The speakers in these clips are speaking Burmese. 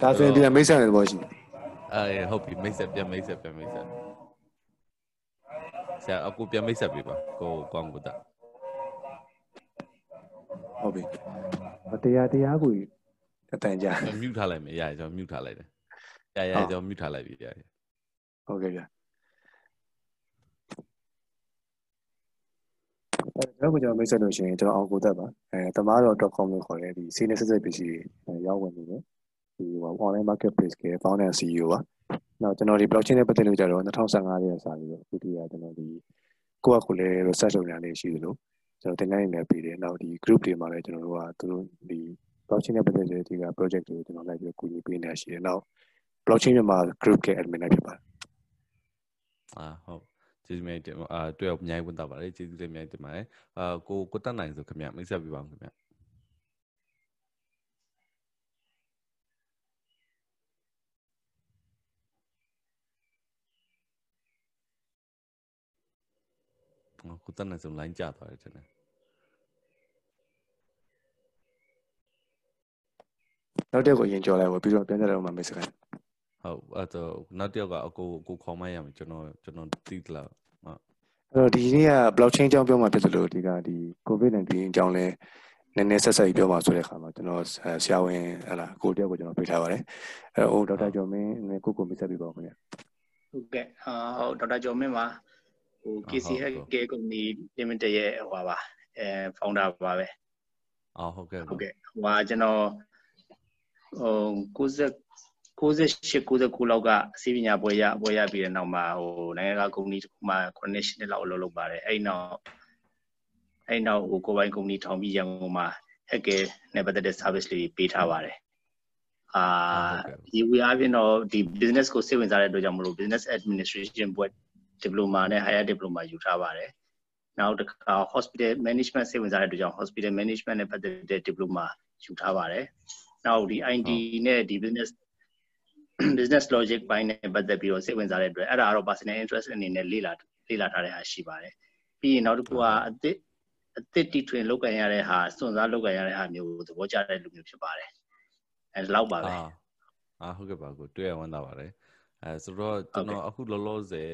ဒါဆိုရင်ပြန်မိတ်ဆက်တဲ့သဘောရှိတယ်အဲဟုတ်ပြီမိတ်ဆက်ပြန်မိတ်ဆက်ပြန်မိတ်ဆက်ဆရာအကူပြန်မိတ်ဆက်ပြီပါကိုကောင်းကိုတာဟုတ်ပြီတရားတရားကိုအတန်ကြာကျွန်တော် mute ထားလိုက်မယ်ရရကျွန်တော် mute ထားလိုက်တယ်ရရကျွန်တော် mute ထားလိုက်ပြီရရဟုတ်ကဲ့ဗျာအဲကျွန်တော်ကကျွန်တော်မိတ်ဆက်လို့ရှိရင်ကျွန်တော်အောင်ကိုသက်ပါအဲတမားတော် .com လို့ခေါ်တဲ့ဒီစီးနေဆက်ဆက်ပစ္စည်းတွေရောင်းဝင်နေတယ် ဒီဟို online marketplace က founder CEO ပါနောက်ကျွန်တော်ဒီ blockchain နဲ့ပတ်သက်လို့ကြတော့2015ရဲ့စာပြီးတော့အခုတည်းကကျွန်တော်ဒီကိုယ့်အကူလည်း research လုပ်နေတာလေးရှိသလိုကျွန်တော်တင်နေနေပြီးတယ်နောက်ဒီ group တွေမှာလည်းကျွန်တော်တို့ကသူတို့ဒီ blockchain နဲ့ပတ်သက်တဲ့ဒီက project တွေကိုကျွန်တော်လိုက်ပြီးကူညီပေးနေတာရှိတယ်နောက် blockchain မြန်မာ group က admin လည်းဖြစ်ပါတယ်အာဟုတ်ကျေးဇူးများတင်အာတွေ့အောင်အများကြီးဝန်တာပါတယ်ကျေးဇူးလည်းအများကြီးတင်ပါတယ်အာကိုကိုတက်နိုင်ဆိုခင်ဗျမိတ်ဆက်ပြပါဦးခင်ဗျ ဟိုကိုတက်နေစုံ line ကျသွားတယ်ထင်တယ်နောက်တစ်ယောက်ကိုအရင်ကြော်လိုက်ပါပြီးတော့ပြန်ကြတော့မှမိတ်ဆက်ခိုင်းဟုတ်အဲ့တော့နောက်တစ်ယောက်ကအကိုအကိုခေါ်မရမယ်ကျွန်တော်ကျွန်တော်သိသလားဟုတ်အဲ့တော့ဒီနေ့က blockchain အကြောင်းပြောမှာဖြစ်သလိုဒီကဒီ covid-19 အကြောင်းလဲနည်းနည်းဆက်ဆက်ပြီးပြောမှာဆိုတဲ့အခါမှာကျွန်တော်ဆရာဝန်ဟလာကိုတယောက်ကိုကျွန်တော်ပေးထားပါတယ်အဲ့တော့ဟိုဒေါက်တာကျော်မင်းနည်းကိုကိုမိတ်ဆက်ပြီးပါဦးခင်ဗျဟုတ်ကဲ့ဟာဟုတ်ဒေါက်တာကျော်မင်းပါ ဟို KC Healthcare Company Limited ရဲ့ဟိုပါအဲ founder ပါပဲအော်ဟုတ်ကဲ့ဟုတ်ကဲ့ဟိုဟာကျွန်တော်ဟို90 98 99လောက်ကစီးပညာပွဲရပွဲရပြီးတဲ့နောက်မှာဟိုနိုင်ငံကကုမ္ပဏီတစ်ခုမှ9နှစ်လောက်အလုပ်လုပ်ပါတယ်အဲ့နောက်အဲ့နောက်ဟိုကိုပိုင်ကုမ္ပဏီထောင်ပြီးရန်ကုန်မှာ hacker နဲ့ပတ်သက်တဲ့ service လေးပေးထားပါတယ်အာဒီဝီအားဖြင့်တော့ဒီ business ကိုစိတ်ဝင်စားတဲ့အတွက်ကြောင့်မလို့ business administration ဘွဲ့ diploma နဲ့ higher diploma ယူထားပါတယ်နောက်တစ်ခါ hospital management စိတ်ဝင်စားတဲ့အတွက်ကြောင့် hospital management နဲ့ပတ်သက်တဲ့ diploma ယူထားပါတယ်နောက်ဒီ IT နဲ့ဒီ business business logic ဘိုင်းနဲ့ပတ်သက်ပြီးတော့စိတ်ဝင်စားတဲ့အတွက်အဲ့ဒါကတော့ personal interest အနေနဲ့လေ့လာလေ့လာထားတဲ့ဟာရှိပါတယ်ပြီးရင်နောက်တစ်ခုကအသစ်အသစ်တီထွင်လောက်ကန်ရတဲ့ဟာစွန့်စားလောက်ကန်ရတဲ့ဟာမျိုးကိုသဘောကျတဲ့လူမျိုးဖြစ်ပါတယ်အဲလောက်ပါပဲအာအာဟုတ်ကဲ့ပါကိုတွေ့ရဝမ်းသာပါတယ်အဲဆိုတော့ကျွန်တော်အခုလောလောဆယ်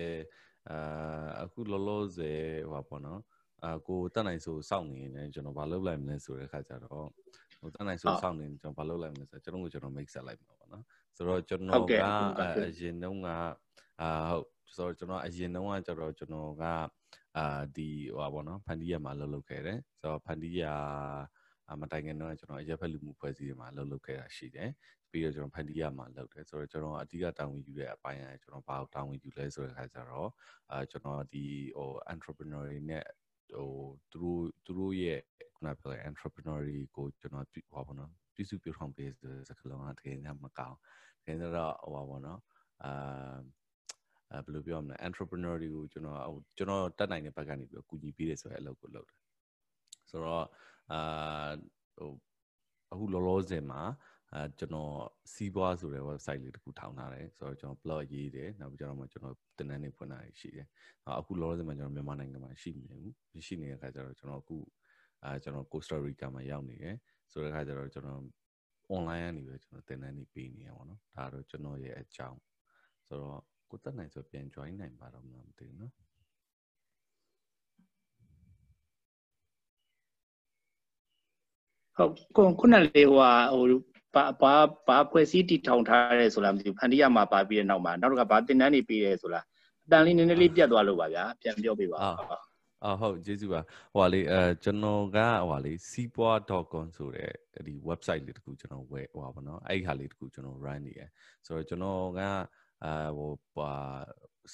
အာအခုလောလောဆယ်ဟိုပါပေါ့နော်အာကိုတက်နိုင်ဆိုစောင့်နေနေကျွန်တော်ဘာလုပ်လိုက်မလဲဆိုတဲ့ခါကျတော့ဟိုတက်နိုင်ဆိုစောင့်နေကျွန်တော်ဘာလုပ်လိုက်မလဲဆိုတော့ကျွန်တော်ကိုကျွန်တော် make ဆက်လိုက်မှာပေါ့နော်ဆိုတော့ကျွန်တော်ကအရင်တုန်းကအာဟုတ်ဆိုတော့ကျွန်တော်အရင်တုန်းကကျတော့ကျွန်တော်ကအာဒီဟိုပါပေါ့နော်ဖန်တီးရမှာလှုပ်လှုပ်ခဲ့တယ်ဆိုတော့ဖန်တီးရအမတိုင်ခင်တော့ကျွန်တော်အရက်ဖက်လူမှုဖွဲ့စည်းတွေမှာလှုပ်လှုပ်ခဲ့တာရှိတယ် ပြီးတော့ကျွန်တော်ဖန်တီးရမှာလုပ်တယ်ဆိုတော့ကျွန်တော်အဓိကတာဝန်ယူတဲ့အပိုင်းကကျွန်တော်ဘာတာဝန်ယူလဲဆိုတဲ့အခါကျတော့အာကျွန်တော်ဒီဟို entrepreneur တွေနဲ့ဟိုသူတို့သူတို့ရဲ့ခုနပြောတဲ့ entrepreneur တွေကိုကျွန်တော်ဟောပါတော့ပြစုပြုထောင်ပေးတဲ့စကားလုံးကတကယ်မကောင်းတကယ်တော့ဟောပါတော့အာအဲဘယ်လိုပြောမလဲ entrepreneur တွေကိုကျွန်တော်ဟိုကျွန်တော်တက်နိုင်တဲ့ဘက်ကနေပြီးတော့ကူညီပေးတယ်ဆိုတဲ့အလုပ်ကိုလုပ်တယ်ဆိုတော့အာဟိုအခုလောလောဆယ်မှာ အဲကျွန်တော်စီးပွားဆိုတဲ့ website လေးတစ်ခုထောင်ထားတယ်ဆိုတော့ကျွန်တော် blog ရေးတယ်နောက်ပြီးတော့ကျွန်တော်တင်နန်းနေဖွင့်တာရှိတယ်အခုလောလောဆယ်မှာကျွန်တော်မြန်မာနိုင်ငံမှာရှိနေဘူးရှိနေတဲ့အခါကျတော့ကျွန်တော်အခုအဲကျွန်တော် Costa Rica မှာရောက်နေတယ်ဆိုတဲ့အခါကျတော့ကျွန်တော် online ကနေပဲကျွန်တော်တင်နန်းနေပေးနေရပါတော့ဒါတော့ကျွန်တော်ရဲ့အကြောင်းဆိုတော့ကိုတက်နိုင်ဆိုပြန် join နိုင်ပါတော့မလားမသိဘူးเนาะ ဟုတ်ခုခုနလေးဟိုဟာဟို ဘာဘာဘာဖွဲ့စည်းတည်ထောင်ထားရဲဆိုလားမသိဘူးဖန်တီးရမှာပါပြီးတဲ့နောက်မှာနောက်တစ်ခါဘာတင်တန်းနေပြီးရဲဆိုလားအတန်လေးနည်းနည်းလေးပြတ်သွားလို့ပါဗျာပြန်ပြောပြပါအာဟုတ်ကျေးဇူးပါဟိုဟာလေးအဲကျွန်တော်ကဟိုဟာလေး seapoa.com ဆိုတဲ့ဒီ website လေးတခုကျွန်တော်ဝယ်ဟိုပါဗောနော်အဲ့ဒီဟာလေးတခုကျွန်တော် run နေရဆိုတော့ကျွန်တော်ကအာဟိုပါ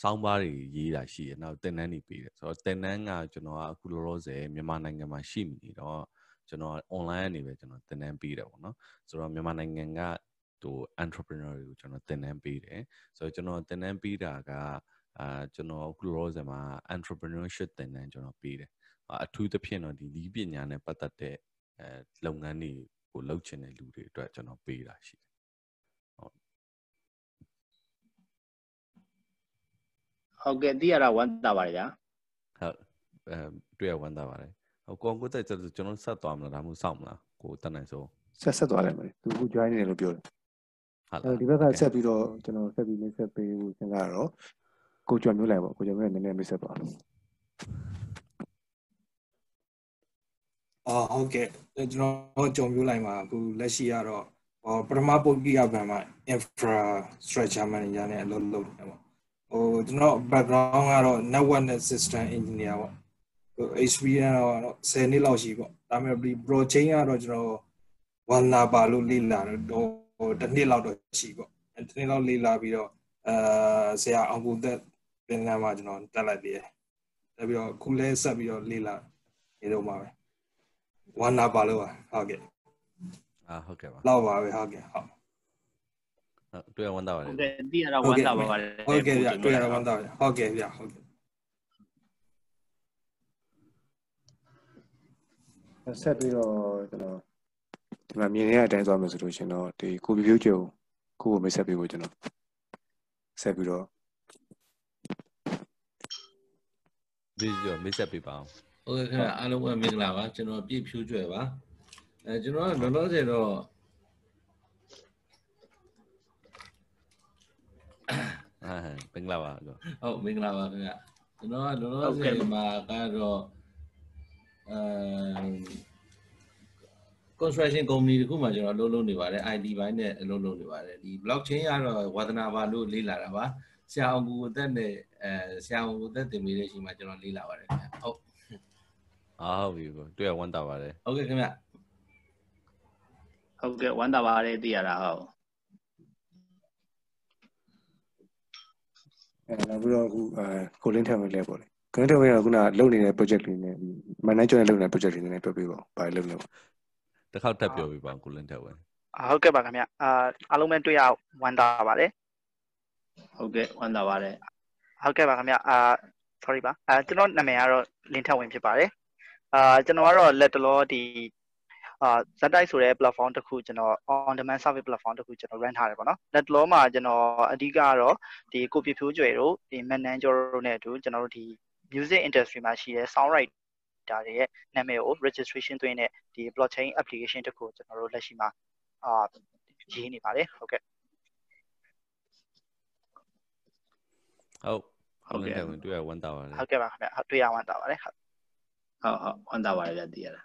စောင်းပါးတွေရေးတာရှိတယ်နောက်တင်နန်းတွေပေးတယ်ဆိုတော့တင်နန်းကကျွန်တော်ကအခုလောလောဆယ်မြန်မာနိုင်ငံမှာရှိနေတော့ ကျွန်တော် online အနေပဲကျွန်တော်တင်နန်းပေးတယ်ပေါ့နော်ဆိုတော့မြန်မာနိုင်ငံကဟို entrepreneur တွေကိုကျွန်တော်တင်နန်းပေးတယ်ဆိုတော့ကျွန်တော်တင်နန်းပေးတာကအာကျွန်တော်အခုလောဆယ်မှာ entrepreneurship သင်တန်းကျွန်တော်ပေးတယ်အထူးသဖြင့်တော့ဒီဤပညာနဲ့ပတ်သက်တဲ့အဲလုပ်ငန်းတွေကိုလုပ်ချင်တဲ့လူတွေအတွက်ကျွန်တော်ပေးတာရှိတယ်ဟုတ်ဟုတ်ကဲ့သိရတာဝမ်းသာပါတယ်ဗျာဟုတ်အဲတွေ့ရဝမ်းသာပါတယ် ဟိုကိုကိုတက်ကျွန်တော်ဆက်သွားမလားဒါမှမဟုတ်စောင့်မလားကိုတက်နိုင်ဆိုဆက်ဆက်သွားလိုက်မယ်သူက join နေတယ်လို့ပြောတယ်ဟုတ်အဲ့လားဒီဘက်ကဆက်ပြီးတော့ကျွန်တော်ဆက်ပြီးမိတ်ဆက်ပေးဖို့စဉ်းစားတော့ကိုကျော်မျိုးလိုက်ပေါ့ကိုကျော်မျိုးလည်းနည်းနည်းမိတ်ဆက်ပါအော်ဟုတ်ကဲ့ကျွန်တော်ကြုံပြလိုက်မှာအခုလက်ရှိကတော့ဟောပထမပုတ်ကိယဘဏ်မှာ infrastructure manager နဲ့အလုပ်လုပ်နေပေါ့ဟိုကျွန်တော် background ကတော့ network နဲ့ system engineer ပေါ့ဟို experience တော့10နှစ်လောက်ရှိပေါ့ဒါပေမဲ့ဒီ blockchain ကတော့ကျွန်တော်ဝန္နာပါလို့လေ့လာတော့ဟိုတစ်နှစ်လောက်တော့ရှိပေါ့တစ်နှစ်လောက်လေ့လာပြီးတော့အာဆရာအောင်ကိုသက်ပြန်လာမှကျွန်တော်တက်လိုက်သေးတယ်တက်ပြီးတော့ခုလဲဆက်ပြီးတော့လေ့လာနေတော့မှာပဲဝမ်းနာပါလို့ပါဟုတ်ကဲ့အာဟုတ်ကဲ့ပါလောက်ပါပဲဟုတ်ကဲ့ဟုတ်ဟုတ်တွေ့ရဝမ်းသာပါတဟုယ်တ်ကဲ့တိရတော့ဝမ်းသာပါပါတယ်ဟုတ်ကဲ့ဗျတွေ့ရတာဝမ်းသာပါဟုတ်ကဲ့ဗျဟုတ်ကဲ့ ဆက်ပြီးတော့ကျွန်တော်ဒီမှာမြင်ရတဲ့အတိုင်းသွားမယ်ဆိုလို့ရှင်တော့ဒီကိုပြပြကျုံကိုကိုမိတ်ဆက်ပေးဖို့ကျွန်တော်ဆက်ပြီးတော့ဗီဒီယိုမိတ်ဆက်ပေးပါအောင်ဟုတ်ကဲ့ခင်ဗျအားလုံးပဲမင်္ဂလာပါကျွန်တော်ပြည့်ဖြူးကြွယ်ပါအဲကျွန်တော်ကလောလောဆယ်တော့အာပင်္ဂလာပါကောဟုတ်မင်္ဂလာပါခင်ဗျကျွန်တော်ကလောလောဆယ်မှာကတော့ အဲ construction company တခုမှကျွန်တော်အလုပ်လုပ်နေပါတယ် IT ဘိုင်းနဲ့အလုပ်လုပ်နေပါတယ်ဒီ blockchain ကတော့ဝါသနာပါလို့လေ့လာတာပါဆရာအောင်ကိုအသက်နဲ့အဲဆရာအောင်ကိုအသက်တင်ပေးတဲ့အချိန်မှာကျွန်တော်လေ့လာပါတယ်ခင်ဗျဟုတ်အာဟုတ်ပြီကောတွေ့ရဝမ်းသာပါတယ်ဟုတ်ကဲ့ခင်ဗျဟုတ်ကဲ့ဝမ်းသာပါတယ်တိရတာဟုတ်အဲနောက်ပြီးတော့အခုအဲကိုလင်းထက်ဝင်လဲပေါ့လေ ကိုလင်းထက်ဝင်ကခုနလုပ်နေတဲ့ project လေးနဲ့မန်နေဂျာနဲ့လုပ်နေတဲ့ project လေးနဲ့တွဲပြီးပေါ့ဘာလုပ်လဲပေါ့တစ်ခေါက်တက်ပြောပြပါအောင်ကိုလင်းထက်ဝင်အာဟုတ်ကဲ့ပါခင်ဗျအာအားလုံးပဲတွေ့ရဝမ်းသာပါတယ်ဟုတ်ကဲ့ဝမ်းသာပါတယ်ဟုတ်ကဲ့ပါခင်ဗျအာ sorry ပါအာကျွန်တော်နာမည်ကတော့လင်းထက်ဝင်ဖြစ်ပါတယ်အာကျွန်တော်ကတော့လက်တလောဒီအာဇက်တိုက်ဆိုတဲ့ platform တစ်ခုကျွန်တော် on demand service platform တစ်ခုကျွန်တော် run ထားတယ်ပေါ့နော်လက်တလောမှာကျွန်တော်အဓိကကတော့ဒီကိုပြဖြိုးကျွယ်တို့ဒီ manager တို့နဲ့အတူကျွန်တော်တို့ဒီ music industry မှာရှိတဲ့ sound writer တွေရဲ့နာမည်ကို registration သွင်းတဲ့ဒီ blockchain application တစ်ခုကိုကျွန်တော်တို့လက်ရှိမှာအာရေးနေပါတယ်ဟုတ်ကဲ့ဟုတ်ကိုလင်းထက်ဝင်တွေ့ရဝမ်းသာပါတယ်ဟုတ်ကဲ့ပါခင်ဗျဟုတ်တွေ့ရဝမ်းသာပါတယ်ဟုတ်ဟုတ်ဟုတ်ဝမ်းသာပါတယ်ဗျတိရတာ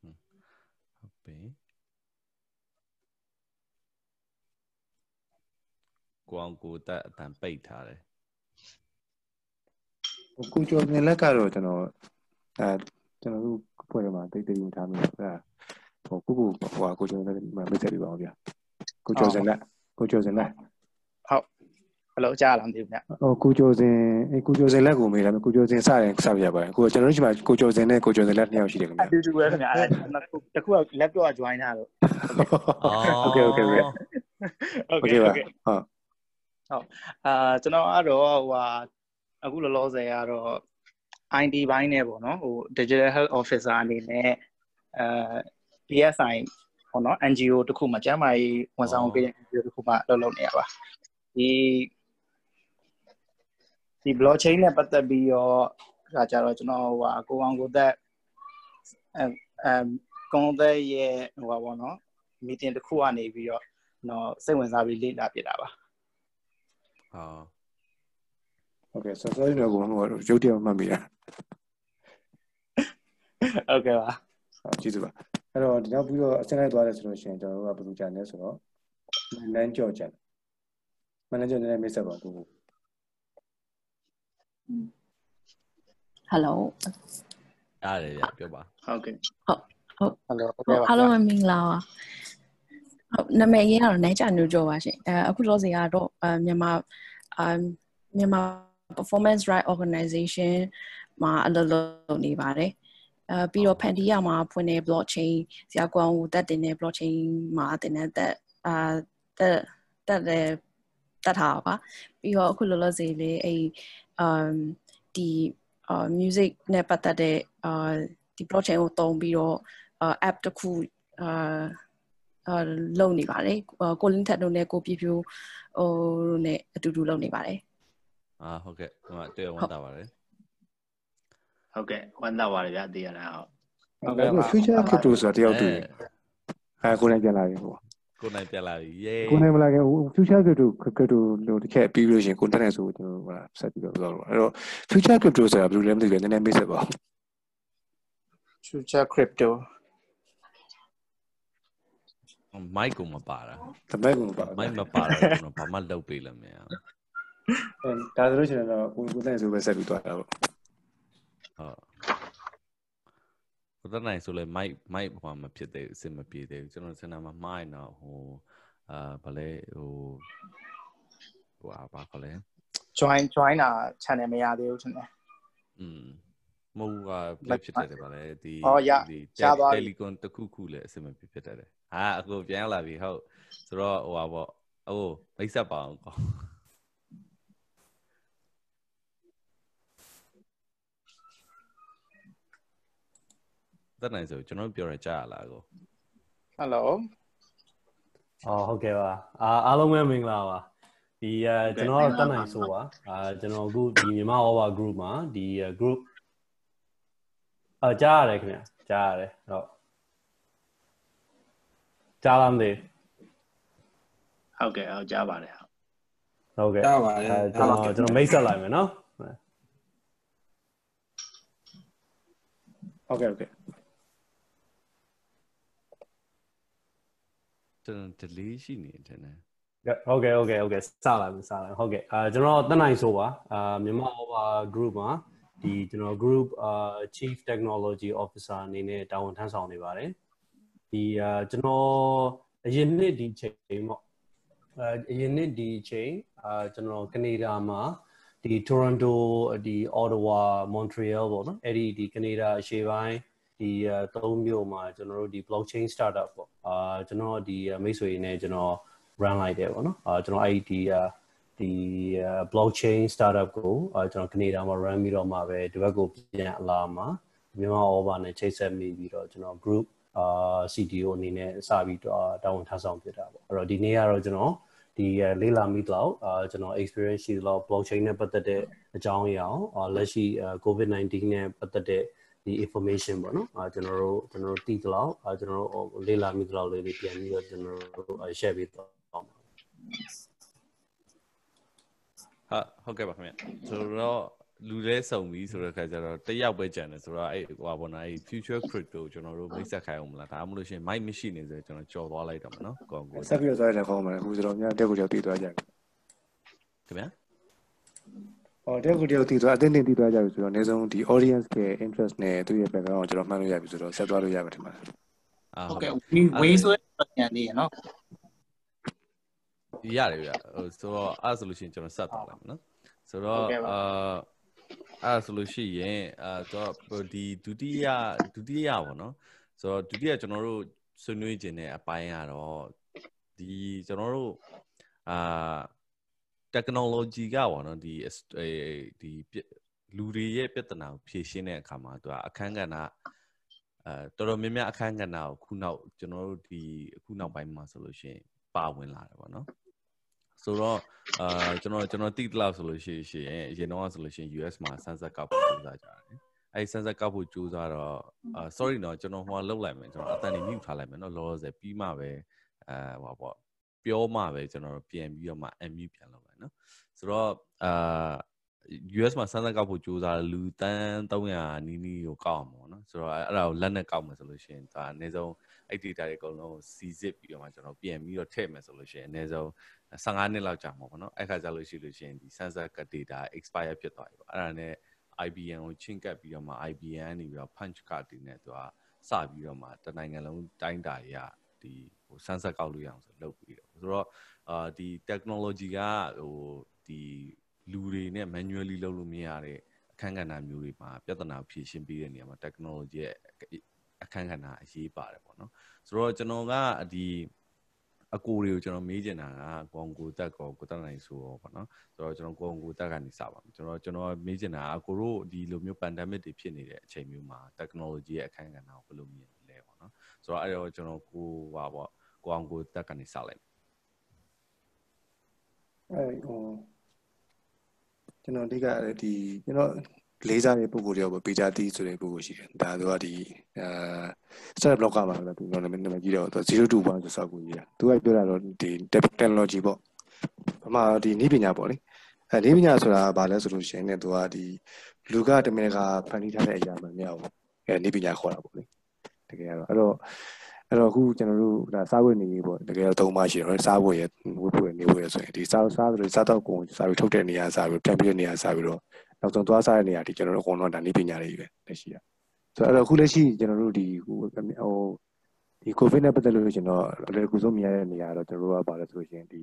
ဟုတ်ပြီကိုအောင်ကိုတက်အတန်ပိတ်ထားတယ် ကိုကျော်မြင်လက်ကတော့ကျွန်တော်အဲကျွန်တော်တို့ဖွဲ့ရမှာတိတ်တိတ်ဝင်ထားမိတယ်အဲဟိုကိုကိုဟိုကိုကျော်လည်းမိတ်ဆက်ပေးပါအောင်ဗျာကိုကျော်စင်လက်ကိုကျော်စင်လက် ဘယ်လိုကြားလာမသိဘူးဗျ ဟိုကိုကျော်စင်အဲကိုကျော်စင်လက်ကိုမေးလာမယ်ကိုကျော်စင်စရင်စပြရပါတယ်ကိုကျွန်တော်တို့ဒီမှာကိုကျော်စင်နဲ့ကိုကျော်စင်လက်နှစ်ယောက်ရှိတယ်ခင်ဗျာ အတူတူပဲခင်ဗျအဲတခုက laptop က join ထားလို့ โอเคโอเคโอเค ဟုတ် โอเค ကဲ့ ပါ ဟုတ်ကဲ့ ဟုတ် အာကျွန်တော်ကတော့ဟိုဟာ အခုလောလောဆယ်ကတော့ IT ဘိုင်းနဲ့ပေါ့နော်ဟို digital health officer အနေနဲ့အဲ PSI ပေါ့နော် NGO တခုမှကျန်းမာရေးဝန်ဆောင်ပေးတဲ့ NGO တခုမှလုပ်လုပ်နေရပါဒီဒီ blockchain နဲ့ပတ်သက်ပြီးတော့ဒါကြတော့ကျွန်တော်ဟိုဟာကိုအောင်ကိုသက်အဲအဲကုန်းသက်ရဲ့ဟိုဟာပေါ့နော် meeting တစ်ခုကနေပြီးတော့တော့စိတ်ဝင်စားပြီးလေ့လာပြတာပါဟော โอเคဆောဆောရတော့ကိုဟိုရုပ်တရက်မှတ်မိတာ ဟုတ်ကဲ့ပါ ဟုတ်ကျေးဇူးပါအဲ့တော့ဒီနောက်ပြီးတော့အစင်းလိုက်သွားတယ်ဆိုလို့ရှိရင်ကျွန်တော်တို့ကဘယ်လိုကြံလဲဆိုတော့မန်ကြော့ကြံမန်ကြော့နဲ့မိတ်ဆက်ပါကိုကို Hello ရတယ်ရပြောပါ ဟုတ်ကဲ့ ဟယ်လိုဟုတ် ဟုတ် ကဲ့ပါ အားလုံးပဲမင်္ဂလာပါဟုတ်နာမည်ရင်းကတော့နိုင်ချညိုကြောပါရှင်အဲအခုလောစီကတော့အမြန်မာအမြန်မာ performance right organization မှာအလုပ်လုပ်နေပါတယ်အဲပြီးတော့ဖန်တီးရမှာဖွင့်တဲ့ blockchain ဆရာကောင်ကိုတက်တင်တဲ့ blockchain မှာတင်တဲ့တက်အာတက်တက်တယ်တက်ထားပါပြီးတော့အခုလောလောဆယ်လေးအဲ့အမ်ဒီအာ music နဲ့ပတ်သက်တဲ့အာဒီ blockchain ကိုတုံးပြီးတော့ app တစ်ခုအာအာလုပ်နေပါတယ်ကိုလင်းထက်တို့နဲ့ကိုပြပြိုဟိုနဲ့အတူတူလုပ်နေပါတယ် အာဟုတ်ကဲ့ဟိုကတွေ့ရဝမ်းသာပါတယ်ဟုတ်ကဲ့ဝမ်းသာပါတယ်ဗျတိရတာဟုတ်ဟုတ်ကဲ့ future crypto ဆိုတာတယောက်တူတယ်အဲကိုလည်းပြန်လာပြီဟိုကကိုနိုင်ပြန်လာပြီယေကိုနိုင်မလာခင် future crypto crypto လို့တစ်ချက်ပြီးလို့ရှိရင်ကိုတက်နေဆိုကျွန်တော်ဟိုဆက်ပြီးတော့ပြောတော့အဲ့တော့ future crypto ဆိုတာဘယ်လိုလဲမသိဘူးနည်းနည်းမိတ်ဆက်ပါ future crypto မိုက်ကိုမပါတာတမက်ကိုပါမိုက်မပါတော့ကျွန်တော်ဘာမှလုပ်ပေးလို့မရဘူးအဲ ဒါဆိုလို့ရှိရင်တော့ကိုကိုတက်နေဆိုပဲဆက်ပြီးသွားတာပေါ့ဟုတ်ကိုတနိုင်ဆိုလဲမိုက်မိုက်ဟိုမဖြစ်သေးဘူးအစ်မပြေသေးဘူးကျွန်တော်စင်တာမှာမှားရင်တော့ဟိုအာဗလဲဟိုဟိုဘာခေါ်လဲ join join တာ channel မရသေးဘူးထင်တယ်อืมမဟုတ်ကပြဖြစ်တယ်ဗါလဲဒီအော်ရဒီရပါပြီတယ်လီကွန်တစ်ခုခုလည်းအစမပြဖြစ်တယ်ဟာအခုပြန်ရောက်လာပြီဟုတ်ဆိုတော့ဟိုပါပေါ့အိုးမိတ်ဆက်ပါအောင်ကော တက်နိုင်ဆိုကျွန်တော်ပြောရကြရလားကို hello အော်ဟုတ်ကဲ့ပါအာအားလုံးပဲမင်္ဂလာပါဒီအဲကျွန်တော်တော့တက်နိုင်ဆိုပါအာကျွန်တော်အခုဒီမြန်မာ over group မှာဒီ group အာကြားရတယ်ခင်ဗျကြားရတယ်ဟုတ်ကြားလားမသိဟုတ်ကဲ့ဟုတ်ကြားပါတယ်ဟုတ်ဟုတ်ကဲ့ကြားပါတယ်အဲကျွန်တော်ကျွန်တော်မိတ်ဆက်လိုက်မယ်နော်ဟုတ်ကဲ့ဟုတ်ကဲ့ ကျွန်တော် delay ရှိနေတယ်နဲ့ဟုတ်ကဲ့ဟုတ်ကဲ့ဟုတ်ကဲ့စလိုက်မယ်စလိုက်ဟုတ်ကဲ့အာကျွန်တော်တက်နိုင်ဆိုပါအာမြန်မာ over group မှာဒီကျွန်တော် group အာ chief technology officer အနေနဲ့တာဝန်ထမ်းဆောင်နေပါတယ်ဒီအာကျွန်တော်အရင်နှစ်ဒီချိန်ပေါ့အဲအရင်နှစ်ဒီချိန်အာကျွန်တော်ကနေဒါမှာဒီ Toronto ဒီ Ottawa Montreal ပေါ့နော်အဲ့ဒီဒီကနေဒါအရှေ့ပိုင်း ဒီသုံးမြို့မှာကျွန်တော်တို့ဒီ blockchain startup ပေါ့အာကျွန်တော်ဒီမိတ်ဆွေတွေနဲ့ကျွန်တော် run လိုက်တယ်ပေါ့နော်အာကျွန်တော်အဲ့ဒီဒီ blockchain startup ကိုအာကျွန်တော်ကနေဒါမှာ run ပြီးတော့မှပဲဒီဘက်ကိုပြန်အလာမှာမြန်မာ over နဲ့ချိတ်ဆက်မိပြီးတော့ကျွန်တော် group အာ CTO အနေနဲ့စပြီးတော့တာဝန်ထမ်းဆောင်ဖြစ်တာပေါ့အဲ့တော့ဒီနေ့ကတော့ကျွန်တော်ဒီလေးလာမိတော့အာကျွန်တော် experience ရှိတော့ blockchain နဲ့ပတ်သက်တဲ့အကြောင်းအရာအောင်လက်ရှိ covid-19 နဲ့ပတ်သက်တဲ့ ဒီ information ပေါ့နော်အာကျွန်တော်တို့ကျွန်တော်တို့တည်တလောက်အာကျွန်တော်တို့လေးလာမိတလောက်လေးတွေပြန်ပြီးတော့ကျွန်တော်တို့ share ပေးတော့ပါမယ်ဟာဟုတ်ကဲ့ပါခင်ဗျဆိုတော့လူလဲစုံပြီဆိုတဲ့ခါကျတော့တယောက်ပဲကြံတယ်ဆိုတော့အဲ့ဟိုပါဘောနော်အဲ့ future crypto ကျွန်တော်တို့မိတ်ဆက်ခိုင်းအောင်မလားဒါမှမဟုတ်ရှင် mic မရှိနေဆိုကျွန်တော်ကြော်သွားလိုက်တော့မနော်ကောင်းကိုဆက်ပြီးတော့သွားရတဲ့ခေါင်းမှာအခုကျွန်တော်များတက်ကိုကြောက်တည်သွားကြတယ်ခင်ဗျာ ဟောတက်ကိုကြောက်တည်သွားအတင်းတင်းတည်သွားကြပြီဆိုတော့အနည်းဆုံးဒီ audience ရဲ့ interest နဲ့သူ့ရဲ့ background ကိုကျွန်တော်မှတ်လို့ရပြီဆိုတော့ဆက်သွားလို့ရပါထင်ပါတယ်အာဟုတ်ကဲ့ဝင်းဝင်းဆိုပြန်နေရနော်ရတယ်ဗျဟိုဆိုတော့အဲ့ဆိုလို့ရှိရင်ကျွန်တော်ဆက်သွားလိုက်မယ်နော်ဆိုတော့အာအဲ့ဆိုလို့ရှိရင်အာတော့ဒီဒုတိယဒုတိယပေါ့နော်ဆိုတော့ဒုတိယကျွန်တော်တို့ဆွေးနွေးခြင်းတဲ့အပိုင်းကတော့ဒီကျွန်တော်တို့အာ technology ကပေါ့နော်ဒီဒီလူတွေရဲ့ပြဿနာကိုဖြေရှင်းတဲ့အခါမှာသူကအခန်းကဏ္ဍအဲတော်တော်များများအခန်းကဏ္ဍကိုခုနောက်ကျွန်တော်တို့ဒီအခုနောက်ပိုင်းမှာဆိုလို့ရှိရင်ပါဝင်လာတယ်ပေါ့နော်ဆိုတော့အာကျွန်တော်ကျွန်တော်တိတလောက်ဆိုလို့ရှိရင်အရင်တော့ဆိုလို့ရှိရင် US မှာ sunset ကောက်ဖို့ကြိုးစားကြတယ်အဲ့ sunset ကောက်ဖို့ကြိုးစားတော့အာ sorry နော်ကျွန်တော်ဟိုလောက်လိုက်မယ်ကျွန်တော်အတန်နေ mute ထားလိုက်မယ်နော်လောလောဆယ်ပြီးမှပဲအဲဟိုပေါ့ပြောမှပဲကျွန်တော်ပြန်ပြီးတော့မှ unmute ပြန်လုပ်လိုက် နော်ဆိုတော့အာ US မှာစမ်းသပ်ကောက်ဖို့ကြိုးစားလူတန်း300နီးနီးကိုကောက်အောင်ပေါ့နော်ဆိုတော့အဲ့ဒါကိုလက်နဲ့ကောက်မယ်ဆိုလို့ရှိရင်ဒါအနည်းဆုံးအဲ့ data တွေအကုန်လုံးစီစစ်ပြီးတော့မှကျွန်တော်ပြန်ပြီးတော့ထည့်မယ်ဆိုလို့ရှိရင်အနည်းဆုံး15နှစ်လောက်ကြာမှာပေါ့နော်အဲ့ခါကျလို့ရှိလို့ရှိရင်ဒီ sensor cut data expire ဖြစ်သွားပြီပေါ့အဲ့ဒါနဲ့ IBM ကိုချင်းကပ်ပြီးတော့မှ IBM ကနေပြီးတော့ punch card တွေနဲ့သူကစပြီးတော့မှတနိုင်ငံလုံးတိုင်းတာရဒီဟို sensor ကောက်လို့ရအောင်ဆိုလုပ်ပြီးတော့ဆိုတော့ အာဒီ technology ကဟိုဒီလူတွေနဲ့ manually လုပ်လို့မရတဲ့အခန်းကဏ္ဍမျိုးတွေမှာပြဿနာဖြေရှင်းပေးတဲ့နေရာမှာ technology ရဲ့အခန်းကဏ္ဍအရေးပါတယ်ပေါ့နော်ဆိုတော့ကျွန်တော်ကဒီအကိုတွေကိုကျွန်တော်မေးချင်တာကကွန်ကိုတက်ကောကိုတက်နိုင်ဆိုတော့ပေါ့နော်ဆိုတော့ကျွန်တော်ကွန်ကိုတက်ကနေစပါမယ်ကျွန်တော်ကျွန်တော်မေးချင်တာအကိုတို့ဒီလိုမျိုး pandemic တွေဖြစ်နေတဲ့အချိန်မျိုးမှာ technology ရဲ့အခန်းကဏ္ဍကိုဘယ်လိုမြင်လဲပေါ့နော်ဆိုတော့အဲ့တော့ကျွန်တော်ကိုဟာပေါ့ကိုအောင်ကိုတက်ကနေစလိုက် အဲဟိုကျွန်တော်အဓိကဒီကျွန်တော်လေးစားတဲ့ပုံကိုယ်တွေပေါ့ပေးကြသည်ဆိုတဲ့ပုံကိုရှိတယ်ဒါသူကဒီအဲ startup blog ကမှာလည်းသူနာမည်နာမည်ကြီးတော့0 to 1ဆိုစောက်ကိုကြီးတာသူကပြောတာတော့ဒီ technology ပေါ့ဘာမှဒီနည်းပညာပေါ့လေအဲနည်းပညာဆိုတာဘာလဲဆိုလို့ရှိရင်ねသူကဒီလူကတမင်ကဖန်တီးထားတဲ့အရာမှမရဘူးအဲနည်းပညာခေါ်တာပေါ့လေတကယ်ကတော့အဲ့တော့ အဲ့တော့အခုကျွန်တော်တို့ဒါစားဝတ်နေရေးပေါ့တကယ်တော့သုံးပါရှိတယ်စားဝတ်ရဝတ်ဖို့နေဖို့ရဆိုရင်ဒီစားစားဆိုစားတော့ကုန်စားပြီးထုတ်တဲ့နေရာစားပြီးပြန်ပြီးတဲ့နေရာစားပြီးတော့နောက်ဆုံးသွားစားတဲ့နေရာဒီကျွန်တော်တို့အကုန်လုံးဒါနည်းပညာတွေပဲလက်ရှိရဆိုတော့အဲ့တော့အခုလက်ရှိကျွန်တော်တို့ဒီဟိုဟိုဒီ covid နဲ့ပတ်သက်လို့ကျွန်တော်အလွယ်ကူဆုံးမြင်ရတဲ့နေရာတော့ကျွန်တော်တို့ကပါလဲဆိုလို့ရှိရင်ဒီ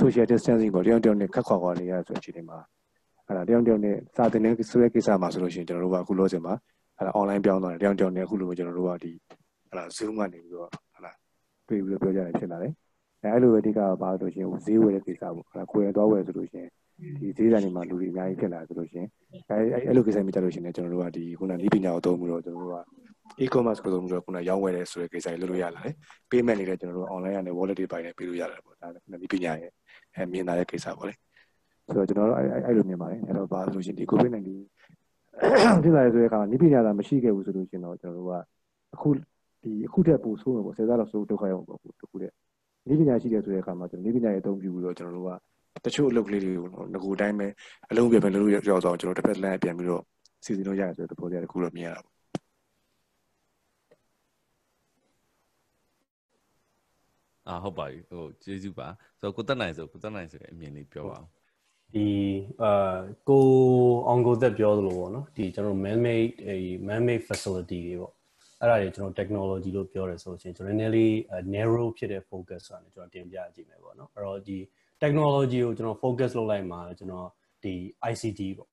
social distancing ပေါ့တယောက်တယောက်နဲ့ခက်ခွာခွာနေရဆိုတဲ့အချိန်မှာအဲ့ဒါတယောက်တယောက်နဲ့စာသင်တဲ့ဆိုတဲ့ကိစ္စမှာဆိုလို့ရှိရင်ကျွန်တော်တို့ကအခုလို့စင်မှာအဲ့ဒါ online ပြောင်းသွားတယ်တယောက်တယောက်နဲ့အခုလိုကျွန်တော်တို့ကဒီ အဲ့ဒါ zoom ကနေပြီးတော့ဟုတ်လားတွေ့ပြီးတော့ပြောကြတယ်ဖြစ်လာတယ်အဲအဲ့လိုပဲဒီကပါလို့ရှိရင်ဈေးဝယ်တဲ့ကိစ္စပေါ့အဲ့ဒါကိုယ်ရသွားဝယ်ဆိုလို့ရှိရင်ဒီဈေးဆိုင်တွေမှာလူတွေအများကြီးဖြစ်လာဆိုလို့ရှိရင်အဲအဲ့လိုကိစ္စမျိုးကြလို့ရှိရင်ကျွန်တော်တို့ကဒီခုနဒီပညာကိုသုံးပြီးတော့ကျွန်တော်တို့က e-commerce ကိုသုံးပြီးတော့ခုနရောင်းဝယ်တဲ့ဆိုတဲ့ကိစ္စတွေလုပ်လို့ရလာတယ် payment တွေလည်းကျွန်တော်တို့ online ကနေ wallet တွေပိုင်းနဲ့ပေးလို့ရတယ်ပေါ့ဒါလည်းခုနဒီပညာရဲ့အဲမြင်လာတဲ့ကိစ္စပေါ့လေဆိုတော့ကျွန်တော်တို့အဲ့အဲ့လိုမြင်ပါတယ်အဲ့တော့ဘာလို့ရှိရင်ဒီ covid-19 ဖြစ်လာတဲ့ဆိုတဲ့အခါမှာနိပညာသာမရှိခဲ့ဘူးဆိုလို့ရှိရင်တော့ကျွန်တော်တို့ကအခု ဒီအခုတည်းပို့ဆိုးမှာပေါ့ဆယ်စားတော့ဆိုးဒုက္ခရောက်ပေါ့တခုတည်းနိပညာရှိတယ်ဆိုတဲ့အခါမှာကျွန်တော်နိပညာရဲ့အသုံးပြုပြီးတော့ကျွန်တော်တို့ကတချို့အလုပ်ကလေးတွေကိုငကိုတိုင်းပဲအလုံးပြပဲလို့ရောက်တော့ကျွန်တော်တစ်ဖက်လမ်းပြန်ပြီးတော့စီစဉ်လို့ရတယ်ဆိုတဲ့သဘောတရားတခုတော့မြင်ရတာပေါ့အာဟုတ်ပါပြီဟိုကျေးဇူးပါဆိုတော့ကိုတက်နိုင်ဆိုကိုတက်နိုင်ဆိုအမြင်လေးပြောပါအောင်ဒီအာကိုအောင်ကိုသက်ပြောသလိုပေါ့နော်ဒီကျွန်တော် man made အဲ man made facility တွေပေါ့ အဲ့ဒါတွေကျွန်တော် technology လို့ပြောတယ်ဆိုရင်ကျွန်တော်နည်းနည်းလေး narrow ဖြစ်တဲ့ focus ဆိုတာလည်းကျွန်တော်တင်ပြကြည့်မယ်ပေါ့နော်အဲ့တော့ဒီ technology ကိုကျွန်တော် focus လုပ်လိုက်မှာကျွန်တော်ဒီ ICT ပေါ့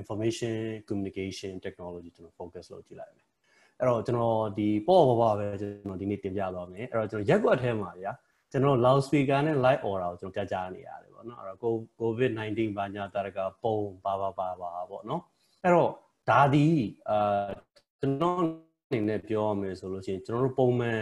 information communication technology ကျွန်တော် focus လုပ်ကြည့်လိုက်မယ်အဲ့တော့ကျွန်တော်ဒီပေါ့ပေါ့ပါပဲကျွန်တော်ဒီနေ့တင်ပြသွားမယ်အဲ့တော့ကျွန်တော်ရက်ွက်ထဲမှာဗျာကျွန်တော် loud speaker နဲ့ live order ကိုကျွန်တော်ကြားကြားနေရတယ်ပေါ့နော်အဲ့တော့ covid 19ဘာညာတာရကပုံပါပါပါပါပေါ့နော်အဲ့တော့ဒါဒီအာကျွန်တော် အနေနဲ့ပြောရမယ်ဆိုလို့ရှိရင်ကျွန်တော်တို့ပုံမှန်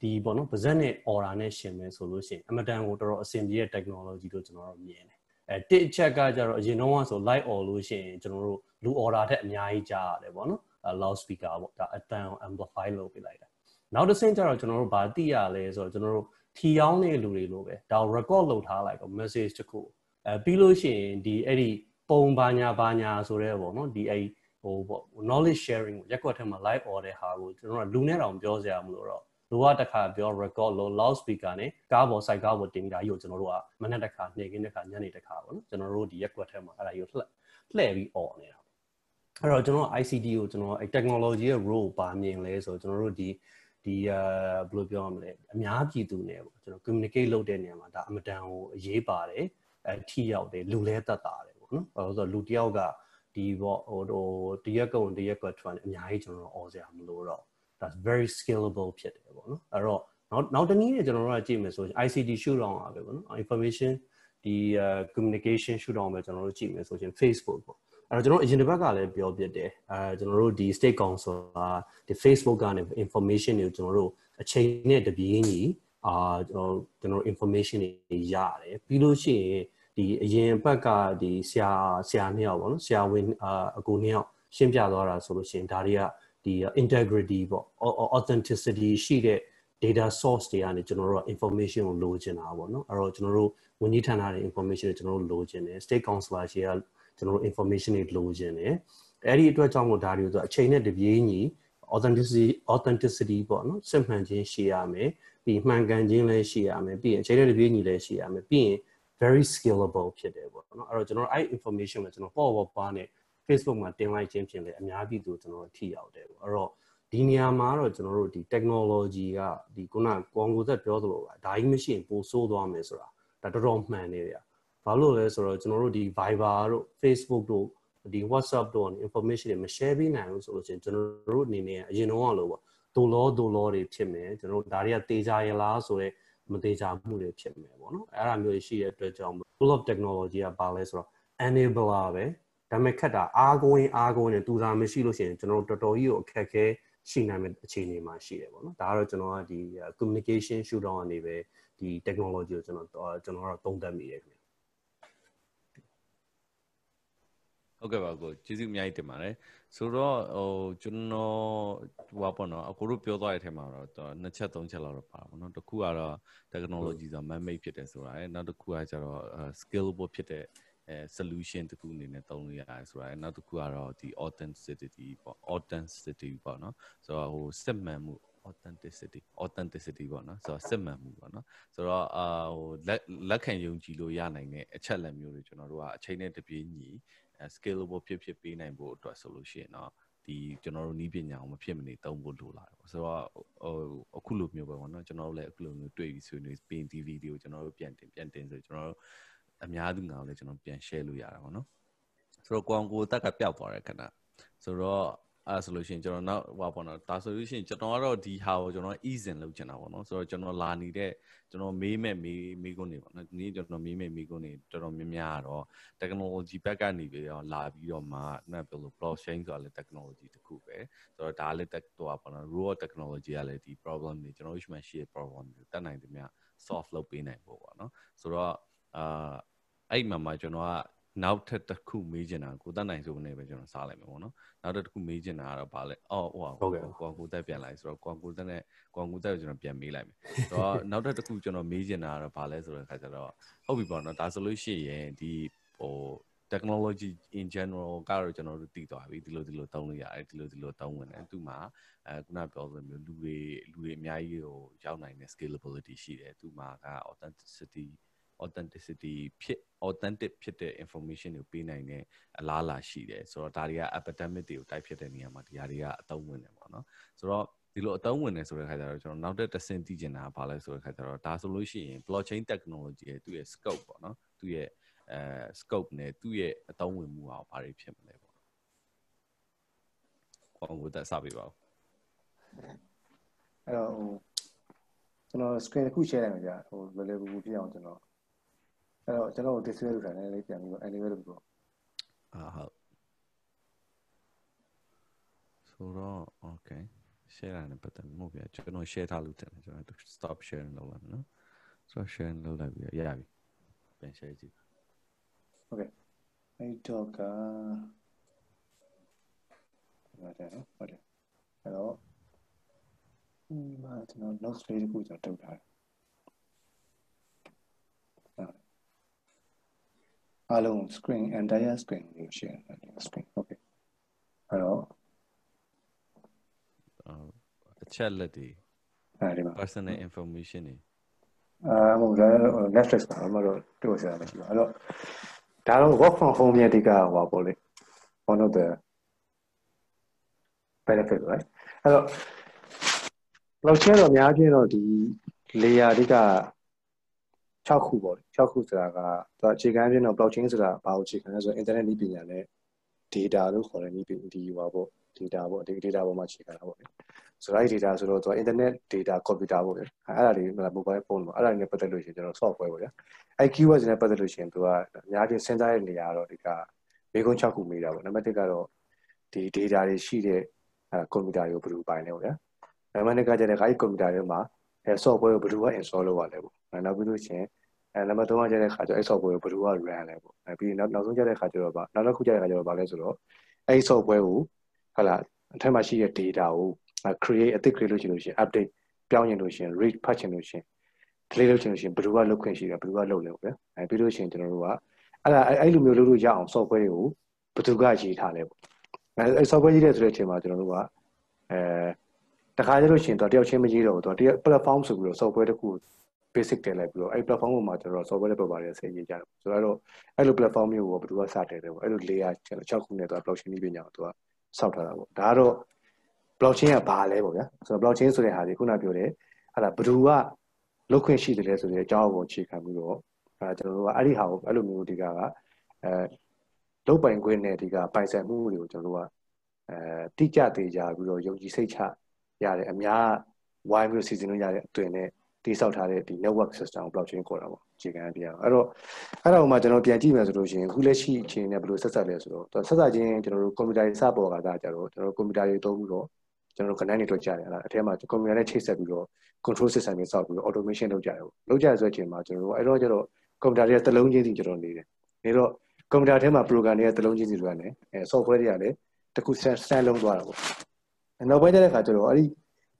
ဒီပေါ့နော်ပါဇက်နဲ့ order နဲ့ရှင်မယ်ဆိုလို့ရှိရင်အမတန်ကိုတော်တော်အဆင်ပြေတဲ့ technology လို့ကျွန်တော်တို့မြင်တယ်အဲတစ်ချက်ကကြတော့အရင်တော့ဆို live order လို့ရှိရင်ကျွန်တော်တို့လူ order ထက်အများကြီးကြားရတယ်ပေါ့နော် loud speaker ပေါ့ဒါအတန် amplify လုပ်ပေးလိုက်တာနောက်တစ်ဆင့်ကျတော့ကျွန်တော်တို့ဗာသိရလဲဆိုတော့ကျွန်တော်တို့ထီရောင်းတဲ့လူတွေလိုပဲဒါ record လုပ်ထားလိုက်ပေါ့ message တခုအဲပြီးလို့ရှိရင်ဒီအဲ့ဒီပုံဘာညာဘာညာဆိုတဲ့ပေါ့နော်ဒီအဲ့ ဟိုပေါ့ knowledge sharing ကိုရက်ကွက်ထဲမှာ live order ဟာကိုကျွန်တော်ကလူနဲ့တောင်ပြောစရာမလိုတော့လူကတခါပြော record လို့ loud speaker နဲ့ကားပေါ် site ကားပေါ်တင်ပြီးတာကြီးကိုကျွန်တော်တို့ကမနေ့တခါနေ့ကင်းတခါညနေတခါပေါ့နော်ကျွန်တော်တို့ဒီရက်ကွက်ထဲမှာအဲ့ဒါကြီးကိုလှည့်လှည့်ပြီး on နေတာအဲ့တော့ကျွန်တော် ICT ကိုကျွန်တော်အဲ technology ရဲ့ role ပါမြင်လဲဆိုတော့ကျွန်တော်တို့ဒီဒီအာဘယ်လိုပြောရမလဲအများပြည်သူနဲ့ပေါ့ကျွန်တော် communicate လုပ်တဲ့နေရာမှာဒါအမတန်ကိုအရေးပါတယ်အဲထိရောက်တယ်လူလဲတက်တာတယ်ပေါ့နော်အဲဆိုတော့လူတယောက်က ဒီပေါ့ဟိုဟိုတရက်ကုံတရက်ကွက်ထွက်အများကြီးကျွန်တော်အော်စရာမလိုတော့ that's very scalable ဖြစ်တယ်ပေါ့နော်အဲ့တော့နောက်နောက်တနည်းနဲ့ကျွန်တော်တို့ကကြည့်မယ်ဆိုရင် ICT shoot down ပါပဲပေါ့နော် information ဒီ communication shoot down ပဲကျွန်တော်တို့ကြည့်မယ်ဆိုရင် Facebook ပေါ့အဲ့တော့ကျွန်တော်အရင်တစ်ပတ်ကလည်းပြောပြတယ်အဲကျွန်တော်တို့ဒီ state council ကဒီ Facebook ကနေ information တွေကိုကျွန်တော်တို့အချိန်နဲ့တပြေးညီအာကျွန်တော်ကျွန်တော် information တွေရတယ်ပြီးလို့ရှိရင် ဒီအရင်ဘက်ကဒီဆရာဆရာနှစ်ယောက်ပေါ့နော်ဆရာဝန်အာအကူနှစ်ယောက်ရှင်းပြသွားတာဆိုလို့ရှိရင်ဒါတွေကဒီ integrity ပေါ့ authenticity ရှိတဲ့ data source တွေကနေကျွန်တော်တို့ information ကိုလိုချင်တာပေါ့နော်အဲ့တော့ကျွန်တော်တို့ဝန်ကြီးဌာနတွေ information တွေကျွန်တော်တို့လိုချင်တယ် state councilor ရှေ့ကကျွန်တော်တို့ information တွေလိုချင်တယ်အဲ့ဒီအတွက်ကြောင့်မို့ဒါတွေကိုဆိုအချိန်နဲ့တပြေးညီ authenticity authenticity ပေါ့နော်စစ်မှန်ခြင်းရှိရမယ်ပြီးမှန်ကန်ခြင်းလည်းရှိရမယ်ပြီးရင်အချိန်နဲ့တပြေးညီလည်းရှိရမယ်ပြီးရင် very scalable ဖြစ်တယ်ပေါ့နော်အဲ့တော့ကျွန်တော်အဲ့ information ကိုကျွန်တော်ပေါ့ပေါ့ပါနဲ့ Facebook မှာတင်လိုက်ခြင်းဖြင့်လည်းအများပြည်သူကျွန်တော်ထိရောက်တယ်ပေါ့အဲ့တော့ဒီနေရာမှာတော့ကျွန်တော်တို့ဒီ technology ကဒီခုနကွန်ကိုသက်ပြောသလိုပါဒါကြီးမရှိရင်ပိုဆိုးသွားမယ်ဆိုတာဒါတော်တော်မှန်နေတယ်ဘာလို့လဲဆိုတော့ကျွန်တော်တို့ဒီ Viber တို့ Facebook တို့ဒီ WhatsApp တို့ information တွေမ share ပေးနိုင်ဘူးဆိုလို့ရှိရင်ကျွန်တော်တို့အနေနဲ့အရင်တော့လို့ပေါ့ဒိုလောဒိုလောတွေဖြစ်မယ်ကျွန်တော်တို့ဒါတွေကတေချာရလားဆိုတော့ မတေချာမှုတွေဖြစ်မယ်ပေါ့နော်အဲ့ဒါမျိုးရှိတဲ့အတွက်ကြောင့် full of technology ကပါလဲဆိုတော့ enabler ပဲဒါပေမဲ့ခက်တာအားကိုင်းအားကိုင်းနဲ့တူတာမရှိလို့ရှိရင်ကျွန်တော်တို့တော်တော်ကြီးကိုအခက်ခဲရှိနိုင်မယ့်အခြေအနေမှာရှိတယ်ပေါ့နော်ဒါကတော့ကျွန်တော်ကဒီ communication shoot down အနေပဲဒီ technology ကိုကျွန်တော်ကျွန်တော်ကတော့သုံးသပ်မိတယ်ခင်ဗျဟုတ်ကဲ့ပါကိုကျေးဇူးအများကြီးတင်ပါတယ် ဆိုတော့ဟိုကျွန်တော်ဟိုပါပေါ့နော်အခုတို့ပြောသွားတဲ့အထက်မှာတော့နှစ်ချက်သုံးချက်လောက်တော့ပါပါနော်တစ်ခုကတော့ technology ဆို man made ဖြစ်တယ်ဆိုတာရယ်နောက်တစ်ခုကကျတော့ scalable ဖြစ်တဲ့အဲ solution တခုအနေနဲ့သုံးလို့ရတယ်ဆိုတာရယ်နောက်တစ်ခုကတော့ဒီ authenticity ပေါ့ authenticity ပေါ့နော်ဆိုတော့ဟိုစစ်မှန်မှု authenticity authenticity ပေါ့နော်ဆိုတော့စစ်မှန်မှုပေါ့နော်ဆိုတော့အာဟိုလက်လက်ခံယုံကြည်လို့ရနိုင်တဲ့အချက်လက်မျိုးတွေကျွန်တော်တို့ကအချိန်နဲ့တပြေးညီ scalable ဖြစ်ဖြစ်ပေးနိုင်ဖို့အတွက်ဆိုလို့ရှိရင်တော့ဒီကျွန်တော်တို့နီးပညာကိုမဖြစ်မနေသုံးဖို့လိုလာတယ်ပေါ့ဆိုတော့ဟိုအခုလိုမျိုးပဲပေါ့နော်ကျွန်တော်တို့လည်းအခုလိုမျိုးတွေ့ပြီးဆွေးနွေးပင် TV တွေကိုကျွန်တော်တို့ပြန်တင်ပြန်တင်ဆိုကျွန်တော်တို့အများသူငါကိုလည်းကျွန်တော်ပြန် share လို့ရတာပေါ့နော်ဆိုတော့ကောင်ကိုတက်ကပျောက်သွားတဲ့ခဏဆိုတော့ အဲဆိုလို့ရှိရင်ကျွန်တော်နောက်ဟောပေါ့နော်ဒါဆိုလို့ရှိရင်ကျွန်တော်ကတော့ဒီဟာကိုကျွန်တော် easing လုပ်ချင်တာပေါ့နော်ဆိုတော့ကျွန်တော်လာနေတဲ့ကျွန်တော်မေးမဲ့မေးမေးခွန်းတွေပေါ့နော်ဒီနေ့ကျွန်တော်မေးမဲ့မေးခွန်းတွေတော်တော်များများတော့ technology ဘက်ကနေပြီးတော့လာပြီးတော့မှနောက်ပြောလို့ blockchain ဆိုတာလည်း technology တစ်ခုပဲဆိုတော့ဒါလည်းတက်တော့ပေါ့နော် raw technology ကလည်းဒီ problem တွေကျွန်တော်တို့ရှိမှရှိတဲ့ problem တွေတက်နိုင်တယ်မြ solve လုပ်ပေးနိုင်ဖို့ပေါ့နော်ဆိုတော့အာအဲ့မှာမှကျွန်တော်က နောက်ထပ်တစ်ခုမေးချင်တာကိုတတ်နိုင်ဆိုနေပဲကျွန်တော်စားလိုက်မယ်ပေါ့နော်နောက်တစ်ခုမေးချင်တာကတော့ဗာလဲအော်ဟိုဟုတ်ကဲ့ကွန်ကိုတက်ပြန်လိုက်ဆိုတော့ကွန်ကိုတက်နဲ့ကွန်ကိုတက်ကိုကျွန်တော်ပြန်မေးလိုက်မယ်ဆိုတော့နောက်ထပ်တစ်ခုကျွန်တော်မေးချင်တာကတော့ဗာလဲဆိုတဲ့အခါကျတော့ဟုတ်ပြီပေါ့နော်ဒါဆိုလို့ရှိရင်ဒီဟို technology in general ကတော့ကျွန်တော်တို့တည်သွားပြီဒီလိုဒီလိုသုံးလို့ရတယ်ဒီလိုဒီလိုသုံးဝင်တယ်သူမှာအဲခုနပြောသလိုမျိုးလူတွေလူတွေအများကြီးကိုရောက်နိုင်တဲ့ scalability ရှိတယ်သူမှာက authenticity authenticity ဖြစ် authentic ဖြစ်တဲ့ information ကိုပေးနိုင်တဲ့အလားအလာရှိတယ်ဆိုတော့ဒါတွေက epidemic တွေကိုတိုက်ဖြစ်တဲ့နေရာမှာဒီဟာတွေကအသုံးဝင်တယ်ပေါ့နော်ဆိုတော့ဒီလိုအသုံးဝင်နေဆိုတဲ့ခါကျတော့ကျွန်တော်နောက်တဲ့တဆင့်သိချင်တာဘာလဲဆိုတဲ့ခါကျတော့ဒါဆိုလို့ရှိရင် blockchain technology ရဲ့သူ့ရဲ့ scope ပေါ့နော်သူ့ရဲ့အဲ scope နဲ့သူ့ရဲ့အသုံးဝင်မှုအောင်ဘာတွေဖြစ်မလဲပေါ့။ဘောင်ကိုတက်စပေးပါဦး။အဲ့တော့ဟိုကျွန်တော် screen တစ်ခု share လိုက်မှာကြာဟိုလွယ်လွယ်ကူကူဖြစ်အောင်ကျွန်တော် အဲ့တော့ကျွန်တော် display လုပ်တာလည်းပြန်ပြီးတော့ anyway လုပ်ပြီးတော့အာဟုတ်ဆိုတော့ okay share ရတဲ့ပတ်သက်မှုပြကျွန်တော် share ထားလို့တယ်ကျွန်တော် stop sharing လုပ်လိုက်မယ်နော်ဆိုတော့ share လုပ်လိုက်ပြီးရပြီပြန် share ကြည့်ဟုတ်ကဲ့အဲ့တော့ကဟုတ်တယ်နော်ဟုတ်တယ်အဲ့တော့ဒီမှာကျွန်တော် notes လေးတစ်ခုကျွန်တော်တုတ်ထားတယ် အားလုံး screen entire screen ကို share လုပ်တယ် screen okay အဲ့တော့အချက်လက်တွေအဲဒီမှာ personal information တွေအာဟုတ်တယ် Netflix ပါမလို့တွေ့ရတာမရှိပါအဲ့တော့ဒါတော့ work from home ရဲ့အဓိကဟောပါပေါ့လေ one of the benefit right အဲ့တော့ blockchain တော့အများကြီးတော့ဒီ layer အဓိက 6ခုပေါ့6ခုဆိုတာကသူအခြေခံပြင်းတော့ blockchain ဆိုတာဘာကိုအခြေခံလဲဆိုတော့ internet နည်းပညာနဲ့ data လို့ခေါ်တဲ့နည်းပညာဒီဟောပေါ့ data ပေါ့ဒီ data ပေါ်မှာအခြေခံတာပေါ့ဆိုတော့အဲ့ data ဆိုတော့သူက internet data computer ပေါ့လေအဲ့ဒါတွေ mobile phone ပေါ့အဲ့ဒါတွေနဲ့ပတ်သက်လို့ရှိရင်ကျွန်တော် software ပေါ့ဗျာအဲ့ keywords နဲ့ပတ်သက်လို့ရှိရင်သူကအများကြီးစဉ်းစားရတဲ့နေရာတော့ဒီကမေးခွန်း6ခုမေးတာပေါ့နံပါတ်1ကတော့ဒီ data တွေရှိတဲ့အဲ computer ကိုဘယ်လိုပိုင်လဲပေါ့ဗျာနံပါတ်2ကကျတဲ့ခါကြီး computer တွေမှာ အဲ software ကိုဘယ်လိုက install လုပ်ရလဲပေါ့နောက်ပြီးလို့ရှိရင်အဲနံပါတ်3ကကျတဲ့ခါကျအဲ့ software ကိုဘယ်လိုက run လဲပေါ့အဲပြီးနောက်နောက်ဆုံးကျတဲ့ခါကျတော့ဗာနောက်တစ်ခုကျတဲ့ခါကျတော့ဗာလဲဆိုတော့အဲ့ software ကိုဟုတ်လားအထက်မှာရှိတဲ့ data ကို create အသစ် create လုပ်ချင်လို့ရှိရင် update ပြောင်းချင်လို့ရှိရင် read ဖတ်ချင်လို့ရှိရင် delete လုပ်ချင်လို့ရှိရင်ဘယ်သူကလုပ်ခွင့်ရှိတယ်ဘယ်သူကလုပ်လဲပေါ့ဗျာအဲပြီးလို့ရှိရင်ကျွန်တော်တို့ကအဲ့ဒါအဲ့လိုမျိုးလုပ်လို့ရအောင် software တွေကိုဘယ်သူကရေးထားလဲပေါ့အဲ software ရေးတဲ့ဆိုတဲ့အချိန်မှာကျွန်တော်တို့ကအဲ တခါကျလို့ရှိရင်တော့တယောက်ချင်းမရေးတော့ဘူးတော့တယောက် platform ဆိုပြီးတော့ software တစ်ခု basic တင်လိုက်ပြီးတော့အဲ့ platform ပေါ်မှာကျွန်တော် software developer တွေဆဲရေးကြတယ်ဆိုတော့အဲ့လို platform မျိုးကိုဘယ်သူကစတယ်လဲပေါ့အဲ့လို layer 6ခုနဲ့တော့ blockchain နည်းပညာကိုသူကစောက်ထားတာပေါ့ဒါကတော့ blockchain ကဘာလဲပေါ့ဗျာဆိုတော့ blockchain ဆိုတဲ့ဟာဒီခုနပြောတယ်အဲ့ဒါဘယ်သူကလုတ်ခွင့်ရှိတယ်လဲဆိုတဲ့အကြောင်းကိုအခြေခံပြီးတော့အဲကျွန်တော်တို့ကအဲ့ဒီဟာကိုအဲ့လိုမျိုးဒီကကအဲလုတ်ပိုင်ခွင့်နဲ့ဒီကပိုင်ဆိုင်မှုတွေကိုကျွန်တော်တို့ကအဲတိကျသေးကြပြီးတော့ယုံကြည်စိတ်ချ ရတယ်အများဝိုင်းပြီးတော့စီစဉ်လို့ရတဲ့အသွင်နဲ့တိစောက်ထားတဲ့ဒီ network system ကို blockchain ခေါ်တာပေါ့အခြေခံပြရအောင်အဲ့တော့အဲ့ဒါကိုမှကျွန်တော်ပြန်ကြည့်မယ်ဆိုလို့ရှိရင်အခုလက်ရှိအချိန်နဲ့ဘယ်လိုဆက်ဆက်လဲဆိုတော့ဆက်ဆက်ချင်းကျွန်တော်တို့ computer စပေါ်ကသာကြတော့ကျွန်တော်တို့ computer တွေသုံးပြီးတော့ကျွန်တော်တို့ connect နေတော့ကြားတယ်အဲ့ဒါအထဲမှာ computer နဲ့ချိတ်ဆက်ပြီးတော့ control system တွေစောက်ပြီးတော့ automation လုပ်ကြတယ်ပေါ့လုပ်ကြရဆိုတဲ့အချိန်မှာကျွန်တော်တို့အဲ့တော့ကျတော့ computer တွေကတစ်လုံးချင်းစီကျွန်တော်နေတယ်နေတော့ကွန်ပျူတာထဲမှာ program တွေကတစ်လုံးချင်းစီတွေကလည်းအဲ software တွေကလည်းတစ်ခု stand လုံးသွားတာပေါ့ နောက်ပိုင်းကျတဲ့အခါကျတော့အဲ့ဒီ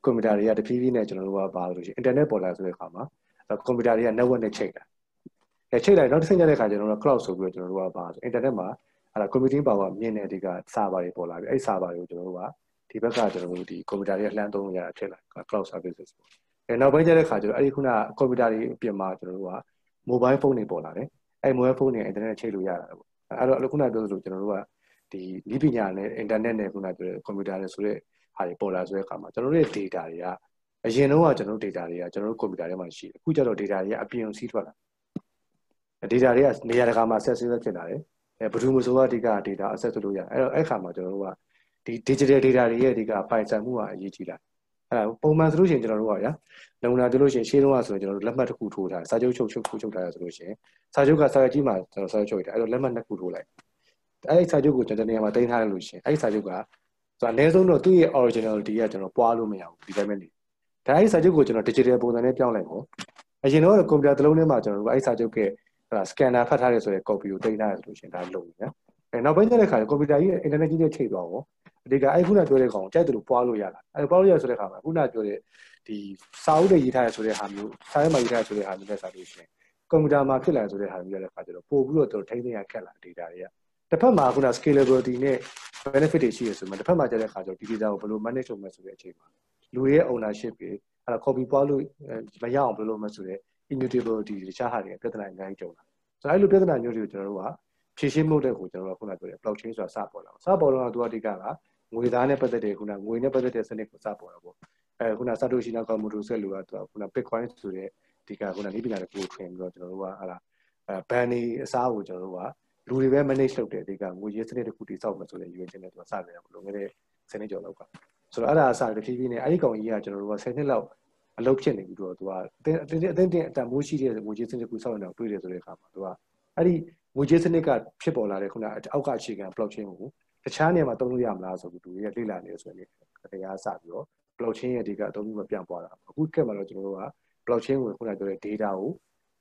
ကွန်ပျူတာတွေကတဖြည်းဖြည်းနဲ့ကျွန်တော်တို့ကပါလို့ရှိရင် internet ပေါ်လာဆိုတဲ့အခါမှာကွန်ပျူတာတွေက network နဲ့ချိန်တာအဲချိန်လိုက်နောက်တစ်ဆင့်ကျတဲ့အခါကျတော့ cloud ဆိုပြီးတော့ကျွန်တော်တို့ကပါဆို internet မှာအဲ့ဒါ computing power မြင့်တဲ့အဓိက server တွေပေါ်လာပြီအဲ့ server တွေကိုကျွန်တော်တို့ကဒီဘက်ကကျွန်တော်တို့ဒီကွန်ပျူတာတွေကလှမ်းသုံးလို့ရတာဖြစ်လာ cloud services ပေါ့အဲနောက်ပိုင်းကျတဲ့အခါကျတော့အဲ့ဒီခုနကွန်ပျူတာတွေအပြင်မှာကျွန်တော်တို့က mobile phone တွေပေါ်လာတယ်အဲ့ mobile phone တွေ internet ချိတ်လို့ရတာပေါ့အဲ့တော့ခုနပြောသလိုကျွန်တော်တို့ကဒီဤပညာနဲ့ internet နဲ့ခုနပြောတဲ့ computer နဲ့ဆိုတဲ့ ဟာတွေပေါ်လာဆိုတဲ့အခါမှာကျွန်တော်တို့ရဲ့ data တွေကအရင်တော့ကကျွန်တော်တို့ data တွေကကျွန်တော်တို့ computer ထဲမှာရှိတယ်အခုကျတော့ data တွေကအပြင်စီးထွက်လာ data တွေကနေရာတကာမှာ access ဖြစ်လာတယ်အဲဘယ်သူမှဆိုအဓိက data access လုပ်လို့ရတယ်အဲ့တော့အဲ့ခါမှာကျွန်တော်တို့ကဒီ digital data တွေရဲ့အဓိကပိုင်ဆိုင်မှုကအရေးကြီးလာအဲ့ဒါပုံမှန်ဆိုလို့ရှိရင်ကျွန်တော်တို့ကဗျာနမူနာပြောလို့ရှိရင်ရှင်းတော့ဆိုရင်ကျွန်တော်တို့လက်မှတ်တစ်ခုထိုးထားတယ်စာချုပ်ချုပ်ချုပ်ချုပ်ထားရဆိုလို့ရှိရင်စာချုပ်ကစာရွက်ကြီးမှာကျွန်တော်စာချုပ်ချုပ်ရတယ်အဲ့တော့လက်မှတ်နှစ်ခုထိုးလိုက်အဲ့ဒီစာချုပ်ကိုကျွန်တော်နေရာမှာတင်ထားရလို့ရှိရင်အဲ့ဒီစာချုပ်က ဆိုအနည်းဆုံးတော့သူ့ရဲ့ originality ကကျွန်တော်ပွားလို့မရဘူးဒီတိုင်းပဲနေဒါအဲ့ဒီစာချုပ်ကိုကျွန်တော် digital ပုံစံနဲ့ပြောင်းလိုက်ပေါ့အရင်တော့ကွန်ပျူတာတစ်လုံးထဲမှာကျွန်တော်တို့အဲ့ဒီစာချုပ်ကဟလာ scanner ဖတ်ထားရဲဆိုတဲ့ copy ကိုတင်ထားရဆိုလို့ရှိရင်ဒါလုံပြီနော်အဲနောက်ပိုင်းကျတဲ့ခါကျကွန်ပျူတာကြီးရဲ့ internet ကြီးနဲ့ချိန်သွားပေါ့အဓိကအဲ့ခုနပြောတဲ့ကောင်ကြိုက်တယ်လို့ပွားလို့ရတာအဲ့ပွားလို့ရဆိုတဲ့ခါမှာခုနပြောတဲ့ဒီစာအုပ်တွေရေးထားရဆိုတဲ့ဟာမျိုးစာရဲမှာရေးထားရဆိုတဲ့ဟာမျိုးနဲ့စာလို့ရှိရင်ကွန်ပျူတာမှာဖြစ်လာဆိုတဲ့ဟာမျိုးရတဲ့ခါကျတော့ပို့ပြီးတော့တို့ထိန်းသိမ်းရခက်လာ data တွေက တစ်ဖက်မှာခုန scalability နဲ့ benefit တွေရှိရဆိုမှတစ်ဖက်မှာကျတဲ့ခါကျတော့ဒီ data ကိုဘယ်လို manage လုပ်မလဲဆိုတဲ့အချိန်မှာလူရဲ့ ownership တွေအဲ့ဒါ copy ပွားလို့မရအောင်ဘယ်လိုလုပ်မလဲဆိုတဲ့ immutability တခြားဟာတွေပြဿနာအများကြီးကြုံလာဆိုတော့အဲ့လိုပြဿနာမျိုးတွေကိုကျွန်တော်တို့ကဖြေရှင်းမှုတဲ့ကိုကျွန်တော်တို့ကခုနပြောတဲ့ blockchain ဆိုတာစပေါ်လာစပေါ်လာတော့သူအဓိကကငွေသားနဲ့ပတ်သက်တဲ့ခုနငွေနဲ့ပတ်သက်တဲ့စနစ်ကိုစပေါ်တာပေါ့အဲခုနစတိုရှိနာကွန်မူတိုဆက်လူကသူကခုန bitcoin ဆိုတဲ့ဒီကခုနနိပညာတွေကိုထွင်ပြီးတော့ကျွန်တော်တို့ကဟာလာအဲဘန်နေအစားကိုကျွန်တော်တို့က လူတွေပဲ manage လုပ်တယ်ဒီကငွေရေးစနစ်တစ်ခုတည်ဆောက်မယ်ဆိုတဲ့ UN နဲ့သူကစခဲ့တာဘလို့ငယ်တဲ့စနစ်ကျော်လောက်ကဆိုတော့အဲ့ဒါအစားတဖြည်းဖြည်းနဲ့အဲ့ဒီကောင်ကြီးကကျွန်တော်တို့က10နှစ်လောက်အလုပ်ဖြစ်နေပြီးတော့သူကအတင်းအတင်းအတင်းအတန်မိုးရှိတဲ့ငွေကြေးစနစ်ကိုစောင့်နေတာတွေ့တယ်ဆိုတဲ့အခါမှာသူကအဲ့ဒီငွေကြေးစနစ်ကဖြစ်ပေါ်လာတဲ့ခုနအောက်ကအခြေခံ blockchain ကိုတခြားနေရာမှာသုံးလို့ရမလားဆိုပြီးသူရဲ့လေ့လာနေဆိုရင်တရားစပြီးတော့ blockchain ရဲ့ဒီကအသုံးပြုမပြန့်ပွားတာအခုကက်မှာတော့ကျွန်တော်တို့က blockchain ကိုခုနပြောတဲ့ data ကို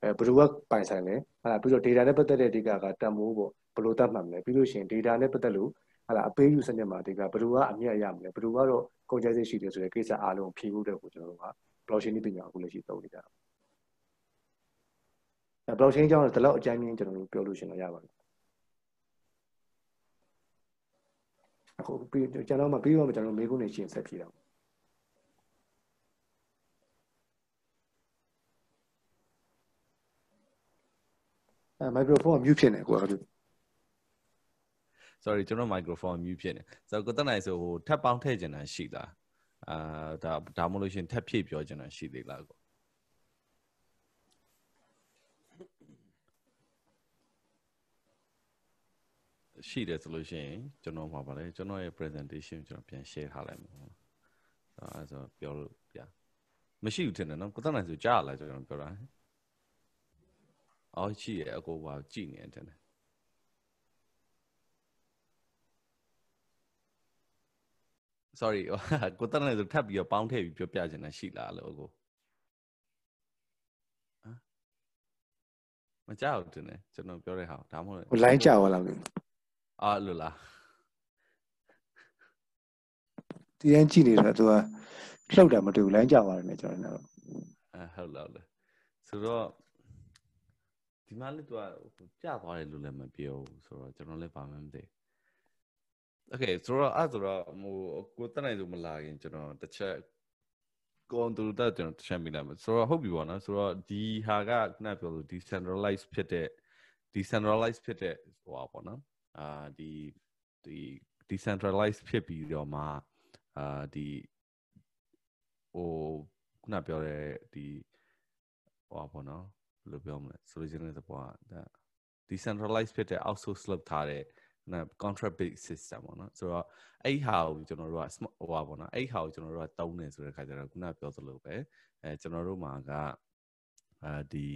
အဲဘယ်လိုကပိုင်ဆိုင်လဲဟာပြီးတော့ data နဲ့ပတ်သက်တဲ့ data ကတန်ဖိုးပေါ့ဘယ်လိုတတ်မှတ်မလဲပြီးလို့ရှိရင် data နဲ့ပတ်သက်လို့ဟာလာအပေးယူစနစ်မှာ data ဘယ်လိုကအမြတ်ရမလဲဘယ်လိုကတော့ကုန်ကျစရိတ်ရှိတယ်ဆိုတဲ့ကိစ္စအားလုံးဖြေဖို့တဲ့ကိုကျွန်တော်တို့က blockchain ပညာအခုလက်ရှိသုံးနေကြတာအဲ blockchain အကြောင်းတော့ဒီလောက်အကြမ်းမြင်ကျွန်တော်တို့ပြောလို့ရှိရင်တော့ရပါပြီအခုပြီးကျွန်တော်မှပြီးတော့ကျွန်တော်မေးခွန်းနေရှင်းဆက်ဖြေတာ အဲမိုက်ခရိုဖုန်းက mute ဖြစ်နေကိုက sorry ကျွန်တော် microphone mute ဖြစ်နေဆိုတော့ကိုတက်နိုင်ဆိုဟိုထပ်ပေါင်းထည့်ကျင်တာရှိလားအာဒါဒါမှမဟုတ်ရှင်ထပ်ဖြည့်ပြောကျင်တာရှိသေးလားကိုရှိတယ်ဆိုလို့ရှိရင်ကျွန်တော်မှာပါလေကျွန်တော်ရဲ့ presentation ကျွန်တော်ပြန် share ထားလိုက်မှာအဲဆိုပြောလို့ပြမရှိဘူးထင်တယ်နော်ကိုတက်နိုင်ဆိုကြားလာကျွန်တော်ပြောတာ အော်ရှိရအကိုကကြည်နေတယ် sorry ကိုတက်နေဆိုထပ်ပြီးတော့ပေါင်းထည့်ပြီးပြောပြချင်တာရှိလားလို့ကိုမကြောက်တင်တယ်ကျွန်တော်ပြောတဲ့ဟာဒါမှမဟုတ်ဟို line ကြောက်လာလို့အာလို့လားဒီရင်ကြည့်နေတော့သူကလှုပ်တာမတူ line ကြောက်ပါတယ်နဲ့ကျွန်တော်တို့အဲဟုတ်လားလေဆိုတော့ ဒီမှာလည်းသူကကြာသွားတယ်လို့လည်းမပြောဘူးဆိုတော့ကျွန်တော်လည်းဘာမှမသိဘူး Okay ဆိုတော့အဲ့ဆိုတော့ဟိုကိုတက်နိုင်ဆိုမလာခင်ကျွန်တော်တစ်ချက်ကွန်တူတက်ကျွန်တော်တစ်ချက်မိလာမယ်ဆိုတော့ဟုတ်ပြီပေါ့နော်ဆိုတော့ဒီဟာကခုနပြောလို့ decentralized ဖြစ်တဲ့ decentralized ဖြစ်တဲ့ဟိုပါပေါ့နော်အာဒီဒီ decentralized ဖြစ်ပြီးတော့မှအာဒီဟိုခုနပြောတဲ့ဒီဟိုပါပေါ့နော်ဘယ် လိုပြောမလဲ solution တဲ့ဘောက decentralized ဖြစ်တဲ့ outsource လုပ်ထားတဲ့ contract based system ပေါ့နော်ဆိုတော့အဲ့ဟာကိုကျွန်တော်တို့ကဟိုပါပေါ့နော်အဲ့ဟာကိုကျွန်တော်တို့ကတုံးတယ်ဆိုတဲ့ခါကျတော့ခုနပြောသလိုပဲအဲကျွန်တော်တို့မှာကအဲဒီ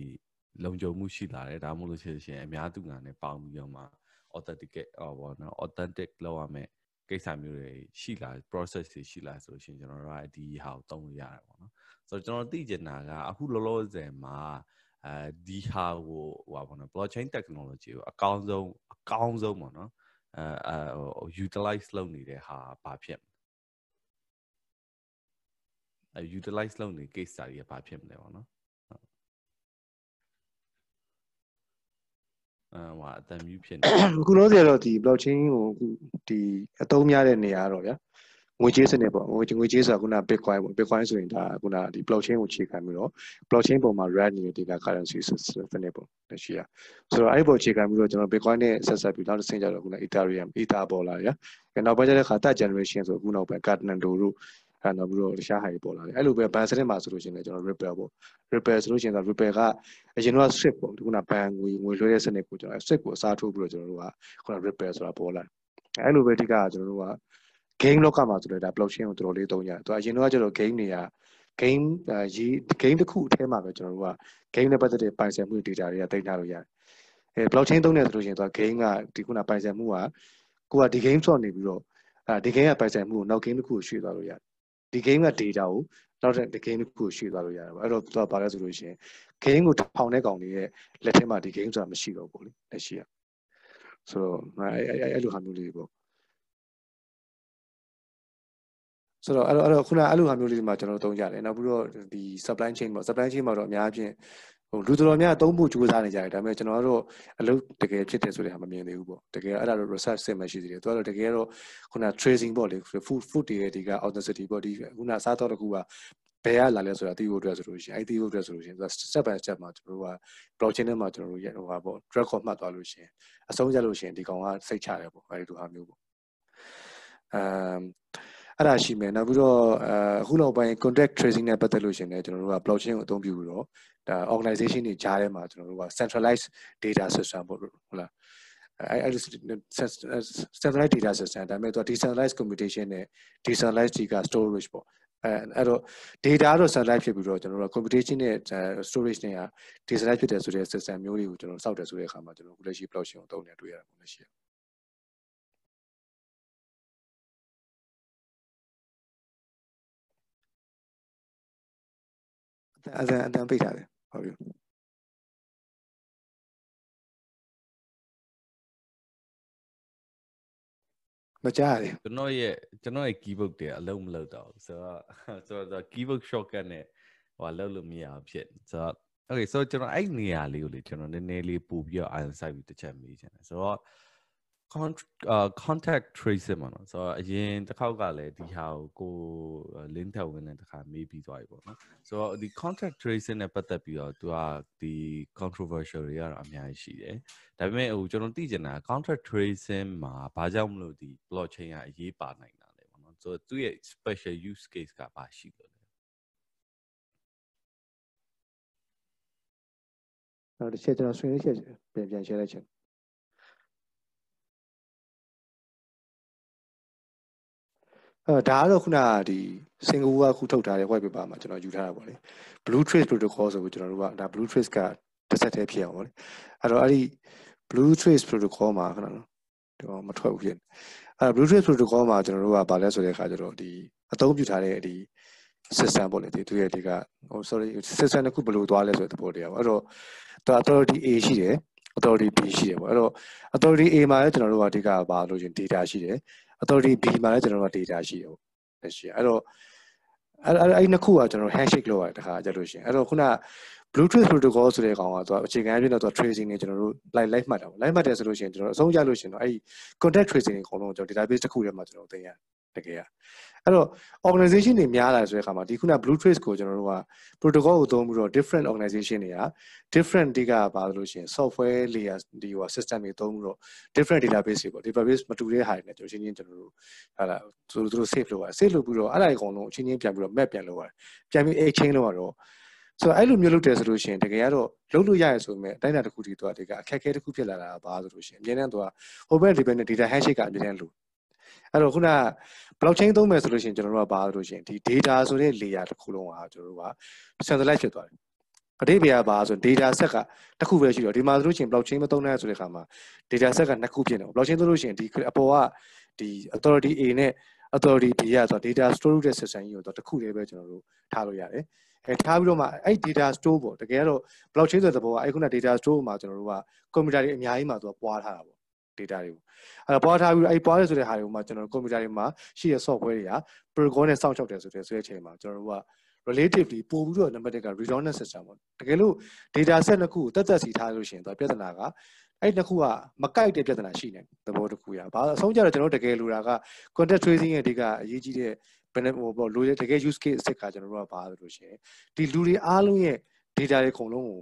လုံခြုံမှုရှိလာတယ်ဒါမှမဟုတ်လို့ရှိရင်အများသူငါနဲ့ပေါင်းပြီးတော့မှ authenticate ဟောပေါ့နော် authentic လောက်ရမယ်ကိစ္စမျိုးတွေရှိလာ process တွေရှိလာဆိုလို့ရှိရင်ကျွန်တော်တို့ကဒီဟာကိုတုံးလို့ရတယ်ပေါ့နော်ဆိုတော့ကျွန်တော်သိချင်တာကအခုလောလောဆယ်မှာ အဲဒီဟာကိုဟိုပါဘောနော် blockchain technology ကိုအကောင်းဆုံးအကောင်းဆုံးပေါ့နော်အဲအဲ utilize လုပ်နေတဲ့ဟာဘာဖြစ်မလဲအဲ utilize လုပ်နေ case study ကဘာဖြစ်မလဲပေါ့နော်အဲဟိုအတန်မြူးဖြစ်နေအခုလို့ဆိုတော့ဒီ blockchain ကိုအခုဒီအသုံးများတဲ့နေရာတော့ဗျာ ငွေကြေးစနစ်ပေါ့ငွေငွေကြေးဆိုတာခုန bitcoin ပေါ့ bitcoin ဆိုရင်ဒါခုနဒီ blockchain ကိုခြေခံပြီးတော့ blockchain ပေါ်မှာ run နေတဲ့ data currency စနစ်ပေါ့လက်ရှိอ่ะဆိုတော့အဲ့ဒီပေါ်ခြေခံပြီးတော့ကျွန်တော် bitcoin နဲ့ဆက်ဆက်ပြီးနောက်တစ်ဆင့်ကျတော့ခုန ethereum ether ပေါ်လာရ။နောက်ပိုင်းကျတဲ့ခါ third generation ဆိုအခုနောက်ပိုင်း cardano တို့အဲနောက်ပြီးတော့တခြားဟာတွေပေါ်လာတယ်အဲ့လိုပဲ ban စနစ်မှာဆိုလို့ရှိရင်လည်းကျွန်တော် ripple ပေါ့ ripple ဆိုလို့ရှိရင်တော့ ripple ကအရင်တော့ swift ပေါ့ခုန ban ငွေငွေလွှဲတဲ့စနစ်ကိုကျွန်တော် swift ကိုအစားထိုးပြီးတော့ကျွန်တော်တို့ကခုန ripple ဆိုတာပေါ်လာတယ်အဲ့လိုပဲအဓိကကကျွန်တော်တို့က game လောကမှာဆိုတော့ဒါ blockchain ကိုတော်တော်လေးသုံးရတယ်သူအရင်တော့ကျတော့ game တွေက game ရေး game တစ်ခုအထဲမှာပဲကျွန်တော်တို့က game နဲ့ပတ်သက်တဲ့ပိုင်ဆိုင်မှု data တွေကတင်ထားလို့ရတယ်အဲ blockchain သုံးတယ်ဆိုလို့ရှိရင်သူက game ကဒီခုနပိုင်ဆိုင်မှုကကိုကဒီ game ဆော့နေပြီးတော့အဲဒီ game ကပိုင်ဆိုင်မှုကိုနောက် game တစ်ခုကိုရွှေ့သွားလို့ရတယ်ဒီ game က data ကိုနောက်တဲ့ game တစ်ခုကိုရွှေ့သွားလို့ရတယ်အဲ့တော့သူကဘာလဲဆိုလို့ရှိရင် game ကိုထောင်တဲ့ကောင်တွေရဲ့လက်ထဲမှာဒီ game ဆိုတာမရှိတော့ဘူးလေလက်ရှိอ่ะဆိုတော့အဲ့အဲ့အဲ့လိုဟာမျိုးလေးပေါ့ ဆိုတော့အဲ့တော့အဲ့တော့ခုနအဲ့လိုဟာမျိုးလေးတွေမှာကျွန်တော်တို့သုံးကြတယ်နောက်ပြီးတော့ဒီ supply chain ပေါ့ supply chain မှာတော့အများအပြားဟိုလူတော်တော်များသုံးဖို့ကြိုးစားနေကြတယ်ဒါပေမဲ့ကျွန်တော်တို့အလုပ်တကယ်ဖြစ်တယ်ဆိုတဲ့ဟာမမြင်သေးဘူးပေါ့တကယ်အဲ့ဒါတော့ research စစ်မှရှိသေးတယ်သူကတော့တကယ်တော့ခုန tracing ပေါ့လေ food food တွေရဲ့ဒီက authenticity ပေါ့ဒီခုနစားတော့တကူကဘယ်ကလာလဲဆိုတာသိဖို့အတွက်ဆိုလို့ရှိရင်အဲ့သိဖို့အတွက်ဆိုလို့ရှိရင် step by step မှာကျွန်တော်တို့က blockchain ထဲမှာကျွန်တော်တို့ရဟိုဟာပေါ့ record မှတ်သွားလို့ရှိရင်အဆုံးရလို့ရှိရင်ဒီကောင်ကစိတ်ချတယ်ပေါ့အဲ့ဒီလိုဟာမျိုးပေါ့အမ် အဲ့ဒါရှိမယ်နောက်ပြီးတော့အခုနောက်ပိုင်း contact tracing နဲ့ပတ်သက်လို့ရှိရင်လည်းကျွန်တော်တို့က blockchain ကိုအသုံးပြုပြီးတော့ဒါ organization တွေကြားထဲမှာကျွန်တော်တို့က centralized data system ပေါ့ဟုတ်လားအဲအဲ့ centralized data system ဒါပေမဲ့သူ decentralized computation နဲ့ decentralized data storage ပေါ့အဲအဲ့တော့ data တော့ centralized ဖြစ်ပြီးတော့ကျွန်တော်တို့ computation နဲ့ storage တွေက decentralized ဖြစ်တယ်ဆိုတဲ့ system မျိုးတွေကိုကျွန်တော်စောက်တယ်ဆိုတဲ့အခါမှာကျွန်တော်ခုလက်ရှိ blockchain ကိုသုံးနေတွေ့ရတာပေါ့လက်ရှိ အတန်အတန်ပိတ်ထားတယ်ဟုတ်ပြီမကြားရတယ်ကျွန်တော်ရဲ့ကျွန်တော်ရဲ့ keyboard တွေအလုံးမလုံးတော့ဘူးဆိုတော့ဆိုတော့ keyboard shortcut နဲ့ဟိုလုံးလို့မရအောင်ဖြစ်ဆိုတော့ okay ဆိုတော့ကျွန်တော်အဲ့နေရာလေးကိုလေကျွန်တော်နည်းနည်းလေးပို့ပြီးတော့ iron site ပြီးတစ်ချက်မေးချင်တယ်ဆိုတော့ contact tracing ပေါ့နော်ဆိုတော့အရင်တစ်ခေါက်ကလည်းဒီဟာကိုကို link ထပ်ဝင်တဲ့တစ်ခါမေးပြီးသွားပြီပေါ့နော်ဆိုတော့ဒီ contact tracing နဲ့ပတ်သက်ပြီးတော့သူကဒီ controversial တွေကတော့အများကြီးရှိတယ်ဒါပေမဲ့ဟိုကျွန်တော်သိချင်တာ contact tracing မှာဘာကြောင့်မလို့ဒီ blockchain ကအရေးပါနိုင်တာလဲပေါ့နော်ဆိုတော့သူရဲ့ special use case ကဘာရှိလို့လဲနောက်တစ်ချက်ကျွန်တော်ဆွေးနွေးချက်ပြန်ပြန် share လိုက်ချင် အဲဒါကတော့ခုနကဒီစင်ကာပူကခုထုတ်ထားတဲ့ white paper မှာကျွန်တော်ယူထားတာပေါ့လေ blue trace protocol ဆိုပြီးကျွန်တော်တို့ကဒါ blue trace ကတစ်ဆက်တည်းဖြစ်အောင်ပေါ့လေအဲ့တော့အဲ့ဒီ blue trace protocol မှာခဏနော်တော့မထွက်ဘူးဖြစ်အဲ့ blue trace protocol မှာကျွန်တော်တို့ကဗာလဲဆိုတဲ့အခါကျတော့ဒီအသုံးပြုထားတဲ့ဒီ system ပေါ့လေဒီသူရဲ့ဒီကဟို sorry system တစ်ခုဘယ်လိုသွားလဲဆိုတဲ့သဘောတရားပေါ့အဲ့တော့သူ authority A ရှိတယ် authority B ရှိတယ်ပေါ့အဲ့တော့ authority A မှာလည်းကျွန်တော်တို့ကအဓိကပါလို့ရှင် data ရှိတယ် authority B မှာလည်းကျွန်တော်တို့က data ရှိတယ်ပေါ့လက်ရှိအဲ့တော့အဲ့အဲ့အဲ့နှစ်ခုကကျွန်တော် handshake လုပ်ရတယ်တခါကြလို့ရှင်အဲ့တော့ခုန Bluetooth protocol ဆိုတဲ့ကောင်ကသူအခြေခံအဖြစ်တော့သူ tracing နဲ့ကျွန်တော်တို့ live live မှတ်တာပေါ့ live မှတ်တယ်ဆိုလို့ရှိရင်ကျွန်တော်အဆုံးရလို့ရှိရင်တော့အဲ့ဒီ contact tracing အကုန်လုံးကျွန်တော် database တစ်ခုထဲမှာကျွန်တော်သင်ရတယ် တကယ်ရအဲ့တော့ organization တွေများလာဆိုတဲ့အခါမှာဒီခုန blue trace ကိုကျွန်တော်တို့က protocol ကိုသုံးပြီးတော့ different organization တွေက different ဒီကပါလို့ရှိရင် software layer ဒီဟို system တွေသုံးပြီးတော့ different database တွေပေါ့ database မတူတဲ့ဟာတွေနဲ့ကျွန်တော်ချင်းချင်းကျွန်တော်တို့ဟာလာသူတို့ save လုပ်ရတယ် save လုပ်ပြီးတော့အဲ့ဒါအကုန်လုံးချင်းချင်းပြန်ပြီးတော့ map ပြန်လုပ်ရတယ်ပြန်ပြီး exchange လုပ်ရတော့ဆိုတော့အဲ့လိုမျိုးလုပ်တယ်ဆိုလို့ရှိရင်တကယ်ကတော့လုပ်လို့ရရဆိုပေမဲ့အတိုင်းအတာတစ်ခုတည်းသူကဒီကအခက်အခဲတစ်ခုဖြစ်လာတာပါဆိုလို့ရှိရင်အများနဲ့သူက open depend data handshake ကအများနဲ့လို့ အဲ့တော့ခုန blockchain သုံးမယ်ဆိုလို့ရှိရင်ကျွန်တော်တို့ကဘာလို့ရှိရင်ဒီ data ဆိုတဲ့ layer တစ်ခုလုံးကကျွန်တော်တို့က centralize ဖြစ်သွားတယ်အတိတ်ဘယ်ကပါဆို data set ကတစ်ခုပဲရှိတော့ဒီမှာဆိုလို့ရှိရင် blockchain မသုံးနိုင်ဆိုတဲ့အခါမှာ data set ကနှစ်ခုဖြစ်နေတယ် blockchain သုံးလို့ရှိရင်ဒီအပေါ်ကဒီ authority A နဲ့ authority B ရဆို data storage တဲ့ system ကြီးကိုတော့တစ်ခုတည်းပဲကျွန်တော်တို့ထားလို့ရတယ်အဲထားပြီးတော့မှအဲ့ data store ပေါ့တကယ်တော့ blockchain ဆိုတဲ့သဘောကအဲ့ခုန data store မှာကျွန်တော်တို့က computer တွေအများကြီးမှာသူကပွားထားတာပေါ့ data တွေကိုအဲ့တော့ပွားထားပြီးတော့အဲ့ပွားရဆိုတဲ့ဟာတွေကိုမှကျွန်တော်တို့ computer တွေမှာရှိတဲ့ software တွေက protocol နဲ့စောင့်ရှောက်တယ်ဆိုတဲ့ဆိုတဲ့အချိန်မှာကျွန်တော်တို့က relatively ပို့ပြီးတော့ number 1က redundant system ပေါ့တကယ်လို့ data set နှစ်ခုကိုတက်တက်စီထားလို့ရှိရင်သူပြဿနာကအဲ့နှစ်ခုကမကိုက်တဲ့ပြဿနာရှိနေသဘောတစ်ခုရဘာအဆုံးကြတော့ကျွန်တော်တကယ်လိုတာက contact tracing ရဲ့အဓိကအရေးကြီးတဲ့ဘယ်နဲ့ဟိုပေါ့လိုတကယ် use case အစ်စ်ကကျွန်တော်တို့ကဘာလို့ရှိရင်ဒီလူတွေအားလုံးရဲ့ data တွေအကုန်လုံးကို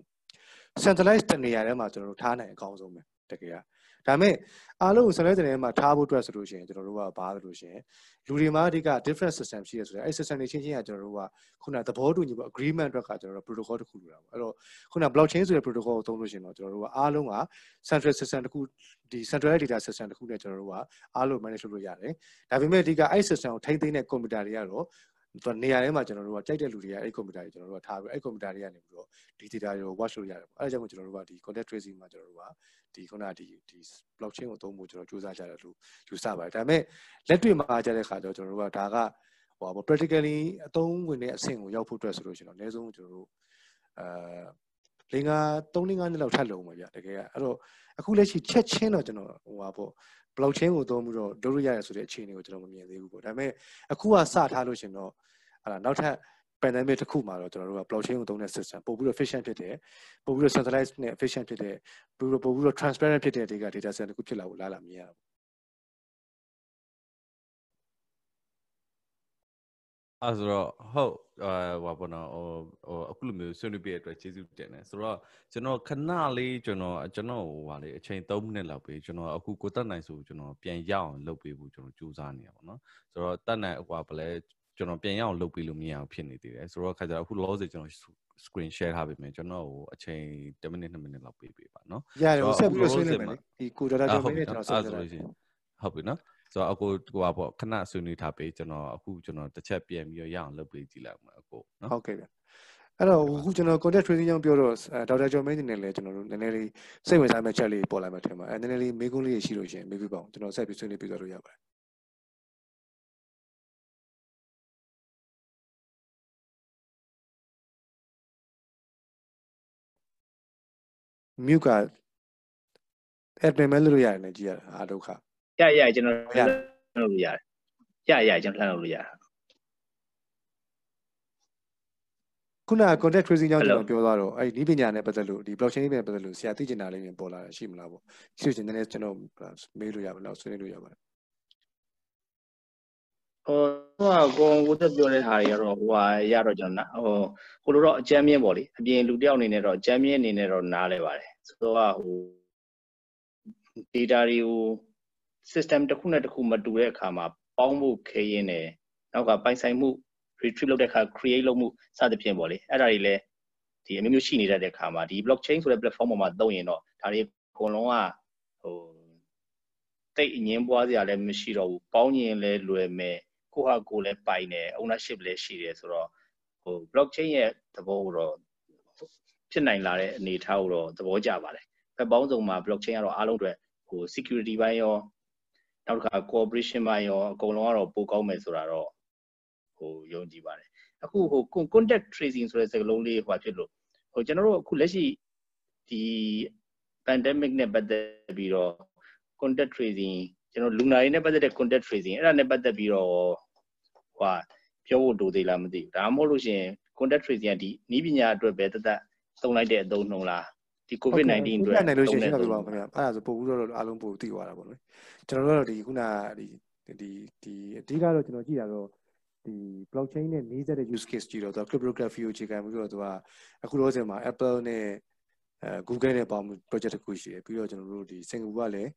centralized တနေရာထဲမှာကျွန်တော်တို့ထားနိုင်အကောင်းဆုံးပဲတကယ်က ဒါပေမဲ့အားလုံးကို centralized တနေရာမှာထားဖို့အတွက်ဆိုလို့ရှိရင်ကျွန်တော်တို့ကဘာလို့လို့ရှိရင်လူတွေမှာအဓိက different system ရှိရဆိုတော့အဲ့ system တွေချင်းချင်းကကျွန်တော်တို့ကခုနသဘောတူညီပေါ့ agreement အတွက်ကကျွန်တော်တို့ protocol တစ်ခုလိုတာပေါ့အဲ့တော့ခုန blockchain ဆိုတဲ့ protocol ကိုသုံးလို့ရှိရင်တော့ကျွန်တော်တို့ကအားလုံးက central system တစ်ခုဒီ central data system တစ်ခုနဲ့ကျွန်တော်တို့ကအားလုံး manage လုပ်လို့ရတယ်ဒါပေမဲ့အဓိကအဲ့ system ကိုထိန်းသိမ်းတဲ့ computer တွေကတော့ သူနေရာထဲမှာကျွန်တော်တို့ကကြိုက်တဲ့လူတွေကအဲ့ computer တွေကျွန်တော်တို့ကထားပြီးအဲ့ computer တွေကနေပြီးတော့ဒီ data တွေကို watch လုပ်ရတယ်ပေါ့အဲ့ဒါကြောင့်ကျွန်တော်တို့ကဒီ contact tracing မှာကျွန်တော်တို့ကဒီခုနဒီဒီ blockchain ကိုသုံးဖို့ကျွန်တော်စူးစမ်းကြတယ်လို့ယူဆပါတယ်ဒါပေမဲ့လက်တွေ့မှာကြတဲ့ခါကျတော့ကျွန်တော်တို့ကဒါကဟိုပါ practically အသုံးဝင်တဲ့အဆင့်ကိုရောက်ဖို့အတွက်ဆိုလို့ရှိရင်တော့အနည်းဆုံးကျွန်တော်တို့အာလင်းက3လ5နှစ်လောက်ထပ်လုံးပါဗျတကယ်ကအဲ့တော့အခုလက်ရှိချက်ချင်းတော့ကျွန်တော်ဟိုပါပေါ့ blockchain ကိုသုံးပြီးတော့လုပ်လို့ရတယ်ဆိုတဲ့အခြေအနေကိုကျွန်တော်မမြင်သေးဘူးပေါ့ဒါပေမဲ့အခုကစထားလို့ရှင်တော့အဲ့ဒါနောက်ထပ် pandemic တစ်ခုမှာတော့ကျွန်တော်တို့က blockchain ကိုသုံးတဲ့ system ပို့ပြီးတော့ efficient ဖြစ်တယ်ပို့ပြီးတော့ centralized နဲ့ efficient ဖြစ်တယ်ပို့ပြီးတော့ပို့ပြီးတော့ transparent ဖြစ်တဲ့ data data set တစ်ခုဖြစ်လာဖို့လားလာမြင်ရတာပေါ့ အဲဆိုတော့ဟုတ်အဲဟောပေါ့နော်ဟိုဟိုအခုလိုမျိုးဆွေးနွေးပြတဲ့အတွက်ကျေးဇူးတင်တယ်ဆိုတော့ကျွန်တော်ခဏလေးကျွန်တော်ကျွန်တော်ဟိုဟာလေအချိန်3မိနစ်လောက်ပဲကျွန်တော်အခုကိုတက်နိုင်ဆိုကျွန်တော်ပြန်ရအောင်လုပ်ပေးဖို့ကျွန်တော်ကြိုးစားနေရပါတော့ဆိုတော့တက်နိုင်ဟိုဟာဗလဲကျွန်တော်ပြန်ရအောင်လုပ်ပေးလို့မရအောင်ဖြစ်နေသေးတယ်ဆိုတော့ခါကျတော့အခုလောစေကျွန်တော် screen share ထားပေးမယ်ကျွန်တော်ဟိုအချိန်10မိနစ်2မိနစ်လောက်ပေးပေးပါနော်ရတယ်ဆက်ပြီးဆွေးနွေးမယ်လေဒီကိုဒေါက်တာကျော်မင်းနဲ့ကျွန်တော်ဆက်ပြီးဟုတ်ပြီနော် ဆိုတော့အကိုဟိုပါပေါ့ခဏဆွေးနွေးထားပေးကျွန်တော်အခုကျွန်တော်တစ်ချက်ပြန်ပြီးရအောင်လုပ်ပေးကြည့်လိုက်မှာအကိုနော်ဟုတ်ကဲ့ဗျအဲ့တော့အခုကျွန်တော် contact tracing ကြောင့်ပြောတော့ဒေါက်တာကျော်မင်းနေနဲ့လည်းကျွန်တော်တို့နည်းနည်းလေးစိတ်ဝင်စားမဲ့ချက်လေးပေါ်လာမှထင်ပါအဲနည်းနည်းလေးမေးခွန်းလေးရှိလို့ရှိရင်မေးပြပါအောင်ကျွန်တော်ဆက်ပြီးဆွေးနွေးပြသွားလို့ရပါတယ်မြုပ်က admin မဲ့လို့ရတယ်နဲ့ကြည့်ရတာအာဒုက္ခ ရရကျွန်တော်လှမ်းလို့ရတယ်ရရကျွန်တော်လှမ်းလို့ရတယ်ခုနက contact tracing ကြောင့်ကျွန်တော်ပြောသွားတော့အဲ့ဒီနည်းပညာနဲ့ပတ်သက်လို့ဒီ blockchain နဲ့ပတ်သက်လို့ဆရာသိချင်တာလေးတွေပေါ်လာတာရှိမလားပေါ့ရှိချင်တယ်ကျွန်တော်မေးလို့ရပါလားဆွေးနွေးလို့ရပါတယ်ဟိုကိုကိုတက်ပြောတဲ့ဟာတွေကတော့ဟိုဟာရတော့ကျွန်တော်ဟိုကိုလိုတော့အကြမ်းမြင့်ပေါ့လေအပြင်လူတယောက်အနေနဲ့တော့အကြမ်းမြင့်အနေနဲ့တော့နားလဲပါတယ်ဆိုတော့ဟို data တွေကို system တစ်ခုနဲ့တစ်ခုမတူတဲ့အခါမှာပေါင်းဖို့ခဲရင်းတယ်နောက်ကပိုင်ဆိုင်မှု retrieve လုပ်တဲ့အခါ create လုပ်မှုစသဖြင့်ပေါ့လေအဲ့ဒါတွေလည်းဒီအမျိုးမျိုးရှိနေတဲ့အခါမှာဒီ blockchain ဆိုတဲ့ platform ပေါ်မှာသုံးရင်တော့ဒါတွေအကုန်လုံးကဟိုတိတ်အငင်းပွားစရာလည်းမရှိတော့ဘူးပေါင်းရင်လည်းလွယ်မယ်ကိုဟာကိုလည်းပိုင်တယ် ownership လည်းရှိတယ်ဆိုတော့ဟို blockchain ရဲ့သဘောကိုတော့ဖြစ်နိုင်လာတဲ့အနေအထားကိုတော့သဘောကျပါတယ်ဘက်ပေါင်းစုံမှာ blockchain ကတော့အားလုံးအတွက်ဟို security ဘိုင်းရော နောက်တစ်ခါ cooperation ဘိုင်းရောအကုန်လုံးကတော့ပိုကောင်းမယ်ဆိုတာတော့ဟိုယုံကြည်ပါတယ်အခုဟို contact tracing ဆိုတဲ့စကားလုံးလေးဟိုဖြစ်လို့ဟိုကျွန်တော်တို့အခုလက်ရှိဒီ pandemic နဲ့ပတ်သက်ပြီးတော့ contact tracing ကျွန်တော်လူနာတွေနဲ့ပတ်သက်တဲ့ contact tracing အဲ့ဒါနဲ့ပတ်သက်ပြီးတော့ဟိုပြောဖို့လိုသေးလားမသိဘူးဒါမှမဟုတ်လို့ရှိရင် contact tracing ကဒီနီးပညာအတွက်ပဲတသက်သုံးလိုက်တဲ့အသုံးနှုံးလား ဒီ covid 19 အတွက်နိုင်လို့ရှိရင်ရှင်းပြပါဦးခင်ဗျာအဲ့ဒါဆိုပို့ပြီးတော့အားလုံးပို့သိသွားတာပေါ့နော်ကျွန်တော်တို့ကတော့ဒီခုနဒီဒီဒီအဓိကတော့ကျွန်တော်ကြည့်တာတော့ဒီ blockchain နဲ့နှီးစပ်တဲ့ use case ကြည့်တော့သူ cryptography ကိုအခြေခံပြီးတော့သူကအခုလောဆယ်မှာ Apple နဲ့အဲ Google နဲ့ပေါင်း project တစ်ခုရှိတယ်ပြီးတော့ကျွန်တော်တို့ဒီ Singapore ကလည်း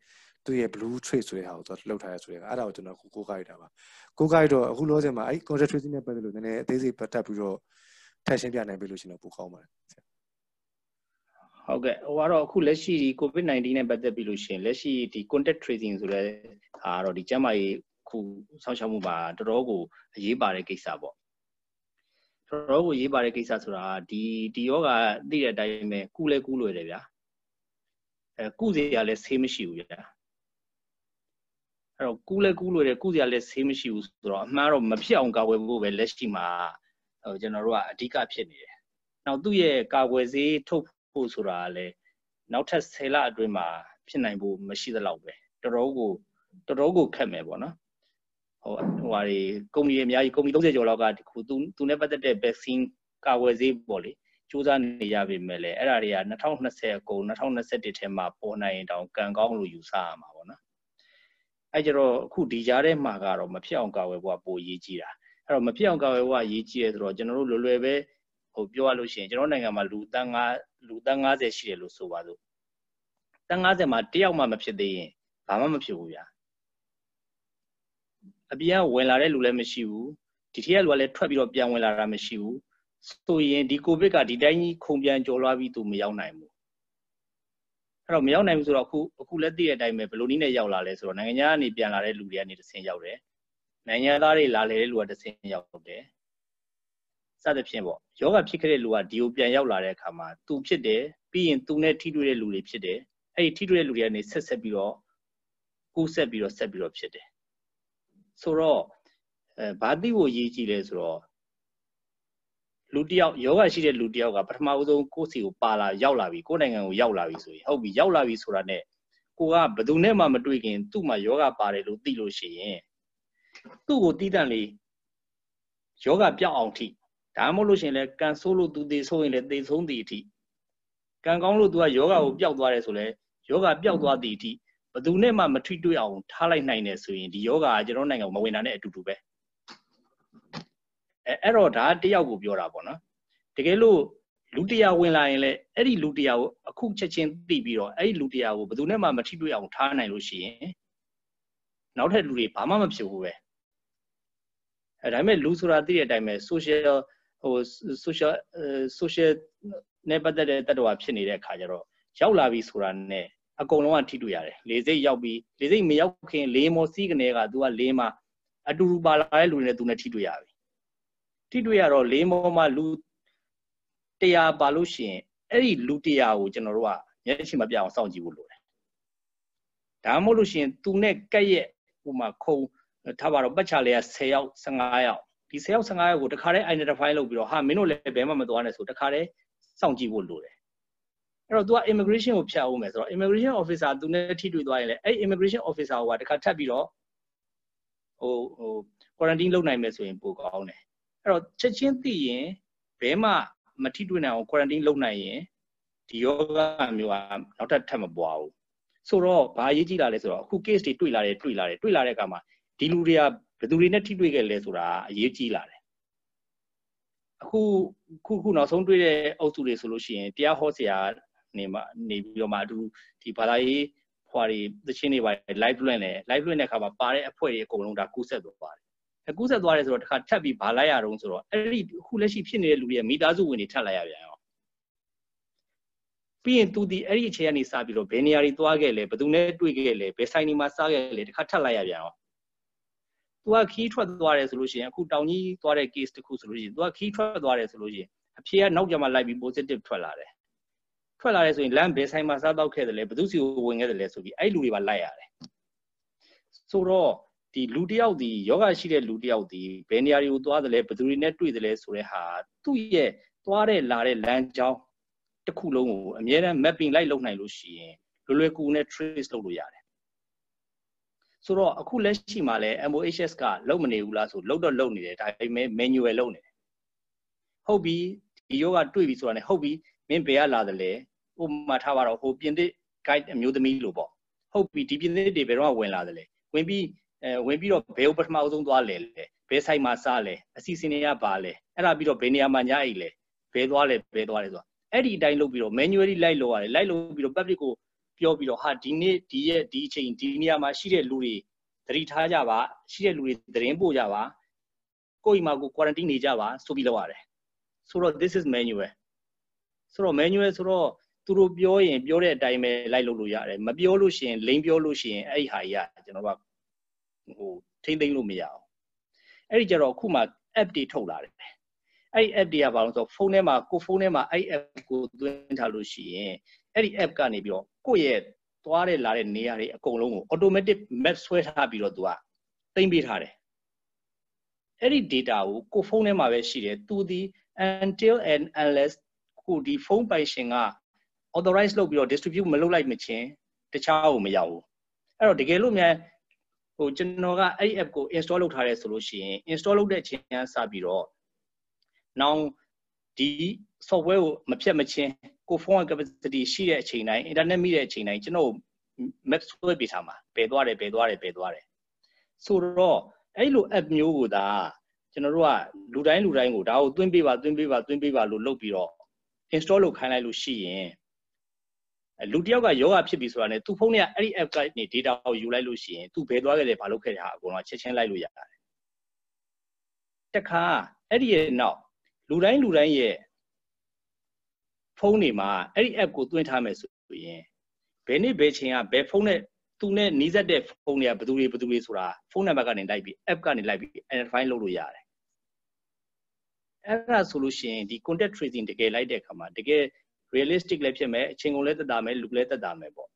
သူ့ရဲ့ blue trade ဆိုတဲ့ဟာကိုသူလောက်ထားရဆိုတဲ့အဲ့ဒါကိုကျွန်တော်ကိုကိုးကြိုက်တာပါကိုးကြိုက်တော့အခုလောဆယ်မှာအဲ့ contract tracing နဲ့ပတ်သက်လို့နည်းနည်းအသေးစိတ်ပတ်သက်ပြီးတော့ထပ်ရှင်းပြနိုင်ပြီလို့ရှင်တော့ပိုကောင်းပါတယ် ဟုတ်ကဲ့ဟိုကတော့အခုလက်ရှိဒီ COVID-19 နဲ့ပတ်သက်ပြီးလို့ရှိရင်လက်ရှိဒီ contact tracing ဆိုတဲ့ဟာတော့ဒီကျန်းမာရေးခုဆောင်းရှောက်မှုမှာတော်တော်ကိုအရေးပါတဲ့ကိစ္စပေါ့တော်တော်ကိုအရေးပါတဲ့ကိစ္စဆိုတာဒီဒီယောဂသိတဲ့အတိုင်းပဲကုလဲကုလွယ်တယ်ဗျာအဲကုစရာလည်းဆေးမရှိဘူးဗျာအဲ့တော့ကူးလဲကူးလို့တယ်ကုစရာလည်းဆေးမရှိဘူးဆိုတော့အမှားတော့မဖြစ်အောင်ကာဝယ်ဖို့ပဲလက်ရှိမှာဟိုကျွန်တော်တို့ကအဓိကဖြစ်နေတယ်နောက်သူ့ရဲ့ကာကွယ်ဆေးထုတ် ဖို့ဆိုတာကလည်းနောက်ထပ်10လအတွင်းမှာဖြစ်နိုင်ဖို့မရှိသလောက်ပဲတော်တော်ကိုတော်တော်ကိုခက်မယ်ပေါ့နော်ဟိုဟိုဟာတွေကုမ္ပဏီတွေအများကြီးကုမ္ပဏီ30ကျော်လောက်ကခုသူသူနဲ့ပတ်သက်တဲ့ vaccine ကာကွယ်ဆေးပေါ့လေစူးစမ်းနေရပေမဲ့လည်းအဲ့ဒါတွေက2020အကုန်2021ထဲမှာပေါ်နိုင်ရင်တောင်ကံကောင်းလို့ယူဆရမှာပေါ့နော်အဲ့ကြတော့အခုဒီကြားထဲမှာကတော့မဖြစ်အောင်ကာကွယ်ဖို့ကပိုရေးကြီးတာအဲ့တော့မဖြစ်အောင်ကာကွယ်ဖို့ကရေးကြီးရဲဆိုတော့ကျွန်တော်တို့လွယ်လွယ်ပဲဟိုပြောရလို့ရှိရင်ကျွန်တော်နိုင်ငံမှာလူတန်း9 လူတန်း90ရှိတယ်လို့ဆိုပါစို့တန်း90မှာတယောက်မှမဖြစ်သေးရင်ဘာမှမဖြစ်ဘူးဗျာအပြင်ကဝင်လာတဲ့လူလည်းမရှိဘူးဒီထက်ကလူကလည်းထွက်ပြီးတော့ပြန်ဝင်လာတာမရှိဘူးဆိုရင်ဒီကိုဗစ်ကဒီတိုင်းကြီးခုံပြန်ကျော်လွှားပြီးသူမရောက်နိုင်ဘူးအဲ့တော့မရောက်နိုင်ဘူးဆိုတော့အခုအခုလက်သိတဲ့အတိုင်းပဲဘယ်လိုနည်းနဲ့ရောက်လာလဲဆိုတော့နိုင်ငံခြားကနေပြန်လာတဲ့လူတွေကနေတဆင်ရောက်တယ်နိုင်ငံသားတွေလာလေတဲ့လူကတဆင်ရောက်တယ် စသဖြင့်ပေါ့ယောဂဖြစ်ခဲ့တဲ့လူကဒီကိုပြန်ရောက်လာတဲ့အခါမှာသူဖြစ်တယ်ပြီးရင်သူနဲ့ထိတွေ့တဲ့လူတွေဖြစ်တယ်အဲ့ဒီထိတွေ့တဲ့လူတွေကနေဆက်ဆက်ပြီးတော့ကူးဆက်ပြီးတော့ဆက်ပြီးတော့ဖြစ်တယ်ဆိုတော့အဲဘာသိဖို့ရည်ကြည်လဲဆိုတော့လူတယောက်ယောဂရှိတဲ့လူတယောက်ကပထမဦးဆုံးကိုယ့်စီကိုပါလာရောက်လာပြီကိုယ့်နိုင်ငံကိုရောက်လာပြီဆိုရင်ဟုတ်ပြီရောက်လာပြီဆိုတာနဲ့ကိုကဘယ်သူနဲ့မှမတွေ့ခင်သူ့မှာယောဂပါတယ်လို့သိလို့ရှိရင်သူ့ကိုတီးတန့်လေးယောဂပြောက်အောင်ထိ ဒါမှမဟုတ်လို့ရှိရင်လည်းကန်ဆိုးလို့သူသေဆိုးရင်လည်းသေဆုံးသည်အထိကံကောင်းလို့သူကယောဂကိုပျောက်သွားတယ်ဆိုလဲယောဂပျောက်သွားသည်အထိဘယ်သူနဲ့မှမထိတွေ့အောင်ထားလိုက်နိုင်တယ်ဆိုရင်ဒီယောဂကကျွန်တော်နိုင်ငံမဝင်တာနဲ့အတူတူပဲအဲအဲ့တော့ဒါတယောက်ကိုပြောတာပေါ့နော်တကယ်လို့လူတရားဝင်လာရင်လည်းအဲ့ဒီလူတရားကိုအခုချက်ချင်းသိပြီးတော့အဲ့ဒီလူတရားကိုဘယ်သူနဲ့မှမထိတွေ့အောင်ထားနိုင်လို့ရှိရင်နောက်ထပ်လူတွေဘာမှမဖြစ်ဘူးပဲအဲဒါပေမဲ့လူဆိုတာသိတဲ့အတိုင်းပဲ social ဟို social social နဲ့ပတ်သက်တဲ့တ attva ဖြစ်နေတဲ့အခါကျတော့ရောက်လာပြီဆိုတာနဲ့အကုန်လုံးကထိတွေ့ရတယ်လေစိတ်ရောက်ပြီးလေစိတ်မရောက်ခင်လေးမောစီးကနေက तू ကလေးမှာအတူတူပါလာတဲ့လူတွေနဲ့ तू နဲ့ထိတွေ့ရပြီထိတွေ့ရတော့လေးမောမှာလူတရားပါလို့ရှိရင်အဲ့ဒီလူတရားကိုကျွန်တော်တို့ကမျက်ရှိမပြအောင်စောင့်ကြည့်ဖို့လိုတယ်ဒါမှမဟုတ်လို့ရှိရင် तू နဲ့ကက်ရဲ့ဟိုမှာခုံထားပါတော့ပတ်ချလေးက10ယောက်15ယောက် ဒီ10ယောက်15ယောက်ကိုတခါတည်း identify လုပ်ပြီးတော့ဟာမင်းတို့လည်းဘယ်မှမသွားနဲ့ဆိုတခါတည်းစောင့်ကြည့်ဖို့လိုတယ်အဲ့တော့ तू က immigration ကိုဖြတ်အောင်မယ်ဆိုတော့ immigration officer သူနဲ့ထိတွေ့သွားရင်လည်းအဲ့ immigration officer ကတခါထပ်ပြီးတော့ဟိုဟို quarantine လုပ်နိုင်မယ်ဆိုရင်ပိုကောင်းတယ်အဲ့တော့ချက်ချင်းသိရင်ဘဲမှမထိတွေ့နိုင်အောင် quarantine လုပ်နိုင်ရင်ဒီယောဂမျိုးကနောက်ထပ်ထပ်မပွားဘူးဆိုတော့ဘာရေးကြည့်လာလဲဆိုတော့အခု case တွေတွေ့လာတယ်တွေ့လာတယ်တွေ့လာတဲ့အခါမှာဒီလူတွေက ဘယ်သူတွေနဲ့ထိတွေ့ခဲ့လဲဆိုတာအရေးကြီးလာတယ်အခုခုခုနောက်ဆုံးတွေ့တဲ့အုပ်စုတွေဆိုလို့ရှိရင်တရားဟောဆရာနေမှာနေပြီးတော့မှအတူဒီဘာသာရေးဖွာတွေသချင်းတွေပါ live လွှင့်တယ် live လွှင့်တဲ့အခါမှာပါတဲ့အဖွဲ့တွေအကုန်လုံးဒါကူးဆက်သွားပါတယ်အကူးဆက်သွားတယ်ဆိုတော့တစ်ခါထပ်ပြီးဘာလိုက်ရတော့ဆိုတော့အဲ့ဒီအခုလက်ရှိဖြစ်နေတဲ့လူတွေမိသားစုဝင်တွေထပ်လိုက်ရပြန်ရောပြီးရင်သူဒီအဲ့ဒီအခြေအနေစပြီးတော့ဘယ်နေရာတွေသွားခဲ့လဲဘယ်သူနဲ့တွေ့ခဲ့လဲဘယ်ဆိုင်တွေမှာစားခဲ့လဲတစ်ခါထပ်လိုက်ရပြန်ရော သူကခီးထွက်သွားတယ်ဆိုလို့ရှိရင်အခုတောင်ကြီးသွားတဲ့ case တခုဆိုလို့ရှိရင်သူကခီးထွက်သွားတယ်ဆိုလို့ရှိရင်အဖြေကနောက်ကြမှာလိုက်ပြီး positive ထွက်လာတယ်ထွက်လာတယ်ဆိုရင်လမ်းဘယ်ဆိုင်မှာစားတော့ခဲ့တယ်လဲဘယ်သူစီကိုဝင်ခဲ့တယ်လဲဆိုပြီးအဲ့လူတွေပါလိုက်ရတယ်ဆိုတော့ဒီလူတယောက်ဒီယောဂရှိတဲ့လူတယောက်ဒီဘယ်နေရာတွေကိုသွားတယ်လဲဘယ်သူတွေနဲ့တွေ့တယ်လဲဆိုတဲ့ဟာသူ့ရဲ့သွားတဲ့လာတဲ့လမ်းကြောင်းတစ်ခုလုံးကိုအများအား mapping လိုက်လုပ်နိုင်လို့ရှိရင်လွယ်လွယ်ကူကူနဲ့ trace လုပ်လို့ရတယ် ဆိုတော့အခုလက်ရှိမှာလဲ MOHS ကလုံမနေဘူးလားဆိုလုံတော့လုံနေတယ်ဒါပေမဲ့ manual လုံနေတယ်ဟုတ်ပြီဒီယောဂတွေ့ပြီဆိုတာ ਨੇ ဟုတ်ပြီမင်းဘယ်ကလာတယ်လဲဥပမာထားပါတော့ဟိုပြင်သစ် guide အမျိုးသမီးလို့ပေါ့ဟုတ်ပြီဒီပြင်သစ်တွေဘယ်တော့ဝင်လာတယ်လဲဝင်ပြီးအဲဝင်ပြီးတော့ဘယ်ဥပထမအဆုံးသွားလဲလဲဘယ်ဆိုင်မှာစားလဲအစီအစဉ်တွေကပါလဲအဲ့ဒါပြီးတော့ဘယ်နေရာမှာညအိတ်လဲဘယ်သွားလဲဘယ်သွားလဲဆိုတာအဲ့ဒီအတိုင်းလုပ်ပြီးတော့ manually လိုက်လို့ရတယ်လိုက်လို့ပြီးတော့ public ကို ပြောပြီးတော့ဟာဒီနေ့ဒီရဲ့ဒီအချိန်ဒီနေရာမှာရှိတဲ့လူတွေသတိထားကြပါရှိတဲ့လူတွေသတင်းပို့ကြပါကိုယ့်အိမ်မှာကို quarantine နေကြပါဆိုပြီးလုပ်ရတယ်ဆိုတော့ this is manual ဆိုတော့ manual ဆိုတော့သူတို့ပြောရင်ပြောတဲ့အတိုင်းပဲလိုက်လုပ်လို့ရတယ်မပြောလို့ရှိရင်လိန်ပြောလို့ရှိရင်အဲ့ဒီဟာကြီးကကျွန်တော်တို့ဟိုထိမ့်သိမ့်လို့မရအောင်အဲ့ဒီကြတော့အခုမှ app တွေထုတ်လာတယ်အဲ့ဒီ app တွေကဘာလို့ဆိုဖုန်းထဲမှာကိုဖုန်းထဲမှာအဲ့ app ကိုသွင်းထားလို့ရှိရင်အဲ့ဒီ app ကနေပြီးတော့ ကိုယ့်ရဲ့သွားတဲ့လာတဲ့နေရာတွေအကုန်လုံးကို automatic map ဆွဲထားပြီးတော့သူကသိမ့်ပေးထားတယ်အဲ့ဒီ data ကိုကိုဖုန်းထဲမှာပဲရှိတယ်သူဒီ until and unless ကိုဒီဖုန်းပိုင်ရှင်က authorize လုပ်ပြီးတော့ distribute မလုပ်လိုက်မချင်းတခြားကိုမရောက်ဘူးအဲ့တော့တကယ်လို့များဟိုကျွန်တော်ကအဲ့ဒီ app ကို install လုပ်ထားတယ်ဆိုလို့ရှိရင် install လုပ်တဲ့အချိန်ကစပြီးတော့နောက်ဒီ software ကိုမဖြတ်မချင်း ကိုဖုန်းက capacity ရှိတဲ့အချိန်တိုင်း internet မိတဲ့အချိန်တိုင်းကျွန်တော် map ဆွဲပေးထားမှာပယ်သွားတယ်ပယ်သွားတယ်ပယ်သွားတယ်ဆိုတော့အဲ့လို app မျိုးကိုဒါကျွန်တော်တို့ကလူတိုင်းလူတိုင်းကိုဒါကိုသွင်းပေးပါသွင်းပေးပါသွင်းပေးပါလို့လုပ်ပြီးတော့ install လုပ်ခိုင်းလိုက်လို့ရှိရင်လူတယောက်ကယောဂဖြစ်ပြီဆိုတာနဲ့သူ့ဖုန်းထဲကအဲ့ဒီ app ကနေ data ကိုယူလိုက်လို့ရှိရင်သူဘယ်သွားခဲ့တယ်ဘာလုပ်ခဲ့တယ်ဟာအကုန်လုံးချက်ချင်းလိုက်လို့ရတယ်တခါအဲ့ဒီရဲ့နောက်လူတိုင်းလူတိုင်းရဲ့ ဖုန်းတွေမှာအဲ့ဒီ app ကိုသွင်းထားမယ်ဆိုရင်ဘယ်နေ့ဘယ်ချိန်ကဘယ်ဖုန်းနဲ့သူနဲ့နီးစပ်တဲ့ဖုန်းတွေကဘယ်သူတွေဘယ်သူတွေဆိုတာဖုန်းနံပါတ်ကနေလိုက်ပြီး app ကနေလိုက်ပြီး identify လုပ်လို့ရတယ်အဲ့ဒါဆိုလို့ရှိရင်ဒီ contact tracing တကယ်လိုက်တဲ့အခါမှာတကယ် realistic လည်းဖြစ်မယ်အချိန်ကုန်လည်းသက်သာမယ်လူလည်းသက်သာမယ်ပေါ့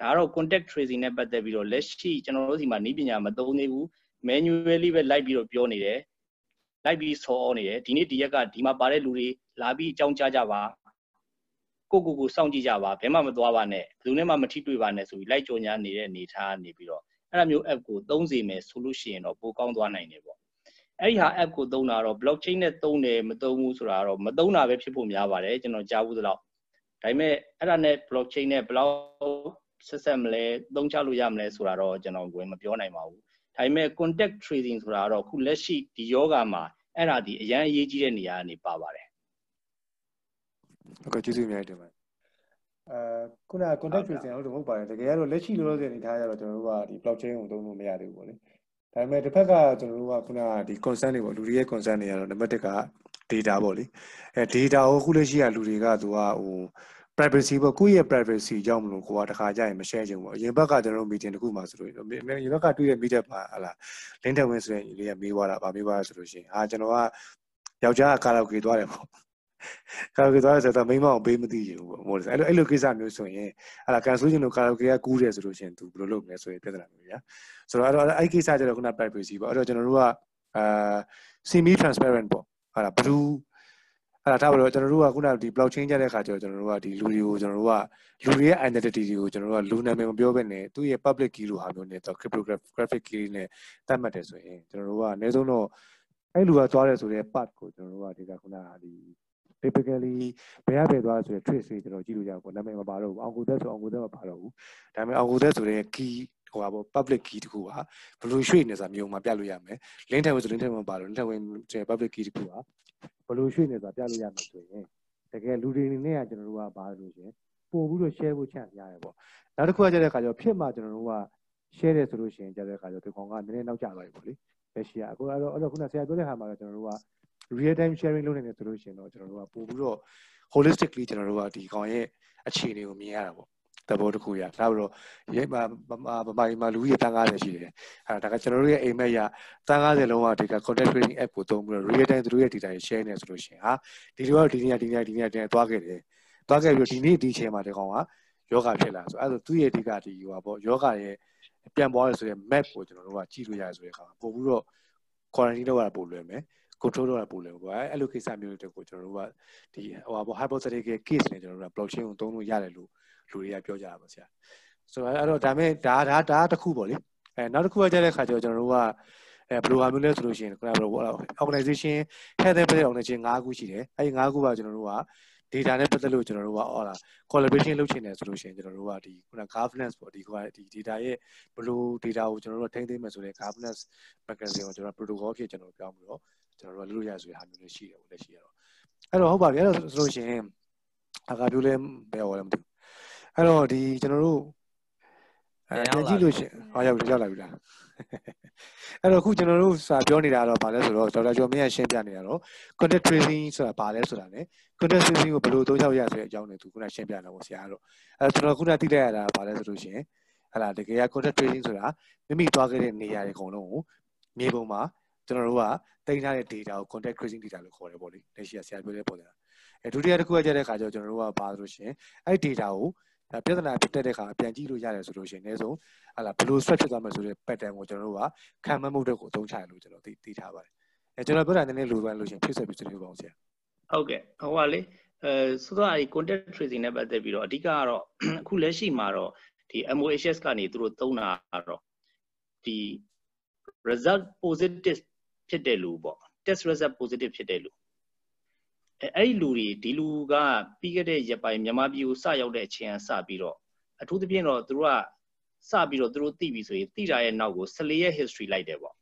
ဒါကတော့ contact tracing နဲ့ပတ်သက်ပြီးတော့လက်ရှိကျွန်တော်တို့ဒီမှာနီးပညာမသုံးသေးဘူး manually ပဲလိုက်ပြီးတော့ပြောနေတယ်လိုက်ပြီးဆော်နေတယ်ဒီနေ့ဒီရက်ကဒီမှာပါတဲ့လူတွေလာပြီးအကြောင်းကြားကြပါ ကိုကိုကိုစောင့်ကြည့်ကြပါဘယ်မှမသွားပါနဲ့ဘယ်သူနဲ့မှမထိတွေ့ပါနဲ့ဆိုပြီးလိုက်ကြော်ညာနေတဲ့အနေထားနေပြီးတော့အဲ့ဒါမျိုး app ကိုသုံးစီမယ်ဆိုလို့ရှိရင်တော့ပိုကောင်းသွားနိုင်တယ်ပေါ့အဲ့ဒီဟာ app ကိုသုံးတာတော့ blockchain နဲ့သုံးတယ်မသုံးဘူးဆိုတာတော့မသုံးတာပဲဖြစ်ဖို့များပါတယ်ကျွန်တော်ကြားဘူးသလောက်ဒါပေမဲ့အဲ့ဒါနဲ့ blockchain နဲ့ဘယ်လောက်ဆက်ဆက်မလဲသုံးချလို့ရမလဲဆိုတာတော့ကျွန်တော်ဝင်မပြောနိုင်ပါဘူးဒါပေမဲ့ contact tracing ဆိုတာတော့ခုလက်ရှိဒီယောဂမှာအဲ့ဒါဒီအရန်အရေးကြီးတဲ့နေရာကနေပါပါတယ် ဟုတ်ကဲ့ကျေးဇူးအများကြီးတင်ပါတယ်အဲခုနက contact tracing လို့တော့ဟုတ်ပါတယ်တကယ်ကတော့လက်ရှိလောလောဆယ်အနေထားရတော့ကျွန်တော်တို့ကဒီ blockchain ကိုသုံးလို့မရသေးဘူးပေါ့လေဒါပေမဲ့တစ်ဖက်ကကျွန်တော်တို့ကခုနကဒီ concern တွေပေါ့လူတွေရဲ့ concern တွေကတော့နံပါတ်1က data ပေါ့လေအဲ data ကိုခုလက်ရှိကလူတွေကသူကဟို privacy ပေါ့ကိုယ့်ရဲ့ privacy ကြောင့်မလို့ကိုကတခါကြရင်မ share ချင်ဘူးပေါ့အရင်ဘက်ကကျွန်တော်တို့ meeting တခုမှဆိုလို့အရင်ဘက်ကတွေ့ရ meeting မှာဟလာ link ထဝင်ဆိုရင်လေးကမေးသွားတာဗာမေးသွားဆိုလို့ရှိရင်ဟာကျွန်တော်ကယောက်ျားကကာလာโอเกသွားတယ်ပေါ့ ကာရိုကေသွားတယ်ဆိုတော့မိမအောင်ပေးမသိရဘူးပေါ့မို့လဲအဲ့လိုအဲ့လိုကိစ္စမျိုးဆိုရင်အဲ့ဒါကန်ဆယ်ခြင်းလို့ကာရိုကေကကူးတယ်ဆိုလို့ရှင် तू ဘယ်လိုလုပ်မလဲဆိုရင်ပြဿနာမျိုးညာဆိုတော့အဲ့တော့အဲ့ကိစ္စကျတော့ခုန privacy ပေါ့အဲ့တော့ကျွန်တော်တို့ကအာ semi transparent ပေါ့အဲ့ဒါဘယ်သူအဲ့ဒါထားပါတော့ကျွန်တော်တို့ကခုနဒီ blockchain ကျတဲ့အခါကျတော့ကျွန်တော်တို့ကဒီလူတွေကိုကျွန်တော်တို့ကလူတွေရဲ့ identity တွေကိုကျွန်တော်တို့ကလူနာမည်မပြောဘဲနဲ့သူ့ရဲ့ public key လို့ဟာမျိုးနဲ့တော့ cryptographic key နဲ့သတ်မှတ်တယ်ဆိုရင်ကျွန်တော်တို့ကအနည်းဆုံးတော့အဲ့လူကသွားတယ်ဆိုတဲ့ part ကိုကျွန်တော်တို့ကဒီကခုနဒီ typically ဘယ်ရပဲသွားဆိုတဲ့ trace တွေကျွန်တော်ကြည့်လို့ရပါဘူးနာမည်မပါတော့ဘူးအောင်ကိုသက်ဆိုအောင်ကိုသက်မပါတော့ဘူးဒါပေမဲ့အောင်ကိုသက်ဆိုတဲ့ key ဟိုပါပေါ့ public key တခုကဘယ်လိုရွှေ့နေစားမျိုးမှာပြလို့ရမယ် link ထဲမှာဆို link ထဲမှာပါတော့ link ထဲဝင် public key တခုကဘယ်လိုရွှေ့နေဆိုတာပြလို့ရမယ်ဆိုရင်တကယ်လူတွေအနေနဲ့ကကျွန်တော်တို့ကဘာလို့ရှင်ပို့ပြီးတော့ share ဖို့ချန်ရတယ်ပေါ့နောက်တစ်ခုကကြတဲ့အခါကျတော့ဖြစ်မှကျွန်တော်တို့က share တယ်ဆိုလို့ရှိရင်ကြတဲ့အခါကျတော့ဒီကောင်ကနည်းနည်းနောက်ကျသွားပြီပေါ့လေလက်ရှိကအခုအဲ့တော့အဲ့တော့ခုနဆရာပြောတဲ့ခါမှာတော့ကျွန်တော်တို့က real time sharing လုပ်နေတယ်ဆိုလို့ရှိရင်တော့ကျွန်တော်တို့ကပို့ပြီးတော့ holistically ကျွန်တော်တို့ကဒီကောင်ရဲ့အခြေအနေကိုမြင်ရတာပေါ့သဘောတစ်ခုရဒါပြီးတော့ရိပ်မှာဗမာမှာလူကြီးတန်း90ရှိတယ်အဲဒါကကျွန်တော်တို့ရဲ့အိမ်မက်ရတန်း90လုံးကဒီက content creating app ကိုသုံးပြီးတော့ real time သူတို့ရဲ့ data တွေ share နေဆိုလို့ရှိရင်ဟာဒီလိုကဒီနေ့ဒီနေ့ဒီနေ့ဒီနေ့သွားခဲ့တယ်သွားခဲ့ပြီးတော့ဒီနေ့ဒီချိန်မှာဒီကောင်ကယောဂဖြစ်လာဆိုအဲဆိုသူ့ရဲ့ဒီကဒီဟိုပါပေါ့ယောဂရဲ့ပြန်ပွားရဆိုတဲ့ map ကိုကျွန်တော်တို့ကကြည့်လို့ရတယ်ဆိုတဲ့အခါပို့ပြီးတော့ quarantine လုပ်ရတာပိုလွယ်မယ် control လုပ်ရပို့လဲပေါ့အဲ့လိုကိစ္စမျိုးတွေကိုကျွန်တော်တို့ကဒီဟိုပါပေါ့ hypothetical case နဲ့ကျွန်တော်တို့က blockchain ကိုသုံးလို့ရတယ်လို့လူတွေကပြောကြတာပါဆရာဆိုတော့အဲ့တော့ဒါမဲ့ဒါဒါဒါတစ်ခုပေါ့လေအဲနောက်တစ်ခုကကြတဲ့ခါကျတော့ကျွန်တော်တို့ကအဲဘယ်လိုဟာမျိုးလဲဆိုလို့ရှိရင်ခုနကပြော organization health and benefit organization ၅ခုရှိတယ်အဲဒီ၅ခုကကျွန်တော်တို့က data နဲ့ပတ်သက်လို့ကျွန်တော်တို့ကဟောလာ collaboration လုပ်ချင်တယ်ဆိုလို့ရှိရင်ကျွန်တော်တို့ကဒီခုန governance ပေါ့ဒီကဒီ data ရဲ့ဘယ်လို data ကိုကျွန်တော်တို့ထိန်းသိမ်းမယ်ဆိုတဲ့ governance mechanism ကိုကျွန်တော် protocol ဖြစ်ကျွန်တော်ပြောင်းပြီးတော့ ကျွန်တော်တို့ကလုပ်ရဆိုတဲ့ဟာမျိုးလေးရှိတယ်ပေါ့လက်ရှိရတော့အဲ့တော့ဟုတ်ပါပြီအဲ့တော့ဆိုလို့ရှိရင်အခါပြောလဲဘယ်ဟောလဲမသိဘူးအဲ့တော့ဒီကျွန်တော်တို့အဲပြန်ကြည့်လို့ရှင်ဟောရောက်ရောက်လာပြီလားအဲ့တော့အခုကျွန်တော်တို့စာပြောနေတာတော့ဗာလဲဆိုတော့ဒေါက်တာကျော်မင်းကရှင်းပြနေတာတော့ content tracing ဆိုတာဗာလဲဆိုတာ ਨੇ content tracing ကိုဘယ်လိုသုံးချရဆိုတဲ့အကြောင်းတွေသူခုနရှင်းပြတာပေါ့ဆရာကတော့အဲ့ကျွန်တော်ခုနသိလိုက်ရတာဗာလဲဆိုလို့ရှင်ဟလာတကယ်က content tracing ဆိုတာမိမိသွားခဲ့တဲ့နေရာတွေအကုန်လုံးကိုမြေပုံမှာ ကျွန်တော်တို့ကတင်ထားတဲ့ data ကို content tracing data လို့ခေါ်တယ်ပေါ့လေလက်ရှိကဆရာပြောတဲ့ပုံစံအဲဒုတိယတစ်ခုကကြတဲ့အခါကျတော့ကျွန်တော်တို့ကပါဆိုလို့ရှင်အဲ့ data ကိုဒါပြဿနာဖြစ်တဲ့အခါပြန်ကြည့်လို့ရတယ်ဆိုလို့ရှိရင်အနည်းဆုံးဟာလာဘယ်လို stress ဖြစ်သွားမယ်ဆိုတဲ့ pattern ကိုကျွန်တော်တို့ကခံမှန်းမှုတွေကိုအသုံးချရလို့ကျွန်တော်သိသိထားပါတယ်အဲကျွန်တော်ပြောတာနည်းနည်းလိုပန်းလို့ရှိရင်ဖြစ်ဆက်ပြီးဆွေးနွေးပါအောင်ဆရာဟုတ်ကဲ့ဟိုကလေအဲဆိုတော့အဲဒီ contact tracing နဲ့ပတ်သက်ပြီးတော့အဓိကကတော့အခုလက်ရှိမှာတော့ဒီ MOHS ကနေသူတို့သုံးတာကတော့ဒီ result positive ဖြစ်တဲ့လူပေါ့ test result positive ဖြစ်တဲ့လူအဲအဲ့ဒီလူတွေဒီလူကပြီးခဲ့တဲ့ရက်ပိုင်းမြန်မာပြည်ကိုစရောက်တဲ့အချိန်ကစပြီးတော့အထူးသဖြင့်တော့သူတို့ကစပြီးတော့သူတို့သိပြီဆိုရင်သိတာရဲ့နောက်ကို14ရက် history လိုက်တယ်ပေါ့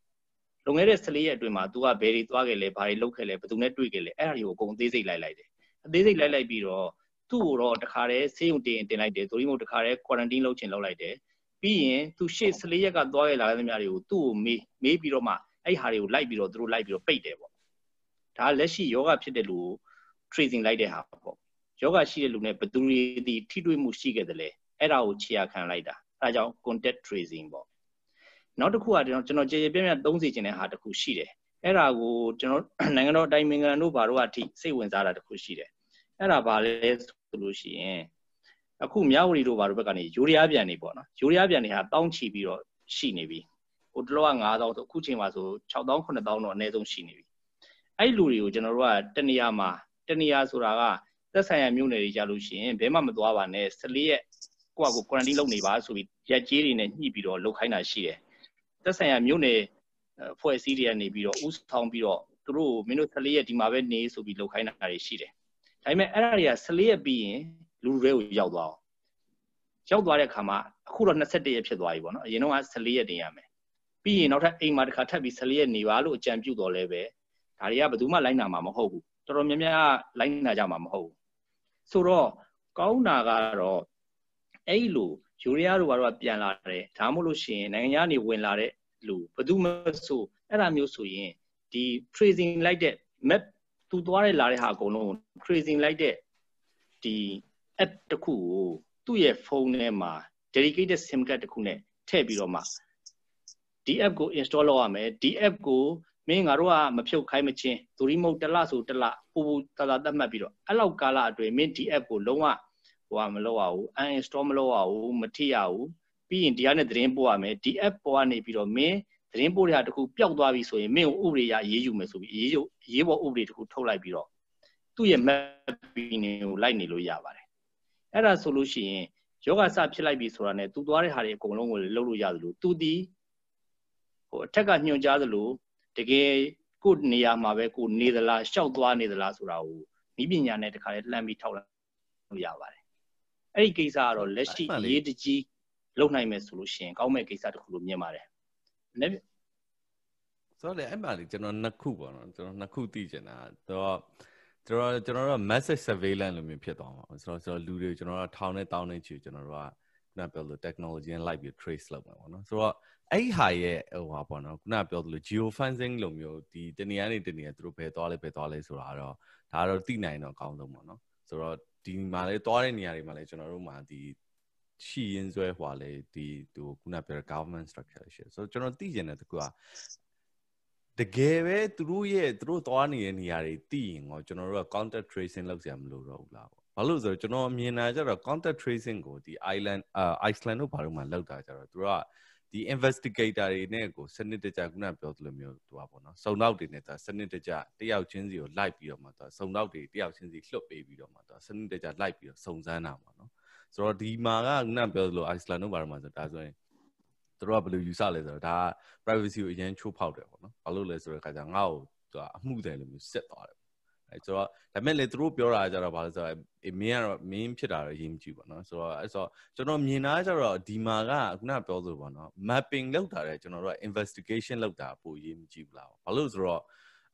လွန်ခဲ့တဲ့14ရက်အတွင်းမှာ तू ကဘယ်တွေသွားခဲ့လဲဘာတွေလုပ်ခဲ့လဲဘယ်သူနဲ့တွေ့ခဲ့လဲအဲ့ဒါတွေကိုအကုန်အသေးစိတ်လိုက်လိုက်တယ်အသေးစိတ်လိုက်လိုက်ပြီးတော့သူ့ကိုတော့တခါတည်းဆေးရုံတင်တင်လိုက်တယ်ဆိုပြီးမှတခါတည်း quarantine လုပ်ချင်လုပ်လိုက်တယ်ပြီးရင်သူရှေ့14ရက်ကသွားခဲ့လာတဲ့များတွေကိုသူ့ကိုမေးမေးပြီးတော့မှ အဲ့ဟာတွေကိုလိုက်ပြီးတော့သူတို့လိုက်ပြီးတော့ပိတ်တယ်ပေါ့ဒါလက်ရှိယောဂဖြစ်တဲ့လူကို tracing လိုက်တဲ့ဟာပေါ့ယောဂရှိတဲ့လူနဲ့ဘယ်သူတွေဒီထိတွေ့မှုရှိခဲ့တယ်လဲအဲ့ဒါကိုခြေရခံလိုက်တာအဲဒါကြောင့် contact tracing ပေါ့နောက်တစ်ခုကကျွန်တော်ကျွန်တော်ကြေကြေပြန့်ပြန့်သုံးစီခြင်းတဲ့ဟာတစ်ခုရှိတယ်အဲ့ဒါကိုကျွန်တော်နိုင်ငံတော်အတိုင်းအမြံတို့ဘာတို့အထိစိတ်ဝင်စားတာတစ်ခုရှိတယ်အဲ့ဒါဘာလဲဆိုလို့ရှိရင်အခုမြဝတီတို့ဘာတို့ဘက်ကနေယူရီးယားပြန်နေပေါ့နော်ယူရီးယားပြန်နေဟာတောင်းချီပြီးတော့ရှိနေပြီဟို တလောက9000ဆိုအခုချိန်မှာဆို6000 9000တော့အနည်းဆုံးရှိနေပြီအဲ့လူတွေကိုကျွန်တော်တို့ကတနေရာမှာတနေရာဆိုတာကသက်ဆိုင်ရာမြို့နယ်တွေကြလို့ရှိရင်ဘယ်မှမသွားပါနဲ့14ရက်ကိုယ့်အကို quarantine လုပ်နေပါဆိုပြီးရက်ကြီးတွေနဲ့ညှိပြီးတော့လုပ်ခိုင်းတာရှိတယ်သက်ဆိုင်ရာမြို့နယ်ဖွဲ့စည်းတွေကနေပြီးတော့ဥဆောင်ပြီးတော့သူတို့မင်းတို့14ရက်ဒီမှာပဲနေဆိုပြီးလုပ်ခိုင်းတာတွေရှိတယ်ဒါပေမဲ့အဲ့ဒါတွေက14ရက်ပြီးရင်လူတွေကိုရောက်သွားအောင်ရောက်သွားတဲ့အခါမှာအခုတော့21ရက်ဖြစ်သွားပြီပေါ့နော်အရင်တော့14ရက်တင်ရမယ် ပြီးရင်နောက်ထပ်အိမ်မှာတစ်ခါထပ်ပြီး14ရက်နေပါလို့အကြံပြုတော်လဲပဲဒါတွေကဘယ်သူမှလိုက်နာမှာမဟုတ်ဘူးတော်တော်များများလိုက်နာကြမှာမဟုတ်ဘူးဆိုတော့ကောင်းတာကတော့အဲ့လိုယူရီးယားတို့ကတော့ပြန်လာတယ်ဒါမှမဟုတ်လို့ရှိရင်နိုင်ငံခြားနေဝင်လာတဲ့လူဘယ်သူမှဆိုအဲ့ဒါမျိုးဆိုရင်ဒီ tracing လိုက်တဲ့ map သူသွားရလာတဲ့ဟာအကုန်လုံး tracing လိုက်တဲ့ဒီ app တစ်ခုကိုသူ့ရဲ့ဖုန်းထဲမှာ dedicated sim card တစ်ခုနဲ့ထည့်ပြီးတော့မှ ဒီ app ကို install လုပ်ရမယ်ဒီ app ကိုမင်းငါတို့ကမဖြုတ်ခိုင်းမချင်းသူရီမုတ်တလဆိုတလပူပူတတသတ်မှတ်ပြီးတော့အဲ့လောက်ကာလအတွင်းမင်းဒီ app ကိုလုံးဝဟိုကမလုပ်ရဘူး uninstall မလုပ်ရဘူးမထိရဘူးပြီးရင်ဒီကနေသတင်းပို့ရမယ်ဒီ app ပေါ်ကနေပြီးတော့မင်းသတင်းပို့တဲ့ဟာတခုပျောက်သွားပြီဆိုရင်မင်းကိုဥပဒေရအေးယူမယ်ဆိုပြီးအေးယူအေးပေါ်ဥပဒေတခုထုတ်လိုက်ပြီးတော့သူ့ရဲ့ map ပြီးနေကိုလိုက်နေလို့ရပါတယ်အဲ့ဒါဆိုလို့ရှိရင်ယောဂစဖြစ်လိုက်ပြီဆိုတာနဲ့သူသွားတဲ့ဟာတွေအကုန်လုံးကိုလှုပ်လို့ရသလိုသူဒီ ဟိုအထက်ကညွှန်ကြားသလိုတကယ်ကိုနေရာမှာပဲကိုနေသလားရှောက်သွားနေသလားဆိုတာကိုဤပညာနဲ့တခါလေလှမ်းပြီးထောက်လို့ရပါတယ်အဲ့ဒီကိစ္စကတော့လက်ရှိအရေးတကြီးလုပ်နိုင်မယ်ဆိုလို့ရှိရင်ကောင်းမဲ့ကိစ္စတစ်ခုလို့မြင်ပါတယ်။လည်းဆိုတော့အဲ့မှာလေကျွန်တော်နှစ်ခုပေါ့နော်ကျွန်တော်နှစ်ခုသိချင်တာတော့ကျွန်တော်ကျွန်တော်တို့ message surveillance လို့မျိုးဖြစ်သွားမှာဆိုတော့ဆိုတော့လူတွေကျွန်တော်တို့ထောင်းနဲ့တောင်းနေချီကျွန်တော်တို့ကခုနပြောလို့ technology နဲ့ live ပြီး trace လုပ်မှာပေါ့နော်ဆိုတော့ အဲ့ဒီဟာရဲ့ဟိုဟာပေါ့နော်ခုနပြောသလို geo fencing လို့မျိုးဒီတနေရာနေတနေရာသူတို့ဘယ်သွားလဲဘယ်သွားလဲဆိုတာတော့ဒါတော့သိနိုင်တော့အကောင်းဆုံးပေါ့နော်ဆိုတော့ဒီမှာလဲသွားတဲ့နေရာတွေမှာလဲကျွန်တော်တို့မှာဒီရှိရင်ဆွဲဟွာလေဒီသူခုနပြောတဲ့ government structure ရှိဆိုတော့ကျွန်တော်သိကျင်တဲ့တကူကတကယ်ပဲသူတို့ရဲ့သူတို့သွားနေတဲ့နေရာတွေသိရင်တော့ကျွန်တော်တို့က contact tracing လုပ်စရာမလိုတော့ဘူးလားဘာလို့ဆိုတော့ကျွန်တော်မြင်တာကြတော့ contact tracing ကိုဒီ island အာ Iceland တို့ဘာလို့မှလောက်တာကြတော့သူတို့က ဒီ investigator တွေနဲ့ကိုစနစ်တကျခုနပြောသလိုမျိုးသူကပေါ့နော်စုံနောက်တွေနဲ့သူစနစ်တကျတယောက်ချင်းစီကိုလိုက်ပြီးတော့မှသူစုံနောက်တွေတယောက်ချင်းစီလွှတ်ပေးပြီးတော့မှသူစနစ်တကျလိုက်ပြီးတော့စုံစမ်းတာပေါ့နော်ဆိုတော့ဒီမှာကခုနပြောသလို Iceland တို့ဘာလို့မှဆိုဒါဆိုရင်သူတို့ကဘယ်လိုယူဆလဲဆိုတော့ဒါ privacy ကိုအရင်ချိုးဖောက်တယ်ပေါ့နော်ဘာလို့လဲဆိုတော့ခါကျငါ့ကိုသူကအမှုတယ်လို့မျိုးစစ်သွားတယ် အဲဆိုတော့ဒါမဲ့လေသူတို့ပြောတာကြတော့ဘာလဲဆိုတော့အေးမင်းကတော့မင်းဖြစ်တာတော့ရေးမကြည့်ပေါ့နော်ဆိုတော့အဲဆိုတော့ကျွန်တော်မြင်တာကြတော့ဒီမှာကခုနပြောဆိုပေါ့နော် mapping လောက်တာတဲ့ကျွန်တော်တို့က investigation လောက်တာပိုရေးမကြည့်ဘူးလားဘာလို့ဆိုတော့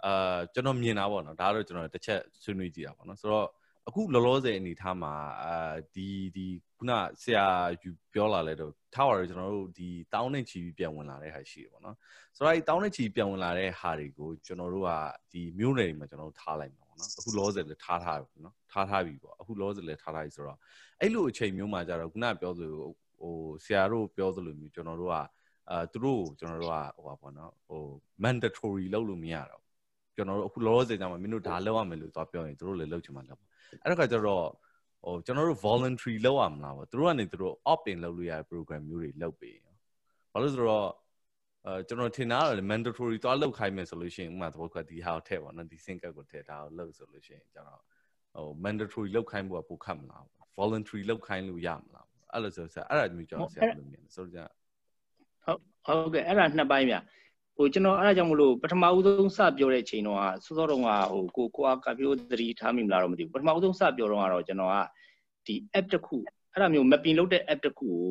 အာကျွန်တော်မြင်တာပေါ့နော်ဒါတော့ကျွန်တော်တစ်ချက်ဆွေးနွေးကြည့်တာပေါ့နော်ဆိုတော့အခုလောလောဆယ်အနေထားမှာအာဒီဒီခုနဆရာယူပြောလာလဲတော့ထားပါတော့ကျွန်တော်တို့ဒီတောင်းနေချီပြန်ဝင်လာတဲ့ဟာရှိတယ်ပေါ့နော်ဆိုတော့အဲတောင်းနေချီပြန်ဝင်လာတဲ့ဟာတွေကိုကျွန်တော်တို့ကဒီမျိုးနယ်တွေမှာကျွန်တော်တို့ထားလိုက်မှာ ပေါ့နော်အခုလောဆယ်လည်းထားထားပြီနော်ထားထားပြီပေါ့အခုလောဆယ်လည်းထားထားပြီဆိုတော့အဲ့လိုအချိန်မျိုးမှာကြတော့ခုနပြောသလိုဟိုဆရာတို့ပြောသလိုမျိုးကျွန်တော်တို့ကအာသူတို့ကျွန်တော်တို့ကဟိုပါပေါ့နော်ဟို mandatory လုပ်လို့မရတော့ကျွန်တော်တို့အခုလောလောဆယ်ကြမှာမင်းတို့ဒါလောက်ရမယ်လို့သွားပြောရင်သူတို့လည်းလုပ်ချင်မှလုပ်အဲ့တော့ကကျတော့ဟဟိုကျွန်တော်တို့ voluntary လုပ်ရမလားပေါ့သူတို့ကနေသူတို့ opt in လုပ်လို့ရတဲ့ program မျိုးတွေလုပ်ပေးဘာလို့ဆိုတော့ အဲကျွန်တော်ထင်တာကတော့ mandatory သွားလုပ်ခိုင်းမယ်ဆိုလို့ရှိရင်ဥပမာသဘောကဒီဟာကိုထည့်ပါနော်ဒီ sync ကိုထည့်ဒါကိုလုပ်ဆိုလို့ရှိရင်ကျွန်တော်ဟို mandatory လုပ်ခိုင်းဖို့ကပိုခက်မလား voluntary လုပ်ခိုင်းလို့ရမလားအဲ့လိုဆိုဆက်အဲ့ဒါမျိုးကျွန်တော်ဆရာလို့မြင်တယ်ဆိုတော့ဟုတ်ဟုတ်ကဲ့အဲ့ဒါနှစ်ပိုင်းဗျဟိုကျွန်တော်အဲ့ဒါကြောင့်မလို့ပထမဦးဆုံးစပြောတဲ့အချိန်တော့စောစောတုန်းကဟိုကိုကိုအားကပြောသတိထားမိမလားတော့မသိဘူးပထမဦးဆုံးစပြောတော့ကတော့ကျွန်တော်ကဒီ app တစ်ခုအဲ့ဒါမျိုး mapping လုပ်တဲ့ app တစ်ခုကို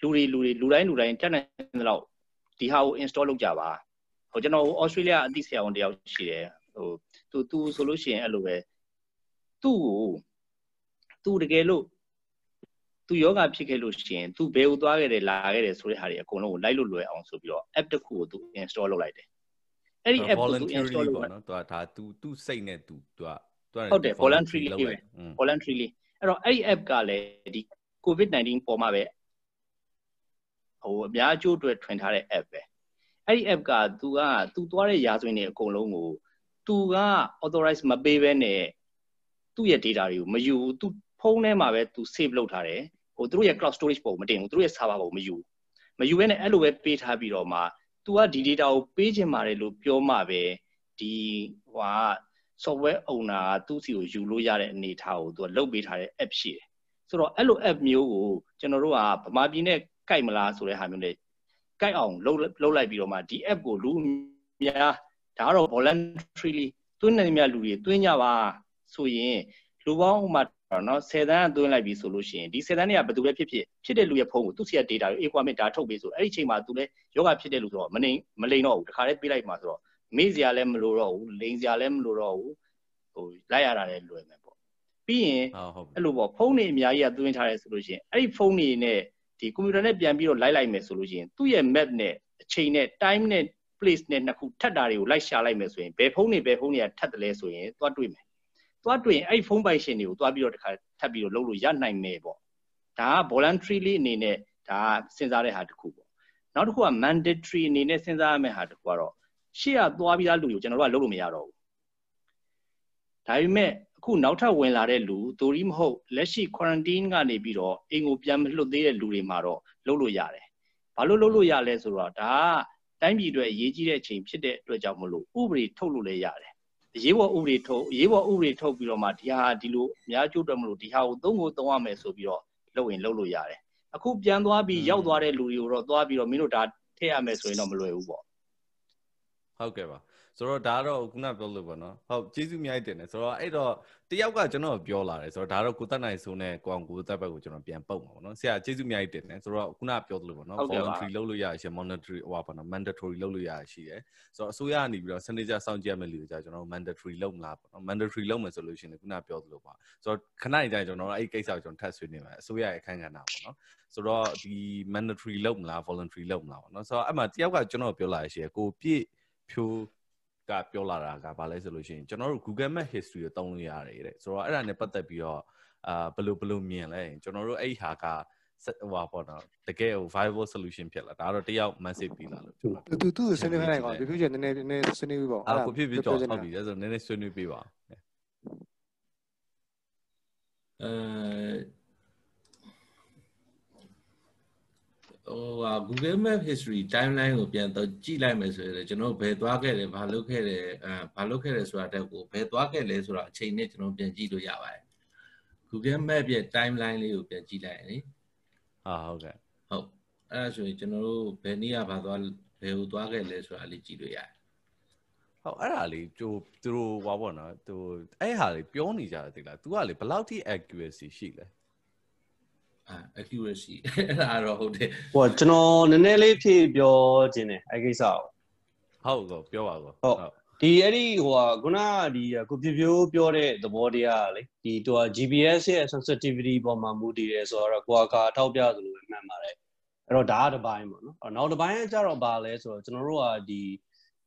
လူတွေလူတွေလူတိုင်းလူတိုင်းတက်နိုင်တဲ့လောက် ဒီဟာကို install လုပ်ကြပါဟိုကျွန်တော် Australia အသိဆရာဝန်တယောက်ရှိတယ်ဟိုသူသူဆိုလို့ရှိရင်အဲ့လိုပဲသူ့ကိုသူတကယ်လို့သူယောဂဖြစ်ခဲ့လို့ရှိရင်သူဘယ်ကိုသွားခဲ့တယ်လာခဲ့တယ်ဆိုတဲ့ဟာတွေအကုန်လုံးကိုလိုက်လို့လွယ်အောင်ဆိုပြီးတော့ app တစ်ခုကိုသူ install လုပ်လိုက်တယ်အဲ့ဒီ app ကိုသူ install လုပ်နော်သူကဒါသူသူစိတ်နဲ့သူသူကသူကဟုတ်တယ် voluntary လေးပဲ voluntary အဲ့တော့အဲ့ဒီ app ကလည်းဒီ covid-19 ပေါ်မှာပဲ ဟိုအများအကျိုးအတွက်ထွင်ထားတဲ့ app ပဲအဲ့ဒီ app က तू က तू သွားတဲ့ရာဇဝင်တွေအကုန်လုံးကို तू က authorize မပေးဘဲနဲ့သူ့ရဲ့ data တွေကိုမယူ तू ဖုန်းထဲမှာပဲ तू save လုပ်ထားတယ်ဟိုသူတို့ရဲ့ cloud storage ပုံမတင်ဘူးသူတို့ရဲ့ server ပုံမယူမယူဘဲနဲ့အဲ့လိုပဲပေးထားပြီးတော့မှ तू ကဒီ data ကိုပေးချင်ပါတယ်လို့ပြောမှပဲဒီဟို software owner ကသူ့စီကိုယူလို့ရတဲ့အနေအထားကို तू ကလုပ်ပေးထားတဲ့ app ရှိတယ်ဆိုတော့အဲ့လို app မျိုးကိုကျွန်တော်တို့ကဗမာပြည်နဲ့ ကြိုက်မလားဆိုတဲ့ဟာမျိုးနဲ့ကြိုက်အောင်လုပ်လုပ်လိုက်ပြီးတော့မှဒီ app ကိုလူများဒါကတော့ voluntarily တွင်းနေမြလူတွေတွင်းကြပါဆိုရင်လူပေါင်းဥမာနော်10တန်းအတွင်းလိုက်ပြီဆိုလို့ရှိရင်ဒီ10တန်းတွေကဘယ်သူပဲဖြစ်ဖြစ်ဖြစ်တဲ့လူရဲ့ဖုန်းကိုသူ့စီက data ကို equipment ဒါထုတ်ပေးဆိုအဲ့ဒီချိန်မှာသူလည်းယောဂဖြစ်တဲ့လူဆိုတော့မနေမလိန်တော့ဘူးတခါတည်းပေးလိုက်မှာဆိုတော့မေ့စရာလည်းမလိုတော့ဘူးလိန်စရာလည်းမလိုတော့ဘူးဟိုလိုက်ရတာလည်းလွယ်မယ်ပေါ့ပြီးရင်အဲ့လိုပေါ့ဖုန်းတွေအများကြီးကသွင်းထားတယ်ဆိုလို့ရှိရင်အဲ့ဒီဖုန်းတွေနဲ့ ဒီကွန်ပျူတာနဲ့ပြန်ပြီးတော့လိုက်လိုက်မယ်ဆိုလို့ရှိရင်သူ့ရဲ့ map နဲ့အချိန်နဲ့ time နဲ့ place နဲ့နှစ်ခုထပ်တာတွေကိုလိုက်ရှာလိုက်မယ်ဆိုရင်ဘယ်ဖုန်းတွေဘယ်ဖုန်းတွေကထပ်တယ်လဲဆိုရင်သွားတွေ့မယ်သွားတွေ့ရင်အဲ့ဖုန်းပိုင်ရှင်တွေကိုသွားပြီးတော့တခါထပ်ပြီးတော့လုပ်လို့ရနိုင်မယ်ပေါ့ဒါက voluntary အနေနဲ့ဒါစဉ်းစားတဲ့ဟာတစ်ခုပေါ့နောက်တစ်ခုက mandatory အနေနဲ့စဉ်းစားရမယ့်ဟာတစ်ခုကတော့ရှေ့ကသွားပြီးသားလူတွေကိုကျွန်တော်တို့ကလုပ်လို့မရတော့ဘူးဒါပေမဲ့ အခုနောက်ထပ်ဝင်လာတဲ့လူဒိုရီမဟုတ်လက်ရှိ quarantine ကနေပြီးတော့အိမ်ကိုပြန်မလွတ်သေးတဲ့လူတွေမှာတော့လုပ်လို့ရတယ်ဘာလို့လုပ်လို့ရလဲဆိုတော့ဒါကတိုင်းပြည်အတွက်အရေးကြီးတဲ့အချိန်ဖြစ်တဲ့အတွက်ကြောင့်မလို့ဥပဒေထုတ်လို့လည်းရတယ်အရေးပေါ်ဥပဒေထုတ်အရေးပေါ်ဥပဒေထုတ်ပြီးတော့မှဒီဟာဒီလိုအများကျိုးတော့မလို့ဒီဟာကိုသုံးကိုသုံးရမယ်ဆိုပြီးတော့လုပ်ရင်လုပ်လို့ရတယ်အခုပြန်သွားပြီးရောက်သွားတဲ့လူတွေကိုတော့သွားပြီးတော့မင်းတို့ဒါထည့်ရမယ်ဆိုရင်တော့မလွယ်ဘူးပေါ့ဟုတ်ကဲ့ပါ ဆိုတော့ဒါကတော့ခုနပြောလို့ပေါ့နော်ဟုတ်ကျေးဇူးအများကြီးတင်တယ်ဆိုတော့အဲ့တော့တယောက်ကကျွန်တော်ပြောလာတယ်ဆိုတော့ဒါတော့ကိုတက်နိုင်ဆိုနဲ့ကိုအောင်ကိုတက်ဘက်ကိုကျွန်တော်ပြန်ပုတ်မှာပေါ့နော်ဆရာကျေးဇူးအများကြီးတင်တယ်ဆိုတော့ခုနပြောသလိုပေါ့နော် voluntary လုပ်လို့ရရှိ monetary ဟိုပါပေါ့နော် mandatory လုပ်လို့ရရှိတယ်ဆိုတော့အစိုးရကနေပြီးတော့စနစ်ကျစောင့်ကြည့်ရမယ့်လူတွေကြာကျွန်တော် mandatory လုပ်မလားပေါ့နော် mandatory လုပ်မယ်ဆိုလို့ရှိရင်ခုနပြောသလိုပါဆိုတော့ခဏကြာကျွန်တော်အဲ့ကိစ္စကိုကျွန်တော်ထပ်ဆွေးနေမှာအစိုးရရဲ့အခန်းကဏ္ဍပေါ့နော်ဆိုတော့ဒီ mandatory လုပ်မလား voluntary လုပ်မလားပေါ့နော်ဆိုတော့အဲ့မှာတယောက်ကကျွန်တော်ပြောလာရှိရကိုပြည့်ဖြိုး ကပြောလာတာကဘာလဲဆိုလို့ရှိရင်ကျွန်တော်တို့ Google Map history ကိုတုံးလို့ရတယ်တဲ့ဆိုတော့အဲ့ဒါနဲ့ပတ်သက်ပြီးတော့အာဘယ်လိုဘယ်လိုမြင်လဲကျွန်တော်တို့အဲ့ဟာကဟိုပါပေါ့နော်တကယ်ဟို viable solution ဖြစ်လာဒါတော့တယောက် message ပြီးလာလို့ကျွန်တော်သူသူဆွေးနွေးနိုင်ပါဘူးပြပြချင်နည်းနည်းနည်းဆွေးနွေးပြီးပါအာကိုဖြစ်ဖြစ်ကြောက်ဟုတ်ပြီအဲ့ဆိုနည်းနည်းဆွေးနွေးပေးပါအဲ ဟိုဟာ Google Map history timeline ကိုပြန်တော့ကြည့်လိုက်မယ်ဆိုရင်ကျွန်တော်ဘယ်သွားခဲ့တယ်ဘာလုပ်ခဲ့တယ်အဲဘာလုပ်ခဲ့တယ်ဆိုတာတက်ကိုဘယ်သွားခဲ့လဲဆိုတာအချိန်နဲ့ကျွန်တော်ပြန်ကြည့်လို့ရပါတယ် Google Map ရဲ့ timeline လေးကိုပြန်ကြည့်လိုက်ရင်လေဟာဟုတ်ကဲ့ဟုတ်အဲ့ဒါဆိုရင်ကျွန်တော်တို့ဘယ်နေ့ကဘာသွားဘယ်ကိုသွားခဲ့လဲဆိုတာလေးကြည့်လို့ရတယ်ဟုတ်အဲ့ဒါလေးကျိုးသူတို့ဟောပေါ့နော်သူအဲ့ဟာလေးပြောနေကြတယ်တိလား तू ကလေဘယ်လောက်ထိ accuracy ရှိလဲ accuracy အဲ့ဒါတော့ဟုတ်တယ်ဟိုကျွန်တော်နည်းနည်းလေးဖြည့်ပြောခြင်းတယ်အဲ့ကိစ္စကိုဟုတ်ကောပြောပါကောဟုတ်ဒီအဲ့ဒီဟိုကခုနဒီကိုပြပြိုးပြောတဲ့သဘောတရားလေဒီတူ GPS ရဲ့ sensitivity ပေါ်မှာမူတည်တယ်ဆိုတော့ကိုကထောက်ပြသလိုမှန်ပါတယ်အဲ့တော့ဒါကတစ်ပိုင်းပေါ့နော်နောက်တစ်ပိုင်းကကြတော့ဘာလဲဆိုတော့ကျွန်တော်တို့ကဒီ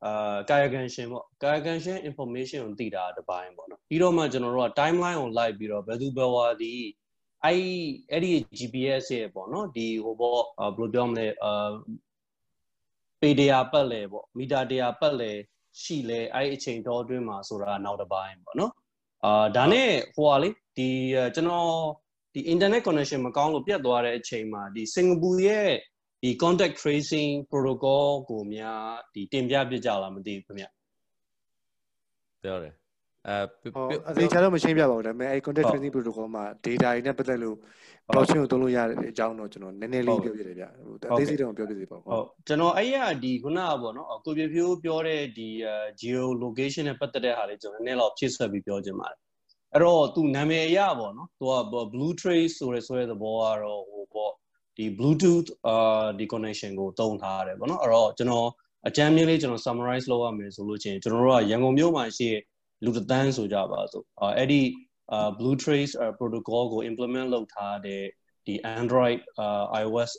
အာကာယကံရှင်ပေါ့ကာယကံရှင် information ကိုသိတာတစ်ပိုင်းပေါ့နော်ပြီးတော့မှကျွန်တော်တို့က timeline ကိုလိုက်ပြီးတော့ဘယ်သူဘယ်ဝါဒီ အဲ့အဲ့ဒီ GPS ရဲ့ပေါ့နော်ဒီဟိုပေါ့ဘယ်လိုပြောမလဲအာပေတရာပတ်လဲပေါ့မီတာတရာပတ်လဲရှိလဲအဲ့အချိန်တော်အတွင်းမှာဆိုတာနောက်တစ်ပိုင်းပေါ့နော်အာဒါနဲ့ဟိုဟာလေဒီကျွန်တော်ဒီ internet connection မကောင်းလို့ပြတ်သွားတဲ့အချိန်မှာဒီစင်ကာပူရဲ့ဒီ contact tracing protocol ကိုများဒီတင်ပြပြကြလားမသိဘူးခင်ဗျပြောတယ် အဲဟုတ်အသေးချာတော့မရှင်းပြပါဘူးဒါပေမဲ့အဲ contact tracing protocol မှာ data တွေနဲ့ပတ်သက်လို့ blockchain ကိုသုံးလို့ရတဲ့အကြောင်းတော့ကျွန်တော်နည်းနည်းလေးပြောပြတယ်ဗျဟိုအသေးစိတ်တော့ပြောပြသေးပါဘူးဟုတ်ကျွန်တော်အဲ့ရဒီခုနကပေါ့နော်ကိုပြဖြိုးပြောတဲ့ဒီ geo location နဲ့ပတ်သက်တဲ့ဟာလေးကျွန်တော်နည်းနည်းတော့ဖြည့်ဆွက်ပြီးပြောချင်ပါတယ်အဲ့တော့သူနာမည်အရပေါ့နော်သူက blue trace ဆိုရဲဆိုရဲသဘောကတော့ဟိုပေါ့ဒီ bluetooth အာဒီ connection ကိုတုံးထားရတယ်ပေါ့နော်အဲ့တော့ကျွန်တော်အကြမ်းမြင်လေးကျွန်တော် summarize လုပ်ရမယ်ဆိုလို့ချင်းကျွန်တော်တို့ကရန်ကုန်မြို့မှာရှိတဲ့ လူတန်းဆိုကြပါစို့အဲ့ဒီ blue trace protocol ကို implement လုပ်ထားတဲ့ဒီ Android iOS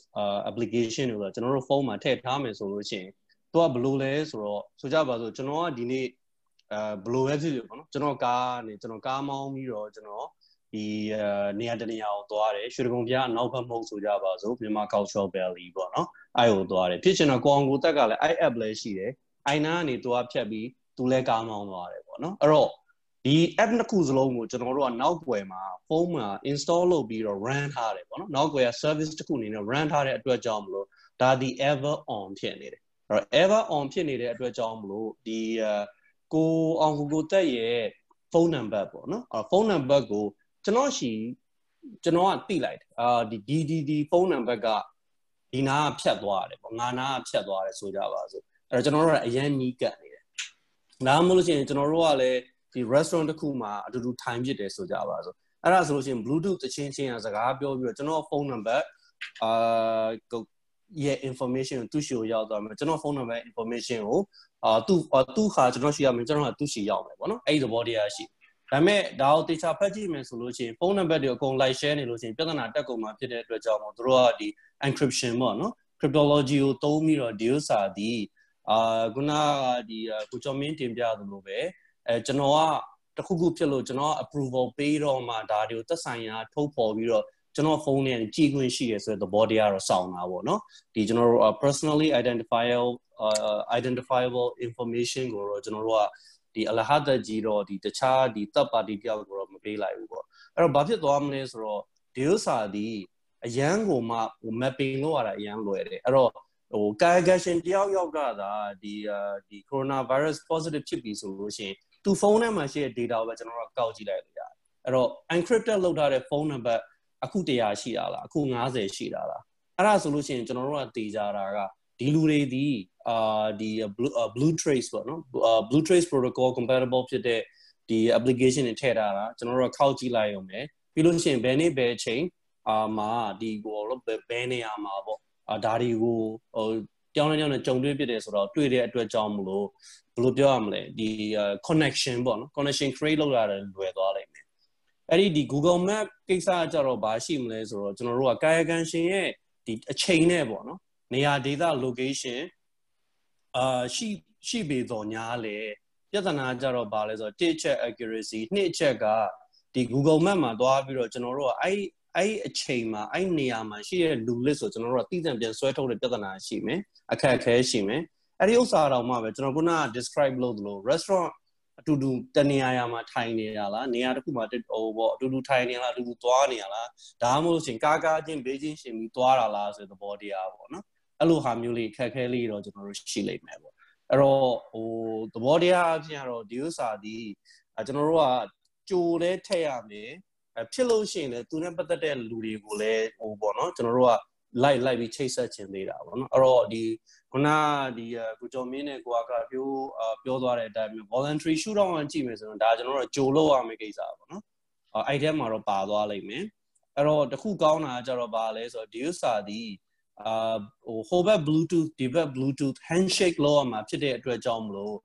application တွေကျွန်တော်တို့ဖုန်းမှာထည့်ထားမယ်ဆိုလို့ရှိရင်သူကဘယ်လိုလဲဆိုတော့ဆိုကြပါစို့ကျွန်တော်ကဒီနေ့အဲဘယ်လိုပဲဖြစ်ဖြစ်ပေါ့နော်ကျွန်တော်ကားနေကျွန်တော်ကားမောင်းပြီးတော့ကျွန်တော်ဒီနေရာတနေရာကိုသွားတယ်ရွှေကုံပြအနောက်ဘက်မဟုတ်ဆိုကြပါစို့မြန်မာ cultural valley ပေါ့နော်အဲ့ကိုသွားတယ်ဖြစ်ချင်တော့ကိုအောင်ကိုတက်ကလည်း i app လည်းရှိတယ်အိုင်နာကနေသူကဖြတ်ပြီး သူလည်းကားမောင်းသွားတယ်ပေါ့နော်အဲ့တော့ဒီ app နှစ်ခုစလုံးကိုကျွန်တော်တို့ကနောက်ွယ်မှာဖုန်းမှာ install လုပ်ပြီးတော့ run ထားတယ်ပေါ့နော်နောက်ွယ်က service တစ်ခုအနေနဲ့ run ထားတဲ့အတွက်ကြောင့်မလို့ဒါဒီ ever on ဖြစ်နေတယ်အဲ့တော့ ever on ဖြစ်နေတဲ့အတွက်ကြောင့်မလို့ဒီကိုအောင်ကိုကိုတက်ရဲ့ဖုန်းနံပါတ်ပေါ့နော်အဲ့ဖုန်းနံပါတ်ကိုကျွန်တော်ရှိကျွန်တော်ကတိလိုက်တယ်အာဒီဒီဒီဒီဖုန်းနံပါတ်ကဒီနာကဖြတ်သွားတယ်ပေါ့ငါနာကဖြတ်သွားတယ်ဆိုကြပါစို့အဲ့တော့ကျွန်တော်တို့ကအရန်နီးကပ်နေတယ် ဒါမှမဟုတ်လို့ရှိရင်ကျွန်တော်တို့ကလည်းဒီ restaurant တစ်ခုမှာအတူတူထိုင်ဖြစ်တယ်ဆိုကြပါစို့အဲ့ဒါဆိုလို့ရှိရင် bluetooth တချင်းချင်းစကားပြောပြီးတော့ကျွန်တော်ဖုန်းနံပါတ်အာရဲ့ information ကိုသူ့ရှိကိုရောက်သွားမယ်ကျွန်တော်ဖုန်းနံပါတ် information ကိုအာသူ့သူ့ခါကျွန်တော်ရှိရမယ်ကျွန်တော်ကသူ့ရှိရောက်မယ်ပေါ့နော်အဲ့ဒီသဘောတရားရှိဒါပေမဲ့ဒါကိုတေချာဖတ်ကြည့်မယ်ဆိုလို့ရှိရင်ဖုန်းနံပါတ်တွေအကုန် like share နေလို့ရှိရင်ပြဿနာတက်ကုန်မှာဖြစ်တဲ့အတွက်ကြောင့်မို့တို့ကဒီ encryption ပေါ့နော် cryptology ကိုသုံးပြီးတော့ဒီဥစ္စာဒီ အာခုနကဒီကိုကျော်မင်းတင်ပြသလိုပဲအဲကျွန်တော်ကတခုခုဖြစ်လို့ကျွန်တော် approval ပေးတော့မှဒါတွေကိုသက်ဆိုင်ရာထုတ်ဖော်ပြီးတော့ကျွန်တော်ဖုန်းနဲ့ကြည့်ခွင့်ရှိရဆိုတဲ့သဘောတရားတော့စောင့်တာပေါ့နော်ဒီကျွန်တော်တို့ personally identifiable uh, identifiable information ကိုတော့ကျွန်တော်တို့ကဒီအလဟဒကြီးတော့ဒီတခြားဒီ third party တယောက်ကိုတော့မပေးလိုက်ဘူးပေါ့အဲ့တော့ဘာဖြစ်သွားမလဲဆိုတော့ဒီဥစ္စာဒီအရန်ကိုမှဟို mapping လုပ်ရတာအရန်လွယ်တယ်အဲ့တော့ ဟို cargation တယောက်ယောက်ကသာဒီဒီ coronavirus positive ဖြစ်ပြီဆိုလို့ရှိရင်သူဖုန်းထဲမှာရှိတဲ့ data ကိုပဲကျွန်တော်တို့ကောက်ကြည့်လိုက်လို့ရတယ်အဲ့တော့ encrypted လုပ်ထားတဲ့ဖုန်းနံပါတ်အခု100ရှိတာလားအခု90ရှိတာလားအဲ့ဒါဆိုလို့ရှိရင်ကျွန်တော်တို့ကတည်ကြတာကဒီလူတွေဒီအာဒီ blue trace ပေါ့နော် blue trace protocol compatible ဖြစ်တဲ့ဒီ application တွေထည့်ထားတာကျွန်တော်တို့ကခောက်ကြည့်လိုက်ရုံပဲပြီးလို့ရှိရင်ဘယ်နေ့ဘယ်အချိန်အာမှာဒီကိုတော့ဘယ်နေရာမှာပေါ့ အာဒါတွေကိုဟိုတောင်းနေတောင်းနေကြုံတွေ့ဖြစ်တယ်ဆိုတော့တွေ့တဲ့အတွက်ကြောင့်မလို့ဘယ်လိုပြောရမလဲဒီ connection ပေါ့နော် connection create လုပ်ရတယ်လွယ်သွားလိမ့်မယ်အဲ့ဒီဒီ Google Map ကိစ္စကြတော့ဘာရှိမလဲဆိုတော့ကျွန်တော်တို့ကကာယကံရှင်ရဲ့ဒီအချိန်နဲ့ပေါ့နော်နေရာဒေသ location အာရှိရှိပေတော်ညာလေပြဿနာကြတော့ဘာလဲဆိုတော့တစ်ချက် accuracy နှစ်ချက်ကဒီ Google Map မှာသွားပြီးတော့ကျွန်တော်တို့ကအဲ့ အဲ့အချိန်မှာအဲ့နေရာမှာရှိတဲ့လူလစ်ဆိုကျွန်တော်တို့ကတိကျပြန်ဆွဲထုတ်တဲ့ပြဿနာရှိမယ်အခက်အခဲရှိမယ်အဲ့ဒီဥစ္စာတော့မှပဲကျွန်တော်ခုနက describe လုပ်သလို restaurant အတူတူတနေရာရာမှာထိုင်နေတာလားနေရာတစ်ခုမှာဟိုပေါ့အတူတူထိုင်နေလားအတူတူသွားနေရလားဒါမှမဟုတ်ရှင်ကားကားချင်းဘေးချင်းရှင်ပြီးသွားတာလားဆိုတဲ့သဘောတရားပေါ့နော်အဲ့လိုဟာမျိုးလေးခက်ခဲလေးတော့ကျွန်တော်တို့ရှိလိမ့်မယ်ပေါ့အဲ့တော့ဟိုသဘောတရားအဖြစ်ကတော့ဒီဥစ္စာဒီကျွန်တော်တို့ကကြိုလဲထည့်ရမယ် ဖြစ်လို့ရှိရင်လည်းသူနဲ့ပတ်သက်တဲ့လူတွေကိုလည်းဟိုပေါ့နော်ကျွန်တော်တို့ကလိုက်လိုက်ပြီးချိတ်ဆက်ခြင်းသေးတာပေါ့နော်အဲ့တော့ဒီခုနဒီကိုကျော်မင်းနဲ့ကိုကပြောပြောသွားတဲ့အတိုင်း voluntary shoot down ကြည့်မယ်ဆိုတော့ဒါကျွန်တော်တို့ကြိုလို့ရမယ့်ကိစ္စပေါ့နော်အဲ့ဒီထဲမှာတော့ပါသွားလိမ့်မယ်အဲ့တော့တခုကောင်းတာကြတော့ပါလဲဆိုတော့ဒီဥစ္စာဒီအာဟိုဟိုဘက် bluetooth ဒီဘက် bluetooth handshake လောက်ရမှာဖြစ်တဲ့အတွက်ကြောင့်မလို့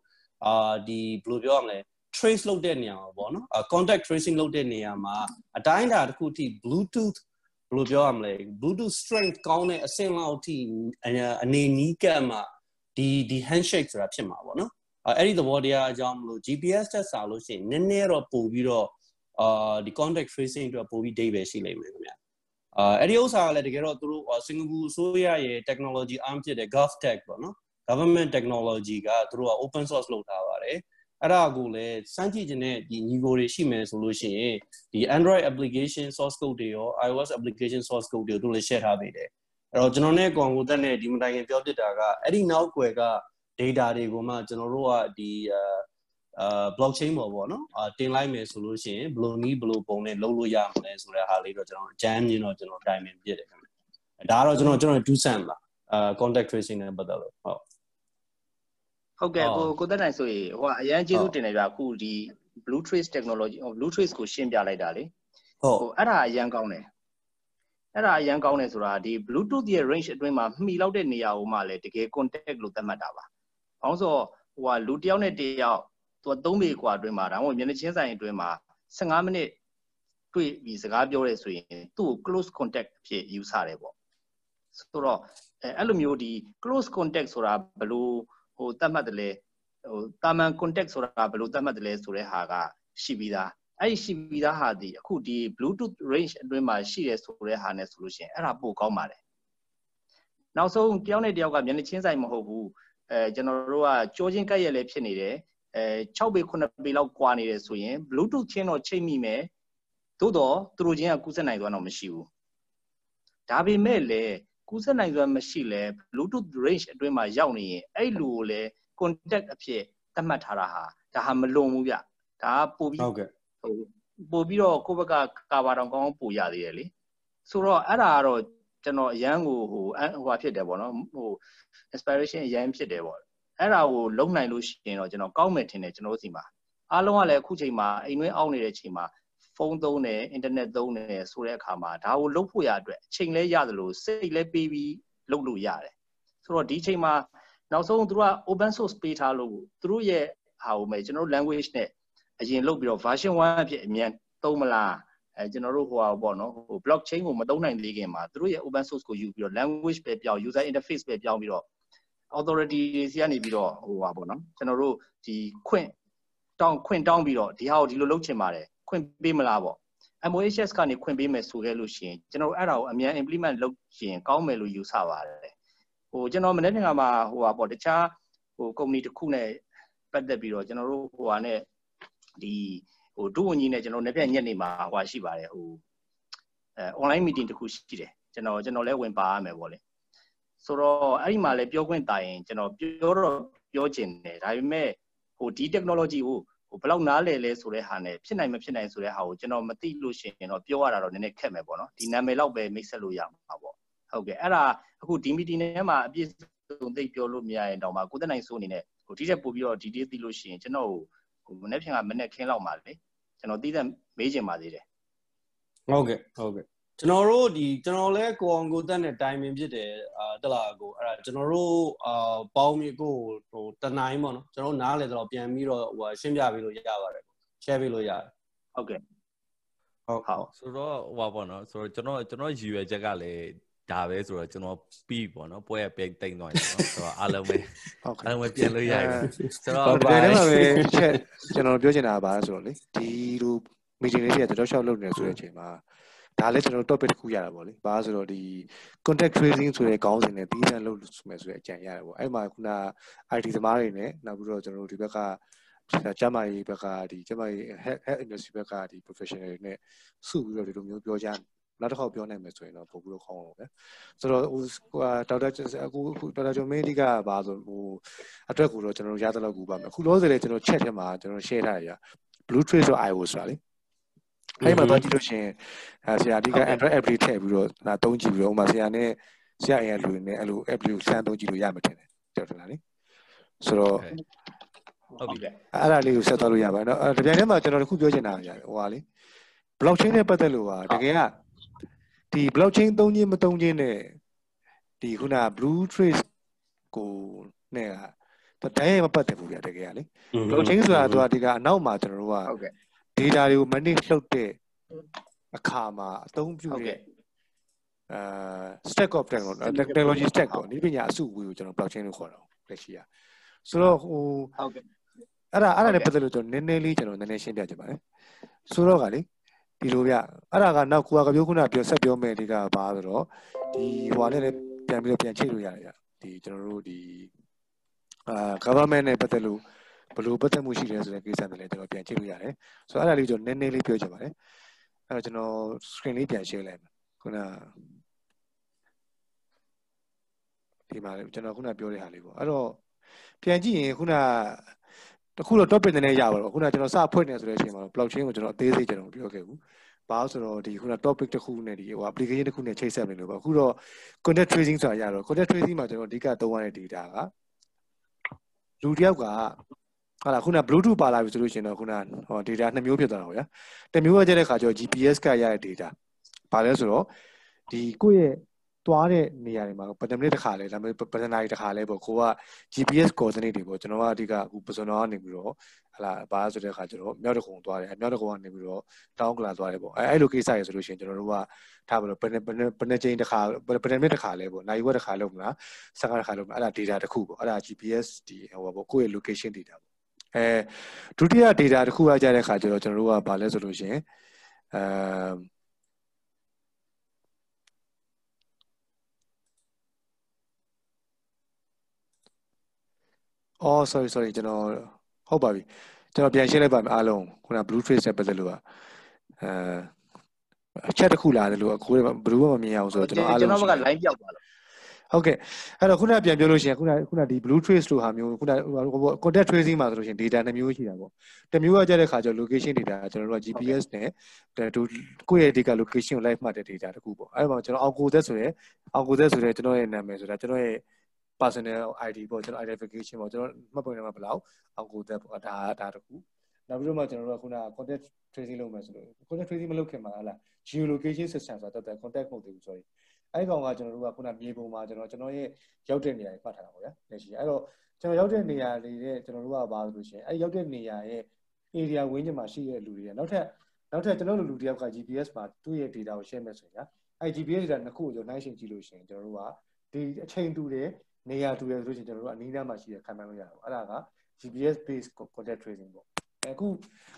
အာဒီဘယ်လိုပြောရမလဲ trace လုပ်တဲ့နေရာမှာပေါ့နော် contact tracing လုပ်တဲ့နေရာမှာအတိုင်းအတာတစ်ခုထိ bluetooth ဘယ်လိုပြောရမလဲ bluetooth strength ကောင်းတဲ့အဆင့်လောက်ထိအနေနီးကပ်မှဒီဒီ handshake ဆိုတာဖြစ်မှာပေါ့နော်အဲ့ဒီသဘောတရားအကြောင်းမလို့ GPS တက်စာလို့ရှိရင်နည်းနည်းတော့ပို့ပြီးတော့အာဒီ contact tracing အတွက်ပို့ပြီး date ပဲရှိလိမ့်မယ်ခင်ဗျာအာအဲ့ဒီဥစ္စာကလည်းတကယ်တော့သူတို့စင်ကာပူအစိုးရရဲ့ technology arm ဖြစ်တဲ့ GovTech ပေါ့နော် government technology ကသူတို့က open source လုပ်ထားပါတယ် အဲ့ဒါကိုလည်းစမ်းကြည့်ခြင်းနဲ့ဒီညီကိုတွေရှိမယ်ဆိုလို့ရှိရင်ဒီ Android application source code တွေရော iOS application source code တွေတို့လည်း share ထားပေးတယ်အဲ့တော့ကျွန်တော်နဲ့ကောင်ကိုတက်နဲ့ဒီမတိုင်ခင်ပြောပြတာကအဲ့ဒီနောက်ွယ်က data တွေကိုမှကျွန်တော်တို့ကဒီအာ blockchain ပေါ်ပေါ့နော်အာတင်လိုက်မယ်ဆိုလို့ရှိရင်ဘယ်လိုနည်းဘယ်လိုပုံနဲ့လုပ်လို့ရမလဲဆိုတဲ့ဟာလေးတော့ကျွန်တော်အကြမ်းမြင်တော့ကျွန်တော်တိုင်ပင်ပြစ်တယ်ခင်ဗျဒါကတော့ကျွန်တော်ကျွန်တော်2 cent ပါအာ contact tracing နဲ့ပတ်သက်လို့ဟုတ် ဟုတ်ကဲ့ကိုကိုတက်နိုင်ဆိုရင်ဟိုအရန်ကျေးဇူးတင်တယ်ဗျအခုဒီ blue trace technology blue trace ကိုရှင်းပြလိုက်တာလေဟုတ်ဟိုအဲ့ဒါအရန်ကောင်းတယ်အဲ့ဒါအရန်ကောင်းတယ်ဆိုတာဒီ bluetooth ရဲ့ range အတွင်းမှာမှီလောက်တဲ့နေရာကိုမှလည်းတကယ် contact လို့သတ်မှတ်တာပါ။ဘာလို့ဆိုဟိုကလူတယောက်နဲ့တယောက်သူက3ပေกว่าအတွင်းမှာဒါမှမဟုတ်မျက်နှာချင်းဆိုင်အတွင်းမှာ15မိနစ်တွေ့ပြီးစကားပြောရဲဆိုရင်သူ့ကို close contact အဖြစ်ယူဆတယ်ပေါ့ဆိုတော့အဲအဲ့လိုမျိုးဒီ close contact ဆိုတာဘယ်လို ဟိုသတ်မှတ်တယ်လဲဟိုတာမန် contact ဆိုတာဘယ်လိုသတ်မှတ်တယ်လဲဆိုတဲ့ဟာကရှိပြီးသားအဲ့ဒီရှိပြီးသားဟာဒီအခုဒီ bluetooth range အတွင်းမှာရှိတယ်ဆိုတဲ့ဟာနဲ့ဆိုလို့ရှိရင်အဲ့ဒါပိုကောင်းပါတယ်နောက်ဆုံးတယောက်နဲ့တယောက်ကမျက်နှာချင်းဆိုင်မဟုတ်ဘူးအဲကျွန်တော်တို့ကကြောချင်းကက်ရက်လည်းဖြစ်နေတယ်အဲ6ပေ9ပေလောက်ကွာနေတယ်ဆိုရင် bluetooth ချင်းတော့ချိန်မိမယ်သို့တော့သူတို့ချင်းကကူးစက်နိုင်သွားတော့မရှိဘူးဒါပေမဲ့လည်း ကူးစက်နိုင်စွမ်းမရှိလဲ bluetooth range အတွင်းမှာရောက်နေရင်အဲ့လူကိုလည်း contact အဖြစ်သတ်မှတ်ထားတာဟာဒါဟာမလွန်ဘူးဗျဒါကပို့ပြီးဟုတ်ကဲ့ဟိုပို့ပြီးတော့ကိုယ့်ဘက်ကကာဘာတောင်ကောင်းပို့ရသေးတယ်လေဆိုတော့အဲ့ဒါကတော့ကျွန်တော်အရန်ကိုဟိုဟိုဟာဖြစ်တယ်ပေါ့နော်ဟို inspiration အရန်ဖြစ်တယ်ပေါ့အဲ့ဒါကိုလုံနိုင်လို့ရှိရင်တော့ကျွန်တော်ကောင်းမယ်ထင်တယ်ကျွန်တော်တို့စီမှာအားလုံးကလည်းအခုချိန်မှာအိမ်တွင်းအောက်နေတဲ့ချိန်မှာဖု န်းသုံးတယ်အင်တာနက်သုံးတယ်ဆိုတဲ့အခါမှာဒါကိုလုပ်ဖို့ရအတွက်အချိန်လဲရတယ်လို့စိတ်လဲပေးပြီးလုပ်လို့ရတယ်ဆိုတော့ဒီချိန်မှာနောက်ဆုံးသူတို့က open source ပေးထားလို့သူတို့ရဲ့ဟာကိုမဲ့ကျွန်တော်တို့ language နဲ့အရင်လုပ်ပြီးတော့ version 1အဖြစ်အမြန်သုံးမလားအဲကျွန်တော်တို့ဟိုဟာပေါ့နော်ဟို blockchain ကိုမသုံးနိုင်သေးခင်မှာသူတို့ရဲ့ open source ကိုယူပြီးတော့ language ပဲပြောင်း user interface ပဲပြောင်းပြီးတော့ authority တွေစီကနေပြီးတော့ဟိုဟာပေါ့နော်ကျွန်တော်တို့ဒီခွင့်တောင်းခွင့်တောင်းပြီးတော့ဒီဟာကိုဒီလိုလုပ်ချင်ပါတယ် ခွင့်ပေးမလားပေါ့ MOHS ကနေခွင့်ပေးမယ်ဆိုခဲ့လို့ရှိရင်ကျွန်တော်အဲ့ဒါကိုအမြန် implement လုပ်ရင်ကောင်းမယ်လို့ယူဆပါတယ်ဟိုကျွန်တော်မနေ့ကမှဟိုဟာပေါ့တခြားဟို company တစ်ခုနဲ့ပတ်သက်ပြီးတော့ကျွန်တော်တို့ဟိုဟာနဲ့ဒီဟိုဒုဝန်ကြီးနဲ့ကျွန်တော်နေ့ပြညက်နေမှာဟိုဟာရှိပါတယ်ဟိုအဲ online meeting တစ်ခုရှိတယ်ကျွန်တော်ကျွန်တော်လည်းဝင်ပါရမယ်ပေါ့လေဆိုတော့အဲ့ဒီမှာလည်းပြောခွင့်တာရင်ကျွန်တော်ပြောတော့ပြောချင်တယ်ဒါပေမဲ့ဟိုဒီ technology ကို ဟိုဘယ်လောက်နားလဲလဲဆိုတဲ့ဟာနဲ့ဖြစ်နိုင်မဖြစ်နိုင်ဆိုတဲ့ဟာကိုကျွန်တော်မသိလို့ရှိရင်တော့ပြောရတာတော့နည်းနည်းခက်မယ်ပေါ့နော်ဒီနာမည်လောက်ပဲမိတ်ဆက်လို့ရမှာပေါ့ဟုတ်ကဲ့အဲ့ဒါအခုဒီ meeting ထဲမှာအပြည့်စုံသိပြောလို့မရရင်တော့မှကိုသက်နိုင်စိုးအနေနဲ့ဟိုဒီတက်ပို့ပြီးတော့ဒီတေးသိလို့ရှိရင်ကျွန်တော်ဟိုမနေ့ဖြန်ကမနေ့ခင်းလောက်မှာလေကျွန်တော်သိတဲ့မေးချင်ပါသေးတယ်ဟုတ်ကဲ့ဟုတ်ကဲ့ ကျွန်တော်တို့ဒီကျွန်တော်လဲကိုအောင်ကိုတက်နဲ့တိုင်ပင်ဖြစ်တယ်အာတလာကိုအဲ့ဒါကျွန်တော်တို့အာပေါင်းမြေကိုဟိုတနိုင်ပေါ့နော်ကျွန်တော်နားလေတော့ပြန်ပြီးတော့ဟိုရှင်းပြပေးလို့ရပါတယ် share ပေးလို့ရတယ်ဟုတ်ကဲ့ဟုတ်ဟုတ်ဆိုတော့ဟိုပါပေါ့နော်ဆိုတော့ကျွန်တော်ကျွန်တော်ရည်ရွယ်ချက်ကလည်းဒါပဲဆိုတော့ကျွန်တော်ပြီးပေါ့နော်ပွဲပြိတ်တိတ်သွားတယ်နော်ဆိုတော့အားလုံးပဲအားလုံးပဲပြန်လို့ရတယ်ဆိုတော့ဒီထဲမှာပဲချက်ကျွန်တော်ပြောချင်တာကဘာလဲဆိုတော့လေဒီလို meeting လေးတွေကကျွန်တော်ရှောက်လုပ်နေဆိုတဲ့အချိန်မှာ ဒါလည်းကျွန်တော် topic တစ်ခုရတာပေါ့လေဘာဆိုတော့ဒီ contact tracing ဆိုတဲ့ခေါင်းစဉ်နဲ့ပြီးတဲ့လုပ်မယ်ဆိုတဲ့အကြံရတယ်ပေါ့အဲ့မှာခုန IT သမားတွေနဲ့နောက်ပြီးတော့ကျွန်တော်တို့ဒီဘက်ကကျမကြီးဘက်ကဒီကျမကြီး head industry ဘက်ကဒီ professional တွေနဲ့စုပြီးတော့ဒီလိုမျိုးပြောကြနောက်တစ်ခေါက်ပြောနိုင်မယ်ဆိုရင်တော့ပို့ပြီးတော့ခေါင်းအောင်ပဲဆိုတော့ဟိုဒေါက်တာအခုဒေါက်တာကျော်မင်းအဓိကပါဆိုဟိုအတွက်ကိုတော့ကျွန်တော်ရသလောက်ကူပါမယ်အခုလောဆယ်လေကျွန်တော် chat ထဲမှာကျွန်တော် share ထားရ blue trace ဆို io ဆိုတာလေ အဲ့မှာတော့ကြည့်လို့ရှိရင်အဲဆရာအဓိက Android app လေးထည့်ပြီးတော့လာသုံးကြည့်ပြီးတော့ဥမာဆရာနဲ့ဆရာရဲ့လူနဲ့အဲ့လို app လေးကိုစမ်းသုံးကြည့်လို့ရမှာထင်တယ်ကြောက်တယ်လားလေဆိုတော့ဟုတ်ပြီအဲ့ဒါလေးကိုဆက်သွားလို့ရပါတယ်เนาะတပြိုင်တည်းမှာကျွန်တော်တခုပြောချင်တာဟိုဟာလေ blockchain နဲ့ပတ်သက်လို့ပါတကယ်ကဒီ blockchain သုံးခြင်းမသုံးခြင်းနဲ့ဒီခုန blue trace ကိုနဲ့ကတည်းကမပတ်သက်ဘူးဗျာတကယ်ကလေ blockchain ဆိုတာသူကဒီကအနောက်မှာကျွန်တော်တို့ကဟုတ်ကဲ့ data တွေကို manage လုပ်တဲ့အခါမှာအသုံးပြုတဲ့အာ stack of technology technology stack ပေါ့ဒီပညာအစုအဝေးကိုကျွန်တော် blockchain လို့ခေါ်တာလက်ရှိอ่ะဆိုတော့ဟိုဟုတ်ကဲ့အဲ့ဒါအဲ့ဒါနဲ့ပတ်သက်လို့ကျွန်တော်နည်းနည်းလေးကျွန်တော်နည်းနည်းရှင်းပြချင်ပါတယ်ဆိုတော့ကလေဒီလိုဗျအဲ့ဒါကနောက်ကိုကပြောခုနပြောဆက်ပြောမယ်ဒီကဘာဆိုတော့ဒီဟိုနဲ့လည်းပြန်ပြီးတော့ပြန်ချိတ်လို့ရတယ်ဗျဒီကျွန်တော်တို့ဒီအာ government နဲ့ပတ်သက်လို့ ဘယ်လိုပတ်သက်မှုရှိလဲဆိုတဲ့ကိစ္စတွေလည်းကျွန်တော်ပြန်ကြည့်လို့ရတယ်ဆိုတော့အဲ့ဒါလေးကျွန်တော်နည်းနည်းလေးပြောချင်ပါတယ်အဲ့တော့ကျွန်တော် screen လေးပြန် share လိုက်မယ်ခုနဒီမှာကျွန်တော်ခုနပြောတဲ့ဟာလေးပေါ့အဲ့တော့ပြန်ကြည့်ရင်ခုနတခုတော့ topic နည်းနည်းရပါတော့ခုနကျွန်တော်စဖွင့်နေဆိုတဲ့အချိန်မှာ blockchain ကိုကျွန်တော်အသေးစိတ်ကျွန်တော်မပြောခဲ့ဘူးဘာလို့ဆိုတော့ဒီခုန topic တစ်ခုနဲ့ဒီဟို application တစ်ခုနဲ့ချိတ်ဆက်နေလို့ပေါ့အခုတော့ content tracing ဆိုတာရတော့ content tracing မှာကျွန်တော်အဓိကသုံးရတဲ့ data ကလူတယောက်က ဟာလာခုန bluetooth ပါလာပြီဆိုလို့ရှိရင်တော့ခုနဟော data နှစ်မျိုးဖြစ်သွားတာပေါ့ဗျာတစ်မျိုးကကြတဲ့ခါကျတော့ GPS ကရတဲ့ data ဘာလဲဆိုတော့ဒီကိုယ့်ရဲ့သွားတဲ့နေရာတွေမှာပထမနေ့တစ်ခါလဲဒါပေမဲ့ပထနာရီတစ်ခါလဲပေါ့ကိုက GPS coordinate တွေပေါ့ကျွန်တော်ကအဓိကအခုပစွန်တော်ကနေပြီးတော့ဟလာဘာဆိုတဲ့အခါကျတော့မြောက်တကုံသွားတယ်မြောက်တကုံကနေပြီးတော့တောင်းကလာသွားတယ်ပေါ့အဲအဲ့လိုကိစ္စရဆိုလို့ရှိရင်ကျွန်တော်တို့ကထားပါတော့ဘယ်ဘယ်ဘယ်နှချိန်တစ်ခါပထမနေ့တစ်ခါလဲပေါ့နိုင်ဝက်တစ်ခါလုံးမလားစကားတစ်ခါလုံးမလားအဲ့ဒါ data တစ်ခုပေါ့အဲ့ဒါ GPS ဒီဟိုပေါ့ကိုယ့်ရဲ့ location data ပေါ့ အဲဒုတိယ data တစ်ခုကကြတဲ့အခါကျတော့ကျွန်တော်တို့ကဘာလဲဆိုလို့ရှိရင်အဲအော် sorry sorry ကျွန်တော်ဟုတ်ပါပြီကျွန်တော်ပြန်ရှင်းလိုက်ပါမယ်အားလုံးခုန blue trace နဲ့ပတ်သက်လို့ကအဲအချက်တစ်ခုလာတယ်လို့အခုဘယ်သူမှမမြင်အောင်ဆိုတော့ကျွန်တော်အားလုံးကျွန်တော်ဘက်က line ပြောက်သွားလို့ ဟုတ်ကဲ့အဲ့တော့ခုနပြန်ပြောလို့ရှိရင်ခုနခုနဒီ blue trace လို့ဟာမျိုးခုန contact tracing မှာဆိုလို့ရှိရင် data နှစ်မျိုးရှိတာပေါ့တစ်မျိုးကကြတဲ့ခါကျတော့ location data ကျွန်တော်တို့က GPS နဲ့တူကိုယ့်ရဲ့ data location ကို live မှတ်တဲ့ data တခုပေါ့အဲ့မှာကျွန်တော် algorithm ဆိုရဲ algorithm ဆိုရဲကျွန်တော်ရဲ့နာမည်ဆိုတာကျွန်တော်ရဲ့ personal ID ပေါ့ကျွန်တော် identification ပေါ့ကျွန်တော်မှတ်ပုံနံပါတ်ဘယ်လောက်အောင်ကိုသက်ပေါ့ဒါဒါတခုနောက်ပြီးတော့မှကျွန်တော်တို့ကခုန contact tracing လုပ်မယ်ဆိုလို့ contact tracing မလုပ်ခင်မှာဟလာ geolocation system ဆိုတာတက်တက် contact မဟုတ်သေးဘူး sorry အဲ့ကောင်ကကျွန်တော်တို့ကခုနမြေပုံမှာကျွန်တော်ကျွန်တော်ရဲ့ရောက်တဲ့နေရာတွေဖတ်ထားတာပေါ့ဗျာလက်ရှိအဲ့တော့ကျွန်တော်ရောက်တဲ့နေရာတွေနဲ့ကျွန်တော်တို့ကဘာလို့ဆိုရှင်အဲ့ရောက်တဲ့နေရာရဲ့ area ဝင်းကျင်မှာရှိတဲ့လူတွေနောက်ထပ်နောက်ထပ်ကျွန်တော်တို့လူတယောက်က GPS မှာသူ့ရဲ့ data ကို share မယ်ဆိုရင်အဲ့ GPS data နှစ်ခုကိုကျွန်တော်နှိုင်းယှဉ်ကြည့်လို့ရှိရင်ကျွန်တော်တို့ကဒီအချိန်တူတယ်နေရာတူရဆိုလို့ရှိရင်ကျွန်တော်တို့အနည်းနားမှာရှိတဲ့ခံမှန်းလို့ရတာပေါ့အဲ့ဒါက GPS based contact tracing ပေါ့ အခု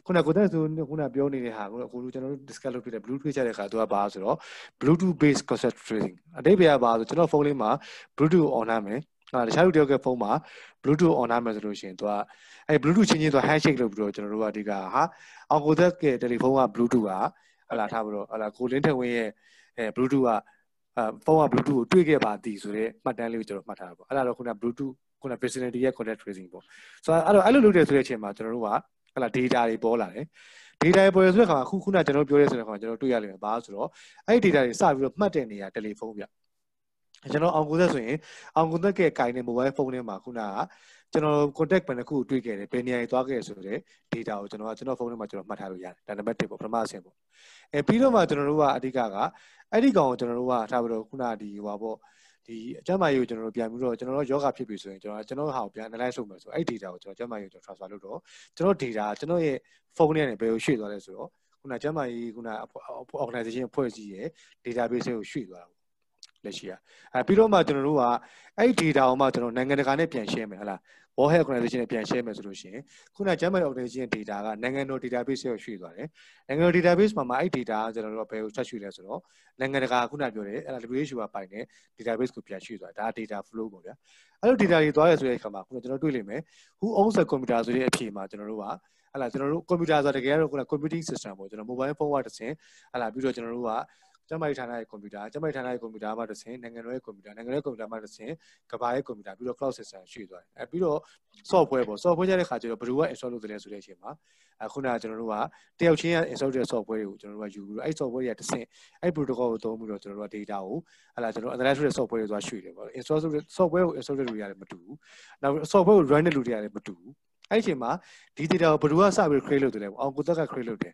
ခုနကကိုတက်ဆိုခုနပြောနေတဲ့ဟာကိုအခုကျွန်တော်တို့ discuss လုပ်ပြတဲ့ Bluetooth ချတဲ့ခါသူကဘာဆိုတော့ Bluetooth based contact tracing အတိတ်ဘယ်ကဘာဆိုကျွန်တော်ဖုန်းလေးမှာ Bluetooth on နာမယ်အဲတခြားလူတယောက်ကဖုန်းမှာ Bluetooth on နာမယ်ဆိုလို့ရှိရင်သူကအဲ Bluetooth ချင်းချင်းသူ handshake လုပ်ပြီးတော့ကျွန်တော်တို့ကဒီကဟာအောင်ကိုတက်ကတယ်လီဖုန်းက Bluetooth ကဟလာထားပြီးတော့ဟလာကိုလင်းထဝင်းရဲ့အဲ Bluetooth ကအဲဖုန်းက Bluetooth ကိုတွေ့ခဲ့ပါသည်ဆိုတော့မှတ်တမ်းလေးကိုကျွန်တော်မှတ်ထားတာပေါ့အဲ့ဒါတော့ခုန Bluetooth ခုန personality ရဲ့ contact tracing ပေါ့ဆိုတော့အဲ့တော့အဲ့လိုလုပ်တယ်ဆိုတဲ့အချိန်မှာကျွန်တော်တို့က ဟလာ data တွေပေါ်လာတယ် data တွေပေါ်ရဆိုတဲ့ခါမှာခုခုနကျွန်တော်ပြောရဲဆိုတဲ့ခါမှာကျွန်တော်တွေ့ရလိမ့်မယ်ဘာလို့ဆိုတော့အဲ့ဒီ data တွေစပြီးတော့မှတ်တဲ့နေရာတယ်လီဖုန်းဗျကျွန်တော်အောင်ကိုသက်ဆိုရင်အောင်ကိုသက်ကကင်တဲ့ mobile phone ထဲမှာခုနကကျွန်တော် contact ဘယ်နှခုတွေ့ခဲ့တယ်ဘယ်နေရာကြီးသွားခဲ့ဆိုတဲ့ data ကိုကျွန်တော်ကကျွန်တော်ဖုန်းထဲမှာကျွန်တော်မှတ်ထားလို့ရတယ်ဒါနံပါတ်1ပေါ့ပထမအဆင့်ပေါ့အဲပြီးတော့မှကျွန်တော်တို့ကအဓိကကအဲ့ဒီကောင်ကိုကျွန်တော်တို့ကထားပြီးတော့ခုနဒီဟိုပါပေါ့ ဒီအကျမ်းမာရေးကိုကျွန်တော်တို့ပြန်ပြီးတော့ကျွန်တော်တို့ယောဂဖြစ်ပြီဆိုရင်ကျွန်တော်ကျွန်တော်ဟာကိုပြန် analyze လုပ်မယ်ဆိုအဲ့ data ကိုကျွန်တော်ကျမ်းမာရေးကိုကျွန်တော် transfer လုပ်တော့ကျွန်တော် data ကျွန်တော်ရဲ့ဖုန်းထဲကနေဘယ်ကိုရွှေ့သွားလဲဆိုတော့ခုနကျမ်းမာရေးခုန organization အဖွဲ့အစည်းရဲ့ database ကိုရွှေ့သွားတာ လက်ရှိอ่ะအဲပြီးတော့မှကျွန်တော်တို့ကအဲ့ဒီ data ကိုမှကျွန်တော်နိုင်ငံတကာနဲ့ပြန် share မယ်ဟလား World Health Organization နဲ့ပြန် share မယ်ဆိုလို့ရှိရင်ခုန German Organization data ကနိုင်ငံတော် database ကိုရွှေ့သွားတယ်နိုင်ငံတော် database မှာမှာအဲ့ data ကကျွန်တော်တို့ဘယ်ကိုဆက်ရွှေ့လဲဆိုတော့နိုင်ငံတကာခုနပြောတယ်အဲ့ဒါ WHO ကပိုင်တဲ့ database ကိုပြန်ရွှေ့သွားတယ်ဒါ data flow ပေါ့ဗျာအဲ့လို data တွေသွားရဆိုတဲ့အခါမှာခုနကျွန်တော်တွေ့လိမ့်မယ် who owns the computer ဆိုတဲ့အဖြေမှာကျွန်တော်တို့ကဟလာကျွန်တော်တို့ computer ဆိုတာတကယ်တော့ခုန computing system ပေါ့ကျွန်တော် mobile phone ကတစ်ဆင့်ဟလာပြီးတော့ကျွန်တော်တို့က ကျမကြီးဌာနရဲ့ကွန်ပျူတာကျမကြီးဌာနရဲ့ကွန်ပျူတာမှတစ်ဆင့်နိုင်ငံတော်ရဲ့ကွန်ပျူတာနိုင်ငံတော်ရဲ့ကွန်ပျူတာမှတစ်ဆင့်ကဘာရဲ့ကွန်ပျူတာပြီးတော့ cloud system ရွှေ့သွားတယ်အဲပြီးတော့ software ပေါ့ software ကြတဲ့ခါကျတော့ဘယ်လိုက install လုပ်တယ်လဲဆိုတဲ့အချိန်မှာအခုနကကျွန်တော်တို့ကတယောက်ချင်းက install တဲ့ software တွေကိုကျွန်တော်တို့ကယူပြီးတော့အဲ့ software တွေကတစ်ဆင့်အဲ့ protocol ကိုသုံးပြီးတော့ကျွန်တော်တို့က data ကိုဟလာကျွန်တော် analyze တဲ့ software တွေသွားရွှေ့တယ်ပေါ့ install တဲ့ software ကို install တဲ့လူတွေကလည်းမတူဘူးနောက် software ကို run တဲ့လူတွေကလည်းမတူဘူးအဲ့ဒီအချိန်မှာဒီ data ကိုဘယ်လိုကစပြီး create လုပ်တယ်လဲပေါ့အောင်ကိုသက်က create လုပ်တယ်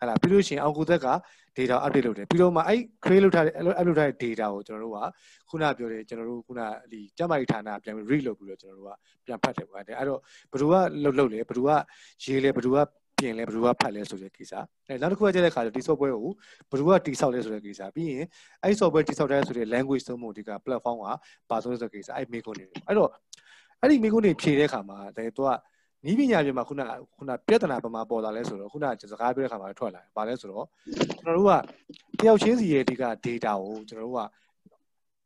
ဟလာပြီးလို့ရှိရင်အောင်ကိုသက်က data update လုပ်တယ်ပြီးတော့မှအဲ့ create လုပ်ထားတဲ့ upload ထားတဲ့ data ကိုကျွန်တော်တို့ကခုနပြောတယ်ကျွန်တော်တို့ခုနဒီကျမကြီးဌာနပြန်ပြီး read လုပ်ပြီးတော့ကျွန်တော်တို့ကပြန်ဖတ်တယ်ပေါ့အဲ့တော့ဘယ်သူကလှုပ်လှုပ်လဲဘယ်သူကရေးလဲဘယ်သူကပြင်လဲဘယ်သူကဖတ်လဲဆိုတဲ့ကိစ္စအဲနောက်တစ်ခုကကြတဲ့ခါကျဒီ software ကိုဘယ်သူကတိဆောက်လဲဆိုတဲ့ကိစ္စပြီးရင်အဲ့ software တိဆောက်တဲ့ဆိုတဲ့ language သုံးဖို့ဒီက platform ကပါသုံးဆိုတဲ့ကိစ္စအဲ့မိကုန်းနေအဲ့တော့အဲ့ဒီမိကုန်းနေဖြေတဲ့ခါမှာတဲ့သူက နီးပညာပြင်မှာခုနခုနပြဿနာပမာပေါ်လာလဲဆိုတော့ခုနစကားပြောတဲ့ခါမှာထွက်လာတယ်။ဘာလဲဆိုတော့ကျွန်တော်တို့ကတယောက်ချင်းစီရဲ့ဒီက data ကိုကျွန်တော်တို့က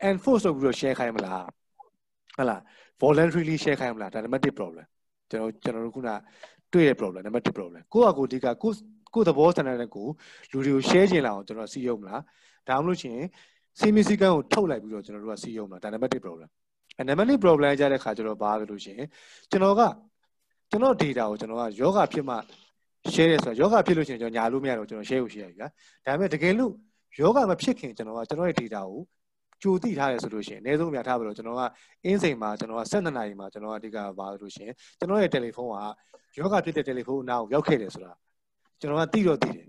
enforce လုပ်ပြီးတော့ share ခိုင်းမလား။ဟုတ်လား voluntarily share ခိုင်းမလားဒါနံပါတ်1 problem ကျွန်တော်ကျွန်တော်တို့ခုနတွေ့တဲ့ problem နံပါတ်1 problem ကိုကကိုဒီကကိုကိုသဘောဆန္ဒနဲ့ကိုလူတွေကို share ချင်လာအောင်ကျွန်တော်စီးရုံမလားဒါမှမဟုတ်ရှင်စီမီစီကန်းကိုထုတ်လိုက်ပြီးတော့ကျွန်တော်တို့ကစီးရုံမလားဒါနံပါတ်1 problem အဲနံပါတ်2 problem ကြတဲ့ခါကျတော့ဘာလဲလို့ရှင်ကျွန်တော်က ကျွန်တော် data ကိုကျွန်တော်ကယောဂဖြစ်မှ share ရဲဆိုတော့ယောဂဖြစ်လို့ရှင်ကျွန်တော်ညာလို့မရတော့ကျွန်တော် share ကို share ရပြီဗျာဒါပေမဲ့တကယ်လို့ယောဂမဖြစ်ခင်ကျွန်တော်ကကျွန်တော်ရဲ့ data ကိုကြိုသိထားရဆိုလို့ရှိရင်အနည်းဆုံးအများထားပါလို့ကျွန်တော်ကအင်းစိန်မှာကျွန်တော်က12နာရီမှာကျွန်တော်ကအဓိကပါလို့ရှိရင်ကျွန်တော်ရဲ့တယ်လီဖုန်းကယောဂဖြစ်တဲ့တယ်လီဖုန်းအနားကိုရောက်ခဲ့တယ်ဆိုတာကျွန်တော်ကသိတော့သိတယ်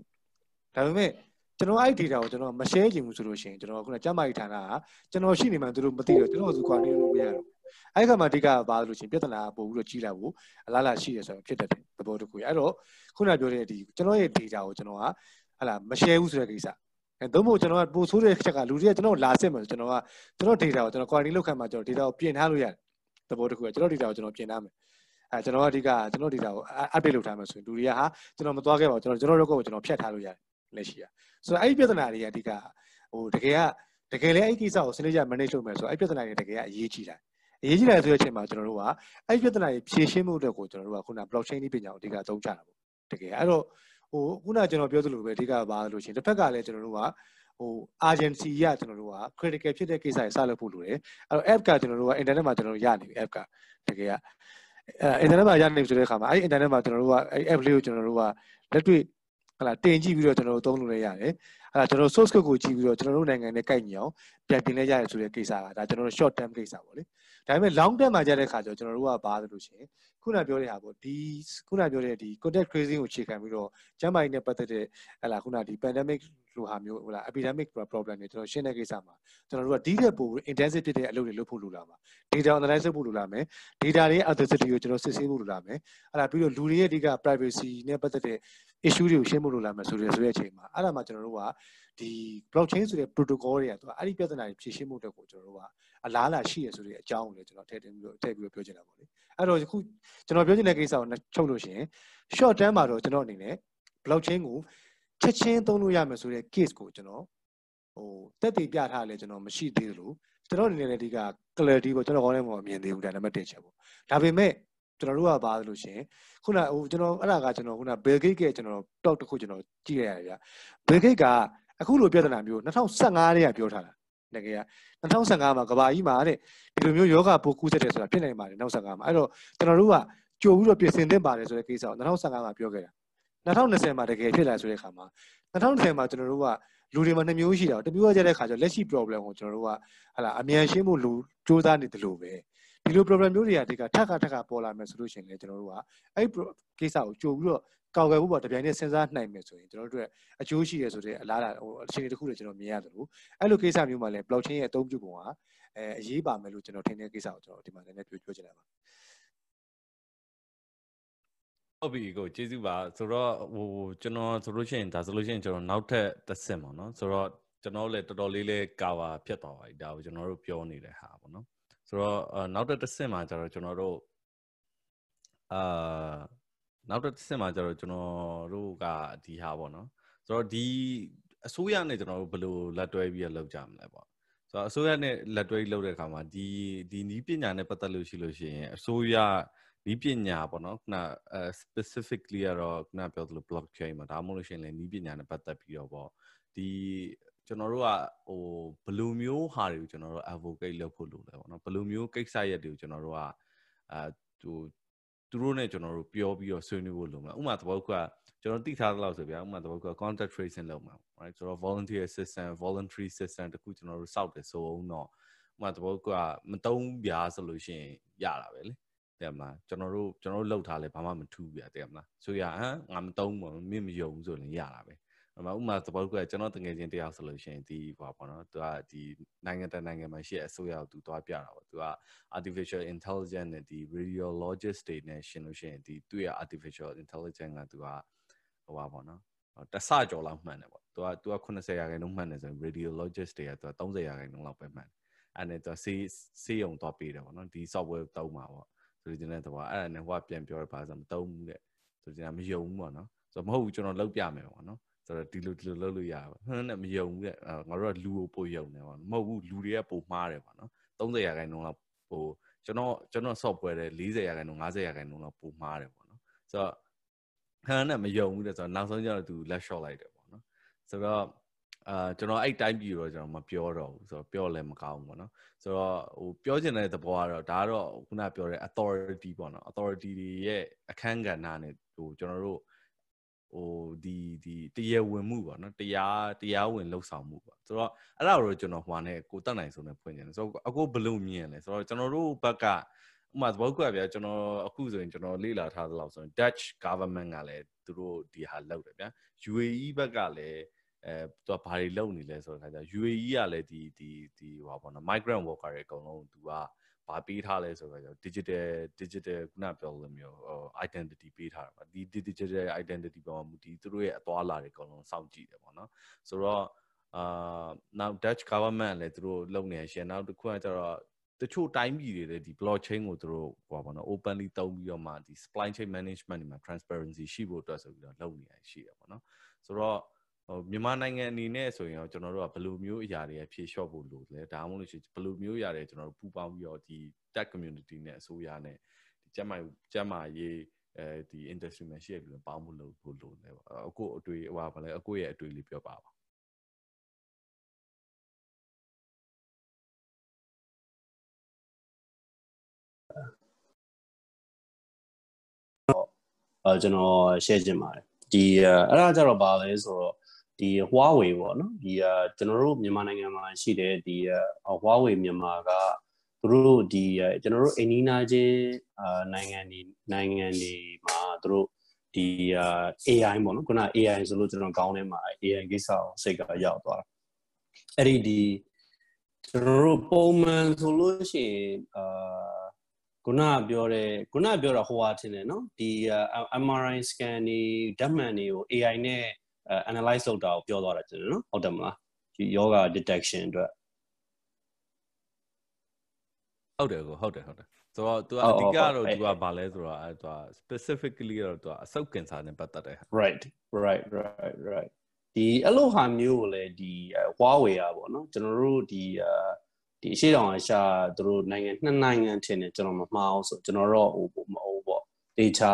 ဒါပေမဲ့ကျွန်တော်အဲ့ data ကိုကျွန်တော်မ share ချင်ဘူးဆိုလို့ရှိရင်ကျွန်တော်ကခုနကျမကြီးဌာနကကျွန်တော်ရှိနေမှသူတို့မသိတော့ကျွန်တော်ကသူကွာနေလို့မရတော့ အဲ့ခါမှာအဓိကပါလို့ရှိရင်ပြဿနာပို့ပြီးတော့ကြီးလာဖို့အလားလာရှိရဆိုတော့ဖြစ်တတ်တယ်သဘောတခုရအဲ့တော့ခုနပြောတဲ့ဒီကျွန်တော်ရဲ့ data ကိုကျွန်တော်ကဟလာမ share ဘူးဆိုတဲ့ကိစ္စအဲသုံးဖို့ကျွန်တော်ကပို့ဆိုးတဲ့ချက်ကလူတွေကကျွန်တော်လာစစ်မှာကျွန်တော်ကကျွန်တော် data ကိုကျွန်တော် quarantine လုပ်ခံမှာကျွန်တော် data ကိုပြင်ထားလို့ရတယ်သဘောတခုကကျွန်တော် data ကိုကျွန်တော်ပြင်ထားမယ်အဲကျွန်တော်အဓိကကျွန်တော် data ကို update လုပ်ထားမယ်ဆိုရင်လူတွေကဟာကျွန်တော်မသွားခဲ့ပါဘူးကျွန်တော်ကျွန်တော် record ကိုကျွန်တော်ဖြတ်ထားလို့ရတယ်လက်ရှိရဆိုတော့အဲ့ဒီပြဿနာတွေကအဓိကဟိုတကယ်ကတကယ်လည်းအဲ့ဒီကိစ္စကိုစနစ်ကျ manage လုပ်မယ်ဆိုတော့အဲ့ဒီပြဿနာတွေတကယ်ကအရေးကြီးတာ အရေးကြီးတယ်ဆိုတဲ့အချိန်မှာကျွန်တော်တို့ကအဲ့ဒီပြဿနာတွေဖြေရှင်းမှုအတွက်ကိုကျွန်တော်တို့ကခုန blockchain နည်းပညာကိုအဓိကအသုံးချတာပေါ့တကယ်အဲ့တော့ဟိုခုနကျွန်တော်ပြောသလိုပဲအဓိကပါလို့ရှိရင်တစ်ဖက်ကလည်းကျွန်တော်တို့ကဟို urgency ရကျွန်တော်တို့က critical ဖြစ်တဲ့ကိစ္စတွေစလုပ်ဖို့လိုတယ်အဲ့တော့ app ကကျွန်တော်တို့က internet မှာကျွန်တော်တို့ရနေပြီ app ကတကယ်ကအဲ internet မှာရနေပြီဆိုတဲ့အခါမှာအဲ့ internet မှာကျွန်တော်တို့ကအဲ့ app လေးကိုကျွန်တော်တို့ကလက်တွေ့ဟလာတင်ကြည့်ပြီးတော့ကျွန်တော်တို့သုံးလို့လည်းရတယ်ဟလာကျွန်တော် source code ကိုကြည့်ပြီးတော့ကျွန်တော်တို့နိုင်ငံနဲ့ကိုက်ညီအောင်ပြန်ပြင်လဲရတယ်ဆိုတဲ့ကိစ္စကဒါကျွန်တော်တို့ short term ကိစ္စပေါ့လေ ဒါပေမဲ့ long term မှာကြတဲ့ခါကျတော့ကျွန်တော်တို့ကဘာလို့လို့ရှိရင်ခုနပြောတဲ့ဟာပေါ့ဒီခုနပြောတဲ့ဒီ contact tracing ကိုခြေခံပြီးတော့ကျန်းမာရေးနဲ့ပတ်သက်တဲ့ဟလာခုနဒီ pandemic လိုဟာမျိုးဟလာ epidemic problem တွေကျွန်တော်ရှင်းတဲ့ကိစ္စမှာကျွန်တော်တို့ကဒီတဲ့ပို intensive ဖြစ်တဲ့အလုပ်တွေလုပ်ဖို့လိုလာမှာ data analysis ဖို့လိုလာမယ် data တွေ authenticity ကိုကျွန်တော်စစ်ဆေးဖို့လိုလာမယ်ဟလာပြီးတော့လူတွေရဲ့အဓိက privacy နဲ့ပတ်သက်တဲ့ issue တွေကိုရှင်းဖို့လိုလာမယ်ဆိုတဲ့ဆိုတဲ့အချိန်မှာအဲ့ဒါမှကျွန်တော်တို့က ဒီ blockchain ဆိုတဲ့ protocol တွေကသူအဲ့ဒီပြဿနာတွေဖြေရှင်းမှုအတွက်ကိုကျွန်တော်တို့ကအလားအလာရှိရဆိုတဲ့အကြောင်းကိုလည်းကျွန်တော်ထည့်သွင်းပြီးတော့ထည့်ပြီးတော့ပြောချင်တာပေါ့လေအဲ့တော့အခုကျွန်တော်ပြောချင်တဲ့ကိစ္စကိုချုပ်လို့ရှိရင် short term မှာတော့ကျွန်တော်အနေနဲ့ blockchain ကိုချက်ချင်းသုံးလို့ရမယ်ဆိုတဲ့ case ကိုကျွန်တော်ဟိုတက်တည်ပြထားလဲကျွန်တော်မရှိသေးသလိုကျွန်တော်အနေနဲ့လည်းဒီက clarity ကိုကျွန်တော်ခေါင်းထဲမှာမမြင်သေးဘူးဒါနံပါတ်1ချက်ပေါ့ဒါပေမဲ့ကျွန်တော်တို့ကပါလို့ရှိရင်ခုနဟိုကျွန်တော်အဲ့ဒါကကျွန်တော်ခုန Bill Gates ရဲ့ကျွန်တော် talk တစ်ခုကျွန်တော်ကြည့်ရရတယ်ဗျ Bill Gates က အခုလိုပြဿနာမျိုး2015တည်းကပြောထားတာတကယ်က2015မှာကဘာကြီးမှာတဲ့ဒီလိုမျိုးယောဂပိုးကူးစက်တယ်ဆိုတာဖြစ်နိုင်ပါတယ်2015မှာအဲ့တော့ကျွန်တော်တို့ကကြိုပြီးတော့ပြင်ဆင်သင့်ပါတယ်ဆိုတဲ့ကိစ္စကို2015မှာပြောခဲ့တာ2020မှာတကယ်ဖြစ်လာဆိုတဲ့အခါမှာ2020မှာကျွန်တော်တို့ကလူတွေမှာနှမျိုးရှိတာတမျိုးကြတဲ့အခါကျလက်ရှိ problem ကိုကျွန်တော်တို့ကဟာလာအမြန်ရှင်းဖို့လူစူးစမ်းနေတယ်လို့ပဲဒီလို problem မျိုးတွေကဒီကထပ်ခါထပ်ခါပေါ်လာမယ်ဆိုလို့ရှိရင်လည်းကျွန်တော်တို့ကအဲ့ကိစ္စကိုကြိုပြီးတော့ ကောက်ွယ်ဖို့ပေါ့တပြိုင်တည်းစဉ်းစားနိုင်မယ်ဆိုရင်ကျွန်တော်တို့အကျိုးရှိရဆိုတဲ့အလားအလာဟိုအခြေအနေတစ်ခုလည်းကျွန်တော်မြင်ရတယ်လို့အဲ့လိုကိစ္စမျိုးမှာလည်း blockchain ရဲ့အသုံးပြုပုံကအဲအရေးပါမယ်လို့ကျွန်တော်ထင်တဲ့ကိစ္စကိုကျွန်တော်ဒီမှာလည်းပြောပြောချင်တာပါဟုတ်ပြီကိုကျေးဇူးပါဆိုတော့ဟိုကျွန်တော်ဆိုလို့ရှိရင်ဒါဆိုလို့ရှိရင်ကျွန်တော်နောက်ထပ်တစ်ဆင့်ပေါ့နော်ဆိုတော့ကျွန်တော်လည်းတော်တော်လေးလေးကာဗာဖြစ်သွားပါပြီဒါကိုကျွန်တော်တို့ပြောနေတဲ့ဟာပေါ့နော်ဆိုတော့နောက်တစ်တစ်ဆင့်မှာကျတော့ကျွန်တော်တို့အာ နောက်တစ်ဆင့်မှာကျတော့ကျွန်တော်တို့ကဒီဟာပေါ့နော်ဆိုတော့ဒီအစိုးရနဲ့ကျွန်တော်တို့ဘယ်လိုလက်တွဲပြီးလောက်ကြမလဲပေါ့ဆိုတော့အစိုးရနဲ့လက်တွဲလုပ်တဲ့အခါမှာဒီဒီနီးပညာနဲ့ပတ်သက်လို့ရှိလို့ရှိရင်အစိုးရနီးပညာပေါ့နော်ခုန specifically ကတော့ခုနပြောသလို blockchain မှာဒါမှမဟုတ်လို့ရှိရင်လည်းနီးပညာနဲ့ပတ်သက်ပြီးတော့ပေါ့ဒီကျွန်တော်တို့ကဟိုဘယ်လိုမျိုးဟာတွေကိုကျွန်တော်တို့ advocate လုပ်ဖို့လုပ်လဲပေါ့နော်ဘယ်လိုမျိုးကိစ္စရက်တွေကိုကျွန်တော်တို့ကအဲဟို သူတို့နဲ့ကျွန်တော်တို့ပြောပြီးတော့ဆွေးနွေးဖို့လုပ်မှာဥပမာသဘောကကျွန်တော်သိထားသလောက်ဆိုဗျာဥပမာသဘောက contact tracing လုပ်မှာ right ဆိုတော့ volunteer system voluntary system တခုကျွန်တော်တို့စောက်တယ်ဆိုအောင်တော့ဥပမာသဘောကမတုံးပြားဆိုလို့ရှိရင်ရတာပဲလေတဲ့မလားကျွန်တော်တို့ကျွန်တော်တို့လှုပ်ထားလဲဘာမှမထူးပြတဲ့မလားဆိုရဟမ်ငါမတုံးဘူးမင်းမယုံဆိုရင်ရတာပဲ ဥပမာသဘောကကျွန်တော်တငယ်ချင်းတယောက်ဆိုလို့ရှိရင်ဒီဘာပေါ့နော်သူကဒီနိုင်ငံတနိုင်ငံမှာရှိတဲ့အစိုးရကိုသူသွားပြတာပေါ့သူက artificial intelligence နဲ့ဒီ radiologist တွေနဲ့ရှင်းလို့ရှိရင်ဒီသူရဲ့ artificial intelligence ကသူကဟိုပါပေါ့နော်တဆကြော်လောက်မှန်တယ်ပေါ့သူကသူက80ရာခိုင်နှုန်းမှန်တယ်ဆိုရင် radiologist တွေကသူက30ရာခိုင်နှုန်းလောက်ပဲမှန်တယ်အဲ့နဲ့သူကစေးစေးုံသွားပေးတယ်ပေါ့နော်ဒီ software တောင်းမှာပေါ့ဆိုတဲ့တဲ့တော့အဲ့ဒါနဲ့ဟိုကပြန်ပြောရပါဆိုမတုံးဘူးတဲ့ဆိုတဲ့မယုံဘူးပေါ့နော်ဆိုတော့မဟုတ်ဘူးကျွန်တော်လောက်ပြမယ်ပေါ့နော် ဆိုတော့ဒီလိုဒီလိုလုပ်လို့ရပါဟန်းနဲ့မယုံဘူးတဲ့ငါတို့ကလူကိုပိုယုံတယ်ပေါ့မဟုတ်ဘူးလူတွေကပိုမှားတယ်ပေါ့နော်30ရာခိုင်နှုန်းလောက်ပိုကျွန်တော်ကျွန်တော် software တဲ့40ရာခိုင်နှုန်း50ရာခိုင်နှုန်းလောက်ပိုမှားတယ်ပေါ့နော်ဆိုတော့ဟန်နဲ့မယုံဘူးတဲ့ဆိုတော့နောက်ဆုံးကျတော့သူ let shot လိုက်တယ်ပေါ့နော်ဆိုတော့အာကျွန်တော်အဲ့တိုင်းပြည်တော့ကျွန်တော်မပြောတော့ဘူးဆိုတော့ပြောလည်းမကောင်းဘူးပေါ့နော်ဆိုတော့ဟိုပြောချင်တဲ့သဘောကတော့ဒါကတော့ခုနပြောတဲ့ authority ပေါ့နော် authority တွေရဲ့အခန်းကဏ္ဍနဲ့ဟိုကျွန်တော်တို့ ဟိုဒီဒီတရားဝင်မှုပေါ့နော်တရားတရားဝင်လှုပ်ဆောင်မှုပေါ့ဆိုတော့အဲ့ဒါတော့ကျွန်တော်ဟိုနဲ့ကိုတက်နိုင်ဆုံးနဲ့ဖွင့်နေတယ်ဆိုတော့အခုဘယ်လိုမြင်လဲဆိုတော့ကျွန်တော်တို့ဘက်ကဥမာသဘောကွက်ဗျာကျွန်တော်အခုဆိုရင်ကျွန်တော်လေ့လာထားသလောက်ဆိုရင် Dutch government ကလည်းသူတို့ဒီဟာလုပ်တယ်ဗျာ UAE ဘက်ကလည်းအဲသူကဘာတွေလုပ်နေလဲဆိုတော့ခါကျ UAE ကလည်းဒီဒီဒီဟောပေါ့နော် migrant worker တွေအကုန်လုံးသူက ဘာပေးထားလဲဆိုတော့ digital digital ခုနပြောလို့မျိုးဟို identity ပေးထားတာပါဒီ digital identity ပေါ်မှာမူတည်သူတို့ရဲ့အသွားလာတွေအကုန်လုံးစောင့်ကြည့်တယ်ပေါ့နော်ဆိုတော့အာနောက် Dutch government လည်းသူတို့လုပ်နေရှင်နောက်တစ်ခုကကျတော့တချို့တိုင်းပြည်တွေလည်းဒီ blockchain ကိုသူတို့ဟောပါတော့ openly သုံးပြီးတော့မှဒီ supply chain management တွေမှာ transparency ရှိဖို့အတွက်ဆိုပြီးတော့လုပ်နေရရှိတယ်ပေါ့နော်ဆိုတော့ ဟိုမြန်မာနိုင်ငံအနေနဲ့ဆိုရင်တော့ကျွန်တော်တို့ကဘယ်လိုမျိုးအရာတွေဖြေလျှော့ဖို့လိုလဲဒါမှမဟုတ်လို့ရှိရင်ဘယ်လိုမျိုးအရာတွေကျွန်တော်တို့ပူးပေါင်းပြီးတော့ဒီ tech community နဲ့အစိုးရနဲ့ဒီကျမကျမရေးအဲဒီ industry မှာရှိရပြီးပေါင်းဖို့လို့ဖို့လိုလဲပေါ့အခုအတွေ့ဟိုပါလဲအခုရဲ့အတွေ့လေးပြောပါပါအဲကျွန်တော် share ချင်ပါတယ်ဒီအဲ့ဒါကြတော့ပါလဲဆိုတော့ ဒီ Huawei ပေါ့နော်ဒီကျွန်တော်တို့မြန်မာနိုင်ငံမှာရှိတဲ့ဒီ Huawei မြန်မာကသူတို့ဒီကျွန်တော်တို့အိန္ဒိနာချင်းနိုင်ငံဒီနိုင်ငံဒီမှာသူတို့ဒီ AI ပေါ့နော်ခုန AI ဆိုလို့ကျွန်တော်ကောင်းထဲမှာ AI ကိစ္စကိုစိတ်ကရောက်သွားတာအဲ့ဒီဒီကျွန်တော်တို့ပုံမှန်ဆိုလို့ရှိရင်အာခုနပြောတဲ့ခုနပြောတာဟိုဟာထင်တယ်နော်ဒီ MRI scan တွေဓာတ်မှန်တွေကို AI နဲ့ analyze လုပ်တာကိုပြောသွားတာကျွန်တော်နော်ဟုတ်တယ်မလားဒီယောဂ detection အတွက်ဟုတ်တယ်ကိုဟုတ်တယ်ဟုတ်တယ်ဆိုတော့ तू အဓိကတော့ तू ကဘာလဲဆိုတော့အဲ तू specifically တော့ तू အဆုပ်ကင်ဆာနဲ့ပတ်သက်တယ် right right right right ဒီအဲ့လိုဟာမျိုးကိုလည်းဒီ Huawei อ่ะပေါ့နော်ကျွန်တော်တို့ဒီဒီအရှိတောင်အရှာသူတို့နိုင်ငံနှစ်နိုင်ငံထင်တယ်ကျွန်တော်မမှားအောင်ဆိုကျွန်တော်တော့ဟိုမဟုတ်ပေါ့ data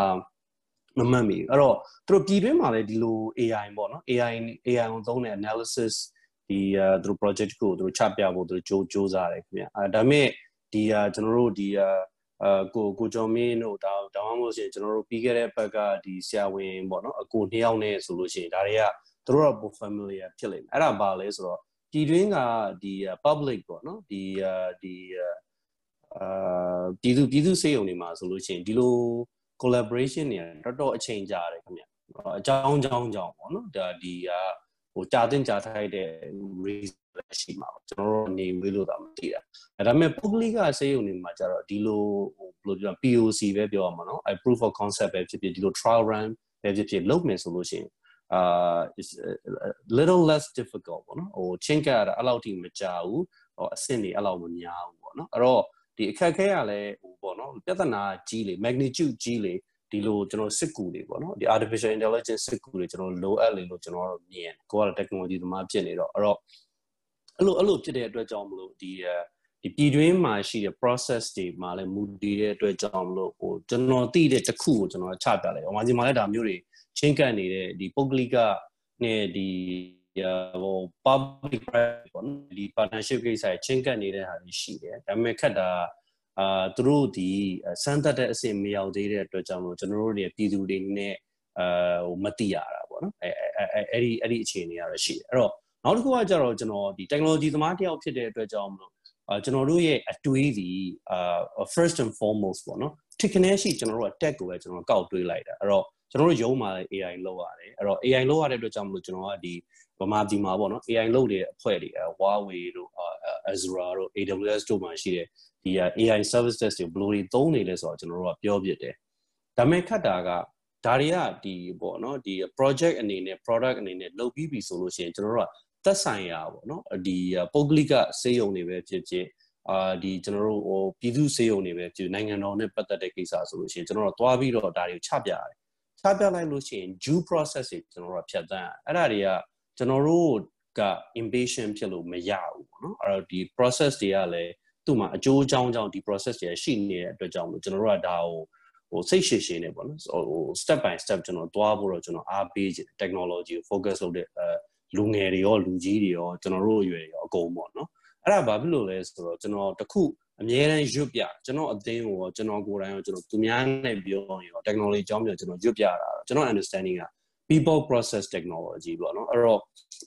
မမှတ်မိအဲ့တော့သူတို့ပြည်တွင်းမှာလည်းဒီလို AI ပေါ့နော် AI AI ကိုသုံးတဲ့ analysis ဒီသူတို့ project ကိုသူတို့ချပြဖို့သူတို့ကြိုးကြိုးစားတယ်ခင်ဗျအဲဒါပေမဲ့ဒီကျွန်တော်တို့ဒီအာကိုကိုကျော်မင်းတို့ဒါဒါမှမဟုတ်ရှင်ကျွန်တော်တို့ပြီးခဲ့တဲ့ဘက်ကဒီဆရာဝန်ပေါ့နော်အကိုနှစ်ယောက်နဲ့ဆိုလို့ရှိရင်ဒါတွေကသူတို့က familiar ဖြစ်လိမ့်မယ်အဲ့ဒါဘာလဲဆိုတော့ပြည်တွင်းကဒီ public ပေါ့နော်ဒီဒီအာပြည်သူပြည်သူစေယုံတွေမှာဆိုလို့ရှိရင်ဒီလို collaboration တွေတော်တော်အချိန်ကြာတယ်ခင်ဗျအကြောင်းကြောင်းကြောင်းပေါ့နော်ဒါဒီဟိုကြာတင်ကြာထိုက်တဲ့ reason ရှိမှာပေါ့ကျွန်တော်တို့နေဝေးလို့တော့မသိတာဒါပေမဲ့ public ကစေယုံတွေမှာကျတော့ဒီလိုဟိုဘယ်လိုပြော POC ပဲပြောရမှာနော်အဲ proof of concept ပဲဖြစ်ဖြစ်ဒီလို trial run ပဲဖြစ်ဖြစ်လုပ်မယ်ဆိုလို့ရှိရင် uh is a little less difficult ပေါ့နော်ဟိုချင်းကရတာအဲ့လောက်ထိမကြဘူးဟိုအဆင့်တွေအဲ့လောက်မများဘူးပေါ့နော်အဲ့တော့ ဒီအခက်ခဲရလဲဟိုပေါ့နော်ပြဿနာကြီးလေ magnitude ကြီးလေဒီလိုကျွန်တော်စစ်ကူတွေပေါ့နော်ဒီ artificial intelligence စစ်ကူတွေကျွန်တော်လိုအပ်လေလို့ကျွန်တော်တို့မြင်ကိုက technology သမားဖြစ်နေတော့အဲ့တော့အဲ့လိုအဲ့လိုဖြစ်တဲ့အတွက်ကြောင့်မလို့ဒီဒီပြည်တွင်းမှာရှိတဲ့ process တွေမှာလည်းမူတည်တဲ့အတွက်ကြောင့်မလို့ဟိုကျွန်တော်သိတဲ့တစ်ခုကိုကျွန်တော်ချပြလိုက်အောင်။ဟိုမှာဒီမှာလည်းဒါမျိုးတွေချင်းကပ်နေတဲ့ဒီပုဂ္ဂလိကနဲ့ဒီ ဟို public private ပေါ့နော်ဒီ partnership ကိစ္စချင်းကပ်နေတဲ့ဟာတွေရှိတယ်ဒါပေမဲ့ခက်တာအာသူတို့ဒီစမ်းသပ်တဲ့အဆင့်မရောက်သေးတဲ့အတွက်ကြောင့်မို့ကျွန်တော်တို့တွေပြည်သူတွေနဲ့အာဟိုမတိရတာပေါ့နော်အဲအဲအဲ့ဒီအဲ့ဒီအခြေအနေကတော့ရှိတယ်အဲ့တော့နောက်တစ်ခုကကျတော့ကျွန်တော်ဒီ technology သမားတယောက်ဖြစ်တဲ့အတွက်ကြောင့်မလို့အာကျွန်တော်တို့ရဲ့အတွေးစီအာ first and foremost ပေါ့နော် technology ကျွန်တော်တို့က tech ကိုပဲကျွန်တော်ကောက်တွေးလိုက်တာအဲ့တော့ ကျွန်တော်တို့ရုံးမှာ AI လောက်ရတယ်အဲ့တော့ AI လောက်ရတဲ့အတွက်ကြောင့်မလို့ကျွန်တော်ကဒီဗမာပြည်မှာပေါ့နော် AI လောက်တဲ့အဖွဲ့တွေ Huawei တို့ Azure တို့ AWS တို့မှာရှိတဲ့ဒီ AI services တွေဘယ်လိုတွေသုံးနေလဲဆိုတော့ကျွန်တော်တို့ကပြောပြတယ်ဒါမဲ့ခတ်တာကဒါတွေကဒီပေါ့နော်ဒီ project အနေနဲ့ product အနေနဲ့လုပ်ပြီးပြီဆိုလို့ရှိရင်ကျွန်တော်တို့ကသက်ဆိုင်ရာပေါ့နော်ဒီပုဂ္ဂလိကစေယုံတွေပဲဖြစ်ဖြစ်အာဒီကျွန်တော်တို့ဟိုပြည်သူစေယုံတွေပဲဖြစ်နိုင်ငံတော်နဲ့ပတ်သက်တဲ့ကိစ္စဆိုလို့ရှိရင်ကျွန်တော်တို့သွားပြီးတော့ဒါတွေကိုချပြရတယ် ချပြလိုက်လို့ရှိရင် due process တွေကျွန်တော်တို့ကဖြတ်သန်းအဲ့ဒါတွေကကျွန်တော်တို့က impatient ဖြစ်လို့မရဘူးပေါ့နော်အဲ့တော့ဒီ process တွေကလည်းသူသူ့မှာအကျိုးအကြောင်းကြောင့်ဒီ process တွေရှိနေတဲ့အတွက်ကြောင့်ကျွန်တော်တို့ကဒါကိုဟိုစိတ်ရှည်ရှည်နေပေါ့နော်ဟို step by step ကျွန်တော်တွားဖို့တော့ကျွန်တော်အားပေးခြင်း technology ကို focus လုပ်တဲ့အဲလူငယ်တွေရောလူကြီးတွေရောကျွန်တော်တို့အရွယ်ရောအကုန်ပေါ့နော်အဲ့ဒါဘာဖြစ်လို့လဲဆိုတော့ကျွန်တော်တခု အများအားရွတ်ပြကျွန်တော်အသင်းကိုကျွန်တော်ကိုယ်တိုင်ရောကျွန်တော်သူများနဲ့ပြောရင်ရော technology အကြောင်းပြောကျွန်တော်ရွတ်ပြတာကျွန်တော် understanding က people process technology ပေါ့နော်အဲ့တော့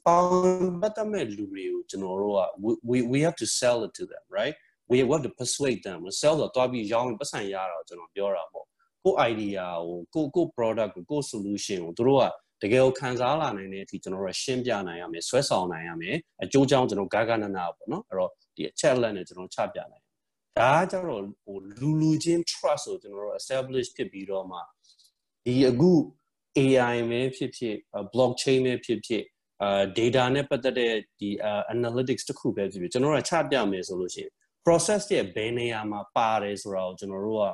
ပေါင်းပတ်သက်မဲ့လူတွေကိုကျွန်တော်တို့က we we have to sell it to them right we have to persuade them sell တော့တွားပြီးရောင်းပတ်စံရတာကျွန်တော်ပြောတာပေါ့ကို idea ကိုကိုကို product ကိုကို solution ကိုတို့ကတကယ်ကိုခံစားလာနိုင်တဲ့အထိကျွန်တော်တို့ရှင်းပြနိုင်ရမယ်ဆွဲဆောင်နိုင်ရမယ်အကျိုးကြောင့်ကျွန်တော်ဂါဂနနာပေါ့နော်အဲ့တော့ဒီအချက်လက်နဲ့ကျွန်တော်ချပြနိုင် ဒါကကြတော့ဟိုလူလူချင်း trust ကိုကျွန်တော်တို့ establish ဖြစ်ပြီးတော့မှဒီအခု AI ပဲဖြစ်ဖြစ် blockchain ပဲဖြစ်ဖြစ်အာ data နဲ့ပတ်သက်တဲ့ဒီ analytics တခုပဲဖြစ်ဖြစ်ကျွန်တော်တို့ကချပြမယ်ဆိုလို့ရှိရင် process ရဲ့ဘယ်နေရာမှာပါတယ်ဆိုတာကိုကျွန်တော်တို့က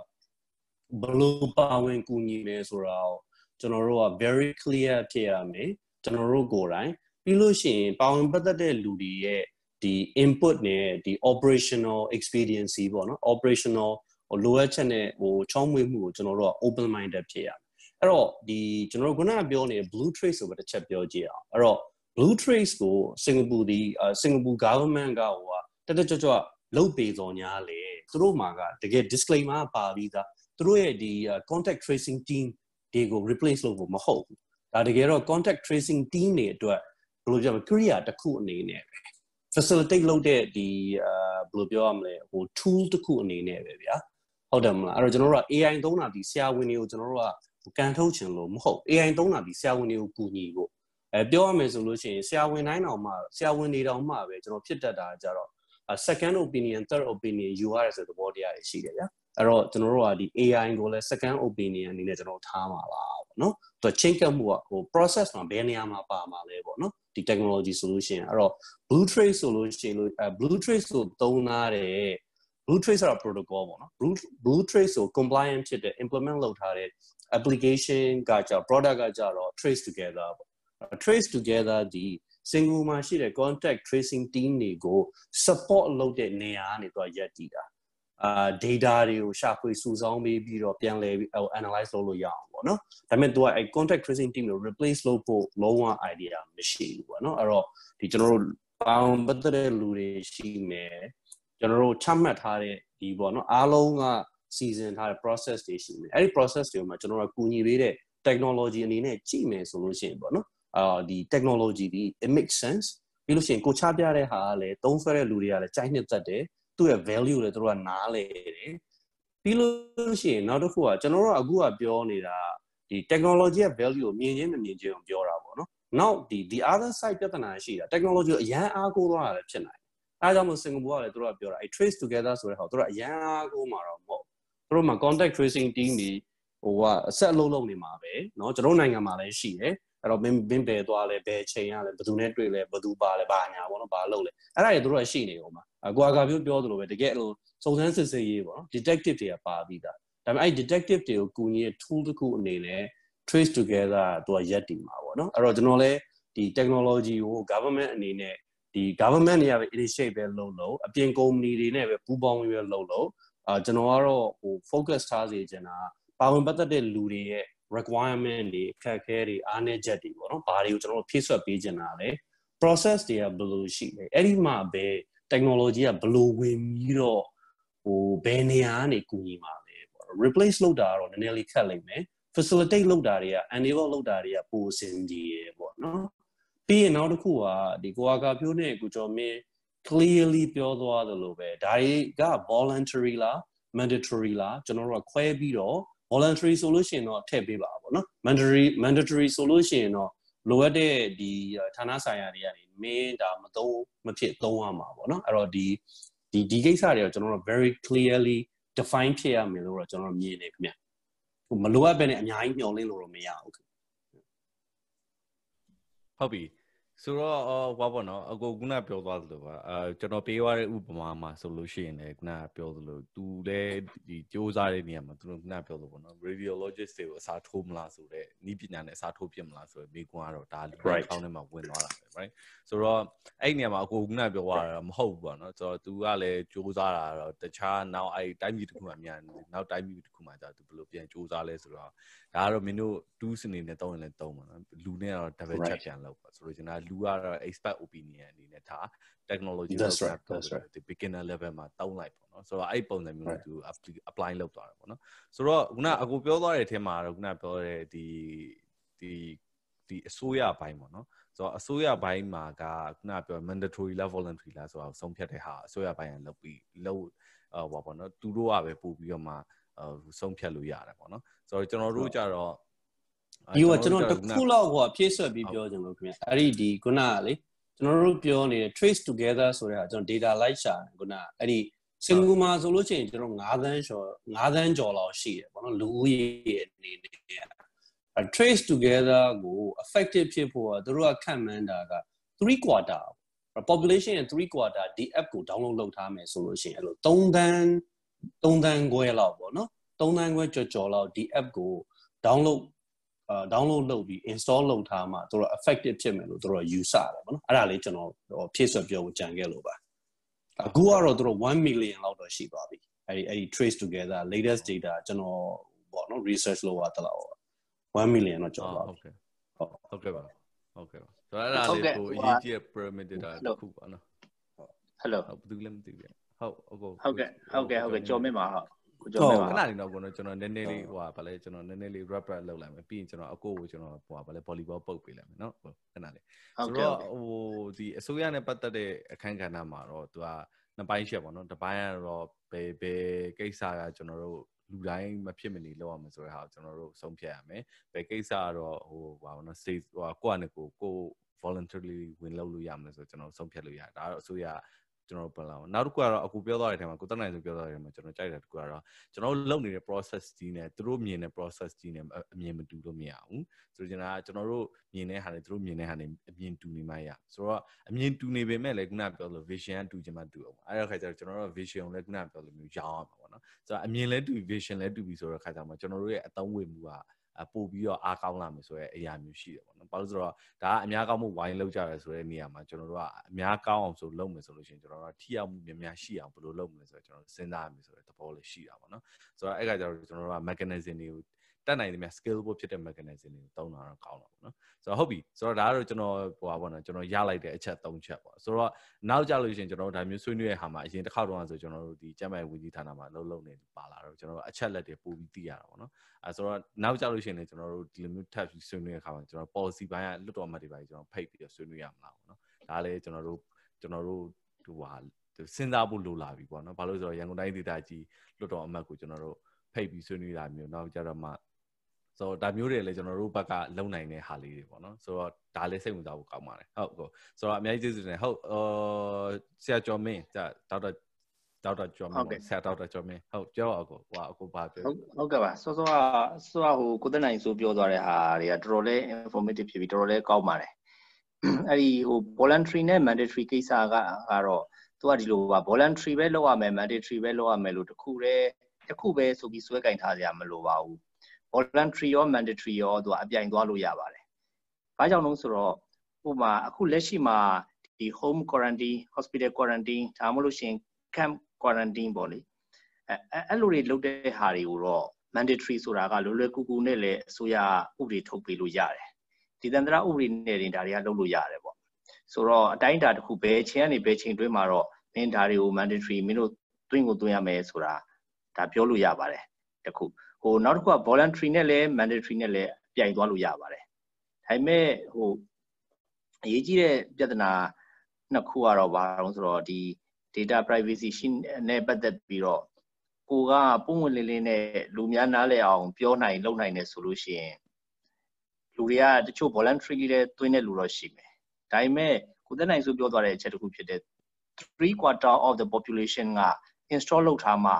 ဘယ်လိုပါဝင်ကူညီလဲဆိုတာကိုကျွန်တော်တို့က very clear ဖြစ်ရမယ်ကျွန်တော်တို့ကိုယ်တိုင်ပြီးလို့ရှိရင်ပါဝင်ပတ်သက်တဲ့လူတွေရဲ့ ဒီ input နဲ့ဒီ operational experience ပေါ့နော် operational ဟိုလိုအပ်ချက်နဲ့ဟိုချောင်းမွေးမှုကိုကျွန်တော်တို့က open minded ဖြစ်ရမယ်အဲ့တော့ဒီကျွန်တော်တို့ခုနကပြောနေတဲ့ blue trace ဆိုပဲတစ်ချက်ပြောကြည့်အောင်အဲ့တော့ blue trace ကိုစင်ကာပူဒီစင်ကာပူ government ကဟိုကတက်တက်ကြွကြွလုတ်ပေစော်ညာလေသူတို့မှာကတကယ် disclaimer ပါပြီးသားသူတို့ရဲ့ဒီ contact tracing team တွေကို replace လုပ်ဖို့မဟုတ်ဘူးဒါတကယ်တော့ contact tracing team တွေအတွက်ဘယ်လိုပြောမလဲ career တစ်ခုအနေနဲ့ပဲ facilitate လုပ်တဲ့ဒီအာဘယ်လိုပြောရမလဲဟို tool တစ်ခုအနေနဲ့ပဲဗျာဟုတ်တယ်မလားအဲ့တော့ကျွန်တော်တို့က AI သုံးတာဒီဆရာဝန်တွေကိုကျွန်တော်တို့ကကန်ထုတ်ချင်လို့မဟုတ် AI သုံးတာဒီဆရာဝန်တွေကိုကူညီဖို့အဲပြောရမယ်ဆိုလို့ရှိရင်ဆရာဝန်တိုင်းတောင်မှဆရာဝန်တွေတောင်မှပဲကျွန်တော်ဖြစ်တတ်တာကြတော့ second opinion third opinion ယူရတယ်ဆိုတဲ့သဘောတရားတွေရှိတယ်ဗျာ အဲ့တော့ကျွန်တော်တို့ကဒီ AI ကိုလည်း second opinion အနေနဲ့ကျွန်တော်ထားမှာပါပေါ့နော်သူချင်းကပ်မှုကဟို process မှာဘယ်နေရာမှာပါမှာလဲပေါ့နော်ဒီ technology solution အဲ့တော့ blue trace ဆိုလို့ရှိရင်လို့ blue trace ကိုသုံးထားတဲ့ blue trace ဆိုတာ protocol ပေါ့နော် blue blue trace ကို compliant ဖြစ်တဲ့ implement လုပ်ထားတဲ့ application ကကြ product ကကြတော့ trace together ပေါ့ trace together ဒီ single မှာရှိတဲ့ contact tracing team တွေကို support လုပ်တဲ့နေရာကနေတော့ရက်တည်တာ အာ data တွေကိုရှာဖွေစုဆောင်းပြီးပြီးတော့ပြန်လည် analyze လုပ်လို့ရအောင်ပေါ့နော်ဒါပေမဲ့ तू ကအဲ contact tracing team ကို replace လုပ်ဖို့လုံးဝ idea မရှိဘူးပေါ့နော်အဲ့တော့ဒီကျွန်တော်တို့ပေါင်းပတ်တဲ့လူတွေရှိမယ်ကျွန်တော်တို့ချမှတ်ထားတဲ့ဒီပေါ့နော်အားလုံးက season ထားတဲ့ process တွေရှိမယ်အဲ့ဒီ process တွေမှာကျွန်တော်တို့ကူညီပေးတဲ့ technology အနေနဲ့ကြည့်မယ်ဆိုလို့ရှိရင်ပေါ့နော်အာဒီ technology ဒီ it makes sense ပြီးလို့ရှိရင်ကိုချပြတဲ့ဟာကလည်းသုံးဆွဲတဲ့လူတွေကလည်းကြိုက်နှစ်သက်တယ် သူ့ရဲ့ value လည်းတို့ကနားလေတယ်ပြီးလို့ရှိရင်နောက်တစ်ခုကကျွန်တော်တို့အခုကပြောနေတာဒီ technology ရဲ့ value ကိုမြင်ချင်းမမြင်ချင်းကိုပြောတာပေါ့နော်နောက်ဒီ the other side ပြဿနာရှိတာ technology ကိုအရန်အားကိုးသွားတာလည်းဖြစ်နိုင်အဲဒါကြောင့်မို့စင်ကာပူကလည်းတို့ကပြောတာအဲ trace together ဆိုတဲ့ဟာတို့ကအရန်အားကိုးမှာတော့မဟုတ်တို့မှာ contact tracing team တွေဟိုကအဆက်အလုံးလုံးနေမှာပဲเนาะကျွန်တော်နိုင်ငံမှာလည်းရှိတယ်အဲ့တော့မင်းမင်းပဲသွားလဲဘယ်ချိန်ရလဲဘယ်သူနဲ့တွေ့လဲဘယ်သူပါလဲဘာညာပေါ့နော်ဘာလုပ်လဲအဲ့ဒါတွေတို့ကရှိနေအောင် ပါအကွာကပြောပြောသလိုပဲတကယ်လို့စုံစမ်းစစ်ဆေးရေးပေါ့နော် detective တွေကပါပြီးသားဒါပေမဲ့အဲ့ detective တွေကိုကူညီတဲ့ tool တစ်ခုအနေနဲ့ trace together သူကရက်တည်မှာပေါ့နော်အဲ့တော့ကျွန်တော်လည်းဒီ technology ကို government အနေနဲ့ဒီ government တွေကပဲ initiate ပဲလုပ်လို့အပြင် company တွေနဲ့ပဲပူးပေါင်းပြီးပဲလုပ်လို့အာကျွန်တော်ကတော့ဟို focus ထားစေချင်တာပါဝင်ပတ်သက်တဲ့လူတွေရဲ့ requirement တွေအခက်အခဲတွေအားနည်းချက်တွေပေါ့နော်ဘာတွေကိုကျွန်တော်တို့ဖြည့်ဆွတ်ပေးချင်တာလဲ process တွေကဘယ်လိုရှိလဲအဲ့ဒီမှာပဲ technology ကဘလို့ဝင်ပြီးတော့ဟိုဘယ်နေရာကနေကူညီမှာလဲပေါ့ replace လုပ်တာကတော့နည်းနည်းလေးခက်လိမ့်မယ် facilitate လုပ်တာတွေက enable လုပ်တာတွေကပိုအဆင်ပြေရပေါ့နော်ပြီးရင်နောက်တစ်ခုကဒီကိုအာကာဖြိုးနဲ့ကိုကျော်မင်း clearly ပြောသွားသလိုပဲဒါတွေက voluntary လား mandatory လားကျွန်တော်တို့ကခွဲပြီးတော့ voluntary ဆိုလို့ရှိရင်တော့ထည့်ပေးပါပေါ့နော် mandatory mandatory ဆိုလို့ရှိရင်တော့ လိုအပ်တဲ့ဒီဌာနဆိုင်ရာတွေကနေမင်းဒါမသုံးမဖြစ်သုံးရမှာပေါ့နော်အဲ့တော့ဒီဒီဒီကိစ္စတွေကိုကျွန်တော်တို့ very clearly define ဖြစ်ရမယ်လို့တော့ကျွန်တော်မြင်နေခင်ဗျဟိုမလိုအပ်ဘဲနဲ့အများကြီးမျှော်လင့်လို့တော့မရဘူးဟုတ်ပြီ ဆိုတော့ဟောပေါ့နော်အကိုခုနပြောသွားသလိုပါအဲကျွန်တော်ပေးသွားတဲ့ဥပမာမှာဆိုလို့ရှိရင်လည်းခုနပြောသလိုသူလည်းဒီစူးစမ်းတဲ့နေရာမှာသူတို့ခုနပြောသလိုပေါ့နော် radiologist တွေကိုအစားထိုးမလားဆိုတော့ဤပညာနဲ့အစားထိုးဖြစ်မလားဆိုတော့မိကွန်းကတော့ဒါလူကောင်းထဲမှာဝင်သွားတာပဲ right ဆိုတော့အဲ့နေရာမှာအကိုခုနပြောသွားတာမဟုတ်ဘူးပေါ့နော်ဆိုတော့သူကလည်းစူးစမ်းတာတော့တခြားနောက်အဲ့တိုင်းပြည်တစ်ခုမှမြန်နောက်တိုင်းပြည်တစ်ခုမှကြာသူဘယ်လိုပြန်စူးစမ်းလဲဆိုတော့ဒါကတော့မင်းတို့2စနေနဲ့သုံးရင်လည်းသုံးပါနော်လူနဲ့တော့ double check ပြန်လုပ်ပါဆိုတော့ကျွန်တော်လူကတော့ expert opinion အနေနဲ့ထား technology လောက်တာဒီ beginner level မှာတောင်းလိုက်ပေါ့နော်ဆိုတော့အဲ့ပုံစံမျိုးနဲ့သူ apply လုပ်သွားတယ်ပေါ့နော်ဆိုတော့ခုနအကိုပြောသွားတဲ့အထက်မှာတော့ခုနပြောတဲ့ဒီဒီဒီအစိုးရဘိုင်းပေါ့နော်ဆိုတော့အစိုးရဘိုင်းမှာကခုနပြော mandatory လား voluntary လားဆိုတော့ဆုံးဖြတ်တဲ့ဟာအစိုးရဘိုင်းကလုပ်ပြီးလုပ်ဟောပေါ့နော်သူတို့ကပဲပို့ပြီးတော့မှဆုံးဖြတ်လို့ရတယ်ပေါ့နော်ဆိုတော့ကျွန်တော်တို့ကြတော့ ဒီကကျွန်တော်တစ်ခုလောက်ဟိုဖြည့်ဆွက်ပြီးပြောချင်လို့ခင်ဗျအဲ့ဒီဒီခုနကလေကျွန်တော်တို့ပြောနေတဲ့ trace together ဆိုတဲ့ကျွန်တော် data လိုက်ရှာခုနအဲ့ဒီစင်ကာမှာဆိုလို့ရှိရင်ကျွန်တော်9သန်းကျော်9သန်းကျော်လောက်ရှိတယ်ပေါ့နော်လူဦးရေအနေနဲ့ trace together ကို effective ဖြစ်ဖို့ကတို့ကခံမှန်းတာက3 quarter population ရဲ့3 quarter ဒီ app ကို download လုပ်ထားမယ်ဆိုလို့ရှိရင်အဲ့လို3သန်း3သန်းခွဲလောက်ပေါ့နော်3သန်းခွဲကြော်ကြော်လောက်ဒီ app ကို download အာ download လုပ်ပြီး install လုပ်ထားမှတို့တော့ effective ဖြစ်မယ်လို့တို့တော့ယူဆတယ်ပေါ့နော်အဲ့ဒါလေးကျွန်တော်ဖြည့်ဆွတ်ပြောဖို့ကြံခဲ့လို့ပါအခုကတော့တို့1 million လောက်တော့ရှိသွားပြီအဲ့ဒီအဲ့ဒီ trace together latest data ကျွန်တော်ပေါ့နော် research လုပ်ရတဲ့လောက်1 million တော့ကျော်သွားပြီဟုတ်ဟုတ်ကဲ့ပါဟုတ်ကဲ့ပါဆိုတော့အဲ့ဒါလေးကိုအရေးကြီးတဲ့ pyramid data တစ်ခုပါနော် hello ဟုတ်ဘူးလည်းမသိဘူးဟုတ်ဟုတ်ဟုတ်ကဲ့ဟုတ်ကဲ့ဟုတ်ကဲ့ကြော်မင်းပါဟုတ် ကိုကျော်မယ်ခဏလေးတော့ကိုကျွန်တော်နည်းနည်းလေးဟိုဟာဗာလဲကျွန်တော်နည်းနည်းလေး rap rap လုပ်လိုက်မယ်ပြီးရင်ကျွန်တော်အကိုကိုကျွန်တော်ဟိုဟာဗာလဲ volleyball ပုတ်ပေးလိုက်မယ်နော်ဟုတ်ခဏလေးဆိုတော့ဟိုဒီအစိုးရနဲ့ပတ်သက်တဲ့အခန်းကဏ္ဍမှာတော့သူကနှစ်ပိုင်းရှိပါတော့တစ်ပိုင်းကတော့ဘယ်ဘယ်ကိစ္စကကျွန်တော်တို့လူတိုင်းမဖြစ်မနေလုပ်ရမယ်ဆိုတဲ့ဟာကိုကျွန်တော်တို့ဆုံးဖြတ်ရမယ်ဘယ်ကိစ္စကတော့ဟိုဘာလို့နော် state ဟိုကိုယ့်အနေကိုကို voluntarily ဝင်လုပ်လို့ရမယ်ဆိုကျွန်တော်ဆုံးဖြတ်လို့ရတယ်ဒါတော့အစိုးရ ကျွန်တော်ပြန်လာအောင်နောက်တစ်ခုကတော့အခုပြောသွားတဲ့အထဲမှာကိုတက်နိုင်ဆိုပြောသွားတဲ့အထဲမှာကျွန်တော်ကြိုက်တဲ့တစ်ခုကတော့ကျွန်တော်လုပ်နေတဲ့ process ကြီးနဲ့သူတို့မြင်တဲ့ process ကြီးနဲ့အမြင်မတူလို့မရဘူးဆိုတော့ကျွန်တော်ကကျွန်တော်တို့မြင်တဲ့ဟာနဲ့သူတို့မြင်တဲ့ဟာနဲ့အမြင်တူနေမှရဆိုတော့အမြင်တူနေပေမဲ့လည်းခုနပြောလို့ vision ကတူချင်မှတူအောင်အဲ့တော့ခါကျတော့ကျွန်တော်တို့ vision ကိုလည်းခုနပြောလို့မျိုးရောင်းအောင်ပါပေါ့နော်ဆိုတော့အမြင်လည်းတူ vision လည်းတူပြီဆိုတော့ခါကျတော့ကျွန်တော်တို့ရဲ့အသုံးဝင်မှုက ပို့ပြီးတော့အားကောင်းလာမယ်ဆိုတဲ့အရာမျိုးရှိတယ်ပေါ့နော်။ဘာလို့ဆိုတော့ဒါကအများကောင်းမှုဝိုင်းလောက်ကြရဲဆိုတဲ့နေရာမှာကျွန်တော်တို့ကအများကောင်းအောင်ဆိုလုပ်မယ်ဆိုလို့ရှိရင်ကျွန်တော်တို့ကထိရောက်မှုများများရှိအောင်ဘယ်လိုလုပ်မလဲဆိုတော့ကျွန်တော်စဉ်းစားရမယ်ဆိုတဲ့သဘောလေးရှိတာပေါ့နော်။ဆိုတော့အဲ့ကကြတော့ကျွန်တော်တို့က mechanism တွေကို တက်နိုင်တယ်များ scalable ဖြစ်တဲ့ mechanism တွေကိုသုံးတာတော့ကောင်းတာပေါ့နော်ဆိုတော့ဟုတ်ပြီဆိုတော့ဒါကတော့ကျွန်တော်ဟိုပါပေါ့နော်ကျွန်တော်ရလိုက်တဲ့အချက်၃ချက်ပေါ့ဆိုတော့နောက်ကြလို့ရှိရင်ကျွန်တော်တို့ဒါမျိုးဆွေးနွေးရတဲ့ဟာမှာအရင်တစ်ခေါက်တော့ဆိုကျွန်တော်တို့ဒီကျမ်းမာရေးဝန်ကြီးဌာနမှာလှုပ်လှုပ်နေပါလာတော့ကျွန်တော်တို့အချက်လက်တွေပို့ပြီးသိရတာပေါ့နော်အဲဆိုတော့နောက်ကြလို့ရှိရင်လည်းကျွန်တော်တို့ဒီလိုမျိုး tab ဆွေးနွေးတဲ့အခါမှာကျွန်တော် policy ဘိုင်းကလွတ်တော်မှတ်တွေပါကျွန်တော်ဖိတ်ပြီးတော့ဆွေးနွေးရမလားပေါ့နော်ဒါလည်းကျွန်တော်တို့ကျွန်တော်တို့ဟိုဟာစဉ်းစားဖို့လိုလာပြီပေါ့နော်ဘာလို့ဆိုတော့ရန်ကုန်တိုင်းဒေသကြီးလွတ်တော်အမတ်ကိုကျွန်တော်တို့ဖိတ်ပြီးဆွေးနွေးတာမျိုးနောက်ကြတော့မှ ဆိုတော့ဒါမျိုးတွေလည်းကျွန်တော်တို့ဘက်ကလုံနိုင်တဲ့ဟာလေးတွေပေါ့နော်ဆိုတော့ဒါလည်းစိတ်ဝင်စားဖို့ကောင်းပါတယ်ဟုတ်ကောဆိုတော့အများကြီးကျေးဇူးတင်ဟုတ်အော်ဆရာကျော်မင်းဒါဒေါက်တာဒေါက်တာကျော်မင်းဆရာဒေါက်တာကျော်မင်းဟုတ်ပြောအကိုဟိုအကိုဘာပြောဟုတ်ကဲ့ပါစောစောကစောဟိုကိုသက်နိုင်ဆိုပြောသွားတဲ့ဟာတွေကတော်တော်လေး informative ဖြစ်ပြီးတော်တော်လေးကောင်းပါတယ်အဲ့ဒီဟို voluntary နဲ့ mandatory ကိစ္စကကတော့သူကဒီလိုပါ voluntary ပဲလုပ်ရမယ် mandatory ပဲလုပ်ရမယ်လို့တခုတည်းတခုပဲဆိုပြီးစွဲကင်ထားကြရမလိုပါဘူး voluntary ရော mandatory ရောသူကအပြိုင်သွားလို့ရပါတယ်။ဘာကြောင့်လဲဆိုတော့ဥပမာအခုလက်ရှိမှာဒီ home quarantine hospital quarantine ဒါမှမဟုတ်လို့ရှိရင် camp quarantine ပေါ့လေအဲအဲ့လိုတွေလုပ်တဲ့ဟာတွေကိုတော့ mandatory ဆိုတာကလွယ်လွယ်ကူကူနဲ့လည်းအစိုးရဥပဒေထုတ်ပေးလို့ရတယ်။ဒီတန္တရာဥပဒေနဲ့တင်ဒါတွေကလုပ်လို့ရတယ်ပေါ့။ဆိုတော့အတိုင်းအတာတစ်ခုပဲချင်းကနေပဲချိန်တွင်းမှာတော့မင်းဒါတွေကို mandatory မင်းတို့တွင်းကိုတွင်းရမယ်ဆိုတာဒါပြောလို့ရပါတယ်တခု။ ဟိုနောက်တစ်ခုက voluntary နဲ့လည်း mandatory နဲ့လည်းပြိုင်သွားလို့ရပါတယ်ဒါပေမဲ့ဟိုအရေးကြီးတဲ့ပြဿနာနှစ်ခုကတော့ဘာလို့ဆိုတော့ဒီ data privacy ရှိနဲ့ပတ်သက်ပြီးတော့ကိုကပုံဝင်လင်းလင်းနဲ့လူများနားလည်အောင်ပြောနိုင်လုပ်နိုင်တယ်ဆိုလို့ရှိရင်လူတွေကတချို့ voluntary တွေတွင်းတဲ့လူတော့ရှိမယ်ဒါပေမဲ့ကိုသက်နိုင်ဆိုပြောသွားတဲ့အချက်တစ်ခုဖြစ်တဲ့3 quarter of the population က install လုပ်ထားမှ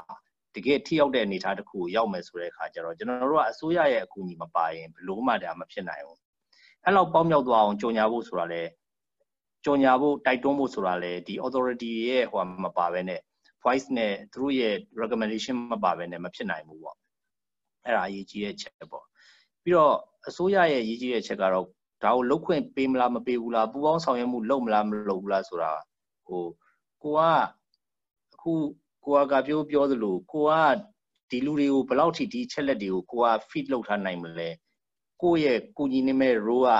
တကယ်ထိရောက်တဲ့အနေအထားတစ်ခုကိုရောက်မယ်ဆိုတဲ့အခါကျတော့ကျွန်တော်တို့ကအစိုးရရဲ့အကူအညီမပါရင်ဘလို့မှဒါမဖြစ်နိုင်ဘူးအဲ့လောက်ပေါင်းမြောက်သွားအောင်ကြုံညာဖို့ဆိုတာလေကြော်ညာဖို့တိုက်တွန်းဖို့ဆိုတာလေဒီ authority ရဲ့ဟိုမပါဘဲနဲ့ voice နဲ့သူတို့ရဲ့ recommendation မပါဘဲနဲ့မဖြစ်နိုင်ဘူးပေါ့အဲ့ဒါအရေးကြီးတဲ့ချက်ပေါ့ပြီးတော့အစိုးရရဲ့အရေးကြီးတဲ့ချက်ကတော့ဒါကိုလုတ်ခွင့်ပေးမလားမပေးဘူးလားပူပေါင်းဆောင်ရွက်မှုလုပ်မလားမလုပ်ဘူးလားဆိုတာဟိုကိုကအခု ကိုကကပြောပြောသလိုကိုကဒီလူတွေကိုဘယ်လောက်ထိဒီချက်လက်တွေကိုကိုက feed လုပ်ထားနိုင်မလဲကိုယ့်ရဲ့ကိုကြီးနေမဲ့ role က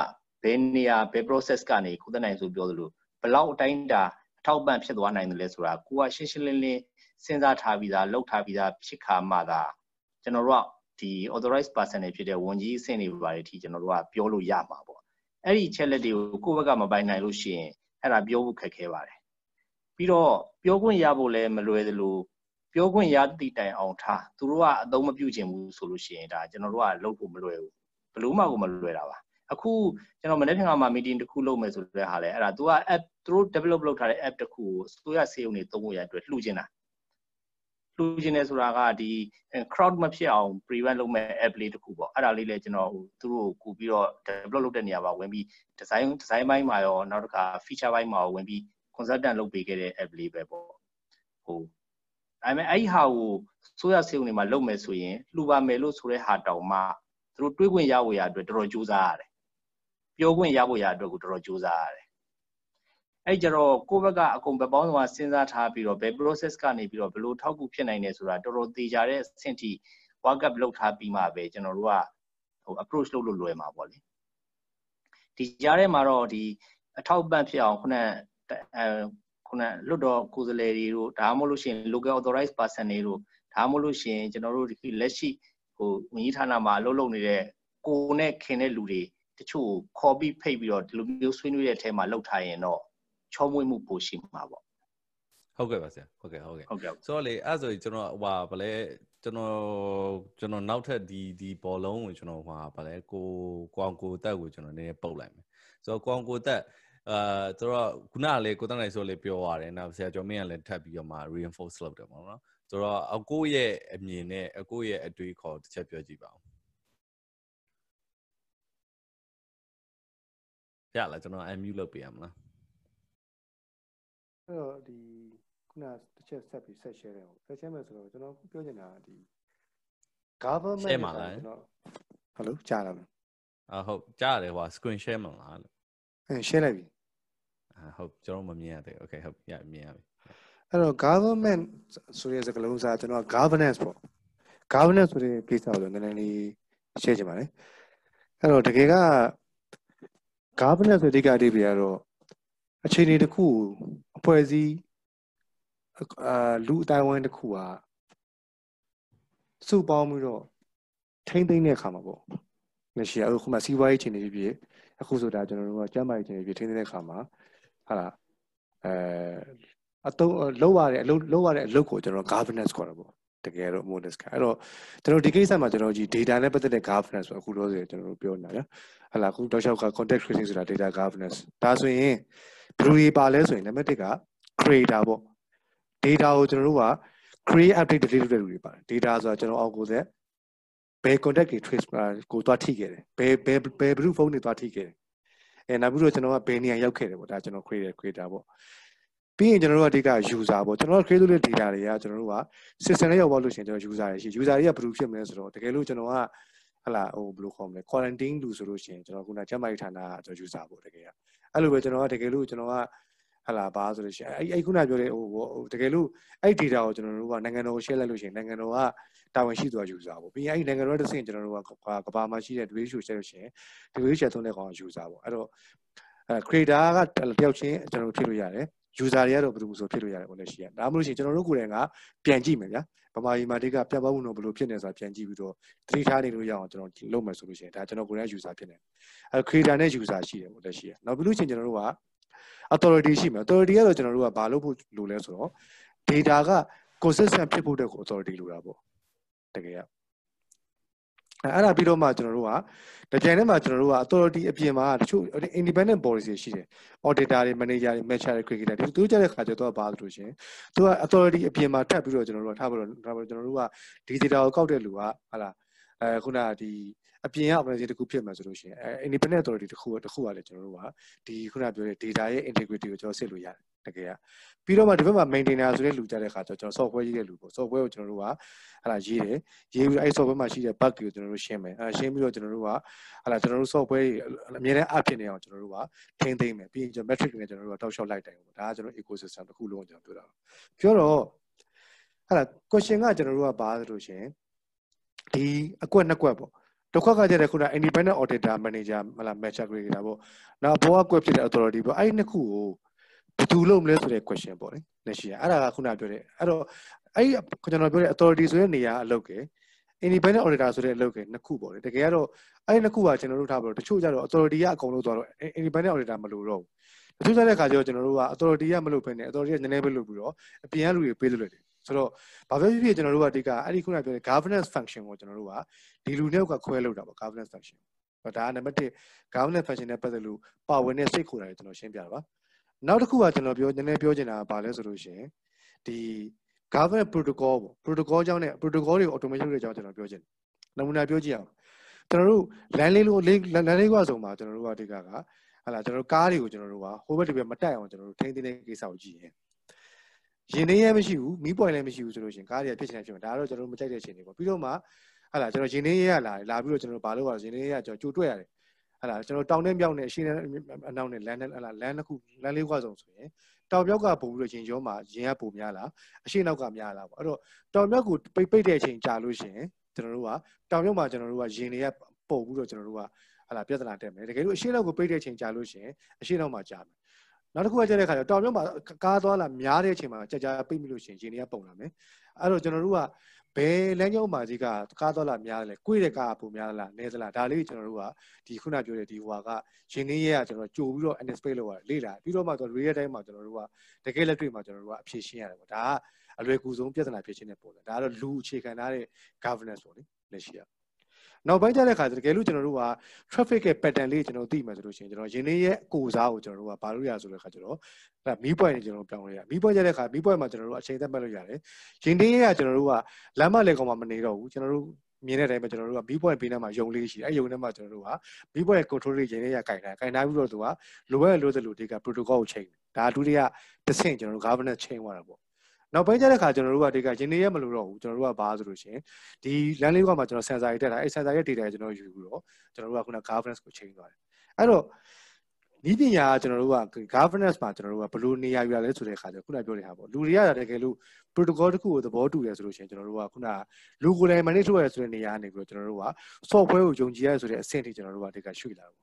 ဘယ်နေရာဘယ် process ကနေကိုသက်နိုင်ဆိုပြောသလိုဘယ်လောက်အတိုင်းတာအထောက်ပံ့ဖြစ်သွားနိုင်တယ်လဲဆိုတာကိုကရှင်းရှင်းလင်းလင်းစဉ်းစားထားပြီးသားလုပ်ထားပြီးသားဖြစ်ခါမှသာကျွန်တော်တို့ကဒီ authorized person တွေဖြစ်တဲ့ဝန်ကြီးအဆင့်တွေပါတယ်ဒီကျွန်တော်တို့ကပြောလို့ရမှာပေါ့အဲ့ဒီချက်လက်တွေကိုကိုယ့်ဘက်ကမပိုင်နိုင်လို့ရှိရင်အဲ့ဒါပြောဖို့ခက်ခဲပါတယ် ပြီးတော့ပြောခွင့်ရဖို့လည်းမလွယ်သလိုပြောခွင့်ရသည့်တိုင်အောင်ထားသူတို့ကအသုံးမပြုချင်ဘူးဆိုလို့ရှိရင်ဒါကျွန်တော်တို့ကလုပ်ဖို့မလွယ်ဘူးဘလို့မှကိုမလွယ်တာပါအခုကျွန်တော်မနေ့ကမှ meeting တစ်ခုလုပ်မယ်ဆိုတဲ့ဟာလဲအဲ့ဒါ तू က app သူတို့ develop လုပ်ထားတဲ့ app တစ်ခုကိုသူရစေုံနေသုံးဖို့ရအတွက်လှူချင်တာလှူချင်တယ်ဆိုတာကဒီ crowd မဖြစ်အောင် prevent လုပ်မဲ့ app လေးတစ်ခုပေါ့အဲ့ဒါလေးလဲကျွန်တော်သူတို့ကိုကူပြီးတော့ develop လုပ်တဲ့နေရာမှာဝင်ပြီး design design ဘိုင်းမှာရောနောက်တစ်ခါ feature ဘိုင်းမှာရောဝင်ပြီး consultant လုပ်ပေးခဲ့တဲ့ app လေးပဲပေါ့ဟိုဒါပေမဲ့အဲ့ဒီဟာကိုဆိုရစေုံနေမှာလုပ်မယ်ဆိုရင်လှူပါမယ်လို့ဆိုတဲ့ဟာတောင်မှသူတို့တွေးခွင့်ရဖို့ရအတွက်တော်တော်ကြိုးစားရတယ်ပြောခွင့်ရဖို့ရအတွက်ကိုတော်တော်ကြိုးစားရတယ်အဲ့ကြတော့ကိုယ့်ဘက်ကအကုန်ပဲပေါင်းစုံကစဉ်းစားထားပြီးတော့ဘယ် process ကနေပြီးတော့ဘယ်လိုထောက်ကူဖြစ်နိုင်လဲဆိုတာတော်တော်သေချာတဲ့အဆင့်ထိ work up လုပ်ထားပြီးမှပဲကျွန်တော်တို့ကဟို approach လုပ်လို့လွယ်မှာပေါ့လေဒီကြားထဲမှာတော့ဒီအထောက်ပံ့ဖြစ်အောင်ခုနအဲ ခုနလွတ်တော်ကိုယ်စားလှယ်တွေတို့ဒါမှမဟုတ်လို့ရှိရင် local authorized person တွေတို့ဒါမှမဟုတ်လို့ရှိရင်ကျွန်တော်တို့ဒီလက်ရှိဟိုဝန်ကြီးဌာနမှာအလုပ်လုပ်နေတဲ့ကိုနဲ့ခင်တဲ့လူတွေတချို့ခေါ်ပြီးဖိတ်ပြီးတော့ဒီလိုမျိုးဆွေးနွေးတဲ့အထဲမှာလောက်ထားရင်တော့ချောမွေ့မှုပိုရှိမှာပေါ့ဟုတ်ကဲ့ပါဆရာဟုတ်ကဲ့ဟုတ်ကဲ့ဟုတ်ကဲ့ဆိုတော့လေအဲ့ဆိုကျွန်တော်ဟိုဗလဲကျွန်တော်ကျွန်တော်နောက်ထပ်ဒီဒီဘောလုံးကိုကျွန်တော်ဟိုဗလဲကိုကွန်ကိုတက်ကိုကျွန်တော်နည်းနည်းပုတ်လိုက်မယ်ဆိုတော့ကွန်ကိုတက် အာဆိုတော့ခုနကလေကိုတန်းနိုင်ဆိုလေပြောရတယ်နောက်ဆရာကျော်မင်းကလည်းထပ်ပြီးတော့မှ reinforce လုပ်တယ်ပေါ့နော်ဆိုတော့အကိုရဲ့အမြင်နဲ့အကိုရဲ့အတွေးခေါ်တစ်ချက်ပြောကြည့်ပါဦးရလားကျွန်တော် unmute လုပ်ပေးရမလားအဲ့တော့ဒီခုနတစ်ချက်ဆက်ပြီးဆက် share တယ်ပေါ့ဆက် share မယ်ဆိုတော့ကျွန်တော်ပြောချင်တာဒီ government share မှာလားကျွန်တော် hello ကြားလားမအာဟုတ်ကြားရတယ်ဟို screen share မှာလားလို့အဲ share လိုက်ပြီအာ ဟုတ်ကျွန်တော်မမြင်ရသေးဘူး okay ဟုတ်ရမြင်ရပြီအဲ့တော့ government ဆိုတဲ့စကားလုံးစားကျွန်တော် governance ပေါ့ governance ဆိုတဲ့ကိစ္စကိုနည်းနည်းလေး share ချင်ပါတယ်အဲ့တော့တကယ်က governance ဆိုတဲ့အဓိကအဓိပ္ပာယ်ကတော့အခြေအနေတစ်ခုကိုအဖွဲ့အစည်းအာလူအတိုင်းဝိုင်းတစ်ခုကစုပေါင်းပြီးတော့ထိမ့်သိမ့်တဲ့အခါမှာပေါ့လက်ရှိအခုမှစီးပွားရေးအခြေအနေဖြစ်ဖြစ်အခုဆိုတာကျွန်တော်တို့ကကျန်းမာရေးအခြေအနေဖြစ်ထိမ့်သိမ့်တဲ့အခါမှာ ဟာလားအဲအတုံးလောက်ရတဲ့အလုပ်လောက်ရတဲ့အလုပ်ကိုကျွန်တော် governance ခေါ်တာပေါ့တကယ်တော့ modus ကအဲ့တော့ကျွန်တော်ဒီကိစ္စမှာကျွန်တော်ကြည့် data နဲ့ပတ်သက်တဲ့ governance ဆိုအခုတော့ဆိုကျွန်တော်တို့ပြောနေတာဗျဟလာအခုတောက်လျှောက်က context tracing ဆိုတာ data governance ဒါဆိုရင်ဘယ်လိုတွေပါလဲဆိုရင်နံပါတ်1က creator ပေါ့ data ကိုကျွန်တော်တို့က create update delete လုပ်တဲ့လူတွေပါတယ် data ဆိုတာကျွန်တော်အောက်ကိုသက်ဘယ် contact တွေ trace ကိုသွားထိခဲ့တယ်ဘယ်ဘယ်ဘယ်ဘယ်သူဖုန်းတွေသွားထိခဲ့တယ် အဲနောက်ပြီးတော့ကျွန်တော်ကဘယ်နေရာရောက်ခဲ့တယ်ပေါ့ဒါကျွန်တော် create creator ပေါ့ပြီးရင်ကျွန်တော်တို့ကအဓိက user ပေါ့ကျွန်တော်တို့ create လုပ်တဲ့ data တွေကကျွန်တော်တို့က system နဲ့ရောက်သွားလို့ရှိရင်ကျွန်တော် user တွေရှိ user တွေကဘယ်လိုဖြစ်မလဲဆိုတော့တကယ်လို့ကျွန်တော်ကဟလာဟိုဘယ်လိုခေါ်မလဲ quarantine လူဆိုလို့ရှိရင်ကျွန်တော်ခုနကျန်းမာရေးဌာနကကျွန်တော် user ပေါ့တကယ်ကအဲ့လိုပဲကျွန်တော်ကတကယ်လို့ကျွန်တော်က ဟလာဘာဆိုလို့ရှိရင်အဲ့အဲ့ခုနပြောတဲ့ဟိုတကယ်လို့အဲ့ data ကိုကျွန်တော်တို့ကနိုင်ငံတော်ကို share လိုက်လို့ရှိရင်နိုင်ငံတော်ကတာဝန်ရှိသူက user ပေါ့ပြီးရင်အဲ့နိုင်ငံတော်ရဲ့တစ်ဆင့်ကျွန်တော်တို့ကကဘာမှာရှိတဲ့ WHO share လို့ရှိရင် WHO share သုံးတဲ့ကောင်က user ပေါ့အဲ့တော့အဲ creator ကတယောက်ချင်းကျွန်တော်တို့ဖြစ်လို့ရတယ် user တွေကတော့ဘယ်လိုဆိုဖြစ်လို့ရတယ်ပေါ့လက်ရှိကဒါမှမဟုတ်ရှင်ကျွန်တော်တို့ကိုယ်တိုင်ကပြန်ကြည့်မယ်ဗျာဗမာပြည်မှာတိကပြတ်ပေါက်မှုတော့ဘယ်လိုဖြစ်နေဆိုတာပြန်ကြည့်ပြီးတော့သတိထားနေလို့ရအောင်ကျွန်တော်လုပ်မယ်ဆိုလို့ရှိရင်ဒါကျွန်တော်ကိုယ်တိုင် user ဖြစ်နေအဲ creator နဲ့ user ရှိတယ်ပေါ့လက်ရှိကနောက်ပြီးလို့ရှင်ကျွန်တော်တို့က authority ရှိမယ် authority ကတော့ကျွန်တော်တို့ကဘာလုပ်ဖို့လိုလဲဆိုတော့ data က consistent ဖြစ်ဖို့တဲ့ကို authority လိုတာပေါ့တကယ်ကအဲ့ဒါပြီးတော့မှကျွန်တော်တို့ကတကြံထဲမှာကျွန်တော်တို့က authority အပြင်မှာတချို့ independent policy ရှိတယ် auditor တွေ manager တွေ matcher တွေ cricketer တွေသူတို့ကြတဲ့ခါကျတော့ဘာလို့ရှင်သူက authority အပြင်မှာထပ်ပြီးတော့ကျွန်တော်တို့ကထားပြီးတော့ထားပြီးတော့ကျွန်တော်တို့ကဒီ data ကိုကောက်တဲ့လူကဟာလားအဲခုနကဒီ အပြင်က organization တစ်ခုဖြစ်မှာဆိုလို့ရှိရင်အဲ independent authority တစ်ခုတစ်ခုကလည်းကျွန်တော်တို့ကဒီခုနပြောတဲ့ data ရဲ့ integrity ကိုကျွန်တော်စစ်လို့ရတယ်တကယ်ကပြီးတော့မှဒီဘက်မှာ maintainer ဆိုတဲ့လူကြတဲ့ခါကျတော့ကျွန်တော် software ရေးတဲ့လူပေါ့ software ကိုကျွန်တော်တို့ကဟလာရေးတယ်ရေးပြီးအဲ့ software မှာရှိတဲ့ bug တွေကိုကျွန်တော်တို့ရှင်းမယ်အဲရှင်းပြီးတော့ကျွန်တော်တို့ကဟလာကျွန်တော်တို့ software တွေအများနဲ့အဖြစ်နေအောင်ကျွန်တော်တို့ကထိန်းသိမ်းမယ်ပြီးရင်ကျွန်တော် metric တွေနဲ့ကျွန်တော်တို့ကတောက်လျှောက်လိုက်တိုင်ပေါ့ဒါကကျွန်တော် ecosystem တစ်ခုလုံးကိုကျွန်တော်ပြောတာပြောတော့ဟလာ question ကကျွန်တော်တို့ကဘာဆိုလို့ရှင်ဒီအကွက်နှစ်ကွက်ပေါ့ တစ်ခွက်ကကြတဲ့ခုန independent auditor manager မလား match aggregator ပေါ့နောက်ဘောကကွက်ဖြစ်တဲ့ authority ပေါ့အဲ့ဒီနှစ်ခုကိုဘယ်သူလုပ်မလဲဆိုတဲ့ question ပေါ့လေလက်ရှိအဲ့ဒါကခုနပြောတဲ့အဲ့တော့အဲ့ဒီကျွန်တော်ပြောတဲ့ authority ဆိုတဲ့နေရာအလုပ်က independent auditor ဆိုတဲ့အလုပ်ကနှစ်ခုပေါ့လေတကယ်ကတော့အဲ့ဒီနှစ်ခုကကျွန်တော်တို့ထားပြီးတော့တချို့ကြတော့ authority ကအကုန်လုံးသွားတော့ independent auditor မလို့တော့ဘူးတချို့ကြတဲ့ခါကျတော့ကျွန်တော်တို့က authority ကမလို့ဖိနေ authority ကနည်းနည်းပဲလုပ်ပြီးတော့အပြင်ကလူတွေပေးလို့ရတယ် ဆိုတော့ဘာပဲဖြစ်ဖြစ်ကျွန်တော်တို့ကအဓိကအဲ့ဒီခုနပြောတဲ့ governance function ကိုကျွန်တော်တို့ကဒီလူနဲ့ကခွဲလို့တာပေါ့ governance function ဒါကနံပါတ်1 governance function နဲ့ပတ်သက်လို့ပါဝင်တဲ့စိတ်ခိုးတာကိုကျွန်တော်ရှင်းပြတာပါနောက်တစ်ခုကကျွန်တော်ပြောနည်းနည်းပြောချင်တာကဘာလဲဆိုလို့ရှိရင်ဒီ governance protocol ပေါ့ protocol ကြောင့်နဲ့ protocol တွေကို automation လုပ်တဲ့အကြောင်းကျွန်တော်ပြောချင်တယ်နမူနာပြောကြည့်အောင်ကျွန်တော်တို့ land လေးလို့လမ်းလေးကွာဆုံးမှာကျွန်တော်တို့ကအဓိကကဟာလာကျွန်တော်တို့ကားတွေကိုကျွန်တော်တို့ကဟိုဘက်ဒီဘက်မတက်အောင်ကျွန်တော်တို့ထိန်းသိမ်းတဲ့ကိစ္စကိုကြည့်ရင် ရင်နေရမရှိဘူးမီးပွိုင်လည်းမရှိဘူးဆိုလို့ရှိရင်ကားတွေကဖြစ်ချင်တယ်ဖြစ်မှာဒါကတော့ကျွန်တော်တို့မကြိုက်တဲ့အချိန်တွေပေါ့ပြီးတော့မှဟာလာကျွန်တော်ရင်နေရလာလာပြီးတော့ကျွန်တော်တို့ဘာလို့လဲရင်နေရကျွန်တော်ကြိုတွေ့ရတယ်ဟာလာကျွန်တော်တောင်နဲ့မြောက်နဲ့အရှင်းနဲ့အနောက်နဲ့လမ်းနဲ့ဟာလာလမ်းတစ်ခုလမ်းလေးခွဆုံးဆိုရင်တောင်မြောက်ကပုံပြီးတော့ရင်ရောမှာရင်ကပုံများလားအရှင်းနောက်ကများလားပေါ့အဲ့တော့တောင်မြောက်ကိုပိတ်ပိတ်တဲ့အချိန်ကြာလို့ရှိရင်ကျွန်တော်တို့ကတောင်မြောက်မှာကျွန်တော်တို့ကရင်တွေကပုံပြီးတော့ကျွန်တော်တို့ကဟာလာပြဿနာတက်မယ်တကယ်လို့အရှင်းနောက်ကိုပိတ်တဲ့အချိန်ကြာလို့ရှိရင်အရှင်းနောက်မှာကြာမယ် နောက်တစ်ခုကကြတဲ့ခါကျတောင်မြောက်မှာကားသွားလာများတဲ့အချိန်မှာကြာကြာပိတ်မိလို့ရှိရင်ရင်တွေကပုံလာမယ်အဲ့တော့ကျွန်တော်တို့ကဘယ်လမ်းကြောင်းမှာကြီးကကားသွားလာများတယ်လဲကိုယ့်တဲ့ကားပုံများလားနည်းသလားဒါလေးကျွန်တော်တို့ကဒီခုနပြောတဲ့ဒီဟွာကရင်နေရဲကကျွန်တော်ကြိုပြီးတော့ anticipate လုပ်ရတယ်လေ့လာပြီးတော့မှကျွန်တော် real time မှာကျွန်တော်တို့ကတကယ်လက်တွေ့မှာကျွန်တော်တို့ကအဖြေရှင်းရတယ်ပေါ့ဒါကအလွယ်ကူဆုံးပြဿနာဖြေရှင်းတဲ့ပုံစံဒါကတော့လူအခြေခံထားတဲ့ governance ပေါ့လေလက်ရှိက နောက်ပိုင်းကျတဲ့ခါကျတကယ်လို့ကျွန်တော်တို့က traffic ရဲ့ pattern လေးကျွန်တော်သိမှဆိုလို့ရှိရင်ကျွန်တော်ရင်းနှီးရဲ့ကိုစားကိုကျွန်တော်တို့ကဘာလို့ရဆိုတဲ့ခါကျတော့အဲမီးပွိုင်နေကျွန်တော်ပြောင်းလို့ရမီးပွိုင်ကျတဲ့ခါမီးပွိုင်မှာကျွန်တော်တို့အချိန်သက်မှတ်လို့ရတယ်ရင်းနှီးရဲ့ကကျွန်တော်တို့ကလမ်းမလေကောင်မှာမနေတော့ဘူးကျွန်တော်တို့မြင်တဲ့အတိုင်းပဲကျွန်တော်တို့ကမီးပွိုင်ပေးနေမှာယုံလေးရှိတယ်အဲယုံထဲမှာကျွန်တော်တို့ကမီးပွိုင် control တွေရင်းနှီးရကင်တာကင်ထားပြီးတော့သူကလိုရလို့သလိုဒီက protocol ကိုချိန်ဒါဒုတိယတစ်ဆင့်ကျွန်တော်တို့ governance ချိန်သွားတာပေါ့ နောက်ပိုင်းကျတဲ့ခါကျွန်တော်တို့ကဒီကရင်းနေရမလို့တော့ဘူးကျွန်တော်တို့ကဘာဆိုလို့ရှိရင်ဒီလမ်းလေးကမှကျွန်တော် sensor တွေတက်တာအဲ sensor ရဲ့ data ကိုကျွန်တော်ယူပြီးတော့ကျွန်တော်တို့ကခုန governance ကိုချိန်သွားတယ်အဲ့တော့ဤပညာကကျွန်တော်တို့က governance မှာကျွန်တော်တို့ကဘယ်လိုနေရာယူရလဲဆိုတဲ့အခါကျခုနပြောတဲ့ဟာပေါ့လူတွေကတကယ်လို့ protocol တစ်ခုကိုသဘောတူရဆိုလို့ရှိရင်ကျွန်တော်တို့ကခုနလူကိုယ်တိုင် manage လုပ်ရဆိုတဲ့နေရာကနေပြီးတော့ကျွန်တော်တို့က software ကိုယုံကြည်ရဆိုတဲ့အဆင့်ထိကျွန်တော်တို့ကဒီကရွှေ့လာတော့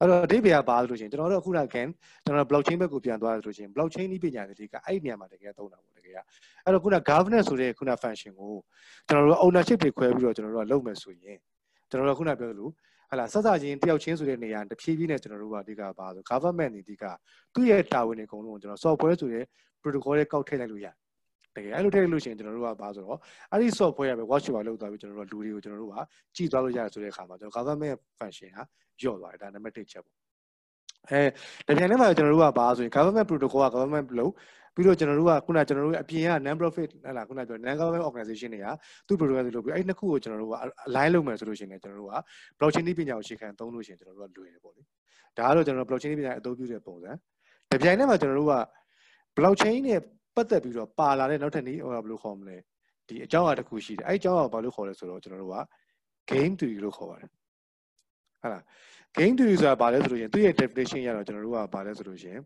အဲ့တော့အဓိပ္ပာယ်ကဘာလို့ရှိရင်ကျွန်တော်တို့အခုန again ကျွန်တော် blockchain ဘက်ကိုပြန်သွားရဆိုလို့ရှိရင် blockchain နည်းပညာတွေဒီကအဲ့ဒီနေရာမှာတကယ်သုံးတာပေါ့တကယ်ကအဲ့တော့ခုန governance ဆိုတဲ့ခုန function ကိုကျွန်တော်တို့ ownership တွေခွဲပြီးတော့ကျွန်တော်တို့ကလုပ်မယ်ဆိုရင်ကျွန်တော်တို့ခုနပြောသလိုဟလာဆက်စချင်းတယောက်ချင်းဆိုတဲ့နေရာတဖြည်းဖြည်းနဲ့ကျွန်တော်တို့ကဒီကဘာဆို government တွေဒီကသူ့ရဲ့တာဝန်တွေအကုန်လုံးကိုကျွန်တော် software ဆိုတဲ့ protocol တွေကောက်ထည့်လိုက်လို့ရတယ် တကယ်အဲ့လိုထည့်လိုက်လို့ရှိရင်ကျွန်တော်တို့ကဘာဆိုတော့အဲ့ဒီ software ရပဲ watch ပါလောက်သွားပြီးကျွန်တော်တို့လူတွေကိုကျွန်တော်တို့ကကြည့်သွားလို့ရတယ်ဆိုတဲ့အခါမှာကျွန်တော် government function ဟာညော့သွားတယ်ဒါနံပါတ်1ချက်ပေါ့အဲတပြန်ထဲမှာကျွန်တော်တို့ကဘာဆိုရင် government protocol က government လို့ပြီးတော့ကျွန်တော်တို့ကခုနကျွန်တော်တို့အပြင်က non profit ဟလာခုနပြော non government organization တွေကသူ့ protocol တွေလုပ်ပြီးအဲ့နှစ်ခုကိုကျွန်တော်တို့က align လုပ်မယ်ဆိုလို့ရှိရင်ကျွန်တော်တို့က blockchain နည်းပညာကိုရှေ့ခံသုံးလို့ရှိရင်ကျွန်တော်တို့ကလွယ်တယ်ပေါ့လေဒါကတော့ကျွန်တော်တို့ blockchain နည်းပညာအသုံးပြုတဲ့ပုံစံတပြိုင်တည်းမှာကျွန်တော်တို့က blockchain နဲ့ ပတ်သက်ပြီးတော့ပါလာတဲ့နောက်ထပ်နည်းဟိုဘယ်လိုခေါ်မလဲဒီအကြောင်းအရာတစ်ခုရှိတယ်အဲ့အကြောင်းအရာဘာလို့ခေါ်လဲဆိုတော့ကျွန်တော်တို့က game theory လို့ခေါ်ပါတယ်ဟုတ်လား game theory ဆိုတာဘာလဲဆိုလို့ရှိရင်သူ့ရဲ့ definition ရတော့ကျွန်တော်တို့ကဘာလဲဆိုလို့ရှိရင်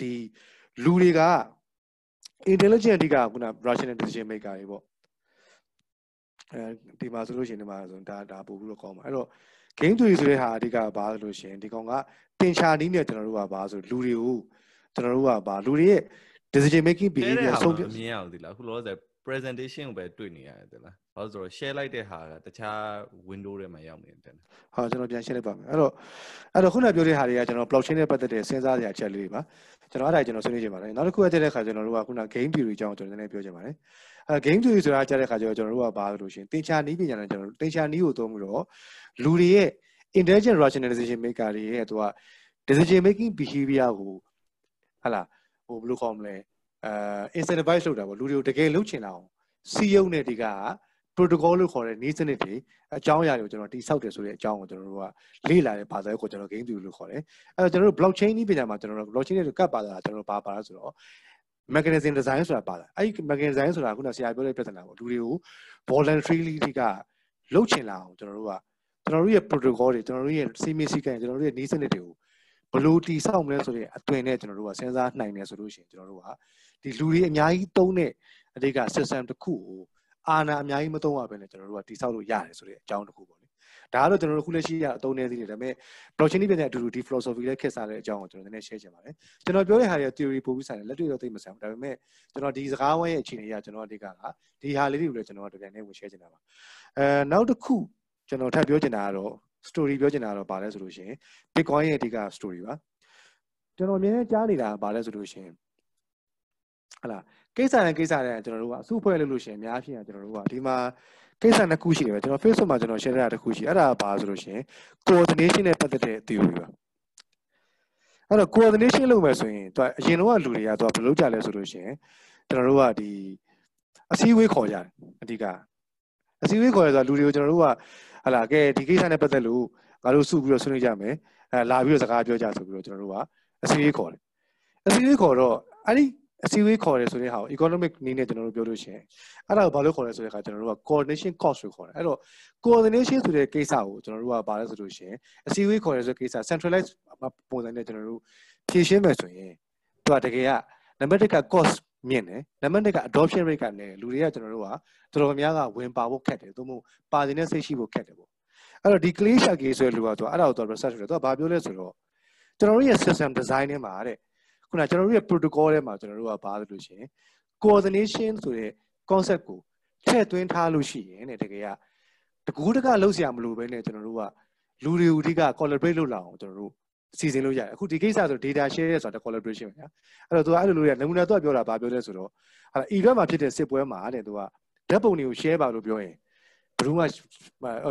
ဒီလူတွေက intelligent အဓိကခုန rational decision maker တွေပေါ့အဲဒီမှာဆိုလို့ရှိရင်ဒီမှာဆိုဒါဒါပို့ပြီးတော့ကောင်းပါအဲ့တော့ game theory ဆိုတဲ့ဟာအဓိကဘာဆိုလို့ရှိရင်ဒီကောင်ကတင်ချာနည်းနဲ့ကျွန်တော်တို့ကဘာဆိုလူတွေကိုကျွန်တော်တို့ကဘာလူတွေရဲ့ decision making behavior ဆုံးဖြတ်မမြင်ရဘူးဒီလားအခုလောဆယ် presentation ကိုပဲတွေ့နေရတယ်တဲ့လားဘာလို့ဆိုတော့ share လိုက်တဲ့ဟာကတခြား window ထဲမှာရောက်နေတယ်ဟာကျွန်တော်ပြန် share လိုက်ပါမယ်အဲ့တော့အဲ့တော့ခုနပြောတဲ့ဟာတွေကကျွန်တော် blockchain နဲ့ပတ်သက်တဲ့စဉ်းစားစရာအချက်လေးတွေပါကျွန်တော်အဲ့ဒါကျွန်တော်ဆွေးနွေးချင်ပါတယ်နောက်တစ်ခုကကြတဲ့ခါကျွန်တော်တို့ကခုန game theory အကြောင်းကျွန်တော်နည်းနည်းပြောချင်ပါတယ်အဲ game theory ဆိုတာကြားတဲ့ခါကျတော့ကျွန်တော်တို့ကဘာလို့ရှင်တင်ချာနီးပညာနဲ့ကျွန်တော်တို့တင်ချာနီးကိုသုံးပြီးတော့လူတွေရဲ့ intelligent rationalization maker တွေရဲ့သူက decision making behavior ကိုဟလာ ဟိုဘယ်လိုခေါ်မလဲအဲ incentivize လုပ်တာပေါ့လူတွေကိုတကယ်လုပ်ချင်တာအောင်စီယုံနဲ့ဒီက protocol လို့ခေါ်တဲ့နည်းစနစ်တွေအကြောင်းအရာတွေကိုကျွန်တော်တိဆောက်တယ်ဆိုတဲ့အကြောင်းကိုကျွန်တော်တို့ကလေ့လာတဲ့ဘာသာကိုကျွန်တော် game theory လို့ခေါ်တယ်အဲတော့ကျွန်တော်တို့ blockchain နည်းပညာမှာကျွန်တော်တို့ blockchain နဲ့ကပ်ပါတာကျွန်တော်တို့ဘာပါလဲဆိုတော့ mechanism design ဆိုတာပါလာအဲ့ဒီ mechanism design ဆိုတာခုနဆရာပြောတဲ့ပြဿနာပေါ့လူတွေကို voluntarily ကလှုပ်ချင်လာအောင်ကျွန်တော်တို့ကကျွန်တော်တို့ရဲ့ protocol တွေကျွန်တော်တို့ရဲ့စီမီစီကန်ကျွန်တော်တို့ရဲ့နည်းစနစ်တွေကို ဘလို့တီဆောက်မလဲဆိုတဲ့အသွင်နဲ့ကျွန်တော်တို့ကစဉ်းစားနိုင်တယ်ဆိုလို့ရှိရင်ကျွန်တော်တို့ကဒီလူတွေအများကြီးသုံးတဲ့အတိတ်က system တစ်ခုကိုအာဏာအများကြီးမသုံးရဘဲနဲ့ကျွန်တော်တို့ကတိဆောက်လို့ရတယ်ဆိုတဲ့အကြောင်းတစ်ခုပေါ့လေဒါကတော့ကျွန်တော်တို့ခုလက်ရှိရအသုံးနေသေးတယ်ဒါပေမဲ့ blockchain နည်းပညာအတူတူဒီ philosophy လည်းခက်စားတဲ့အကြောင်းကိုကျွန်တော်နည်းနည်း share ချင်ပါတယ်ကျွန်တော်ပြောတဲ့ဟာတွေ theory ပို့ပြီးဆိုင်တယ်လက်တွေ့တော့သိမဆိုင်ဘူးဒါပေမဲ့ကျွန်တော်ဒီစကားဝိုင်းရဲ့အခြေအနေအရကျွန်တော်အဓိကကဒီဟာလေးတွေကိုလည်းကျွန်တော်တို့ပြန်နေဝင် share ချင်တာပါအဲနောက်တစ်ခုကျွန်တော်ထပ်ပြောချင်တာကတော့ story ပြောချင်တာကတော့ပါလဲဆိုလို့ရှိရင် bitcoin ရဲ့အဓိက story ပါကျွန်တော်အမြဲတမ်းကြားနေတာပါလဲဆိုလို့ရှိရင်ဟလာကိစ္စနဲ့ကိစ္စနဲ့ကျွန်တော်တို့ကအစုဖွဲ့လို့လို့ရှိရင်အများကြီးကျွန်တော်တို့ကဒီမှာကိစ္စနှစ်ခုရှိတယ်ပဲကျွန်တော် Facebook မှာကျွန်တော် share ရတာတစ်ခုရှိအဲ့ဒါဘာဆိုလို့ရှိရင် coordination နဲ့ပတ်သက်တဲ့ theory ပါအဲ့တော့ coordination လုပ်မယ်ဆိုရင်သူအရင်တော့လူတွေကသူကဘယ်လိုလုပ်ကြလဲဆိုလို့ရှိရင်ကျွန်တော်တို့ကဒီအစည်းအဝေးခေါ်ကြတယ်အဓိကအစည်းအဝေးခေါ်ရဆိုလူတွေကိုကျွန်တော်တို့က ဟလာကဲဒီကိစ္စနဲ့ပတ်သက်လို့ငါတို့စုပြီးတော့ဆွေးနွေးကြမယ်အဲလာပြီးတော့စကားပြောကြဆိုပြီးတော့ကျွန်တော်တို့ကအစည်းအဝေးခေါ်တယ်အစည်းအဝေးခေါ်တော့အဲ့ဒီအစည်းအဝေးခေါ်တယ်ဆိုတဲ့ဟာကို economic နည်းနဲ့ကျွန်တော်တို့ပြောလို့ရှိရင်အဲ့ဒါကိုဘာလို့ခေါ်လဲဆိုတဲ့အခါကျွန်တော်တို့က coordination cost လို့ခေါ်တယ်အဲ့တော့ coordination ဆိုတဲ့ကိစ္စကိုကျွန်တော်တို့ကဘာလဲဆိုလို့ရှိရင်အစည်းအဝေးခေါ်တယ်ဆိုတဲ့ကိစ္စ centralized ပုံစံနဲ့ကျွန်တော်တို့ဖြည့်ရှင်းမယ်ဆိုရင်သူကတကယ်က number 1က cost မြင့်တယ်နံပါတ်2က adoption rate ကလည်းလူတွေကကျွန်တော်တို့ကတော်တော်များများကဝင်ပါဖို့ခက်တယ်သို့မဟုတ်ပါတင်တဲ့စိတ်ရှိဖို့ခက်တယ်ပေါ့အဲ့တော့ဒီ clay shake ဆိုတဲ့လူကသူအဲ့ဒါကိုသူ research လုပ်တယ်သူကဘာပြောလဲဆိုတော့ကျွန်တော်တို့ရဲ့ system design ထဲမှာတဲ့ခုနကျွန်တော်တို့ရဲ့ protocol ထဲမှာကျွန်တော်တို့ကဘာလို့ရှိရင် coordination ဆိုတဲ့ concept ကိုထည့်သွင်းထားလို့ရှိရင်တဲ့တကယ်ကတကူးတကလှုပ်ရှားမလို့ပဲနဲ့ကျွန်တော်တို့ကလူတွေကိုအဓိက collaborate လုပ်လာအောင်ကျွန်တော်တို့ စီစဉ်လို့ရတယ်အခုဒီကိစ္စဆို data share ရဲဆိုတာ collaboration ပဲညာအဲ့တော့သူကအဲ့လိုလို့ရနမူနာသူကပြောတာဘာပြောလဲဆိုတော့ဟာအီရတ်မှာဖြစ်တဲ့စစ်ပွဲမှာတဲ့သူကဓာတ်ပုံတွေကို share ပါလို့ပြောရင်ဘယ်သူမှ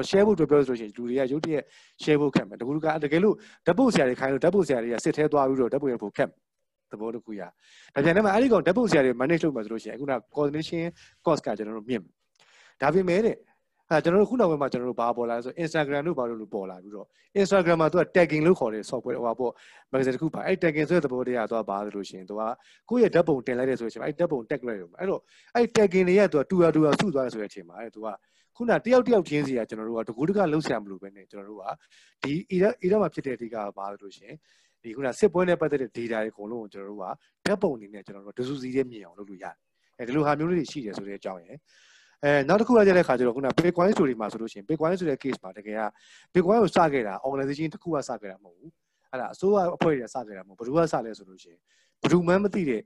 share ဖို့ပြောဆိုလို့ရှိရင်လူတွေကရုပ်တရက် share ဖို့ခက်မယ်တကူကတကယ်လို့ဓာတ်ပုံဆရာတွေခိုင်းလို့ဓာတ်ပုံဆရာတွေကစစ်ထဲသွားပြီးတော့ဓာတ်ပုံရဖို့ခက်သဘောတခုရဒါပြန်လည်းမအဲ့ဒီကောင်ဓာတ်ပုံဆရာတွေ manage လုပ်မှာဆိုလို့ရှိရင်အခုန coordination cost ကကျွန်တော်တို့မြင့်ဒါပေမဲ့တဲ့ အဲကျွန်တော်တို့ခုနောက်ပိုင်းမှာကျွန်တော်တို့ဘာပေါ်လာလဲဆို Instagram တို့ဘာလို့လို့ပေါ်လာပြီးတော့ Instagram မှာသူက tagging လို့ခေါ်တဲ့ software ဟိုပါပေါ့ magazine တစ်ခုပါအဲ tagging ဆိုတဲ့သဘောတရားသူကဘာလို့ရှိရင်သူကကိုယ့်ရဲ့ဓာတ်ပုံတင်လိုက်တဲ့ဆိုတဲ့အချိန်မှာအဲဓာတ်ပုံ tag လိုက်ရုံအဲ့တော့အဲ tagging တွေကသူကတူရတူရစုသွားတယ်ဆိုတဲ့အချိန်မှာအဲသူကခုနတယောက်တယောက်ချင်းစီကကျွန်တော်တို့ကတကူးတကလှုပ်ရှားမလို့ပဲねကျွန်တော်တို့ကဒီ era era မှာဖြစ်တဲ့အဓိကဘာလို့ရှင်ဒီခုနစစ်ပွဲနဲ့ပတ်သက်တဲ့ data တွေအကုန်လုံးကိုကျွန်တော်တို့ကဓာတ်ပုံအနေနဲ့ကျွန်တော်တို့ဒစုစီးရဲမြင်အောင်လုပ်လို့ရတယ်အဲဒီလိုဟာမျိုးလေးတွေရှိတယ်ဆိုတဲ့အကြောင်းရယ် အဲနောက်တစ်ခုကကြတဲ့ခါကျတော့ခုန Bitcoin ဆိုဒီမှာဆိုလို့ရှိရင် Bitcoin ဆိုတဲ့ case မှာတကယ်က Bitcoin ကိုစခဲ့တာ organization တစ်ခုကစခဲ့တာမဟုတ်ဘူးအဲ့ဒါအစိုးရအဖွဲ့တွေကစခဲ့တာမဟုတ်ဘူးဘယ်သူကစလဲဆိုလို့ရှိရင်ဘယ်သူမှမသိတဲ့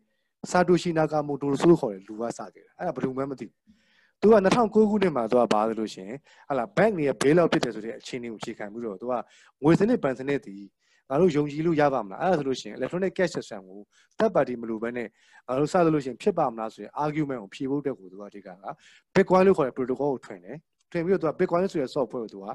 Satoshi Nakamoto ဆိုခေါ်တဲ့လူကစခဲ့တာအဲ့ဒါဘယ်သူမှမသိဘူးသူက2009ခုနှစ်မှာသူကဘာလို့ရှင်ဟလာ bank တွေရဲ့ bail out ဖြစ်တယ်ဆိုတဲ့အခြေအနေကိုအခြေခံပြီးတော့သူကငွေစနစ်ပန်စနစ်တည် ငါတို့ယုံကြည်လို့ရပါမလားအဲ့ဒါဆိုလို့ရှိရင် electronic cash system ကို third party မလို့ဘဲနဲ့ငါတို့စသလို့ရှိရင်ဖြစ်ပါမလားဆိုရင် argument ကိုဖြေဖို့အတွက်ကိုသူကအဓိကက bitcoin လို့ခေါ်တဲ့ protocol ကိုထွင်တယ်ထွင်ပြီးတော့သူက bitcoin ဆိုတဲ့ software ကိုသူက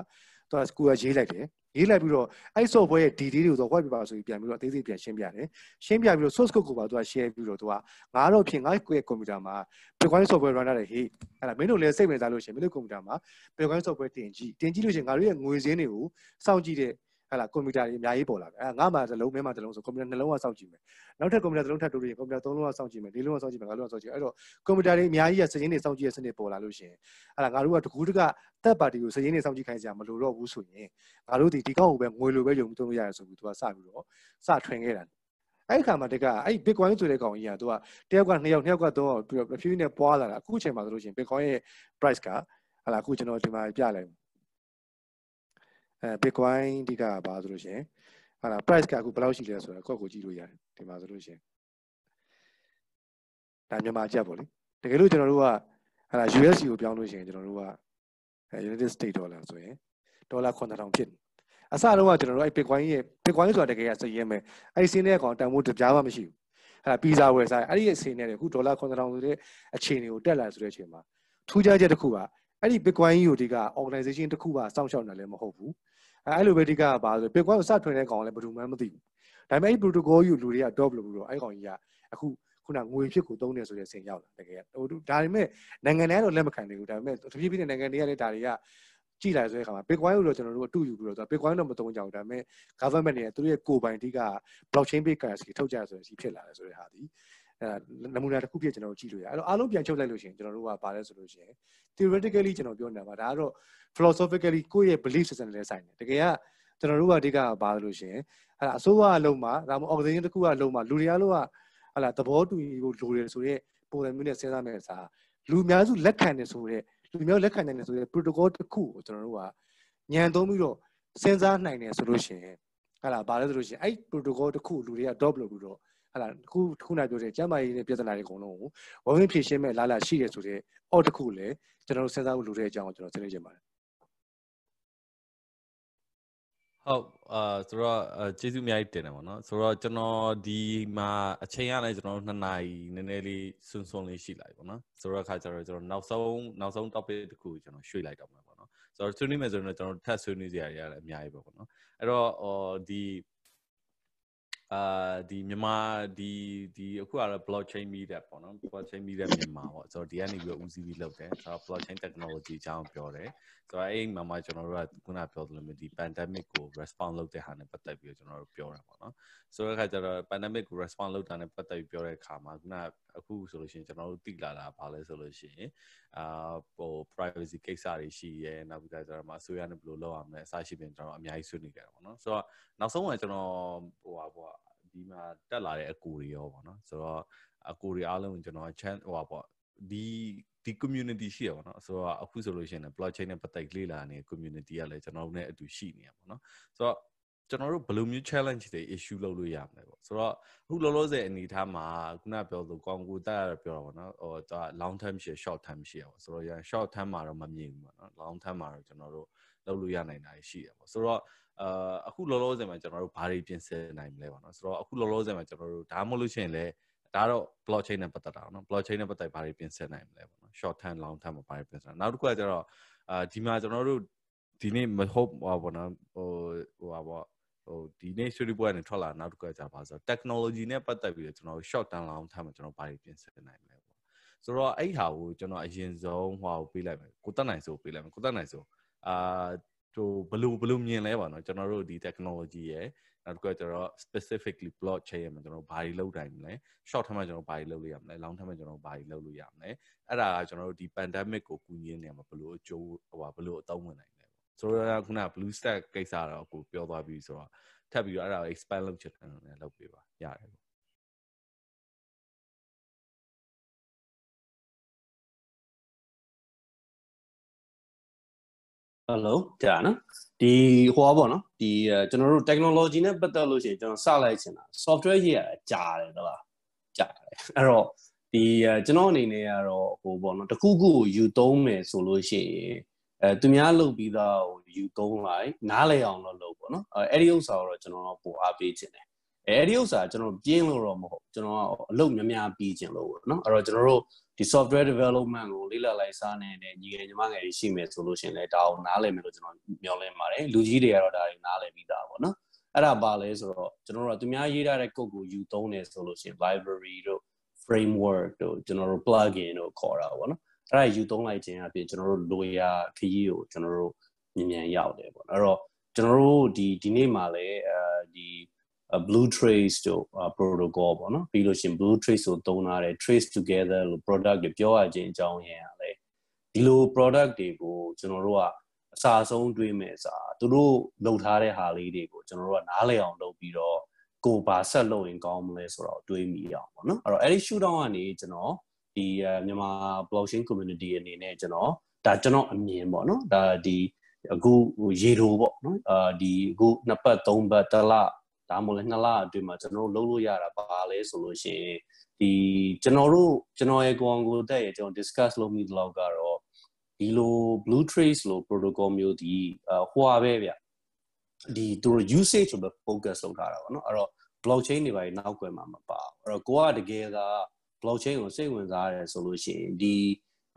သူက school ကရေးလိုက်တယ်ရေးလိုက်ပြီးတော့အဲ့ software ရဲ့ detail တွေကိုသူ white paper ဆိုပြီးပြန်ပြီးတော့အသေးစိတ်ပြန်ရှင်းပြတယ်ရှင်းပြပြီးတော့ source code ကိုပါသူက share ပြီးတော့သူကငါတော့ဖြင့်ငါ့ရဲ့ computer မှာ bitcoin software runner တယ်ဟေးအဲ့ဒါမင်းတို့လည်းစိတ်ဝင်စားလို့ရှိရင်မင်းတို့ computer မှာ bitcoin software တင်ကြည့်တင်ကြည့်လို့ရှိရင်ငါတို့ရဲ့ငွေစင်းတွေကိုစောင့်ကြည့်တဲ့ ဟလာကွန်ပျူတာတွေအများကြီးပေါ်လာတယ်အဲငါမှတစ်လုံးမင်းမှတစ်လုံးဆိုကွန်ပျူတာနှလုံးကစောင့်ကြည့်မယ်နောက်ထပ်ကွန်ပျူတာတစ်လုံးထပ်တိုးလို့ရင်ကွန်ပျူတာသုံးလုံးကစောင့်ကြည့်မယ်လေးလုံးကစောင့်ကြည့်မယ်ငါလုံးကစောင့်ကြည့်အဲ့တော့ကွန်ပျူတာတွေအများကြီးကစည်ရင်းတွေစောင့်ကြည့်ရစနစ်ပေါ်လာလို့ရှိရင်ဟလာငါတို့ကတကူးတကတက်ပါတီကိုစည်ရင်းတွေစောင့်ကြည့်ခိုင်းစရာမလိုတော့ဘူးဆိုရင်ငါတို့ဒီဒီကောက်ကိုပဲငွေလိုပဲယုံသုံးလို့ရတယ်ဆိုပြီးသူကစပြီးတော့စထွင်ခဲ့တာအဲ့ခါမှာတကအဲ့ Bitcoin ဆိုတဲ့ကောင်ကြီးကသူကတယောက်ကနှစ်ယောက်နှစ်ယောက်ကသုံးယောက်ပြီးတော့ဖြည်းဖြည်းနဲ့ပွားလာတာအခုချိန်မှာဆိုလို့ရှိရင် Bitcoin ရဲ့ price ကဟလာအခုကျွန်တော်ဒီမှာပြလိုက် အဲ Bitcoin ဒီကဘာဆိုလို့ရှိရင်ဟာလား price ကအခုဘယ်လောက်ရှိလဲဆိုတော့ကော့ကိုကြည့်လို့ရတယ်ဒီမှာဆိုလို့ရှိရင်ဒါမြန်မာကျပ်ပေါ့လေတကယ်လို့ကျွန်တော်တို့ကဟာလား USD ကိုပြောင်းလို့ရှိရင်ကျွန်တော်တို့ကအဲ United States dollar ဆိုရင်ဒေါ်လာ9000ဖြစ်နေအစတော့ကကျွန်တော်တို့အဲ Bitcoin ရဲ့ Bitcoin ဆိုတာတကယ်ကစည်ရဲမယ်အဲဒီစင်းတဲ့ကောင်တန်ဖိုးတပြားမှမရှိဘူးဟာပီဇာဝယ်စားအဲ့ဒီအစင်းနဲ့အခုဒေါ်လာ9000ဆိုတဲ့အခြေအနေကိုတက်လာဆိုတဲ့အချိန်မှာထူးခြားချက်တစ်ခုကအဲ့ဒီ Bitcoin ကြီးကိုဒီက organization တစ်ခုကစောင့်ရှောက်နေလည်းမဟုတ်ဘူး အဲအဲ့လိုပဲဒီကပါဆို Bitcoin ကိုစထွင်တဲ့ကောင်လည်းဘယ်သူမှမသိဘူးဒါပေမဲ့အဲ့ protocol ယူလူတွေက adopt လုပ်ပြီးတော့အဲ့ကောင်ကြီးကအခုခုနငွေဖြစ်ကိုသုံးနေဆိုတဲ့အဆင့်ရောက်လာတကယ်ဟိုဒါပေမဲ့နိုင်ငံတွေကတော့လက်မခံနိုင်ဘူးဒါပေမဲ့တဖြည်းဖြည်းနဲ့နိုင်ငံတွေကလည်းဒါတွေကကြည့်လိုက်ဆိုတဲ့အခါမှာ Bitcoin ကိုတော့ကျွန်တော်တို့အတူယူပြီးတော့ Bitcoin တော့မသုံးကြဘူးဒါပေမဲ့ government တွေကသူတို့ရဲ့ကိုယ်ပိုင်အဓိက blockchain based currency ထုတ်ကြရဆိုရင်စီဖြစ်လာတယ်ဆိုတဲ့ဟာဒီ အဲနမူနာတစ်ခုပြကျွန်တော်တို့ကြည့်လို့ရအဲ့တော့အားလုံးပြန်ချုပ်လိုက်လို့ရှိရင်ကျွန်တော်တို့ကဗာလဲဆိုလို့ရှိရင် theoretically ကျွန်တော်ပြောနေတာပါဒါကတော့ philosophically ကိုယ့်ရဲ့ belief system နဲ့ဆိုင်တယ်တကယ်ကကျွန်တော်တို့ကအဓိကဗာလို့ရှိရင်အဲ့ဒါအစိုးရအလုံးမှာဒါမှမဟုတ် organization တစ်ခုကအလုံးမှာလူတွေအားလုံးကဟလာသဘောတူညီဖို့လိုတယ်ဆိုတော့ပုံစံမျိုးနဲ့စဉ်းစားမယ်စာလူအများစုလက်ခံတယ်ဆိုတော့လူမျိုးလက်ခံနိုင်တယ်ဆိုတဲ့ protocol တစ်ခုကိုကျွန်တော်တို့ကညံသုံးပြီးတော့စဉ်းစားနိုင်တယ်ဆိုလို့ရှိရင်ဟလာဗာလဲဆိုလို့ရှိရင်အဲ့ protocol တစ်ခုလူတွေက adopt လုပ်ပြီးတော့ ဟလာခုခုနပြောတဲ့ကျမ်းမာရေးနဲ့ပြည်ထနာတွေအကုန်လုံးကိုဝဝင်ဖြည့်ရှင်းမဲ့လာလာရှိတယ်ဆိုတဲ့ odd တစ်ခုလည်းကျွန်တော်တို့စဉ်းစားဖို့လိုတဲ့အကြောင်းကိုကျွန်တော်ဆွေးနွေးချင်ပါတယ်ဟုတ်အာဆိုတော့ကျေးဇူးအများကြီးတင်တယ်ပေါ့နော်ဆိုတော့ကျွန်တော်ဒီမှာအချိန်ရလဲကျွန်တော်တို့2နာရီနည်းနည်းလေးစွန်းစွန်းလေးရှိလိုက်ပေါ့နော်ဆိုတော့အခါကျတော့ကျွန်တော်နောက်ဆုံးနောက်ဆုံး topic တစ်ခုကျွန်တော်ရွှေ့လိုက်တော့မှာပေါ့နော်ဆိုတော့ဆွေးနွေးမယ်ဆိုရင်တော့ကျွန်တော်ထပ်ဆွေးနွေးစရာတွေရတယ်အများကြီးပေါ့နော်အဲ့တော့ဟောဒီ အာဒီမြန်မာဒီဒီအခုကတော့ blockchain meetup ပေါ့နော် blockchain meetup မြန်မာပေါ့ဆိုတော့ဒီကနေပြီးတော့ဦးစီးပြီးလုပ်တယ်ဆိုတော့ blockchain technology အကြောင်းပြောတယ်ဆိုတော့အဲ့မှာမှကျွန်တော်တို့ကခုနပြောသလိုမျိုးဒီ pandemic ကို response လုပ်တဲ့ဟာနဲ့ပတ်သက်ပြီးတော့ကျွန်တော်တို့ပြောတာပေါ့နော်ဆိုတော့အခါကျတော့ pandemic ကို response လုပ်တာနဲ့ပတ်သက်ပြီးပြောတဲ့အခါမှာခုနအခုဆိုလို့ရှိရင်ကျွန်တော်တို့သိလာတာဘာလဲဆိုလို့ရှိရင်အာဟို privacy ကိစ္စတွေရှိရဲနောက်ပြီးတော့ကျွန်တော်မှာအစိုးရနဲ့ဘယ်လိုလုပ်ရမလဲအစရှိပြင်ကျွန်တော်အများကြီးဆွေးနွေးကြတာပေါ့နော်ဆိုတော့နောက်ဆုံးကကျွန်တော်ဟိုဟာပေါ့ ဒီမှာတက်လာတဲ့အကူတွေရောပေါ့နော်ဆိုတော့အကူတွေအားလုံးကျွန်တော် chance ဟိုပါပေါ့ဒီဒီ community ရှိရပါတော့ဆိုတော့အခုဆိုလို့ရှိရင် blockchain နဲ့ပတ်သက်လေ့လာနေတဲ့ community ကလည်းကျွန်တော်တို့နဲ့အတူရှိနေရပါတော့ဆိုတော့ကျွန်တော်တို့ဘယ်လိုမျိုး challenge တွေ issue လုပ်လို့ရမလဲပေါ့ဆိုတော့အခုလောလောဆယ်အနေထားမှာခုနပြောဆိုကောင်းကိုတက်ရပြောတာပေါ့နော်ဟိုဒါ long term ရှိ short term ရှိရပါဆိုတော့ short term မှာတော့မမြင်ဘူးပေါ့နော် long term မှာတော့ကျွန်တော်တို့လုပ်လို့ရနိုင်တာရှိရပါဆိုတော့ အာအခုလောလောဆယ်မှာကျွန်တော်တို့ဘာတွေပြင်ဆင်နိုင်မလဲပေါ့နော်ဆိုတော့အခုလောလောဆယ်မှာကျွန်တော်တို့ဒါမှမဟုတ်လို့ရှိရင်လည်းဒါတော့ blockchain နဲ့ပတ်သက်တာပေါ့နော် blockchain နဲ့ပတ်သက်ဘာတွေပြင်ဆင်နိုင်မလဲပေါ့နော် short term long term မှာဘာတွေပြင်ဆင်နောက်တစ်ခုကကျတော့အာဒီမှာကျွန်တော်တို့ဒီနေ့မဟုတ်ပေါ့နော်ဟိုဟိုပါပေါ့ဟိုဒီနေ့ studio boy နဲ့ထွက်လာနောက်တစ်ခုကကြာပါဆိုတော့ technology နဲ့ပတ်သက်ပြီးတော့ကျွန်တော် short term long term မှာကျွန်တော်ဘာတွေပြင်ဆင်နိုင်မလဲပေါ့ဆိုတော့အဲ့ဟာကိုကျွန်တော်အရင်ဆုံးဟိုဟာကိုပေးလိုက်မယ်ကိုတက်နိုင်စိုးပေးလိုက်မယ်ကိုတက်နိုင်စိုးအာ ဟိုဘလို့ဘလို့မြင်လဲပါတော့ကျွန်တော်တို့ဒီ technology ရယ်နောက်တစ်ခုကကျွန်တော် specifically blockchain ရယ်မှာကျွန်တော်ဘာတွေလုပ်တိုင်းမလဲ short term မှာကျွန်တော်ဘာတွေလုပ်လို့ရမလဲ long term မှာကျွန်တော်ဘာတွေလုပ်လို့ရမလဲအဲ့ဒါကကျွန်တော်တို့ဒီ pandemic ကိုကူညီနေမှာဘလို့အကျိုးဟိုဘလို့အသုံးဝင်နိုင်လဲပေါ့ဆိုတော့ခုန blue stack ကိစ္စတော့ကိုပြောသွားပြီဆိုတော့ထပ်ပြီးတော့အဲ့ဒါကို expand လုပ်ချင်တယ်လည်းလုပ်ပေးပါရတယ် ပေါ့ဟယ်လိုကြာနော်ဒီဟိုပါနော်ဒီကျွန်တော်တို့ technology နဲ့ပတ်သက်လို့ရှိရင်ကျွန်တော်စလိုက်ချင်တာ software ရေးရကြာတယ်ဟုတ်လားကြာတယ်အဲ့တော့ဒီကျွန်တော်အနေနဲ့ကတော့ဟိုပေါ့နော်တခုခုကိုယူသုံးမယ်ဆိုလို့ရှိရင်အဲသူများလုပ်ပြီးသားဟိုယူသုံးလိုက်နားလည်အောင်တော့လုပ်ပေါ့နော်အဲ့ဒီဥစ္စာကိုတော့ကျွန်တော်ပိုအားပေးခြင်းတယ်အဲ့ဒီဥစ္စာကျွန်တော်ပြင်းလို့တော့မဟုတ်ကျွန်တော်အလုပ်များများပြီးခြင်းလို့ပေါ့နော်အဲ့တော့ကျွန်တော်တို့ ဒီ software development ကိုလေ့လာလိုက်စားနေတဲ့ညီငယ်ညီမငယ်တွေရှိမယ်ဆိုလို့ရှင်လဲဒါအောင်နားလည်မယ်လို့ကျွန်တော်မျှော်လင့်ပါတယ်လူကြီးတွေကတော့ဒါတွေနားလည်ပြီးသားပေါ့နော်အဲ့ဒါပါလဲဆိုတော့ကျွန်တော်တို့ကသူများရေးထားတဲ့ code ကိုယူသုံးတယ်ဆိုလို့ရှင် library တို့ framework တို့ကျွန်တော်တို့ plugin တို့ခေါ်တာပေါ့နော်အဲ့ဒါယူသုံးလိုက်ခြင်းအပြင်ကျွန်တော်တို့လိုရာခရီးကိုကျွန်တော်တို့မြန်မြန်ရောက်တယ်ပေါ့အဲ့တော့ကျွန်တော်တို့ဒီဒီနေ့မှာလည်းအဲဒီ blue trace တို့ protocol ပေါ့နော်ပြီးလို့ရှိရင် blue trace ကိုသုံးထားတယ် trace together လို့ product တွေပြောရခြင်းအကြောင်းရင်းရလဲဒီလို product တွေကိုကျွန်တော်တို့ကအစာဆုံးတွေးမယ်စာသူတို့လုပ်ထားတဲ့ဟာလေးတွေကိုကျွန်တော်တို့ကနားလည်အောင်လုပ်ပြီးတော့ကိုပါဆက်လုပ်ရင်ကောင်းမလဲဆိုတော့တွေးမိအောင်ပေါ့နော်အဲ့တော့အဲ့ဒီ shoot down ကနေကျွန်တော်ဒီမြန်မာ blockchain community အနေနဲ့ကျွန်တော်ဒါကျွန်တော်အမြင်ပေါ့နော်ဒါဒီအခုရေတိုပေါ့နော်အာဒီအခုနှစ်ပတ်သုံးပတ်တစ်လ ဒါမှမဟုတ်လည်းနှစ်လအတွင်းမှာကျွန်တော်တို့လုပ်လို့ရတာပါလဲဆိုလို့ရှိရင်ဒီကျွန်တော်တို့ကျွန်တော်ရဲ့ကိုအောင်ကိုတက်ရဲ့ကျွန်တော် discuss လုပ်မိတဲ့လောက်ကတော့ဒီလို blue trace လို့ protocol မျိုးဒီဟိုဟာပဲဗျဒီသူတို့ usage ကိုပဲ focus လုပ်ထားတာပေါ့နော်အဲ့တော့ blockchain တွေပါနောက်ွယ်မှာမပါအဲ့တော့ကိုကတကယ်က blockchain ကိုစိတ်ဝင်စားရတယ်ဆိုလို့ရှိရင်ဒီ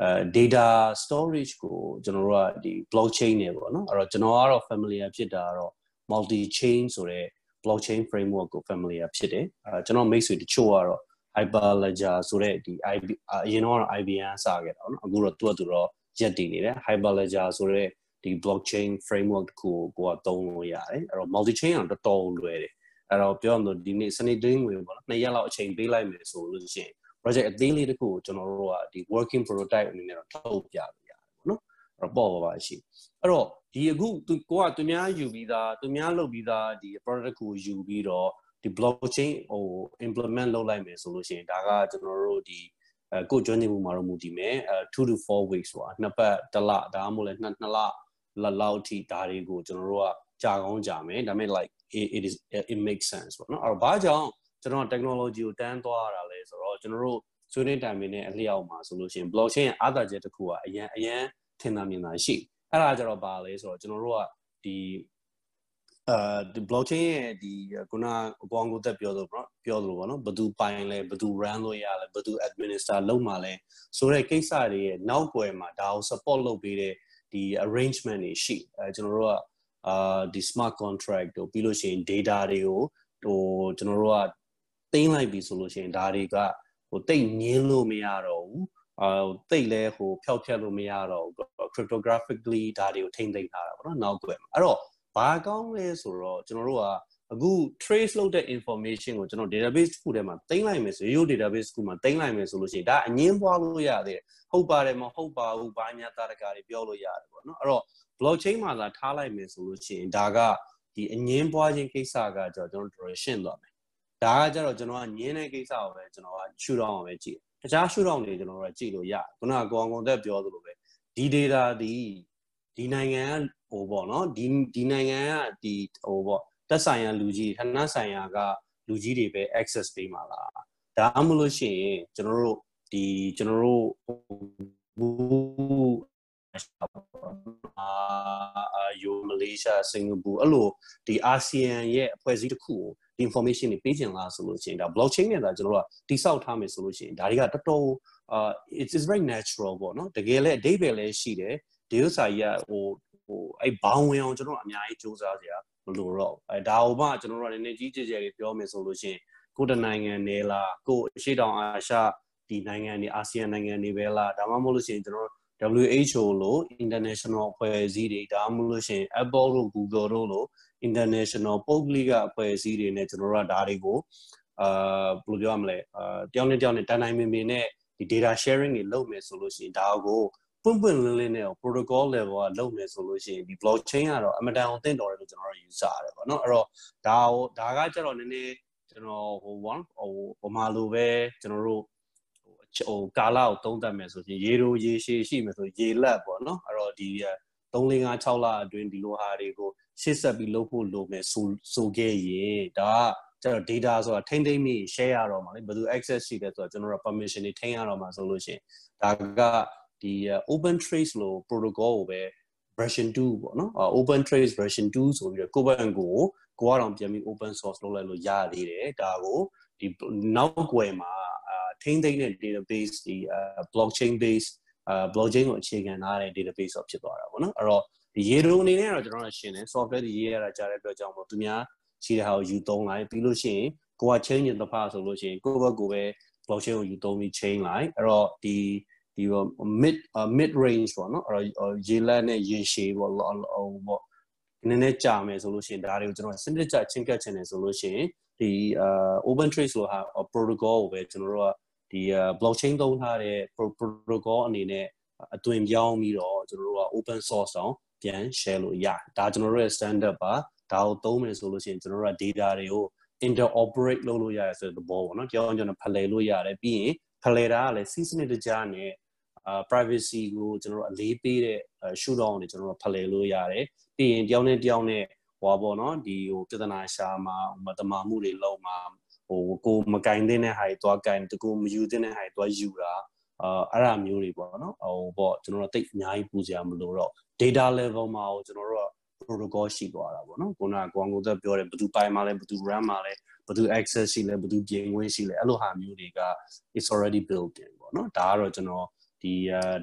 အဲ data storage ကိုကျွန်တော်တို့ကဒီ blockchain နဲ့ပေါ့နော်အဲ့တော့ကျွန်တော်ကတော့ familiar ဖြစ်တာကတော့ multi chain ဆိုတဲ့ blockchain framework ကို familiar ဖြစ်တယ်အဲကျွန်တော်မိတ်ဆွေတချို့ကတော့ hyperledger ဆိုတဲ့ဒီ IB အရင်တော့ IBM စခဲ့တာเนาะအခုတော့သူ့အတူတော့ရက်တည်နေတယ် hyperledger ဆိုတဲ့ဒီ blockchain framework တခုကိုကိုကသုံးလို့ရတယ်အဲ့တော့ multi chain တော့တော်တော်လွယ်တယ်အဲ့တော့ပြောရမလို့ဒီနေ့စနေတင်းဝင်ပေါ့နော်နှစ်ရက်လောက်အချိန်ပေးလိုက်မယ်ဆိုလို့ရှိရင် project အသေးလေးတခုကိုကျွန်တော်တို့ကဒီ working prototype အနေနဲ့တော့ထုတ်ပြလို့ရတယ်ပေါ့နော်အဲ့တော့ပေါ့ပါပါရှိအဲ့တော့ ဒီအခုသူကိုကသူများယူပြီးသားသူများလုပ်ပြီးသားဒီ product ကိုယူပြီးတော့ဒီ blockchain ဟို implement လုပ်လိုက်မယ်ဆိုလို့ရှိရင်ဒါကကျွန်တော်တို့ဒီအဲကိုကျွမ်းနေမှုမှာတော့မူတည်မယ်အဲ2 to 4 weeks ဆိုတာနှစ်ပတ်တစ်လဒါမှမဟုတ်လည်းနှစ်နှစ်လလလောက်ထိဒါတွေကိုကျွန်တော်တို့ကကြာကောင်းကြာမယ်ဒါပေမဲ့ like it, it is it makes sense ပေါ့နော်အဲ့တော့ဘာကြောင့်ကျွန်တော် technology ကိုတန်းသွားရတာလဲဆိုတော့ကျွန်တော်တို့ဆွေးနွေးတိုင်ပင်နဲ့အလျောက်မှာဆိုလို့ရှိရင် blockchain ရဲ့အားသာချက်တစ်ခုကအရန်အရန်ထင်သာမြင်သာရှိ အဲ့ဒါကြတော့ဘာလဲဆိုတော့ကျွန်တော်တို့ကဒီအာဒီ blockchain ရဲ့ဒီခုနအပေါင်းကိုတက်ပြောလို့ပေါ့ပြောလို့ပေါ့နော်ဘယ်သူပိုင်လဲဘယ်သူ run လို့ရလဲဘယ်သူ administer လုပ်မှာလဲဆိုတဲ့ကိစ္စတွေရဲ့နောက်ွယ်မှာဒါကို support လုပ်ပေးတဲ့ဒီ arrangement တွေရှိအဲကျွန်တော်တို့ကအာဒီ smart contract တို့ပြီးလို့ရှိရင် data တွေကိုဟိုကျွန်တော်တို့ကတင်းလိုက်ပြီဆိုလို့ရှိရင်ဒါတွေကဟိုတိတ်ငင်းလို့မရတော့ဘူး အာတိတ်လဲဟိုဖျောက်ဖျက်လို့မရတော့ဘူး cryptographically ဒါတွေကိုထိမ့်သိမ်းထားတာပေါ့နော်နောက်ွယ်မှာအဲ့တော့ဘာကောင်းလဲဆိုတော့ကျွန်တော်တို့ကအခု trace လုပ်တဲ့ information ကိုကျွန်တော် database တစ်ခုထဲမှာတင်လိုက်မယ်ဆိုရိုး database တစ်ခုမှာတင်လိုက်မယ်ဆိုလို့ရှိရင်ဒါအငင်းပွားလို့ရသေးတယ်ဟုတ်ပါတယ်မဟုတ်ပါဘူးဘာညာတာတကာတွေပြောလို့ရတယ်ပေါ့နော်အဲ့တော့ blockchain မှာသာထားလိုက်မယ်ဆိုလို့ရှိရင်ဒါကဒီအငင်းပွားခြင်းကိစ္စကကျွန်တော်တို့တော်ရှင်းသွားမယ်ဒါကကြတော့ကျွန်တော်ကငင်းတဲ့ကိစ္စကိုပဲကျွန်တော်ကရှုထောင့်အောင်ပဲကြည့် တခြားရှုထောင့်တွေကျွန်တော်တို့ကကြည့်လို့ရခုနကကိုအောင်ကုန်သက်ပြောသလိုပဲဒီ data ဒီဒီနိုင်ငံကဟိုပေါ့နော်ဒီဒီနိုင်ငံကဒီဟိုပေါ့တက်ဆိုင်ရာလူကြီးဌာနဆိုင်ရာကလူကြီးတွေပဲ access ပေးမှာလားဒါမှမဟုတ်လို့ရှိရင်ကျွန်တော်တို့ဒီကျွန်တော်တို့အာယူမလေးရှားစင်ကာပူအဲ့လိုဒီအာဆီယံရဲ့အဖွဲ့အစည်းတစ်ခုကို ဒီ information တွေပေးချင်လားဆိုလို့ရှိရင်ဒါ blockchain နဲ့ဒါကျွန်တော်တို့ကတိစောက်ထားမယ်ဆိုလို့ရှိရင်ဒါတွေကတော်တော်အာ it is very natural ပေါ့နော်တကယ်လည်းအဓိပ္ပာယ်လည်းရှိတယ်ဒီဥစ္စာကြီးကဟိုဟိုအဲ့ဘောင်းဝင်အောင်ကျွန်တော်အများကြီးစူးစမ်းစရာမလိုတော့အဲဒါဟိုမှကျွန်တော်တို့ကနည်းနည်းကြီးကြဲကြဲလေးပြောမယ်ဆိုလို့ရှိရင်ကိုတနိုင်ငံနေလားကိုအရှိတောင်အာရှဒီနိုင်ငံတွေအာဆီယံနိုင်ငံတွေပဲလားဒါမှမဟုတ်လို့ရှိရင်ကျွန်တော် WHO လို့ international အဖွဲ့အစည်းတွေဒါမှမဟုတ်လို့ရှိရင် Apple တို့ Google တို့လို့ international ပုဂ္ဂလိကအဖွဲ့အစည်းတွေနဲ့ကျွန်တော်တို့ကဒါတွေကိုအာဘယ်လိုပြောရမလဲအာတယောက်နဲ့တယောက်နဲ့တန်တိုင်းမင်မင်နဲ့ဒီ data sharing တွေလုပ်မယ်ဆိုလို့ရှိရင်ဒါကိုပွင့်ပွင့်လင်းလင်းနဲ့ protocol level ကလုပ်မယ်ဆိုလို့ရှိရင်ဒီ blockchain ကတော့အမတန်အောင်သင့်တော်တယ်လို့ကျွန်တော်တို့ယူဆရတယ်ပေါ့နော်အဲ့တော့ဒါဟိုဒါကကျတော့နည်းနည်းကျွန်တော်ဟို one ဟိုပမာလိုပဲကျွန်တော်တို့ဟိုကာလကိုသုံးသပ်မယ်ဆိုရင်ရေရိုရေရှည်ရှိမယ်ဆိုရေလက်ပေါ့နော်အဲ့တော့ဒီ3 4 5 6လအတွင်းဒီလိုဟာတွေကို ရှေ့ဆက်ပြီးလုပ်ဖို့လိုမယ်ဆိုဆိုခဲ့ရင်ဒါကကျတော့ data ဆိုတာထိမ့်သိမ့်မိ share ရတော့မှာလေဘယ်သူ access ရှိတယ်ဆိုတော့ကျွန်တော်တို့ permission တွေထိန်းရတော့မှာဆိုလို့ရှိရင်ဒါကဒီ open trace လို့ protocol ကိုပဲ version 2ပေါ့နော် open trace version 2ဆိုပြီးတော့ကိုယ့်ဘက်ကိုကိုကတော့ပြန်ပြီး open source လုပ်လိုက်လို့ရသေးတယ်ဒါကိုဒီနောက်ွယ်မှာထိန်းသိမ်းတဲ့ database ဒီ blockchain based blockchain ကိုအခြေခံထားတဲ့ database တော့ဖြစ်သွားတာပေါ့နော်အဲ့တော့ ဒီရေဒိုအနေနဲ့ကတော့ကျွန်တော်တို့ရှင်းတယ် software တွေရေးရတာကြားတဲ့အတွက်ကြောင့်မို့သူများရှိတဲ့ဟာကိုယူသုံးလိုက်ပြီးလို့ရှိရင်ကိုက change ရင်တစ်ဖက်ဆိုလို့ရှိရင်ကိုယ့်ဘက်ကိုပဲ blockchain ကိုယူသုံးပြီး change လိုက်အဲ့တော့ဒီဒီ mid mid range ပေါ့နော်အဲ့တော့ရေလက်နဲ့ရေရှည်ပေါ့ဟိုပေါ့နည်းနည်းကြာမယ်ဆိုလို့ရှိရင်ဒါတွေကိုကျွန်တော်စနစ်ကျချင်းကပ်ချင်တယ်ဆိုလို့ရှိရင်ဒီ open trace လို့ဟာ protocol ကိုပဲကျွန်တော်တို့ကဒီ blockchain သုံးထားတဲ့ protocol အနေနဲ့အသွင်ပြောင်းပြီးတော့ကျွန်တော်တို့က open source အောင် ပြန် share လို့ရတယ်ဒါကျွန်တော်တို့ရဲ့ standard ပါဒါကိုသုံးမယ်ဆိုလို့ရှိရင်ကျွန်တော်တို့က data တွေကို interoperate လုပ်လို့ရတယ်ဆိုတဲ့သဘောပေါ့နော်ကြောင်းကျွန်တော်ဖလှယ်လို့ရတယ်ပြီးရင်ဖလှယ်တာကလည်းစီးစနစ်တကျနဲ့အာ privacy ကိုကျွန်တော်တို့အလေးပေးတဲ့ shoot down တွေကျွန်တော်တို့ဖလှယ်လို့ရတယ်ပြီးရင်တယောက်နဲ့တယောက်နဲ့ဟောပေါ့နော်ဒီဟိုပြဿနာရှာမှာမတမာမှုတွေလုံးမှာဟိုကိုမကင်တဲ့ဟာတွေသွားကင်တကူမယူတဲ့ဟာတွေသွားယူတာအာအဲ့ဒါမျိုးတွေပေါ့နော်ဟိုပေါ့ကျွန်တော်တို့တိတ်အများကြီးပူစရာမလိုတော့ data level မှာဟိုကျွန်တော်တို့က protocol ရှိသွားတာပေါ့နော်ခုနကကွန်ကိုသက်ပြောတယ်ဘယ်သူပိုင်မှာလဲဘယ်သူ run မှာလဲဘယ်သူ access ရှိလဲဘယ်သူပြင်ခွင့်ရှိလဲအဲ့လိုဟာမျိုးတွေက it's already built in ပေါ့နော်ဒါကတော့ကျွန်တော်ဒီ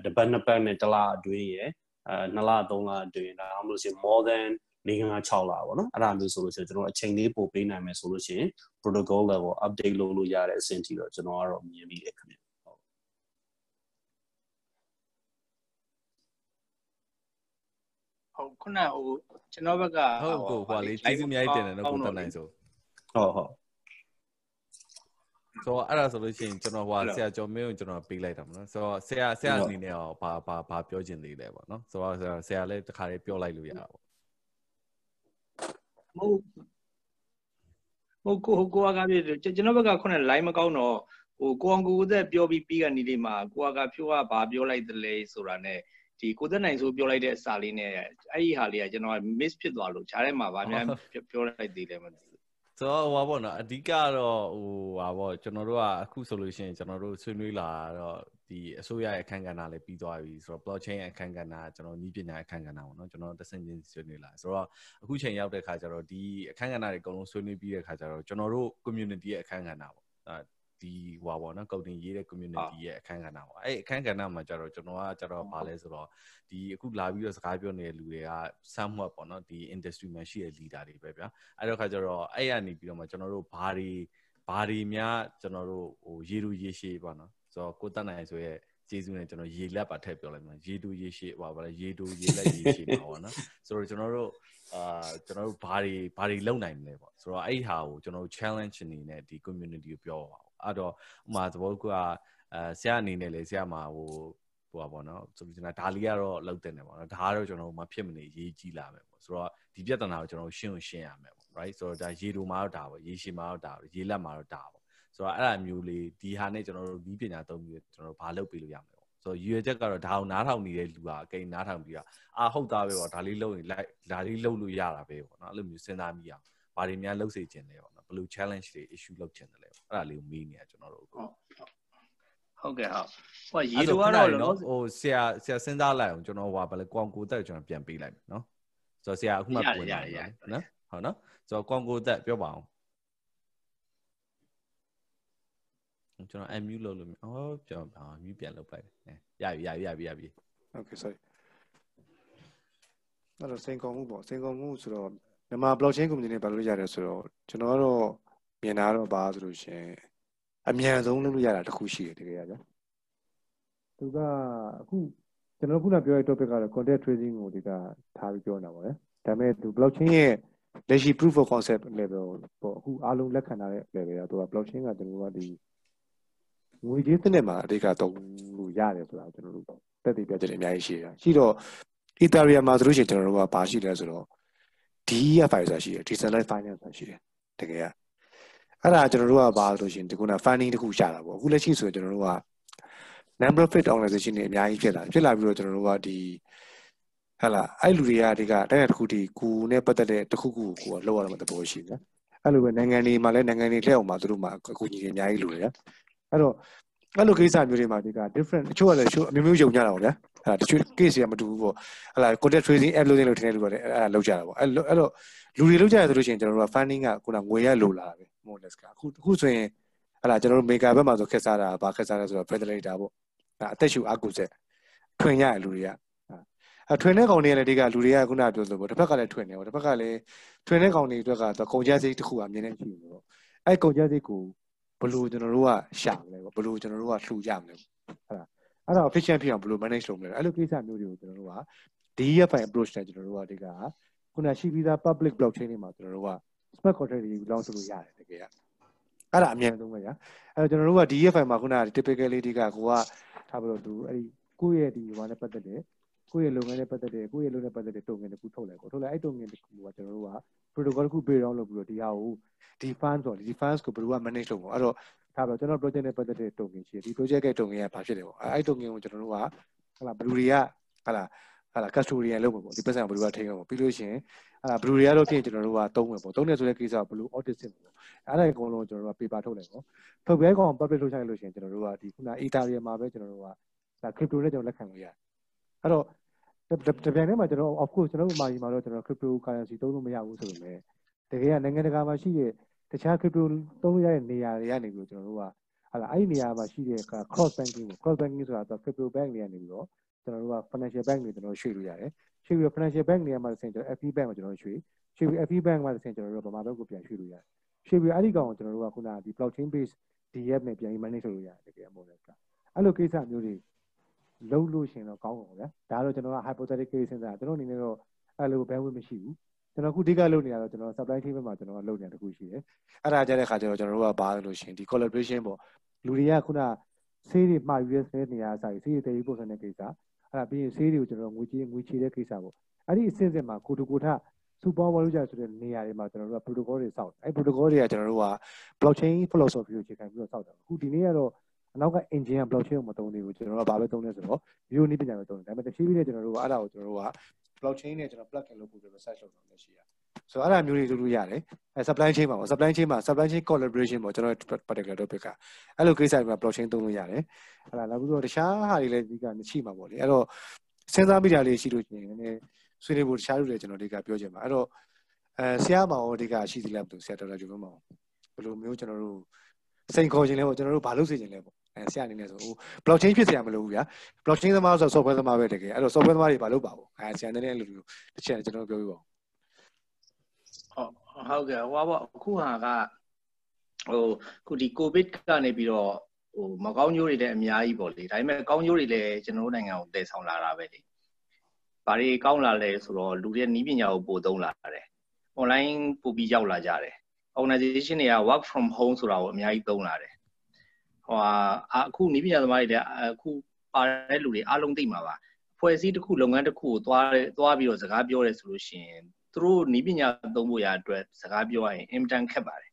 တပတ်နှစ်ပတ်နဲ့တစ်လအတွင်းရယ်အဲနှစ်လသုံးလအတွင်းဒါမှမဟုတ်ရှင် more than ၄၅6လပေါ့နော်အဲ့ဒါမျိုးဆိုလို့ရှိရင်ကျွန်တော်အချိန်လေးပို့ပေးနိုင်မယ်ဆိုလို့ရှိရင် protocol level update လုပ်လို့ရတဲ့အဆင့်ကြီးတော့ကျွန်တော်ကတော့မြင်ပြီးတယ်ခင်ဗျ ဟုတ်ဟုတ်ခုနဟိုကျွန်တော်ဘက်ကဟုတ်ကိုဟွာလေးကျေးဇူးအများကြီးတင်တယ်နော်ကိုတက်နိုင်ဆိုဟုတ်ဟုတ်ဆိုတော့အဲ့ဒါဆိုလို့ရှိရင်ကျွန်တော်ဟွာဆရာကျော်မင်းကိုကျွန်တော်ပေးလိုက်တာမနော်ဆိုတော့ဆရာဆရာအနေနဲ့ရောဘာဘာဘာပြောချင်သေးလဲပေါ့နော်ဆိုတော့ဆရာလည်းတစ်ခါလေးပြောလိုက်လို့ရတာပေါ့မဟုတ်ဟိုကိုကိုကပြကျွန်တော်ဘက်ကခုန line မကောင်းတော့ဟိုကိုအောင်ကိုကိုသက်ပြောပြီးပြီးကနေလေးမှာကိုကဖြိုးကဘာပြောလိုက်သလဲဆိုတာ ਨੇ ဒီကိုသက်နိုင်ဆိုပြောလိုက်တဲ့အစာလေး ਨੇ အဲ့ဒီဟာလေးကကျွန်တော် miss ဖြစ်သွားလို့ဈာထဲမှာဗာများပြောလိုက်သေးတယ်မသိဘူးဆိုတော့ဟိုပါပေါ့နော်အဓိကတော့ဟိုဟာပေါ့ကျွန်တော်တို့ကအခုဆိုလို့ရှိရင်ကျွန်တော်တို့ဆွေးနွေးလာတော့ဒီအစိုးရရဲ့အခန်းကဏ္ဍလည်းပြီးသွားပြီဆိုတော့ blockchain ရဲ့အခန်းကဏ္ဍကျွန်တော်ဤပညာအခန်းကဏ္ဍပေါ့နော်ကျွန်တော်တဆင့်ချင်းဆွေးနွေးလာဆိုတော့အခုချိန်ရောက်တဲ့ခါကျတော့ဒီအခန်းကဏ္ဍတွေအကုန်လုံးဆွေးနွေးပြီးတဲ့ခါကျတော့ကျွန်တော်တို့ community ရဲ့အခန်းကဏ္ဍပေါ့အဲ ဒီဟွာပေါ့နော်ကုတ်တင်ရေးတဲ့ community ရဲ့အခန်းကဏ္ဍပေါ့အဲ့အခန်းကဏ္ဍမှာကျတော့ကျွန်တော်ကကျတော့ဗာလဲဆိုတော့ဒီအခုလာပြီးတော့စကားပြောနေတဲ့လူတွေက somewhat ပေါ့နော်ဒီ industry မှာရှိတဲ့ leader တွေပဲဗျာအဲ့တော့ခါကျတော့အဲ့ရနေပြီးတော့မှကျွန်တော်တို့ဘာတွေဘာတွေများကျွန်တော်တို့ဟိုရေလူရေရှည်ပေါ့နော်ဆိုတော့ကိုတက်နိုင်ဆိုရဲ့ကျေးဇူးနဲ့ကျွန်တော်ရေလက်ပါထည့်ပြောလိုက်မှာရေတူရေရှည်ဟောပါလဲရေတူရေလက်ရေရှည်ပါပေါ့နော်ဆိုတော့ကျွန်တော်တို့အာကျွန်တော်တို့ဘာတွေဘာတွေလုပ်နိုင်မလဲပေါ့ဆိုတော့အဲ့ဟာကိုကျွန်တော်တို့ challenge အနေနဲ့ဒီ community ကိုပြောပါ အဲ့တော့ဥမာသဘောကအဲဆရာအနေနဲ့လေဆရာမှာဟိုဟိုပါပေါ့နော်ဆိုပြီးကျွန်တော်ဒါလေးကတော့လောက်တင်တယ်ပေါ့နော်ဒါကတော့ကျွန်တော်မဖြစ်မနေရေးကြီးလာမယ်ပေါ့ဆိုတော့ဒီပြဿနာကိုကျွန်တော်ရှင်းရှင်းရမယ်ပေါ့ right ဆိုတော့ဒါရေလိုမှာတော့ဒါပေါ့ရေရှည်မှာတော့ဒါပေါ့ရေလက်မှာတော့ဒါပေါ့ဆိုတော့အဲ့ဒါမျိုးလေးဒီဟာနဲ့ကျွန်တော်တို့ဒီပညာသုံးပြီးကျွန်တော်တို့ဘာလုပ်ပေးလို့ရမလဲပေါ့ဆိုတော့ရွေချက်ကတော့ဒါအောင်နားထောင်နေတဲ့လူကအကိန်းနားထောင်ပြီးတော့အာဟုတ်သားပဲပေါ့ဒါလေးလုပ်ရင်လိုက်ဒါလေးလုပ်လို့ရတာပဲပေါ့နော်အဲ့လိုမျိုးစဉ်းစားမိအောင်ဘာတွေများလုပ်စေချင်လဲပေါ့နော်ဘ ယ်လို challenge တွေ issue လုပ်ချင်တယ်လဲပေါ့အဲ့ဒါလေးကိုမေးနေတာကျွန်တော်တို့အခုဟုတ်ကဲ့ဟုတ်ဟိုရေတူကတော့လောဟိုဆရာဆရာစဉ်းစားလိုက်အောင်ကျွန်တော်ဟိုဘာလဲကွန်ကိုတက်ကျွန်တော်ပြန်ပေးလိုက်မယ်နော်ဆိုတော့ဆရာအခုမှပြန်လာတယ်နော်ဟုတ်နော်ဆိုတော့ကွန်ကိုတက်ပြောပါအောင်ကျွန်တော် unmute လုပ်လို့အော်ကျွန်တော် mute ပြန်လုပ်လိုက်တယ်ရပြီရပြီရပြီရပြီ Okay sorry အဲ့တော့စိန်ခေါ်မှုပေါ့စိန်ခေါ်မှုဆိုတော့ မြန်မာ blockchain community နဲ့ဘာလို့ရတယ်ဆိုတော့ကျွန်တော်ကတော့မြင်တာတော့ဘာဆိုလို့ရှင်အမြန်ဆုံးလုပ်လို့ရတာတစ်ခုရှိတယ်တကယ်ကြသူကအခုကျွန်တော်ခုနပြောတဲ့ topic ကတော့ content tracing ကိုဒီကထားပြီးပြောနေတာပေါ့လေဒါပေမဲ့သူ blockchain ရဲ့လက်ရှိ proof of concept level ပေါ့အခုအားလုံးလက်ခံထားတဲ့ level ကသူက blockchain ကကျွန်တော်တို့ကဒီငွေကြေးစနစ်မှာအဓိကသုံးလို့ရတယ်ဆိုတာကျွန်တော်တို့တက်တည်ပြချက်တွေအများကြီးရှိတာရှိတော့ Ethereum မှာဆိုလို့ရှိရင်ကျွန်တော်တို့ကဘာရှိလဲဆိုတော့ DeFi ဆိုတာရှိတယ် Decentralized Finance ဆိုတာရှိတယ်တကယ်ကအဲ့ဒါကျွန်တော်တို့ကဘာဆိုလို့ရှိရင်ဒီကုနာ funding တခုရှာတာပေါ့အခုလက်ရှိဆိုရင်ကျွန်တော်တို့က number of fit organization တွေအများကြီးဖြစ်လာဖြစ်လာပြီးတော့ကျွန်တော်တို့ကဒီဟဲ့လားအဲ့လူတွေကဒီကတိုင်းတစ်ခုဒီကိုနဲ့ပတ်သက်တဲ့တစ်ခုခုကိုကိုကလောက်ရမှာတဘောရှိတယ်အဲ့လိုပဲနိုင်ငံတွေမှာလည်းနိုင်ငံတွေလက်အောင်မှာသူတို့မှာအကူအညီတွေအများကြီးလိုတယ်အဲ့တော့ အဲ့လိုကိစ္စမျိုးတွေမှာဒီက different တချို့ကလည်းချို့အမျိုးမျိုးယုံကြတာပေါ့ဗျာအဲ့ဒါတချို့ case တွေကမတူဘူးပေါ့ဟလာ content tracing app လို့နေလို့ထင်တဲ့လူကလည်းအဲ့ဒါလောက်ကြတာပေါ့အဲ့အဲ့တော့လူတွေလောက်ကြရဆိုလို့ရှိရင်ကျွန်တော်တို့က funding ကခုနငွေရလိုလာတာပဲ more less ကအခုအခုဆိုရင်ဟလာကျွန်တော်တို့ maker ဘက်မှာဆိုခက်စားတာဘာခက်စားလဲဆိုတော့ federator ပေါ့အဲ့အသက်ရှူအကူဆက်ထွင်ရလူတွေကအဲထွင်တဲ့ကောင်တွေကလည်းဒီကလူတွေကခုနပြောဆိုပေါ့တစ်ဖက်ကလည်းထွင်တယ်ပေါ့တစ်ဖက်ကလည်းထွင်တဲ့ကောင်တွေအတွက်ကကုန်ကျစရိတ်တစ်ခုအမြင်နဲ့ရှိနေပေါ့အဲ့ကုန်ကျစရိတ်ကိုဘ လို့ကျွန်တော်တို့ကရှာမလဲပေါ့ဘလို့ကျွန်တော်တို့ကလှူကြမလဲဟုတ်လားအဲ့ဒါ efficient ဖြစ်အောင်ဘယ်လို manage လုပ်မလဲအဲ့လိုကိစ္စမျိုးတွေကိုကျွန်တော်တို့က DFI approach နဲ့ကျွန်တော်တို့ကဒီကခုနရှိပြီးသား public blockchain တွေမှာကျွန်တော်တို့က smart contract တွေ launch လုပ်လို့ရတယ်တကယ်ကအဲ့ဒါအမြန်ဆုံးပဲညာအဲ့တော့ကျွန်တော်တို့က DFI မှာခုန typically ဒီကကိုကထားပြီးတော့သူအဲ့ဒီကိုယ့်ရဲ့ဒီဟိုနဲ့ပတ်သက်တဲ့ကိုယ့်ရဲ့လုပ်ငန်းနဲ့ပတ်သက်တဲ့ကိုယ့်ရဲ့လုပ်နဲ့ပတ်သက်တဲ့ token တခုထုတ်လိုက်ကိုထုတ်လိုက်အဲ့ token တခုကကျွန်တော်တို့က protocol တခုပေးတော့လုပ်ပြီးတော့ဒီဟာကိုဒီ fund ဆိုဒီ funds ကိုဘယ်လိုက manage လုပ်မလဲအဲ့တော့ထားပြီးတော့ကျွန်တော် project နဲ့ပတ်သက်တဲ့ token ရှိတယ်ဒီ project ရဲ့ token ကဘာဖြစ်တယ်ပေါ့အဲ့ token ကိုကျွန်တော်တို့ကဟလာဘယ်လူတွေကဟလာဟလာ custodian လုပ်မှာပေါ့ဒီပတ်စံဘယ်လိုကထိန်းမှာပေါ့ပြီးလို့ရှိရင်ဟလာဘယ်လူတွေကတော့ဖြစ်ကျွန်တော်တို့ကသုံးမယ်ပေါ့သုံးတယ်ဆိုတဲ့ကိစ္စကဘယ်လို audit စစ်မှာပေါ့အဲ့ဒါအကုန်လုံးကျွန်တော်တို့က paper ထုတ်လိုက်ပေါ့ထုတ်ပြဲကောင် public ထုတ်ချလိုက်လို့ရှိရင်ကျွန်တော်တို့ကဒီခုန Ethereum မှာပဲကျွန်တော်တို့ကဒါ crypto နဲ့ကျွန်တော်လက်ခံလို့ရတယ်အဲ့တော့ တပြန်ထဲမှာကျွန်တော် of course ကျွန်တော်တို့မာကြီးမှာတော့ကျွန်တော် crypto currency သုံးလို့မရဘူးဆိုပေမဲ့တကယ်ကနိုင်ငံတကာမှာရှိတဲ့တခြား crypto သုံးလို့ရတဲ့နေရာတွေကနေပြီးတော့ကျွန်တော်တို့ကဟာလာအဲ့ဒီနေရာမှာရှိတဲ့ cross banking cross banking ဆိုတာတော့ crypto bank တွေကနေပြီးတော့ကျွန်တော်တို့က financial bank တွေကျွန်တော်ရွှေ့လို့ရတယ်ရွှေ့ပြီး financial bank တွေမှာတစ်ဆင့်ကျွန်တော် FE bank မှာကျွန်တော်ရွှေ့ရွှေ့ပြီး FE bank မှာတစ်ဆင့်ကျွန်တော်တို့ဗမာဘက်ကိုပြန်ရွှေ့လို့ရတယ်ရွှေ့ပြီးအဲ့ဒီကောင်ကိုကျွန်တော်တို့ကခုနကဒီ blockchain based DApp နဲ့ပြန်ပြီး manage လုပ်လို့ရတယ်တကယ်အမို့လဲအဲ့လိုကိစ္စမျိုးတွေ လုံးလို့ရှင်တော့ကောင်းပါဗျာဒါကတော့ကျွန်တော်က hypothetical case စဉ်းစားကျွန်တော်အနေနဲ့တော့အဲ့လိုဘဲဝင်မရှိဘူးကျွန်တော်ခုအဓိကလုပ်နေရတော့ကျွန်တော် supply chain ဘက်မှာကျွန်တော်ကလုပ်နေတာတခုရှိတယ်အဲ့ဒါကြတဲ့ခါကျတော့ကျွန်တော်တို့ကဘာလို့ရှင်ဒီ collaboration ပေါ့လူတွေကခုနဆေးတွေမှာယူရဆဲနေရစာဆေးတွေတည်ပြီးပို့စတဲ့ကိစ္စအဲ့ဒါပြီးရင်ဆေးတွေကိုကျွန်တော်ငွေကြီးငွေချေတဲ့ကိစ္စပေါ့အဲ့ဒီအစဉ်စဉ်မှာကိုတူကိုထစူပါဝါလူကြဆိုတဲ့နေရာတွေမှာကျွန်တော်တို့က protocol တွေစောင့်အဲ့ protocol တွေကကျွန်တော်တို့က blockchain philosophy ကိုအခြေခံပြီးတော့စောင့်တယ်အခုဒီနေ့ကတော့ အနောက်က engine က blockchain ကိုမသုံးသေးဘူးကျွန်တော်တို့ကဘာပဲသုံးလဲဆိုတော့ video နည်းပညာပဲသုံးတယ်ဒါပေမဲ့တဖြည်းဖြည်းနဲ့ကျွန်တော်တို့ကအဲ့ဒါကိုကျွန်တော်တို့က blockchain နဲ့ကျွန်တော် plug in လုပ်ဖို့ research လုပ်တာလည်းရှိရတယ်ဆိုတော့အဲ့ဒါမျိုးတွေလုပ်လို့ရတယ်အဲ supply chain မှာပေါ့ supply chain မှာ supply chain collaboration ပေါ့ကျွန်တော် particular topic ကအဲ့လိုကိစ္စတွေမှာ blockchain သုံးလို့ရတယ်အဲ့ဒါနောက်ပြီးတော့တခြားဟာတွေလည်းဒီကရှိမှာပေါ့လေအဲ့တော့စဉ်းစားမိတာလေးရှိလို့ရှိရင်လည်းဆွေးနွေးဖို့တခြားလူတွေကျွန်တော်ဒီကပြောချင်ပါအဲ့တော့အဲဆရာမောင်ဒီကရှိသလားမသိဘူးဆရာတော်တော်ကျုံမောင်ဘယ်လိုမျိုးကျွန်တော်တို့စိန်ခေါ်ခြင်းလဲပေါ့ကျွန်တော်တို့ဘာလုပ်စေခြင်းလဲပေါ့ အဲဆရာအနေနဲ့ဆိုဟို blockchain ဖြစ်စရာမလိုဘူးဗျာ blockchain သမားဆို software သမားပဲတကယ်အဲ့တော့ software သမားတွေဘာလုပ်ပါဘူးအဲဆရာနည်းနည်းအဲ့လိုတစ်ချက်ကျွန်တော်ပြောပြပါဦးဟုတ်ဟုတ်ကဲ့ဟိုဘာအခုဟာကဟိုခုဒီ covid ကနေပြီးတော့ဟိုမကောင်းကျိုးတွေလည်းအများကြီးပေါ့လေဒါပေမဲ့ကောင်းကျိုးတွေလည်းကျွန်တော်တို့နိုင်ငံကိုတည်ဆောင်လာတာပဲလေဘာတွေကောင်းလာလဲဆိုတော့လူတွေနီးပညာကိုပို့သုံးလာတယ်။ online ပို့ပြီးရောက်လာကြတယ်။ organization တွေက work from home ဆိုတာကိုအများကြီးသုံးလာတယ် ဟိုအခုနီးပညာသမားတွေလည်းအခုပါတဲ့လူတွေအားလုံးသိမှာပါဖွဲ့စည်းတစ်ခုလုပ်ငန်းတစ်ခုကိုသွားသွားပြီးတော့စကားပြောရဲဆိုလို့ရှိရင်သူတို့နီးပညာသုံးဖို့ရအတွက်စကားပြောရရင်အင်မတန်ခက်ပါတယ်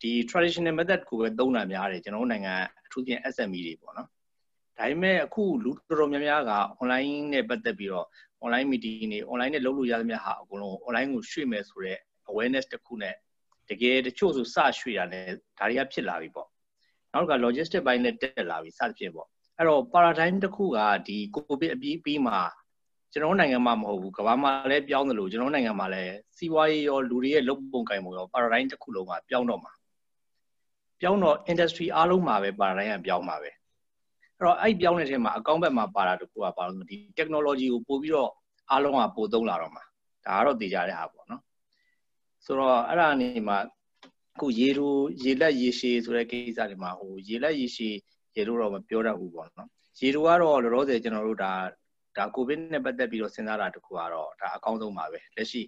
ဒီ traditional method ကိုပဲသုံးတာများတယ်ကျွန်တော်တို့နိုင်ငံအထူးဖြင့် SME တွေပေါ့နော်ဒါပေမဲ့အခုလူတော်တော်များများက online နဲ့ပတ်သက်ပြီးတော့ online meeting တွေ online နဲ့လုပ်လို့ရသမျှဟာအကုန်လုံး online ကိုရွှေ့မယ်ဆိုတော့ awareness တစ်ခုနဲ့တကယ်တချို့ဆိုစရွှေ့ရတယ်ဒါတွေကဖြစ်လာပြီပေါ့ နောက်က logistic ဘိုင်းနဲ့တက်လာပြီစသဖြင့်ပေါ့အဲ့တော့ paradigm တစ်ခုကဒီ covid အပြီးပြီးမှာကျွန်တော်နိုင်ငံမှာမဟုတ်ဘူးကမ္ဘာမှာလည်းပြောင်းတယ်လို့ကျွန်တော်နိုင်ငံမှာလည်းစီးပွားရေးရောလူတွေရဲ့လုပ်ပုံကိုင်ပုံရော paradigm တစ်ခုလုံးကပြောင်းတော့မှာပြောင်းတော့ industry အားလုံးမှာပဲ paradigm ကပြောင်းမှာပဲအဲ့တော့အဲ့ပြောင်းတဲ့ထဲမှာအကောင့်ဘက်မှာပါတာတခုကပါလို့ဒီ technology ကိုပို့ပြီးတော့အားလုံးကပို့သုံးလာတော့မှာဒါကတော့သိကြတဲ့ဟာပေါ့နော်ဆိုတော့အဲ့ဒါနေမှာ အခုရေလိုရေလက်ရေရှည်ဆိုတဲ့ကိစ္စတွေမှာဟိုရေလက်ရေရှည်ရေလိုတော့မပြောတတ်ဘူးပေါ့နော်ရေလိုကတော့လောလောဆယ်ကျွန်တော်တို့ဒါဒါကိုဗစ်နဲ့ပတ်သက်ပြီးတော့စဉ်းစားတာတခုကတော့ဒါအကောင်းဆုံးပါပဲလက်ရှိ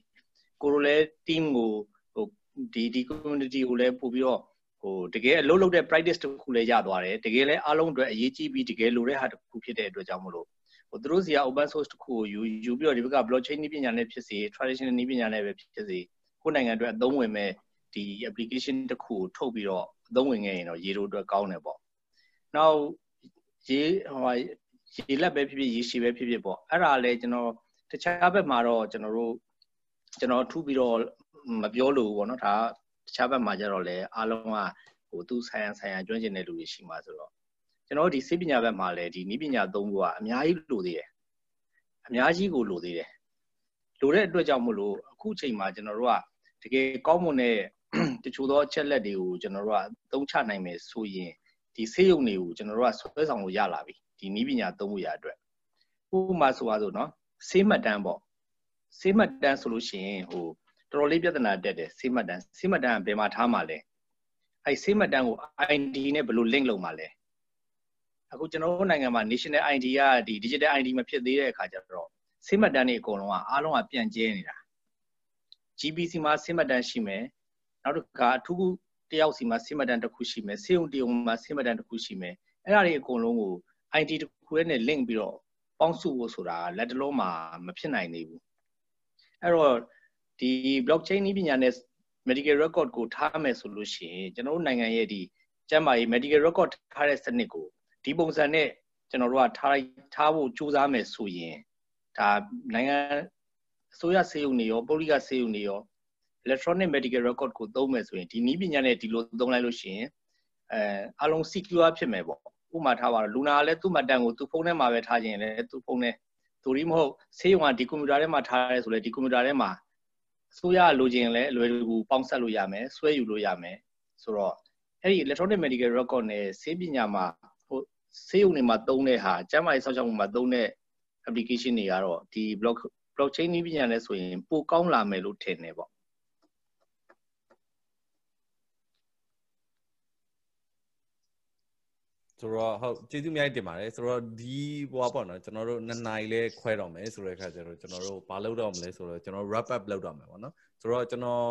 ကိုရိုလဲ team ကိုဟိုဒီဒီ community ကိုလည်းပို့ပြီးတော့ဟိုတကယ်အလုပ်လုပ်တဲ့ practice တခုလည်းရသွားတယ်တကယ်လည်းအားလုံးအတွက်အရေးကြီးပြီးတကယ်လိုတဲ့ဟာတခုဖြစ်တဲ့အတွက်ကြောင့်မလို့ဟိုသူတို့စီက open source တခုကိုယူယူပြီးတော့ဒီဘက်က blockchain နည်းပညာနဲ့ဖြစ်စေ traditional နည်းပညာနဲ့ပဲဖြစ်စေကိုယ်နိုင်ငံအတွက်အသုံးဝင်မဲ့ ဒီ application တခုကိုထုတ်ပြီးတော့အသုံးဝင်ခဲ့ရင်တော့ရေတိုအတွက်ကောင်းတယ်ပေါ့နောက်ရေဟိုရေလက်ပဲဖြစ်ဖြစ်ရေရှည်ပဲဖြစ်ဖြစ်ပေါ့အဲ့ဒါလည်းကျွန်တော်တခြားဘက်မှာတော့ကျွန်တော်တို့ကျွန်တော်ထူးပြီးတော့မပြောလို့ပေါ့နော်ဒါတခြားဘက်မှာကျတော့လည်းအားလုံးကဟိုသူဆိုင်ရန်ဆိုင်ရန်ကျွမ်းကျင်တဲ့လူတွေရှိမှာဆိုတော့ကျွန်တော်ဒီစိပညာဘက်မှာလည်းဒီနိပညာသုံးခုကအများကြီးလိုသေးတယ်အများကြီးကိုလိုသေးတယ်လိုတဲ့အတွက်ကြောင့်မလို့အခုချိန်မှာကျွန်တော်တို့ကတကယ်ကောင်းမွန်တဲ့ တချို့သောအချက်လက်တွေကိုကျွန်တော်တို့ကသုံးချနိုင်မယ်ဆိုရင်ဒီဆေးရုံတွေကိုကျွန်တော်တို့ကဆွဲဆောင်လို့ရလာပြီဒီနည်းပညာသုံးဖို့ရအတွက်ဥပမာဆိုပါစို့နော်ဆေးမှတ်တမ်းပေါ့ဆေးမှတ်တမ်းဆိုလို့ရှိရင်ဟိုတော်တော်လေးပြဿနာတက်တယ်ဆေးမှတ်တမ်းဆေးမှတ်တမ်းကဘယ်မှာထားမှာလဲအဲဆေးမှတ်တမ်းကို ID နဲ့ဘယ်လို link လုပ်မှာလဲအခုကျွန်တော်တို့နိုင်ငံမှာ national ID ကဒီ digital ID မဖြစ်သေးတဲ့အခါကျတော့ဆေးမှတ်တမ်းတွေအကုန်လုံးကအားလုံးကပြန့်ကျဲနေတာ GBC မှာဆေးမှတ်တမ်းရှိမယ် နောက်တစ်ခါအထူးတယောက်စီမှာဆေးမှတ်တမ်းတစ်ခုရှိမယ်ဆေးုံတရုံမှာဆေးမှတ်တမ်းတစ်ခုရှိမယ်အဲ့ဒါတွေအကုန်လုံးကို IT တစ်ခုနဲ့ link ပြီးတော့ပေါင်းစုဖို့ဆိုတာလက်တလုံးမှာမဖြစ်နိုင်သေးဘူးအဲ့တော့ဒီ blockchain နည်းပညာနဲ့ medical record ကိုထားမယ်ဆိုလို့ရှိရင်ကျွန်တော်တို့နိုင်ငံရဲ့ဒီကျန်းမာရေး medical record ထားတဲ့စနစ်ကိုဒီပုံစံနဲ့ကျွန်တော်တို့ကထားထားဖို့ကြိုးစားမယ်ဆိုရင်ဒါနိုင်ငံအစိုးရစေယုံနေရောပုဂ္ဂလိကစေယုံနေရော electronic medical record ကိုသုံးမယ်ဆိုရင်ဒီနည်းပညာနဲ့ဒီလိုသုံးလိုက်လို့ရှိရင်အဲအလုံး secure ဖြစ်မယ်ပေါ့ဥမာထားပါတော့လူနာကလည်းသူ့မှတ်တမ်းကိုသူ့ဖုန်းထဲမှာပဲထားခြင်းလည်းသူ့ဖုန်းထဲသူရီမဟုတ်ဆေးရုံကဒီကွန်ပျူတာထဲမှာထားရဲဆိုလဲဒီကွန်ပျူတာထဲမှာအစိုးရလိုချင်လည်းအလွယ်တကူပေါင်းဆက်လို့ရမယ်ဆွဲယူလို့ရမယ်ဆိုတော့အဲ့ဒီ electronic medical record နဲ့ဆေးပညာမှာဟိုဆေးရုံတွေမှာသုံးတဲ့ဟာကျန်းမာရေးစောင့်ရှောက်မှုမှာသုံးတဲ့ application တွေကတော့ဒီ block blockchain နည်းပညာနဲ့ဆိုရင်ပိုကောင်းလာမယ်လို့ထင်တယ်ပေါ့ ဆိုတော့ဟုတ်ကျေးဇူးအများကြီးတင်ပါတယ်ဆိုတော့ဒီဟိုပေါ့နော်ကျွန်တော်တို့နှစ်နိုင်လဲခွဲတော့မယ်ဆိုတဲ့အခါကျတော့ကျွန်တော်တို့ဘာလုပ်တော့မလဲဆိုတော့ကျွန်တော် wrap up လုပ်တော့မယ်ပေါ့နော်ဆိုတော့ကျွန်တော်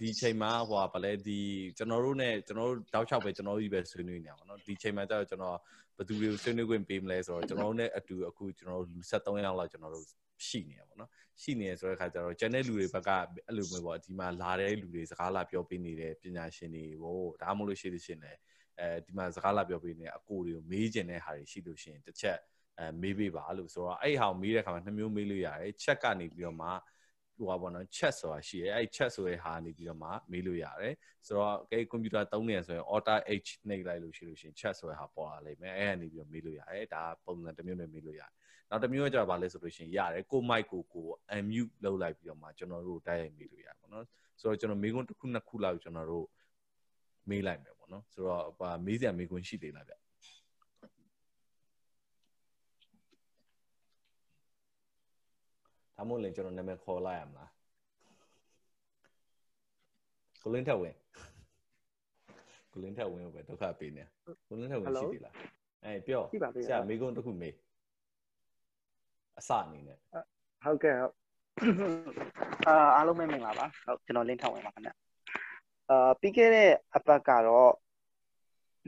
ဒီချိန်မှာဟိုပါလဲဒီကျွန်တော်တို့ ਨੇ ကျွန်တော်တို့တောက်ချောက်ပဲကျွန်တော်တို့ကြီးပဲဆွေးနွေးနေအောင်နော်ဒီချိန်မှာကျတော့ကျွန်တော်ဘယ်သူတွေကိုဆွေးနွေးခွင့်ပေးမလဲဆိုတော့ကျွန်တော်တို့ ਨੇ အတူအခုကျွန်တော်တို့လူ73ယောက်လောက်ကျွန်တော်တို့ရှိနေရပါတော့ရှိနေရဆိုတဲ့အခါကျတော့ကျန်တဲ့လူတွေဘက်ကအဲ့လိုမျိုးပေါ့ဒီမှာလာတဲ့လူတွေစကားလာပြောပေးနေတဲ့ပညာရှင်တွေကိုဒါမှမဟုတ်လို့ရှိသေးရှင်လည်း အဲဒီမှာစကားလာပြောပေးနေအကိုတွေကိုမေးကျင်တဲ့ဟာတွေရှိလို့ရှိရင်တစ်ချက်အဲမေးပေးပါလို့ဆိုတော့အဲ့ဟာကိုမေးတဲ့အခါမှာနှစ်မျိုးမေးလို့ရတယ်ချက်ကနေပြီးတော့မှဟိုပါဘောနော် chat ဆိုတာရှိရဲအဲ့ chat ဆိုတဲ့ဟာနေပြီးတော့မှမေးလို့ရတယ်ဆိုတော့ကဲကွန်ပျူတာသုံးနေဆိုရင် auto h နှိပ်လိုက်လို့ရှိလို့ရှိရင် chat ဆိုတဲ့ဟာပေါ်လာလိမ့်မယ်အဲ့ကနေပြီးတော့မေးလို့ရတယ်ဒါပုံစံတစ်မျိုးနဲ့မေးလို့ရတယ်နောက်တစ်မျိုးကကျတော့ဗာလဲဆိုလို့ရှိရင်ရတယ်ကို mic ကိုကို unmute လုပ်လိုက်ပြီးတော့မှကျွန်တော်တို့တိုက်ရိုက်မေးလို့ရပါတော့ဆိုတော့ကျွန်တော်မေးခွန်းတစ်ခုနှစ်ခုလောက်ကျွန်တော်တို့မေးလိုက်မယ်ပေါ့ နော်ဆိုတော့ဟာမေးစရာမေးခွန်းရှိသေးလားဗျဒါမို့လည်းကျွန်တော်နာမည်ခေါ်လိုက်ရမလားကိုလင်းထက်ဝင်ကိုလင်းထက်ဝင်ပဲဒုက္ခပေးနေကိုလင်းထက်ဝင်ရှိသေးလားအဲပြောဆရာမေးခွန်းတစ်ခုမေးအစအနေနဲ့ဟုတ်ကဲ့ဟုတ်အာအားလုံးပဲမင်္ဂလာပါဟုတ်ကျွန်တော်လင်းထက်ဝင်ပါခင်ဗျ အာပြီးခဲ့တဲ့အပတ်ကတော့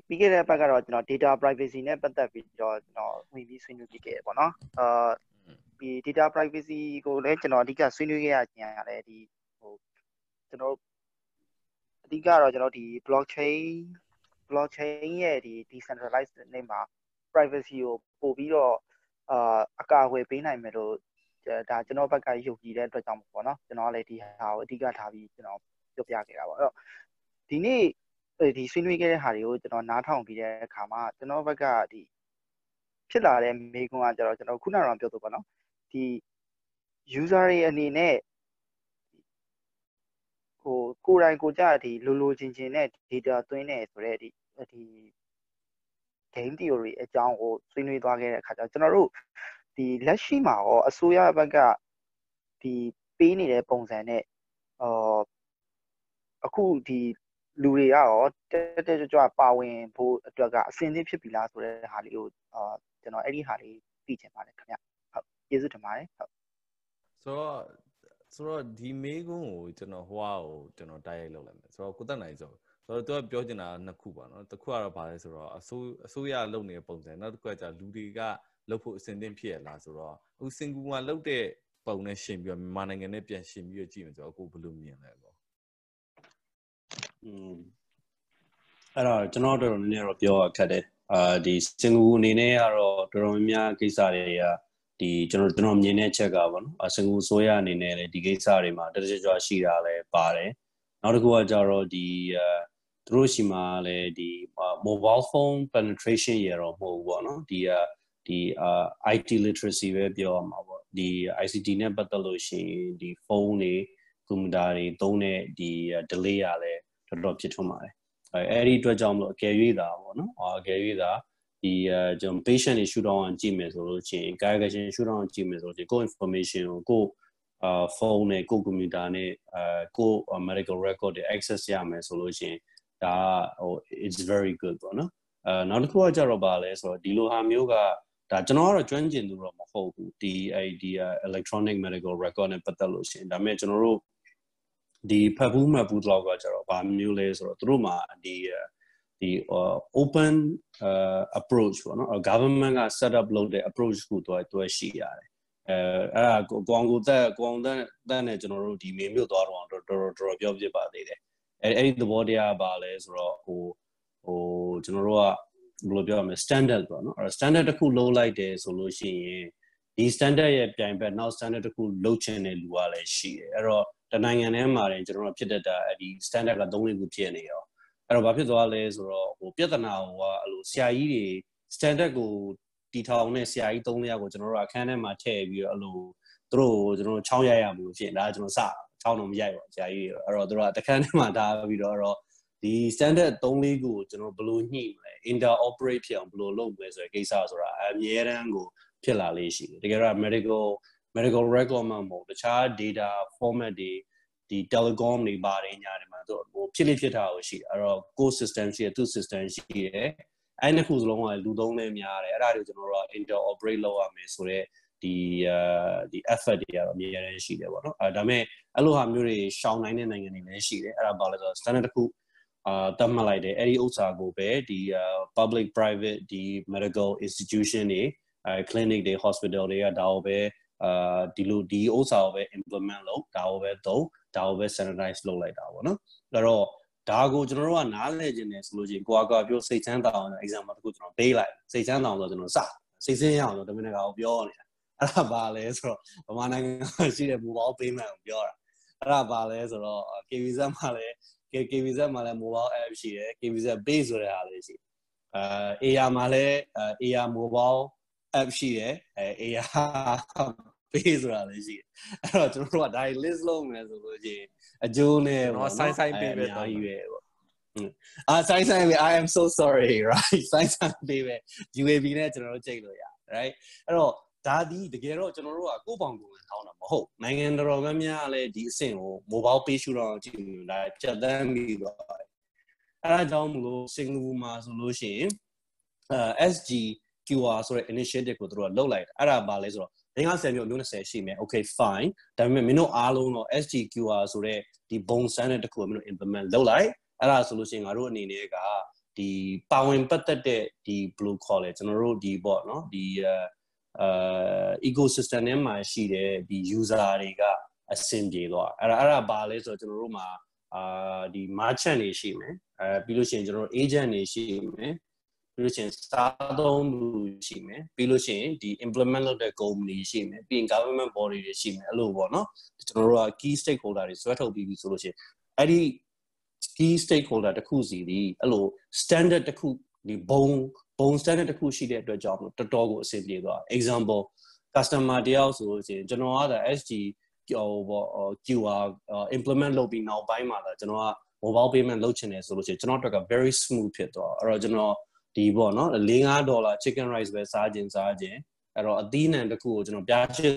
ပြီးခဲ့တဲ့အပတ်ကတော့ကျွန်တော် data privacy နဲ့ပတ်သက်ပြီးတော့ကျွန်တော်ဝင်ပြီးဆွေးနွေးပြခဲ့တယ်ပေါ့နော်အာဒီ data privacy ကိုလည်းကျွန်တော်အဓိကဆွေးနွေးခဲ့ရခြင်းရတယ်ဒီဟိုကျွန်တော်အဓိကတော့ကျွန်တော်ဒီ blockchain blockchain ရဲ့ဒီ decentralized နေမှာ privacy ကိုပို့ပြီးတော့အာအကာအကွယ်ပေးနိုင်မယ်လို့ဒါကျွန်တော်ဘက်ကယုံကြည်တဲ့အတွက်ကြောင့်ပေါ့နော်ကျွန်တော်လည်းဒီဟာကိုအဓိကထားပြီးကျွန်တော် ပြောပြခဲ့တာပေါ့အဲ့တော့ဒီနေ့ဒီဆွေးနွေးခဲ့တဲ့ဟာတွေကိုကျွန်တော်နားထောင်ပြီးတဲ့အခါမှာကျွန်တော်ဘက်ကဒီဖြစ်လာတဲ့မေးခွန်းကကျတော့ကျွန်တော်ခုနကတော့ပြောသလိုပေါ့နော်ဒီ user တွေအနေနဲ့ဟိုကိုယ်တိုင်ကိုကြဒီလိုလိုချင်းချင်းနဲ့ data သွင်းနေဆိုတဲ့ဒီဒီ game theory အကြောင်းကိုဆွေးနွေးသွားခဲ့တဲ့အခါကျတော့ကျွန်တော်တို့ဒီလက်ရှိမှာရောအစိုးရဘက်ကဒီပေးနေတဲ့ပုံစံနဲ့အော် အခုဒီလူတွေကရောတက်တက်ကြွကြွပါဝင်ဖို့အတွက်ကအစင်းသင်းဖြစ်ပြီလားဆိုတဲ့ဟာလေးကိုအာကျွန်တော်အဲ့ဒီဟာလေးသိချင်ပါတယ်ခင်ဗျဟုတ်ကျေးဇူးတင်ပါတယ်ဟုတ်ဆိုတော့ဆိုတော့ဒီမေးခွန်းကိုကျွန်တော်ဟိုဟာကိုကျွန်တော်တိုက်ရိုက်လုပ်လိုက်မယ်ဆိုတော့ကိုသက်နိုင်ဆိုဆိုတော့သူကပြောချင်တာနှစ်ခုပါနော်တစ်ခုကတော့ဗာလဲဆိုတော့အစိုးအစိုးရလုပ်နေတဲ့ပုံစံနောက်တစ်ခုကじゃလူတွေကလုပ်ဖို့အဆင်သင့်ဖြစ်ရလားဆိုတော့အခုစင်ကူမှာလုပ်တဲ့ပုံနဲ့ရှင်ပြီးတော့မြန်မာနိုင်ငံနဲ့ပြန်ရှင်ပြီးတော့ကြည့်မယ်ဆိုတော့အခုဘယ်လိုမြင်လဲကောอืม ့ အဲ့တော့ကျွန်တော်တို့နည်းနည်းတော့ပြောရခက်တယ်အာဒီစင်ကူအနေနဲ့ကတော့တော်တော်များများကိစ္စတွေကဒီကျွန်တော်ကျွန်တော်မြင်တဲ့ချက်ကပေါ့နော်အစင်ကူဆိုရအနေနဲ့လည်းဒီကိစ္စတွေမှာတတကြွကြွရှိတာလည်းပါတယ်နောက်တစ်ခုကကြတော့ဒီအဲသူတို့ရှိမှာလည်းဒီ mobile phone penetration ရတော့မဟုတ်ဘူးပေါ့နော်ဒီဒီ IT literacy ပဲပြောရမှာပေါ့ဒီ ICT နဲ့ပတ်သက်လို့ရှိရင်ဒီဖုန်းတွေကွန်ပျူတာတွေသုံးတဲ့ဒီ delay ရလဲ တော်တော်ဖြစ်ထွန်းပါတယ်အဲအဲ့ဒီအတွက်ကြောင့်မလို့အကယ်၍သာပေါ့နော်အကယ်၍သာဒီအဲကျွန်တော် patient တွေ shoot down အောင်ကြည့်မယ်ဆိုလို့ရှိရင် calculation shoot down အောင်ကြည့်မယ်ဆိုလို့ရှိရင်ကို information ကိုကိုအာဖုန်းနဲ့ကိုကွန်ပျူတာနဲ့အဲကို medical record တွေ access ရမယ်ဆိုလို့ရှိရင်ဒါဟို it's very good ပေါ့နော်အဲနောက်တစ်ခုကကြတော့ပါလဲဆိုတော့ဒီလိုဟာမျိုးကဒါကျွန်တော်ကတော့ကျွမ်းကျင်သူတော့မဟုတ်ဘူးဒီအဲဒီ electronic medical record နဲ့ပတ်သက်လို့ရှိရင်ဒါပေမဲ့ကျွန်တော်တို့ ဒီဖတ်ဘူးမှတ်ဘူးတော့ကကျတော့ဗာမျိုးလဲဆိုတော့သူတို့မှာဒီဒီ open uh, approach ပေါ့နော် government က set up လုပ်တဲ့ approach ကိုသူကသူရှိရတယ်အဲအဲ့ဒါကိုအောင်ကိုတက်ကိုအောင်တက်တက်နဲ့ကျွန်တော်တို့ဒီမေမြို့သွားတော့တော်တော်တော်ပြောပြပါသေးတယ်အဲအဲ့ဒီသဘောတရားပါလဲဆိုတော့ဟိုဟိုကျွန်တော်တို့ကဘယ်လိုပြောရမလဲ standard ပေါ့နော်အဲ့ standard တစ်ခုလုံးလိုက်တယ်ဆိုလို့ရှိရင်ဒီ standard ရဲ့ပြိုင်ဘက်နောက် standard တစ်ခုလုံးချင်တဲ့လူကလည်းရှိတယ်အဲ့တော့ တနိုင်ငံထဲမှာတင်ကျွန်တော်တို့ဖြစ်တတ်တာဒီ standard က3လေးခုဖြစ်နေရောအဲ့တော့ဘာဖြစ်သွားလဲဆိုတော့ဟိုပြဿနာဟိုကအဲ့လိုဆရာကြီးတွေ standard ကိုတီထောင်တဲ့ဆရာကြီး3ယောက်ကိုကျွန်တော်တို့အခန်းထဲမှာထည့်ပြီးတော့အဲ့လိုသူတို့ကျွန်တော်တို့ချောင်းရိုက်ရမှုဖြစ်ဒါကျွန်တော်စချောင်းတော့မရိုက်ပါဆရာကြီးအဲ့တော့သူတို့ကတခန်းထဲမှာထားပြီးတော့အဲ့တော့ဒီ standard 3-4ခုကိုကျွန်တော်ဘယ်လိုညှိမလဲ interoperate ဖြစ်အောင်ဘယ်လိုလုပ်မလဲဆိုတဲ့ကိစ္စဆိုတာအမြဲတမ်းကိုဖြစ်လာလေးရှိတယ်တကယ်တော့ medical medical record မှာမဟုတ်တခြား data format တွေဒီ telecom တွေပါတယ်ညာတွေမှာသူဟိုဖြစ်လိဖြစ်တာကိုရှိတယ်အဲ့တော့ core system ရှိတယ်သူ system ရှိတယ်အဲ့နှစ်ခုစလုံးကလူသုံးလဲများတယ်အဲ့ဒါတွေကျွန်တော်တို့က interoperate လုပ်ရမယ်ဆိုတော့ဒီအာဒီ effort တွေကတော့အများကြီးရှိတယ်ပေါ့နော်အဲဒါပေမဲ့အဲ့လိုဟာမျိုးတွေရှောင်နိုင်တဲ့နိုင်ငံတွေလည်းရှိတယ်အဲ့ဒါဘာလဲဆိုတော့ standard တစ်ခုအာတတ်မှတ်လိုက်တယ်အဲ့ဒီဥစ္စာကိုပဲဒီ public private ဒီ medical institution တွေအဲ clinic တွေ hospital တွေကဒါကိုပဲ အာဒီလိုဒီဥစ္စာကိုပဲ implement လုပ်ဒါကိုပဲသုံးဒါကိုပဲ standardize လုပ်လိုက်တာပေါ့နော်အဲ့တော့ဒါကိုကျွန်တော်တို့ကနားလည်ခြင်းနဲ့ဆိုလို့ချင်းကိုကွာပြောစိတ်ချမ်းသာအောင် example တစ်ခုကျွန်တော်ပေးလိုက်စိတ်ချမ်းသာအောင်ဆိုတော့ကျွန်တော်စစိတ်ဆင်းရအောင်ဆိုတော့တမင်တကာကိုပြောနေတာအဲ့ဒါဘာလဲဆိုတော့ဗမာနိုင်ငံရှိတဲ့ mobile payment ကိုပြောတာအဲ့ဒါဘာလဲဆိုတော့ KVZ မှာလည်း KVZ မှာလည်း mobile app ရှိတယ် KVZ Pay ဆိုတဲ့ဟာလေးရှိအဲ AR မှာလည်း AR mobile app ရှိတယ်အဲ AR Pay ဆိုတာလည်းရှိတယ်အဲ့တော့ကျွန်တော်တို့ကဒါ list လုပ်မယ်ဆိုလို့ရှိရင်အကျိုးနဲ့ပေါ့နော်ဆိုင်ဆိုင်ပေးပဲတော့ရွေးပေါ့အာဆိုင်ဆိုင်ပဲ I am so sorry right ဆိုင်ဆိုင်ပေးပဲ UAB နဲ့ကျွန်တော်တို့ချိန်လို့ရ right အဲ့တော့ဒါဒီတကယ်တော့ကျွန်တော်တို့ကကိုယ့်ပေါင်ကိုယ်ဝင်ထောင်းတာမဟုတ်နိုင်ငံတော်များများလည်းဒီအဆင့်ကို mobile pay ရှုတော့ကြည့်နေတာဖြတ်သန်းပြီးတော့အဲဒါကြောင့်မလို့စင်ကာပူမှာဆိုလို့ရှိရင်အဲ SG QR ဆိုတဲ့ initiative ကိုတို့ကလုပ်လိုက်တာအဲ့ဒါဘာလဲဆိုတော့ 50မျိုးအမျိုး20ရှိမယ် okay fine ဒါပေမဲ့မင်းတို့အားလုံးတော့ SG QR ဆိုတဲ့ဒီဘုံစမ်းတဲ့တစ်ခုကိုမင်းတို့ implement လုပ်လိုက်အဲ့ဒါဆိုလို့ရှိရင်ငါတို့အနေနဲ့ကဒီပါဝင်ပတ်သက်တဲ့ဒီဘယ်လိုခေါ်လဲကျွန်တော်တို့ဒီပေါ့နော်ဒီအာ ecosystem ထဲမှာရှိတဲ့ဒီ user တွေကအဆင်ပြေသွားအဲ့ဒါအဲ့ဒါဘာလဲဆိုတော့ကျွန်တော်တို့မှာအာဒီ merchant တွေရှိမယ်အဲပြီးလို့ရှိရင်ကျွန်တော်တို့ agent တွေရှိမယ် ပြီးလို့ရှိရင်စားသုံးသူရှိမယ်ပြီးလို့ရှိရင်ဒီ implement လုပ်တဲ့ company ရှိမယ်ပြီးရင် government body တွေရှိမယ်အဲ့လိုပေါ့နော်ကျွန်တော်တို့က key stakeholder တွေဆွဲထုတ်ပြီးပြီဆိုလို့ရှိရင်အဲ့ဒီ key stakeholder တစ်ခုစီဒီအဲ့လို standard တစ်ခုဒီဘုံဘုံ standard တစ်ခုရှိတဲ့အတွက်ကြောင့်တော်တော်ကိုအဆင်ပြေသွား example customer တယောက်ဆိုလို့ရှိရင်ကျွန်တော်က SG ဟိုပေါ့ QR implement လုပ်ပြီးနောက်ပိုင်းမှာလာကျွန်တော်က mobile payment လုပ်ချင်တယ်ဆိုလို့ရှိရင်ကျွန်တော်တို့က very smooth ဖြစ်သွားအဲ့တော့ကျွန်တော် ဒီပေါ့နော်4-5ဒေါ်လာ chicken rice ပဲစားခြင်းစားခြင်းအဲ့တော့အသီးနှံတစ်ခုကိုကျွန်တော်ပြားချစ်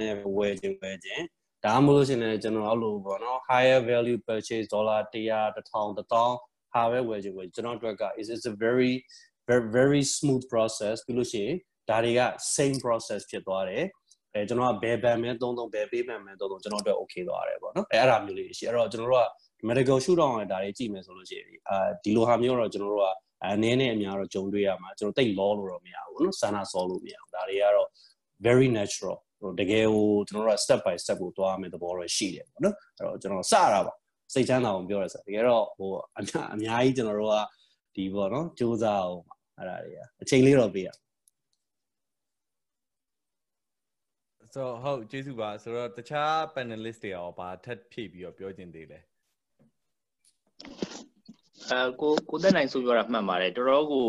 နဲ့ဝယ်ခြင်းဝယ်ခြင်းဒါမှမဟုတ်ရှင်လည်းကျွန်တော်အဲ့လိုပေါ့နော် higher value purchase ဒေါ်လာ100 1000 1000ဟာပဲဝယ်ခြင်းဝယ်ကျွန်တော်တို့က is is a very very very smooth process ပြီးလို့ရှိရင်ဒါတွေက same process ဖြစ်သွားတယ်အဲကျွန်တော်ကဘယ်ဘန်မဲသုံးသုံးဘယ်ပေးဘန်မဲသုံးသုံးကျွန်တော်တို့ okay သွားတယ်ပေါ့နော်အဲအဲ့ဒါမျိုးလေးရှိအဲ့တော့ကျွန်တော်တို့က medical shoot down နဲ့ဒါတွေကြည့်မယ်ဆိုလို့ရှိရင်အာဒီလိုဟာမျိုးတော့ကျွန်တော်တို့က အနေနဲ့အများတော့ကြုံတွေ့ရမှာကျွန်တော်တိတ်လောလို့တော့မရဘူးနော်ဆန္ဒစောလို့မရဘူးဒါတွေကတော့ very natural ဟိုတကယ်ဟိုကျွန်တော်တို့က step by step ကိုသွားမယ်သဘောတော့ရှိတယ်ပေါ့နော်အဲ့တော့ကျွန်တော်စတာပါစိတ်ချမ်းသာအောင်ပြောရဆိုတကယ်တော့ဟိုအများကြီးကျွန်တော်တို့ကဒီပေါ့နော်စူးစမ်းအောင်အဲ့ဒါတွေအချိန်လေးတော့ပေးရဆိုဟုတ်ကျေးဇူးပါဆိုတော့တခြား panelist တွေရောဘာထပ်ဖြည့်ပြီးတော့ပြောချင်သေးလဲ အဲကိုကိုသက်နိုင်ဆိုပြောတာမှန်ပါတယ်တော်တော်ကို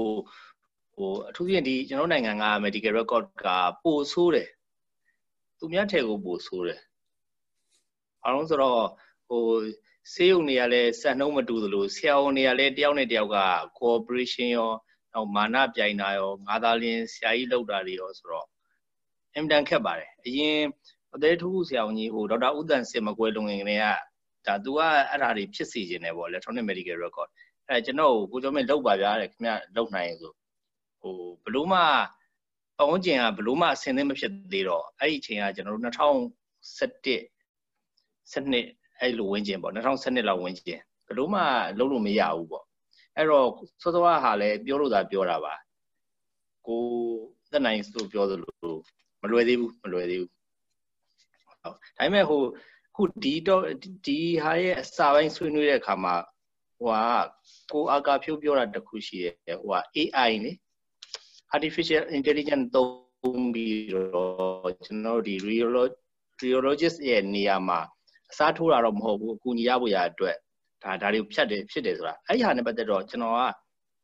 ဟိုအထူးဖြင့်ဒီကျွန်တော်နိုင်ငံက medical record ကပိုဆိုးတယ်သူများထဲကိုပိုဆိုးတယ်အားလုံးဆိုတော့ဟိုဆေးရုံတွေကလည်းစံနှုံးမတူသလိုဆရာဝန်တွေကလည်းတယောက်နဲ့တယောက်က cooperation ရောနောက်မာနပြိုင်တာရောငါသာလင်းဆရာကြီးလောက်တာတွေရောဆိုတော့အင်တန်ခက်ပါတယ်အရင်အသေးထူးဆရာဝန်ကြီးဟိုဒေါက်တာဦးတန်စင်မကွဲလုံငင်ကလေးကဒါ तू ကအဲ့ဒါတွေဖြစ်စီခြင်းတယ်ပေါ့ electronic medical record အဲကျွန်တော်ကိုကျော်မင်းလောက်ပါဗျာတဲ့ခင်ဗျလောက်နိုင်ဆိုဟိုဘလို့မှပဝန်းကျင်ကဘလို့မှအဆင်သင့်မဖြစ်သေးတော့အဲ့ဒီအချိန်ကကျွန်တော်တို့2017 12အဲ့လိုဝင်ကျင်ပေါ့2012လောက်ဝင်ကျင်ဘလို့မှလုံးလို့မရဘူးပေါ့အဲ့တော့စောစောကဟာလည်းပြောလို့သာပြောတာပါကိုသက်နိုင်ဆိုပြောသလိုမလွယ်သေးဘူးမလွယ်သေးဘူးဟုတ်ဒါပေမဲ့ဟိုခုဒီတော့ဒီဟာရဲ့အစာပိုင်းဆွေးနွေးတဲ့အခါမှာ ဟိုကကိုအာကာဖြိုးပြောတာတခုရှိတယ်ဟိုက AI လေ artificial intelligence သုံးပြီးတော့ကျွန်တော်ဒီ rheologist ရဲ့နေရာမှာအစားထိုးတာတော့မဟုတ်ဘူးအကူညီရဖို့ရအတွက်ဒါဒါတွေကိုဖြတ်တယ်ဖြစ်တယ်ဆိုတာအဲ့ဒီဟာနဲ့ပတ်သက်တော့ကျွန်တော်က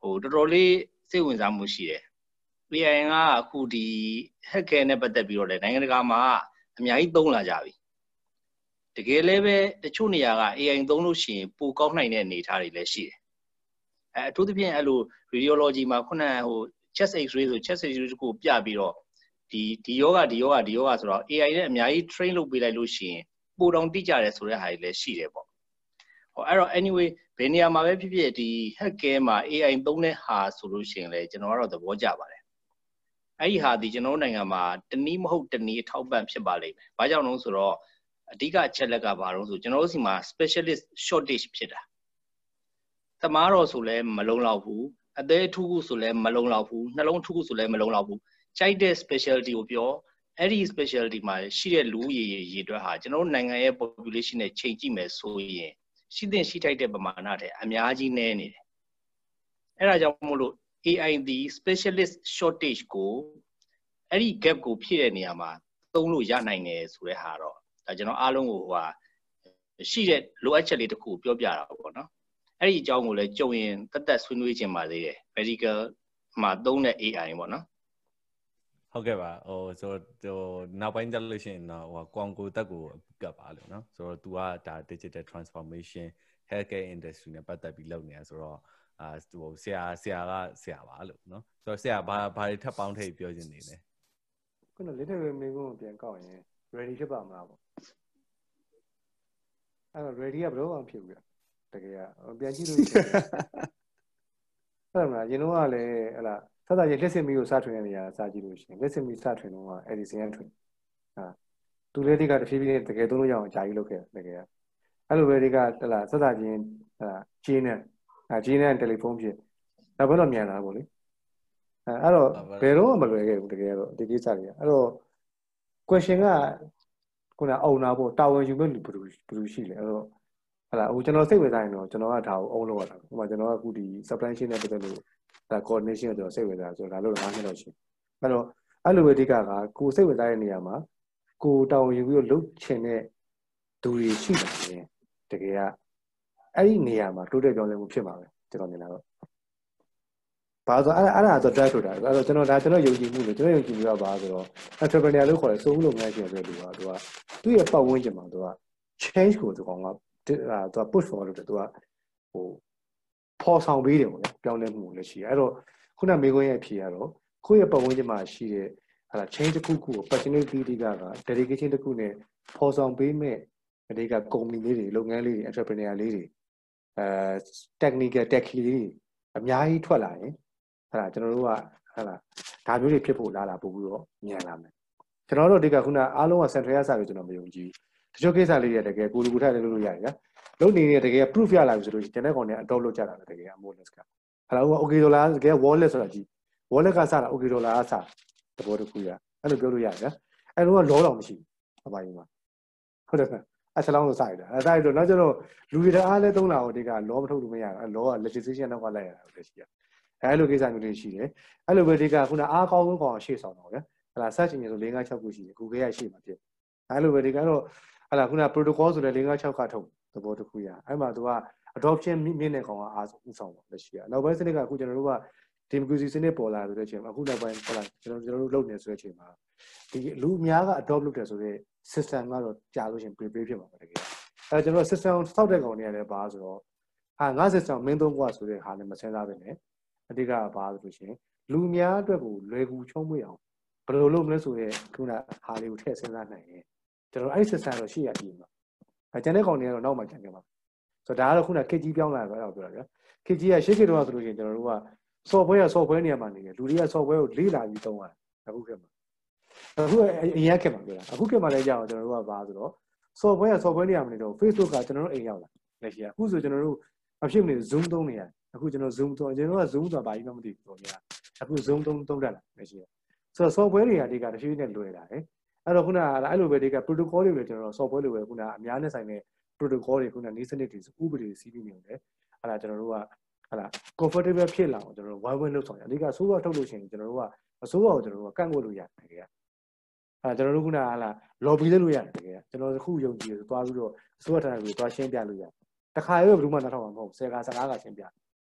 ဟိုတော်တော်လေးစိတ်ဝင်စားမှုရှိတယ် AI ကအခုဒီ hacker နဲ့ပတ်သက်ပြီးတော့လည်းနိုင်ငံတကာမှာအများကြီးသုံးလာကြပြီ တကယ်လည်းပဲတချို့နေရာက AI သုံးလို့ရှိရင်ပိုကောက်နိုင်တဲ့အနေအထားတွေလည်းရှိတယ်အဲအထူးသဖြင့်အဲ့လို radiology မှာခုနကဟို chest x-ray ဆို chest x-ray ကိုပြပြီးတော့ဒီဒီယောဂဒီယောဂဒီယောဂဆိုတော့ AI နဲ့အများကြီး train လုပ်ပေးလိုက်လို့ရှိရင်ပိုတောင်တိကျတယ်ဆိုတဲ့ဟာတွေလည်းရှိတယ်ပေါ့ဟောအဲ့တော့ anyway ဘယ်နေရာမှာပဲဖြစ်ဖြစ်ဒီ hacker မှာ AI သုံးတဲ့ဟာဆိုလို့ရှိရင်လည်းကျွန်တော်ကတော့သဘောကျပါတယ်အဲ့ဒီဟာဒီကျွန်တော်နိုင်ငံမှာတနည်းမဟုတ်တနည်းအထောက်ပံ့ဖြစ်ပါလိမ့်မယ်။ဘာကြောင့်လဲဆိုတော့ အဓိကအချက်လက်ကဘာလို့ဆိုကျွန်တော်တို့စီမှာ specialist shortage ဖြစ်တာ။တမားတော်ဆိုလဲမလုံလောက်ဘူး။အသေးထူးခုဆိုလဲမလုံလောက်ဘူး။နှလုံးထူးခုဆိုလဲမလုံလောက်ဘူး။ကြိုက်တဲ့ specialty ကိုပြောအဲ့ဒီ specialty မှာရှိတဲ့လူရည်ရည်အတွက်ဟာကျွန်တော်တို့နိုင်ငံရဲ့ population နဲ့ချိန်ကြည့်မယ်ဆိုရင်ရှိတဲ့ရှိထိုက်တဲ့ပမာဏတဲ့အများကြီးနည်းနေတယ်။အဲ့ဒါကြောင့်မို့လို့ AI ဒီ specialist shortage ကိုအဲ့ဒီ gap ကိုဖြည့်တဲ့နေရာမှာသုံးလို့ရနိုင်တယ်ဆိုတဲ့ဟာတော့ ဒါကျွန်တော်အားလုံးကိုဟိုဟာရှိတဲ့လိုအပ်ချက်လေးတစ်ခုကိုပြောပြတာပေါ့နော်အဲ့ဒီအကြောင်းကိုလည်းကြုံရင်တသက်ဆွေးနွေးခြင်းပါသေးတယ် medical မှာသုံးတဲ့ AI ပေါ့နော်ဟုတ်ကဲ့ပါဟိုဆိုတော့ဟိုနောက်ပိုင်းတက်လို့ရှိရင်တော့ဟိုကွန်ဂိုတက်ကိုကပ်ပါလို့နော်ဆိုတော့ तू ကဒါ digital transformation healthcare industry နဲ့ပတ်သက်ပြီးလုပ်နေတာဆိုတော့အာဟိုဆရာဆရာကဆရာပါလို့နော်ဆိုတော့ဆရာဘာဘာတွေထပ်ပေါင်းထည့်ပြောခြင်းနေလဲခုန little မေကုန်းကိုပြန်ကောက်ရင် ready ဖြစ်ပါမလားပေါ့ အဲ့တော့ ready ကဘယ်တော့မှဖြစ်ဘူးကြတကယ်ကပြန်ကြည့်လို့ရှိရင်အဲ့ဒါမှရင်တော့ကလည်းဟလာဆက်စားရလက်စစ်မီကိုစထွင်တဲ့နေရာစကြည့်လို့ရှိရင်လက်စစ်မီစထွင်တော့အဲ့ဒီစင်ရထွင်ဟာသူလေးတွေကတဖြည်းဖြည်းနဲ့တကယ်သုံးလို့ရအောင်အကြာကြီးလုပ်ခဲ့တကယ်ကအဲ့လိုပဲတွေကဟလာဆက်စားချင်းဟလာဂျင်းနဲ့အဲဂျင်းနဲ့တယ်လီဖုန်းဖြစ်ဒါဘယ်တော့မြန်လာပေါ့လေအဲအဲ့တော့ဘယ်တော့မှမလွယ်ခဲ့ဘူးတကယ်တော့ဒီကိစ္စတွေကအဲ့တော့ question က ခုနအုံနာပေါ့တာဝန်ယူမဲ့လူဘယ်လိုဘယ်လိုရှိလဲအဲ့တော့ဟလာဟိုကျွန်တော်စိတ်ဝင်စားရင်တော့ကျွန်တော်ကဒါကိုအုံးလို့ရတာဥပမာကျွန်တော်ကအခုဒီ supply chain နဲ့ပတ်သက်လို့ဒါ coordination ကိုကျွန်တော်စိတ်ဝင်စားဆိုတော့ဒါလို့၅နှစ်လောက်ရှိအဲ့တော့အဲ့လိုပဲအဓိကကကိုစိတ်ဝင်စားတဲ့နေရာမှာကိုတာဝန်ယူပြီးတော့လုပ်ချင်တဲ့သူတွေရှိတာလေတကယ်ကအဲ့ဒီနေရာမှာတိုးတက်ပြောင်းလဲမှုဖြစ်မှာပဲကျွန်တော်မြင်တာတော့ ဘာဆိုအဲ့အဲ့ဒါဆို drive ဆိုတာအဲ့တော့ကျွန်တော်ဒါကျွန်တော်ယုံကြည်မှုလို့ကျွန်တော်ယုံကြည်မှုကဘာဆိုတော့ entrepreneur လို့ခေါ်တယ်စိုးလုပ်ငန်းရှင်ဆိုတဲ့လူကသူကသူ့ရဲ့ပတ်ဝန်းကျင်မှာသူက change ကိုသူကောင်ကသူက push forward လုပ်တယ်သူကဟိုဖော်ဆောင်ပေးတယ်ပေါ့လေပြောင်းလဲမှုလည်းရှိတယ်အဲ့တော့ခုနမေခွန်းရဲ့အဖြေကတော့ကိုယ့်ရဲ့ပတ်ဝန်းကျင်မှာရှိတဲ့ဟာ change တစ်ခုခုကို opportunity တွေက dedication တစ်ခုနဲ့ဖော်ဆောင်ပေးမဲ့အတိတ်က company လေးတွေလုပ်ငန်းလေးတွေ entrepreneur လေးတွေအဲ technical tech လေးတွေအများကြီးထွက်လာရင် ဟာကျွန်တော်တို့ကဟာဒါမျိုးတွေဖြစ်ဖို့လာလာပို့ပြီးတော့မြန်လာမယ်ကျွန်တော်တို့အတိတ်ကခုနအားလုံးက central ရစာလို့ကျွန်တော်မယုံကြည်ဘူးတချို့ကိစ္စလေးတွေတကယ်ကိုလူကိုထိုက်လည်းလုပ်လို့ရတယ်ဗျာလုပ်နေနေတကယ် proof ရလာပြီဆိုလို့ရှိရင်ကျွန်တဲ့ကောင်တွေ adopt လုပ်ကြတာတကယ် amoles ကဟာလို့ okay ဒေါ်လာတကယ် wallet ဆိုတာကြည့် wallet ကစတာ okay ဒေါ်လာကစတဘောတစ်ခုရအဲ့လိုပြောလို့ရတယ်ဗျာအဲ့လိုကလောတော်မရှိဘူးအပိုင်းမှာဟုတ်တယ်အစလောင်းကိုစရတာအဲစရတော့နောက်ကျတော့လူတွေတအားလဲသုံးတာဟိုဒီကလောမထုတ်လို့မရဘူးလောက legislation နောက်ကလိုက်ရတာလည်းရှိရ အဲလိုကိစ္စမျိုးတွေရှိတယ်အဲ့လိုပဲဒီကခုနအားကောင်းဆုံးကောင်ရှေ့ဆောင်တော့ဗျာဟလာ search engine ဆို၄၅6ခုရှိတယ် Google ရဲ့ရှေ့မှာဖြစ်အဲလိုပဲဒီကတော့ဟလာခုန protocol ဆိုလည်း၄၅6ခါထုတ်သဘောတစ်ခုရအဲ့မှာသူက adoption မြင့်တဲ့ကောင်ကအားဦးဆောင်ပါလက်ရှိရနောက်ပိုင်းစနစ်ကအခုကျွန်တော်တို့က democracy စနစ်ပေါ်လာဆိုတဲ့အချိန်မှာအခုနောက်ပိုင်းဟုတ်လားကျွန်တော်ကျွန်တော်တို့လုပ်နေဆိုတဲ့အချိန်မှာဒီလူအများက adopt လုပ်တယ်ဆိုတော့ system ကတော့ကြာလို့ရှိရင် prepare ဖြစ်မှာပါတကယ်အဲကျွန်တော် system စောက်တဲ့ကောင်တွေလည်းပါဆိုတော့ဟာငါ system မင်းသုံးကွာဆိုတဲ့ဟာလည်းမစင်စားပဲနဲ့ အဓိကဘာဆိုလို့ရှိရင်လူများအတွက်ကိုလွယ်ကူချုံးမွေ့အောင်ဘယ်လိုလုပ်မလဲဆိုတဲ့ခုနဟာလေးကိုထည့်စဉ်းစားနိုင်ရင်ကျွန်တော်အဲ့ system တော့ရှိရပြီမှာအဲကျန်တဲ့ကောင်တွေကတော့နောက်မှကျန်ခဲ့မှာဆိုတော့ဒါကတော့ခုနခက်ကြီးပြောင်းလာတာတော့ပြောတာဗျာခက်ကြီးကရှေ့ခေတ်တော့ဆိုလို့ရှိရင်ကျွန်တော်တို့က software က software နေရာမှာနေတယ်လူတွေက software ကိုလေ့လာပြီးသုံးရတယ်အခုခေတ်မှာအခုအရင်ခေတ်မှာပြောတာအခုခေတ်မှာလည်းကြာအောင်ကျွန်တော်တို့ကဘာဆိုတော့ software က software နေရာမှာနေတော့ Facebook ကကျွန်တော်တို့အိမ်ရောက်လာလက်ရှိကအခုဆိုကျွန်တော်တို့မဖြစ်မနေ Zoom သုံးနေရတယ် အခုကျွန်တော် Zoom သုံးကျွန်တော်က Zoom ဆိုတာဘာကြီးမှမသိဘူးပေါ့ညာအခု Zoom သုံးသုံးတတ်လာလက်ရှိကဆိုတော့ software တွေကဒီကတဖြည်းဖြည်းနဲ့လွယ်လာတယ်အဲ့တော့ခုနကအဲ့လိုပဲဒီက protocol တွေပဲကျွန်တော် software တွေပဲခုနအများနဲ့ဆိုင်တဲ့ protocol တွေခုနနေစနစ်တွေဥပဒေတွေစီးပြီးနေတယ်အဲ့ဒါကျွန်တော်တို့ကဟလာ comfortable ဖြစ်လာအောင်ကျွန်တော်တို့ wide win လုပ်ဆောင်ရအဓိကဆိုးရထုတ်လို့ရှိရင်ကျွန်တော်တို့ကအဆိုးရကိုကျွန်တော်တို့ကကန့်ကွက်လို့ရတယ်တကယ်အဲကျွန်တော်တို့ခုနကဟလာ lobby လုပ်လို့ရတယ်တကယ်ကျွန်တော်ခုယုံကြည်လို့သွားပြီးတော့အစိုးရဌာနတွေသွားရှင်းပြလို့ရတယ်တခါရွေးဘယ်သူမှနားထောင်မှာမဟုတ်10က15ကရှင်းပြ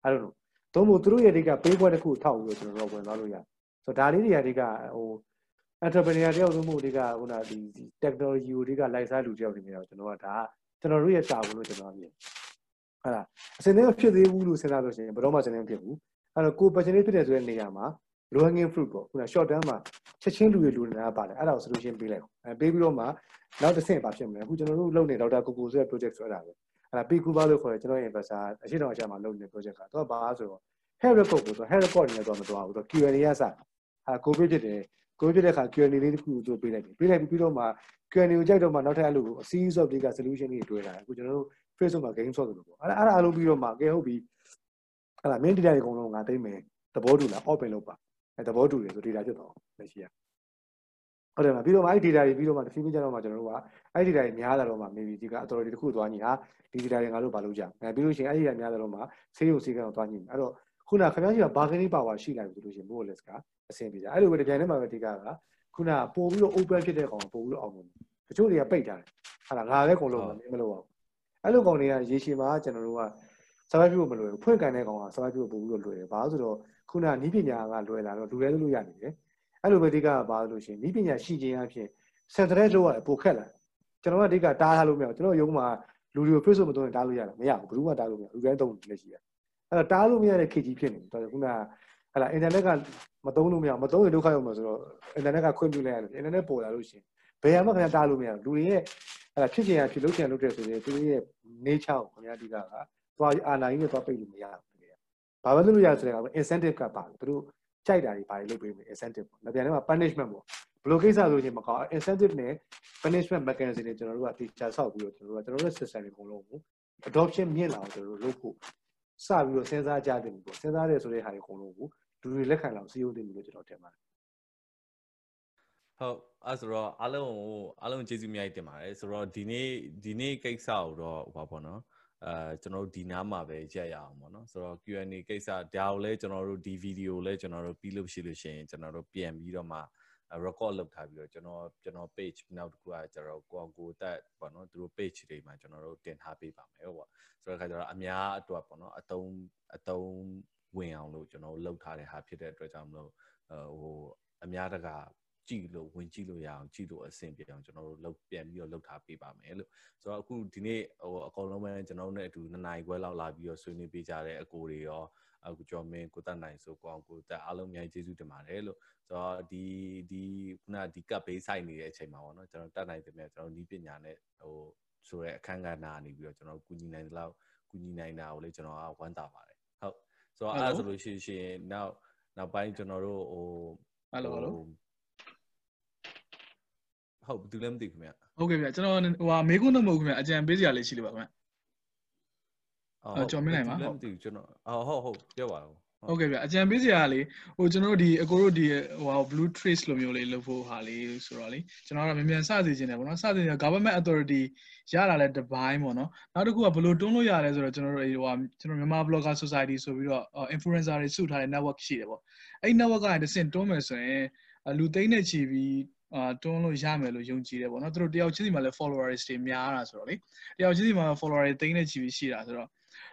အဲ့လိုလို့သုံးဖို့သူတို့ရဲ့အဓိကပေးပွဲတစ်ခုထောက်ပြီးတော့ကျွန်တော်တို့ဝင်သွားလို့ရတယ်ဆိုတော့ဒါလေးတွေအဓိကဟို entrepreneur တယောက်လို့မဟုတ်ဒီကခုနဒီ technology ကိုဒီကလိုက်စားလူတယောက်နေနေတာကျွန်တော်ကဒါကျွန်တော်တို့ရဲ့တာဝန်လို့ကျွန်တော်မြင်ဟုတ်လားအစင်းနဲ့ဖြစ်သေးဘူးလို့စဉ်းစားလို့ရှိရင်ဘယ်တော့မှစဉ်းစားမဖြစ်ဘူးအဲ့တော့ကို passion ဖြစ်တဲ့ဆိုတဲ့နေရာမှာ low hanging fruit ပေါ့ခုန short term မှာချက်ချင်းလူတွေလူနေတာပါတယ်အဲ့ဒါကို solution ပေးလိုက်အဲပေးပြီးတော့မှနောက်တစ်ဆင့်ပါဖြစ်မလဲအခုကျွန်တော်တို့လုပ်နေဒေါက်တာကိုကိုဆိုတဲ့ project ဆိုတာပဲ အဲ့ဒါ P Cuba လို့ခေါ်တယ်ကျွန်တော်ရဲ့ investor အရှိတော်အချက်မှာလုပ်နေတဲ့ project ကတော့ဘာဆိုတော့ head record ကိုဆို head record နေတော့မတော်ဘူးတော့ Q&A ရစအဲ COVID ဖြစ်တယ် COVID ဖြစ်တဲ့အခါ Q&A လေးတစ်ခုကိုပေးလိုက်တယ်ပေးလိုက်ပြီးတော့မှ Q&A ကိုကြိုက်တော့မှနောက်ထပ်အဲ့လို series of data solution တွေတွေ့လာတယ်အခုကျွန်တော်တို့ Facebook မှာ game ဆော့တယ်လို့ပေါ့အဲ့ဒါအဲ့ဒါအလုံးပြီးတော့မှကဲဟုတ်ပြီအဲ့ဒါ main data တွေအကုန်လုံးငါသိမ့်မယ်သဘောတူလား open လုပ်ပါအဲသဘောတူတယ်ဆို data ဖြစ်သွားအောင်လက်ရှိရဟုတ်တယ်မပြီးတော့မှအဲ့ data တွေပြီးတော့မှတစ်ဖီးဖီးကြတော့မှကျွန်တော်တို့က အဲ့ data တွေများလာတော့မှ maybe ဒီက authority တစ်ခုသွားညီဟာဒီ data တွေငါတို့ဘာလုပ်ကြအဲပြီးလို့ရှိရင်အဲ့ data များလာတော့မှဆေးရုံဆေးကန်းကိုသွားညီအဲ့တော့ခုနခင်ဗျားကြီးက bargaining power ရှိလိုက်ပြီဆိုလို့ရှိရင် more or less ကအဆင်ပြေကြအဲ့လိုပဲတပြိုင်တည်းမှာပဲဒီကကခုနပို့ပြီးတော့ open ဖြစ်တဲ့ကောင်ပို့ပြီးတော့အောင်တယ်တချို့တွေကပိတ်ထားတယ်ဟာငါလည်းအကုန်လုံးမလုပ်အောင်အဲ့လိုကောင်တွေကရေရှည်မှာကျွန်တော်တို့က survive ဖို့မလွယ်ဘူးဖွင့်ကန်တဲ့ကောင်က survive ဖို့ပို့ပြီးတော့လွယ်တယ်ဘာလို့ဆိုတော့ခုနနီးပညာကလွယ်လာတော့လူလဲလို့ရနေတယ်အဲ့လိုပဲဒီကဘာလို့ရှိရင်နီးပညာရှိခြင်းအဖြစ်စင်တရက်လို့ရတယ်ပိုခက်လာ ကျွန်တော်ကဒီကတားထားလို့မရဘူးကျွန်တော်ရုံးမှာလူတွေကို Facebook မသုံးရင်တားလို့ရတာမရဘူးဘယ်သူမှတားလို့မရဘူးလူတိုင်းသုံးနေလက်ရှိရအဲ့တော့တားလို့မရတဲ့ခေတ်ကြီးဖြစ်နေတယ်တော်ခုနကဟလာအင်တာနက်ကမသုံးလို့မရမသုံးရင်ဒုက္ခရောက်မှာဆိုတော့အင်တာနက်ကခွင့်ပြုလိုက်ရတယ်အင်တာနက်ပေါ်လာလို့ရှိရင်ဘယ်မှာခင်ဗျာတားလို့မရဘူးလူတွေရဲ့ဟလာဖြစ်ချင်ရဖြစ်လုပ်ချင်လုပ်တဲ့ဆိုရင်သူတို့ရဲ့ nature ကိုခင်ဗျာဒီကကသွားအာနာကြီးနဲ့သွားပိတ်လို့မရဘူးဘာပဲလုပ်လို့ရဆိုတဲ့က incentive ကပါတယ်သူတို့ကြိုက်တာတွေဘာတွေလုပ်ပေးမယ် incentive ပေါ့။နောက်ပြန်တော့ punishment ပေါ့။ ဘယ်လိုကိစ္စဆိုရင်မကောင်း incentive နဲ့ punishment mechanism တွေကျွန်တော်တို့က teacher ဆောက်ပြီးတော့ကျွန်တော်တို့ကကျွန်တော်တို့ system တွေအကုန်လုံးကို adoption မြင့်လာအောင်ကျွန်တော်တို့လုပ်ဖို့စပြီးတော့စဉ်းစားကြတယ်ပေါ့။စဉ်းစားရဲဆိုတဲ့ဟာတွေအကုန်လုံးကိုလူတွေလက်ခံလာအောင်စီးရုံးတင်ပြီးလို့ကျွန်တော်ထင်ပါတယ်ဟုတ်အဲ့ဆိုတော့အားလုံးကိုအားလုံးကျေးဇူးများတင်ပါတယ်ဆိုတော့ဒီနေ့ဒီနေ့ကိစ္စကိုတော့ဟောပါတော့အဲကျွန်တော်တို့ဒီနားမှာပဲရက်ရအောင်ပေါ့နော်ဆိုတော့ Q&A ကိစ္စဒါကိုလည်းကျွန်တော်တို့ဒီဗီဒီယိုလည်းကျွန်တော်တို့ပြီးလို့ရှိလို့ရှိရင်ကျွန်တော်တို့ပြန်ပြီးတော့မှ record လုပ်ထားပြီးတော့ကျွန်တော်ကျွန်တော် page နောက်တစ်ခုကကျွန်တော်ကိုကိုတက်ပေါ့နော်သူတို့ page တွေမှာကျွန်တော်တို့တင်ထားပေးပါမယ်ဟုတ်ပေါ့ဆိုတော့ခါကျတော့အများအတွက်ပေါ့နော်အတုံးအတုံးဝင်အောင်လို့ကျွန်တော်လုပ်ထားတဲ့ဟာဖြစ်တဲ့အတွက်ကြောင့်မလို့ဟိုအများတကာ ကြည့်လို့ဝင်ကြည့်လို့ရအောင်ကြည့်လို့အဆင်ပြေအောင်ကျွန်တော်တို့လောက်ပြန်ပြီးတော့လောက်ထားပေးပါမယ်လို့ဆိုတော့အခုဒီနေ့ဟိုအကောင်လုံးပဲကျွန်တော်တို့နဲ့အတူနှစ်နာရီခွဲလောက်လာပြီးတော့ဆွေးနွေးပေးကြတဲ့အကိုတွေရောအခုကျော်မင်းကိုတက်နိုင်ဆိုကိုအောင်ကိုတက်အားလုံးအများကြီးကျေးဇူးတင်ပါတယ်လို့ဆိုတော့ဒီဒီခုနဒီကပ်ဘေးဆိုင်နေတဲ့အချိန်မှာပေါ့နော်ကျွန်တော်တက်နိုင်တယ်မြတ်ကျွန်တော်နီးပညာနဲ့ဟိုဆိုတဲ့အခန်းကဏ္ဍကနေပြီးတော့ကျွန်တော်ကူညီနိုင်တဲ့လောက်ကူညီနိုင်တာကိုလည်းကျွန်တော်ကဝမ်းသာပါတယ်ဟုတ်ဆိုတော့အဲ့ဒါဆိုလို့ရှိရင်နောက်နောက်ပိုင်းကျွန်တော်တို့ဟိုဟယ်လိုဟယ်လို ဟုတ်ဘူးလည်းမသိခင်ဗျဟုတ်ကဲ့ဗျကျွန်တော်ဟိုဟာမေးခွန်းတော့မဟုတ်ခင်ဗျအကြံပေးစရာလေးရှိလို့ပါခင်ဗျအော်ကျွန်တော်မနိုင်ပါဟုတ်မသိဘူးကျွန်တော်အော်ဟုတ်ဟုတ်ပြောပါဦးဟုတ်ကဲ့ဗျအကြံပေးစရာလေးဟိုကျွန်တော်တို့ဒီအကိုတို့ဒီဟို blue trace လိုမျိုးလေးလုပ်ဖို့ဟာလေးဆိုတော့လေကျွန်တော်တို့မြန်မြန်စစေချင်တယ်ပေါ့နော်စစေချင် government authority ရတာလဲတစ်ပိုင်းပေါ့နော်နောက်တစ်ခုကဘယ်လိုတွန်းလို့ရလဲဆိုတော့ကျွန်တော်တို့ဟိုကျွန်တော်မြန်မာ blogger society ဆိုပြီးတော့ influencer တွေစုထားတဲ့ network ရှိတယ်ပေါ့အဲ့ network ကနေတစ်ဆင့်တွန်းမယ်ဆိုရင်လူသိန်းနဲ့ချီပြီး အာတွန်းလို့ရမယ်လို့ယုံကြည်တယ်ပေါ့နော်သူတို့တယောက်ချင်းစီမှာလည်း followers တွေများတာဆိုတော့လေတယောက်ချင်းစီမှာ followers တွေသိန်းနဲ့ချီပြီးရှိတာဆိုတော့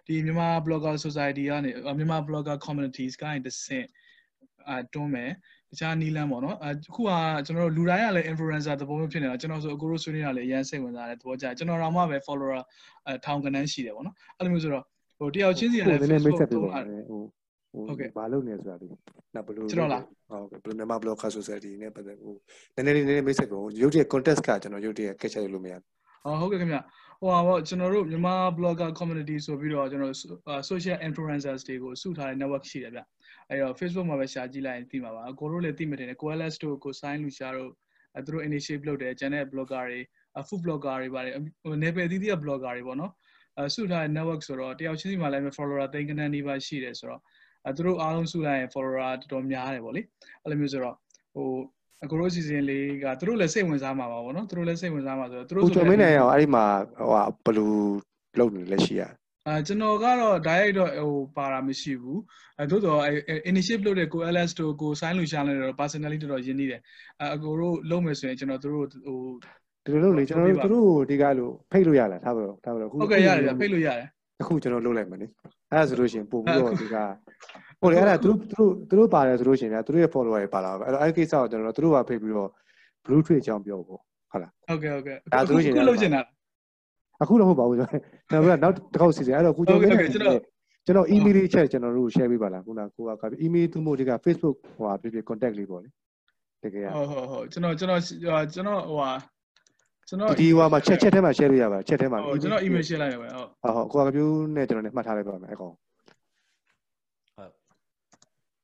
ဒီမြန်မာ blogger society ကနေမြန်မာ blogger communities ကနေတဆင့်အာတွန်းမယ်တခြားနီးလန်းပေါ့နော်အခုကကျွန်တော်တို့လူတိုင်းကလည်း influencer သဘောမျိုးဖြစ်နေတာကျွန်တော်ဆိုအခုတို့ဆွေးနွေးတာလည်းအရင်စိတ်ဝင်စားတယ်သဘောကျကျွန်တော်တော့မှပဲ follower အထောင်ကနန်းရှိတယ်ပေါ့နော်အဲ့လိုမျိုးဆိုတော့ဟိုတယောက်ချင်းစီကလည်း Facebook ဟို ဟုတ်ကဲ့ဘာလုပ်နေဆိုတာဒီနောက်ဘယ်လိုကျွန်တော်လားဟုတ်ကဲ့ဘယ်လိုမြန်မာ blogger society နဲ့ပတ်သက်ဟိုနည်းနည်းလေးနည်းနည်းမိတ်ဆက်ပေါ့ရုပ်တရက် contest ကကျွန်တော်ရုပ်တရက် catch ရလို့မရဘူးဟုတ်ကဲ့ခင်ဗျဟိုပါပေါ့ကျွန်တော်တို့မြန်မာ blogger community ဆိုပြီးတော့ကျွန်တော် social influencers တွေကိုစုထားတဲ့ network ရှိတယ်ဗျအဲ့တော့ Facebook မှာပဲရှာကြည့်လိုက်ရင်သိမှာပါကိုတို့လည်းသိမှတယ်ကို LS တို့ကို sign လူရှာတို့အဲသူတို့ initiative လုပ်တယ်ကျန်တဲ့ blogger တွေ food blogger တွေပါတယ်ဟို level အသီးသီးက blogger တွေပေါ့နော်အဲစုထားတဲ့ network ဆိုတော့တယောက်ချင်းစီမှာလည်း follower သိန်းကနန်းနီးပါးရှိတယ်ဆိုတော့ အဲသူတို့အားလုံးစုလိုက်ရင် follower တော်တော်များတယ်ပေါ့လေအဲ့လိုမျိုးဆိုတော့ဟိုအကိုတို့စီစဉ်လေးကသူတို့လည်းစိတ်ဝင်စားမှာပါဗောနော်သူတို့လည်းစိတ်ဝင်စားမှာဆိုတော့သူတို့ဆိုကျော်မင်းနိုင်အောင်အဲ့ဒီမှာဟိုဟာဘယ်လိုလုပ်နေလဲရှိရအဲကျွန်တော်ကတော့ direct တော့ဟိုပါတာမရှိဘူးအဲသို့တော့ initiative လုပ်တဲ့ကို LS တို့ကို sign လို့ရှာနေတော့ personally တော်တော်ရင်းနှီးတယ်အဲအကိုတို့လုပ်မယ်ဆိုရင်ကျွန်တော်တို့ဟိုဒီလိုလုပ်လေကျွန်တော်တို့တို့ဒီကလို့ဖိတ်လို့ရလားထားပါတော့ထားပါတော့ဟုတ်ကဲ့ရတယ်ဖိတ်လို့ရတယ် အခုကျွန်တော်လုပ်လိုက်မယ်နိအဲ့ဒါဆိုလို့ရှိရင်ပို့ပြီးတော့ဒီကဟုတ်တယ်အဲ့ဒါသူတို့သူတို့သူတို့ပါတယ်ဆိုလို့ရှိရင်ဗျာသူတို့ရဲ့ follower တွေပါလာပါအဲ့တော့အဲ့ဒီကိစ္စကိုကျွန်တော်တို့သူတို့ကဖိတ်ပြီးတော့ blue trade အကြောင်းပြောဖို့ဟုတ်လားဟုတ်ကဲ့ဟုတ်ကဲ့ဒါဆိုလို့ရှိရင်အခုလုပ်ချင်တာလားအခုတော့မဟုတ်ပါဘူးကျွန်တော်ကျွန်တော်ကနောက်တစ်ခေါက်စီစဉ်အဲ့တော့ကိုကျော်ဟုတ်မကဲ့င်းဟုတ်ကဲ့နဲ့ကျွန်တော်ကျွန်တော် email လေးချက်ကျွန်တော်တို့ share ပေးပါလားခုနကကိုက email သူ့မို့ဒီက Facebook ဟိုဟာဖြစ်ဖြစ် contact လေးပေါ့လေတကယ်ရဟုတ်ဟုတ်ဟုတ်ကျွန်တော်ကျွန်တော်ကျွန်တော်ဟိုဟာ ကျွန်တော်ဒီဟိုမှာချက်ချက်ထဲမှာ share လို့ရပါတယ်ချက်ထဲမှာဟုတ်ကျွန်တော် email share လိုက်ရပါဟုတ်ဟုတ်ဟုတ်ကိုကပြူးနဲ့ကျွန်တော်နဲ့မှတ်ထားလိုက်ပါမယ်အကောင်ဟုတ်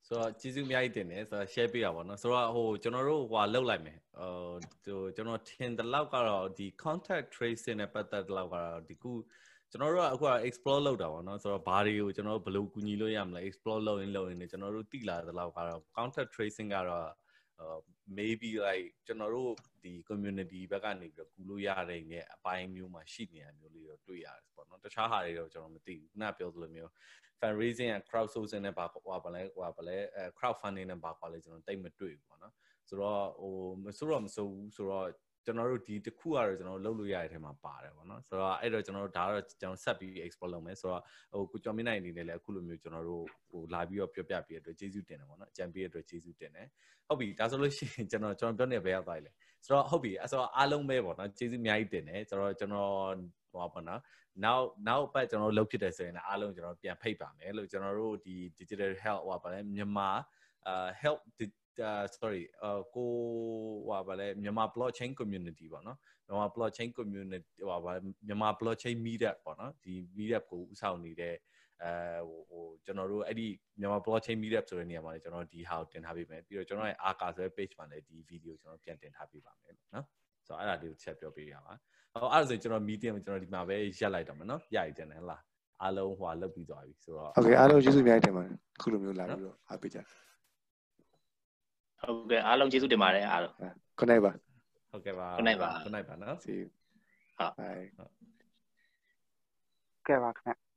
ဆိုတော့ကျေးဇူးအများကြီးတင်တယ်ဆိုတော့ share ပေးတာပေါ့နော်ဆိုတော့ဟိုကျွန်တော်တို့ဟိုလောက်လိုက်မယ်ဟိုကျွန်တော်ထင်တဲ့လောက်ကတော့ဒီ contact tracing နဲ့ပတ်သက်တဲ့လောက်ကတော့ဒီခုကျွန်တော်တို့ကအခုက explore လုပ်တာပေါ့နော်ဆိုတော့ဘာတွေကိုကျွန်တော်တို့ဘယ်လိုကူညီလို့ရမလဲ explore လုပ်ရင်လုပ်ရင်ကျွန်တော်တို့သိလာတဲ့လောက်ကတော့ contact tracing ကတော့ uh maybe like ကျွန်တော်တို့ဒီ community ဘက်ကနေပြီးတော့ကူလို့ရတဲ့ငယ်အပိုင်းမျိုးမှာရှိနေတာမျိုးလေးတော့တွေ့ရတယ်ပေါ့နော်တခြားဟာတွေတော့ကျွန်တော်မသိဘူးခုနပြောသလိုမျိုး fundraising and crowd sourcing နဲ့ဘာဟိုပါလဲဟိုပါလဲအဲ crowd funding နဲ့ဘာပါလဲကျွန်တော်တိတ်မတွေ့ဘူးပေါ့နော်ဆိုတော့ဟိုမဆိုးတော့မဆိုးဘူးဆိုတော့ ကျွန်တော်တို့ဒီတစ်ခုကတော့ကျွန်တော်လုပ်လို့ရတဲ့ထဲမှာပါတယ်ပေါ့နော်ဆိုတော့အဲ့တော့ကျွန်တော်တို့ဒါကတော့ကျွန်တော်ဆက်ပြီး explore လုပ်မယ်ဆိုတော့ဟိုကိုကျော်မင်းနိုင်အနေနဲ့လည်းအခုလိုမျိုးကျွန်တော်တို့ဟိုလာပြီးတော့ပြောပြပြတဲ့အတွက်ကျေးဇူးတင်တယ်ပေါ့နော်အကြံပေးတဲ့အတွက်ကျေးဇူးတင်တယ်ဟုတ်ပြီဒါဆိုလို့ရှိရင်ကျွန်တော်ကျွန်တော်ပြောနေဘယ်ရောက်သွားလဲဆိုတော့ဟုတ်ပြီအဲ့ဆိုအားလုံးပဲပေါ့နော်ကျေးဇူးအများကြီးတင်တယ်ဆိုတော့ကျွန်တော်ဟိုပါပေါ့နော်နောက်နောက်ပတ်ကျွန်တော်လုပ်ဖြစ်တယ်ဆိုရင်အားလုံးကျွန်တော်ပြန်ဖိတ်ပါမယ်လို့ကျွန်တော်တို့ဒီ digital health ဟိုပါလဲမြန်မာအာ health uh sorry uh ကိုဟိုပါလဲမြန်မာ blockchain community ပေါ့နော်မြန်မာ blockchain community ဟိုပါမြန်မာ blockchain meetup ပေါ့နော်ဒီ meetup ကိုဥဆောင်နေတဲ့အဲဟိုဟိုကျွန်တော်တို့အဲ့ဒီမြန်မာ blockchain meetup ဆိုတဲ့နေရာမှာလည်းကျွန်တော်ဒီဟာကိုတင်ထားပေးမယ်ပြီးတော့ကျွန်တော်ရဲ့ arca ဆိုတဲ့ page မှာလည်းဒီ video ကျွန်တော်ပြန်တင်ထားပေးပါမယ်နော်ဆိုတော့အဲ့ဒါလေးကိုချက်ပြောပေးရပါဟောအဲ့ဒါဆိုကျွန်တော် meeting ကျွန်တော်ဒီမှာပဲရက်လိုက်တော့မယ်နော်ရရတင်တယ်လားအားလုံးဟိုလုတ်ပြီးသွားပြီဆိုတော့ဟုတ်ကဲ့အားလုံးကျေးဇူးအများကြီးတင်ပါတယ်ခုလိုမျိုးလာပြီးတော့အားပေးကြ ဟုတ်ကဲ့အားလုံးကျေးဇူးတင်ပါတယ်အားလုံးခုနိုင်ပါဟုတ်ကဲ့ပါခုနိုင်ပါခုနိုင်ပါနော် see you ဟုတ် bye ကဲပါခင်ဗျ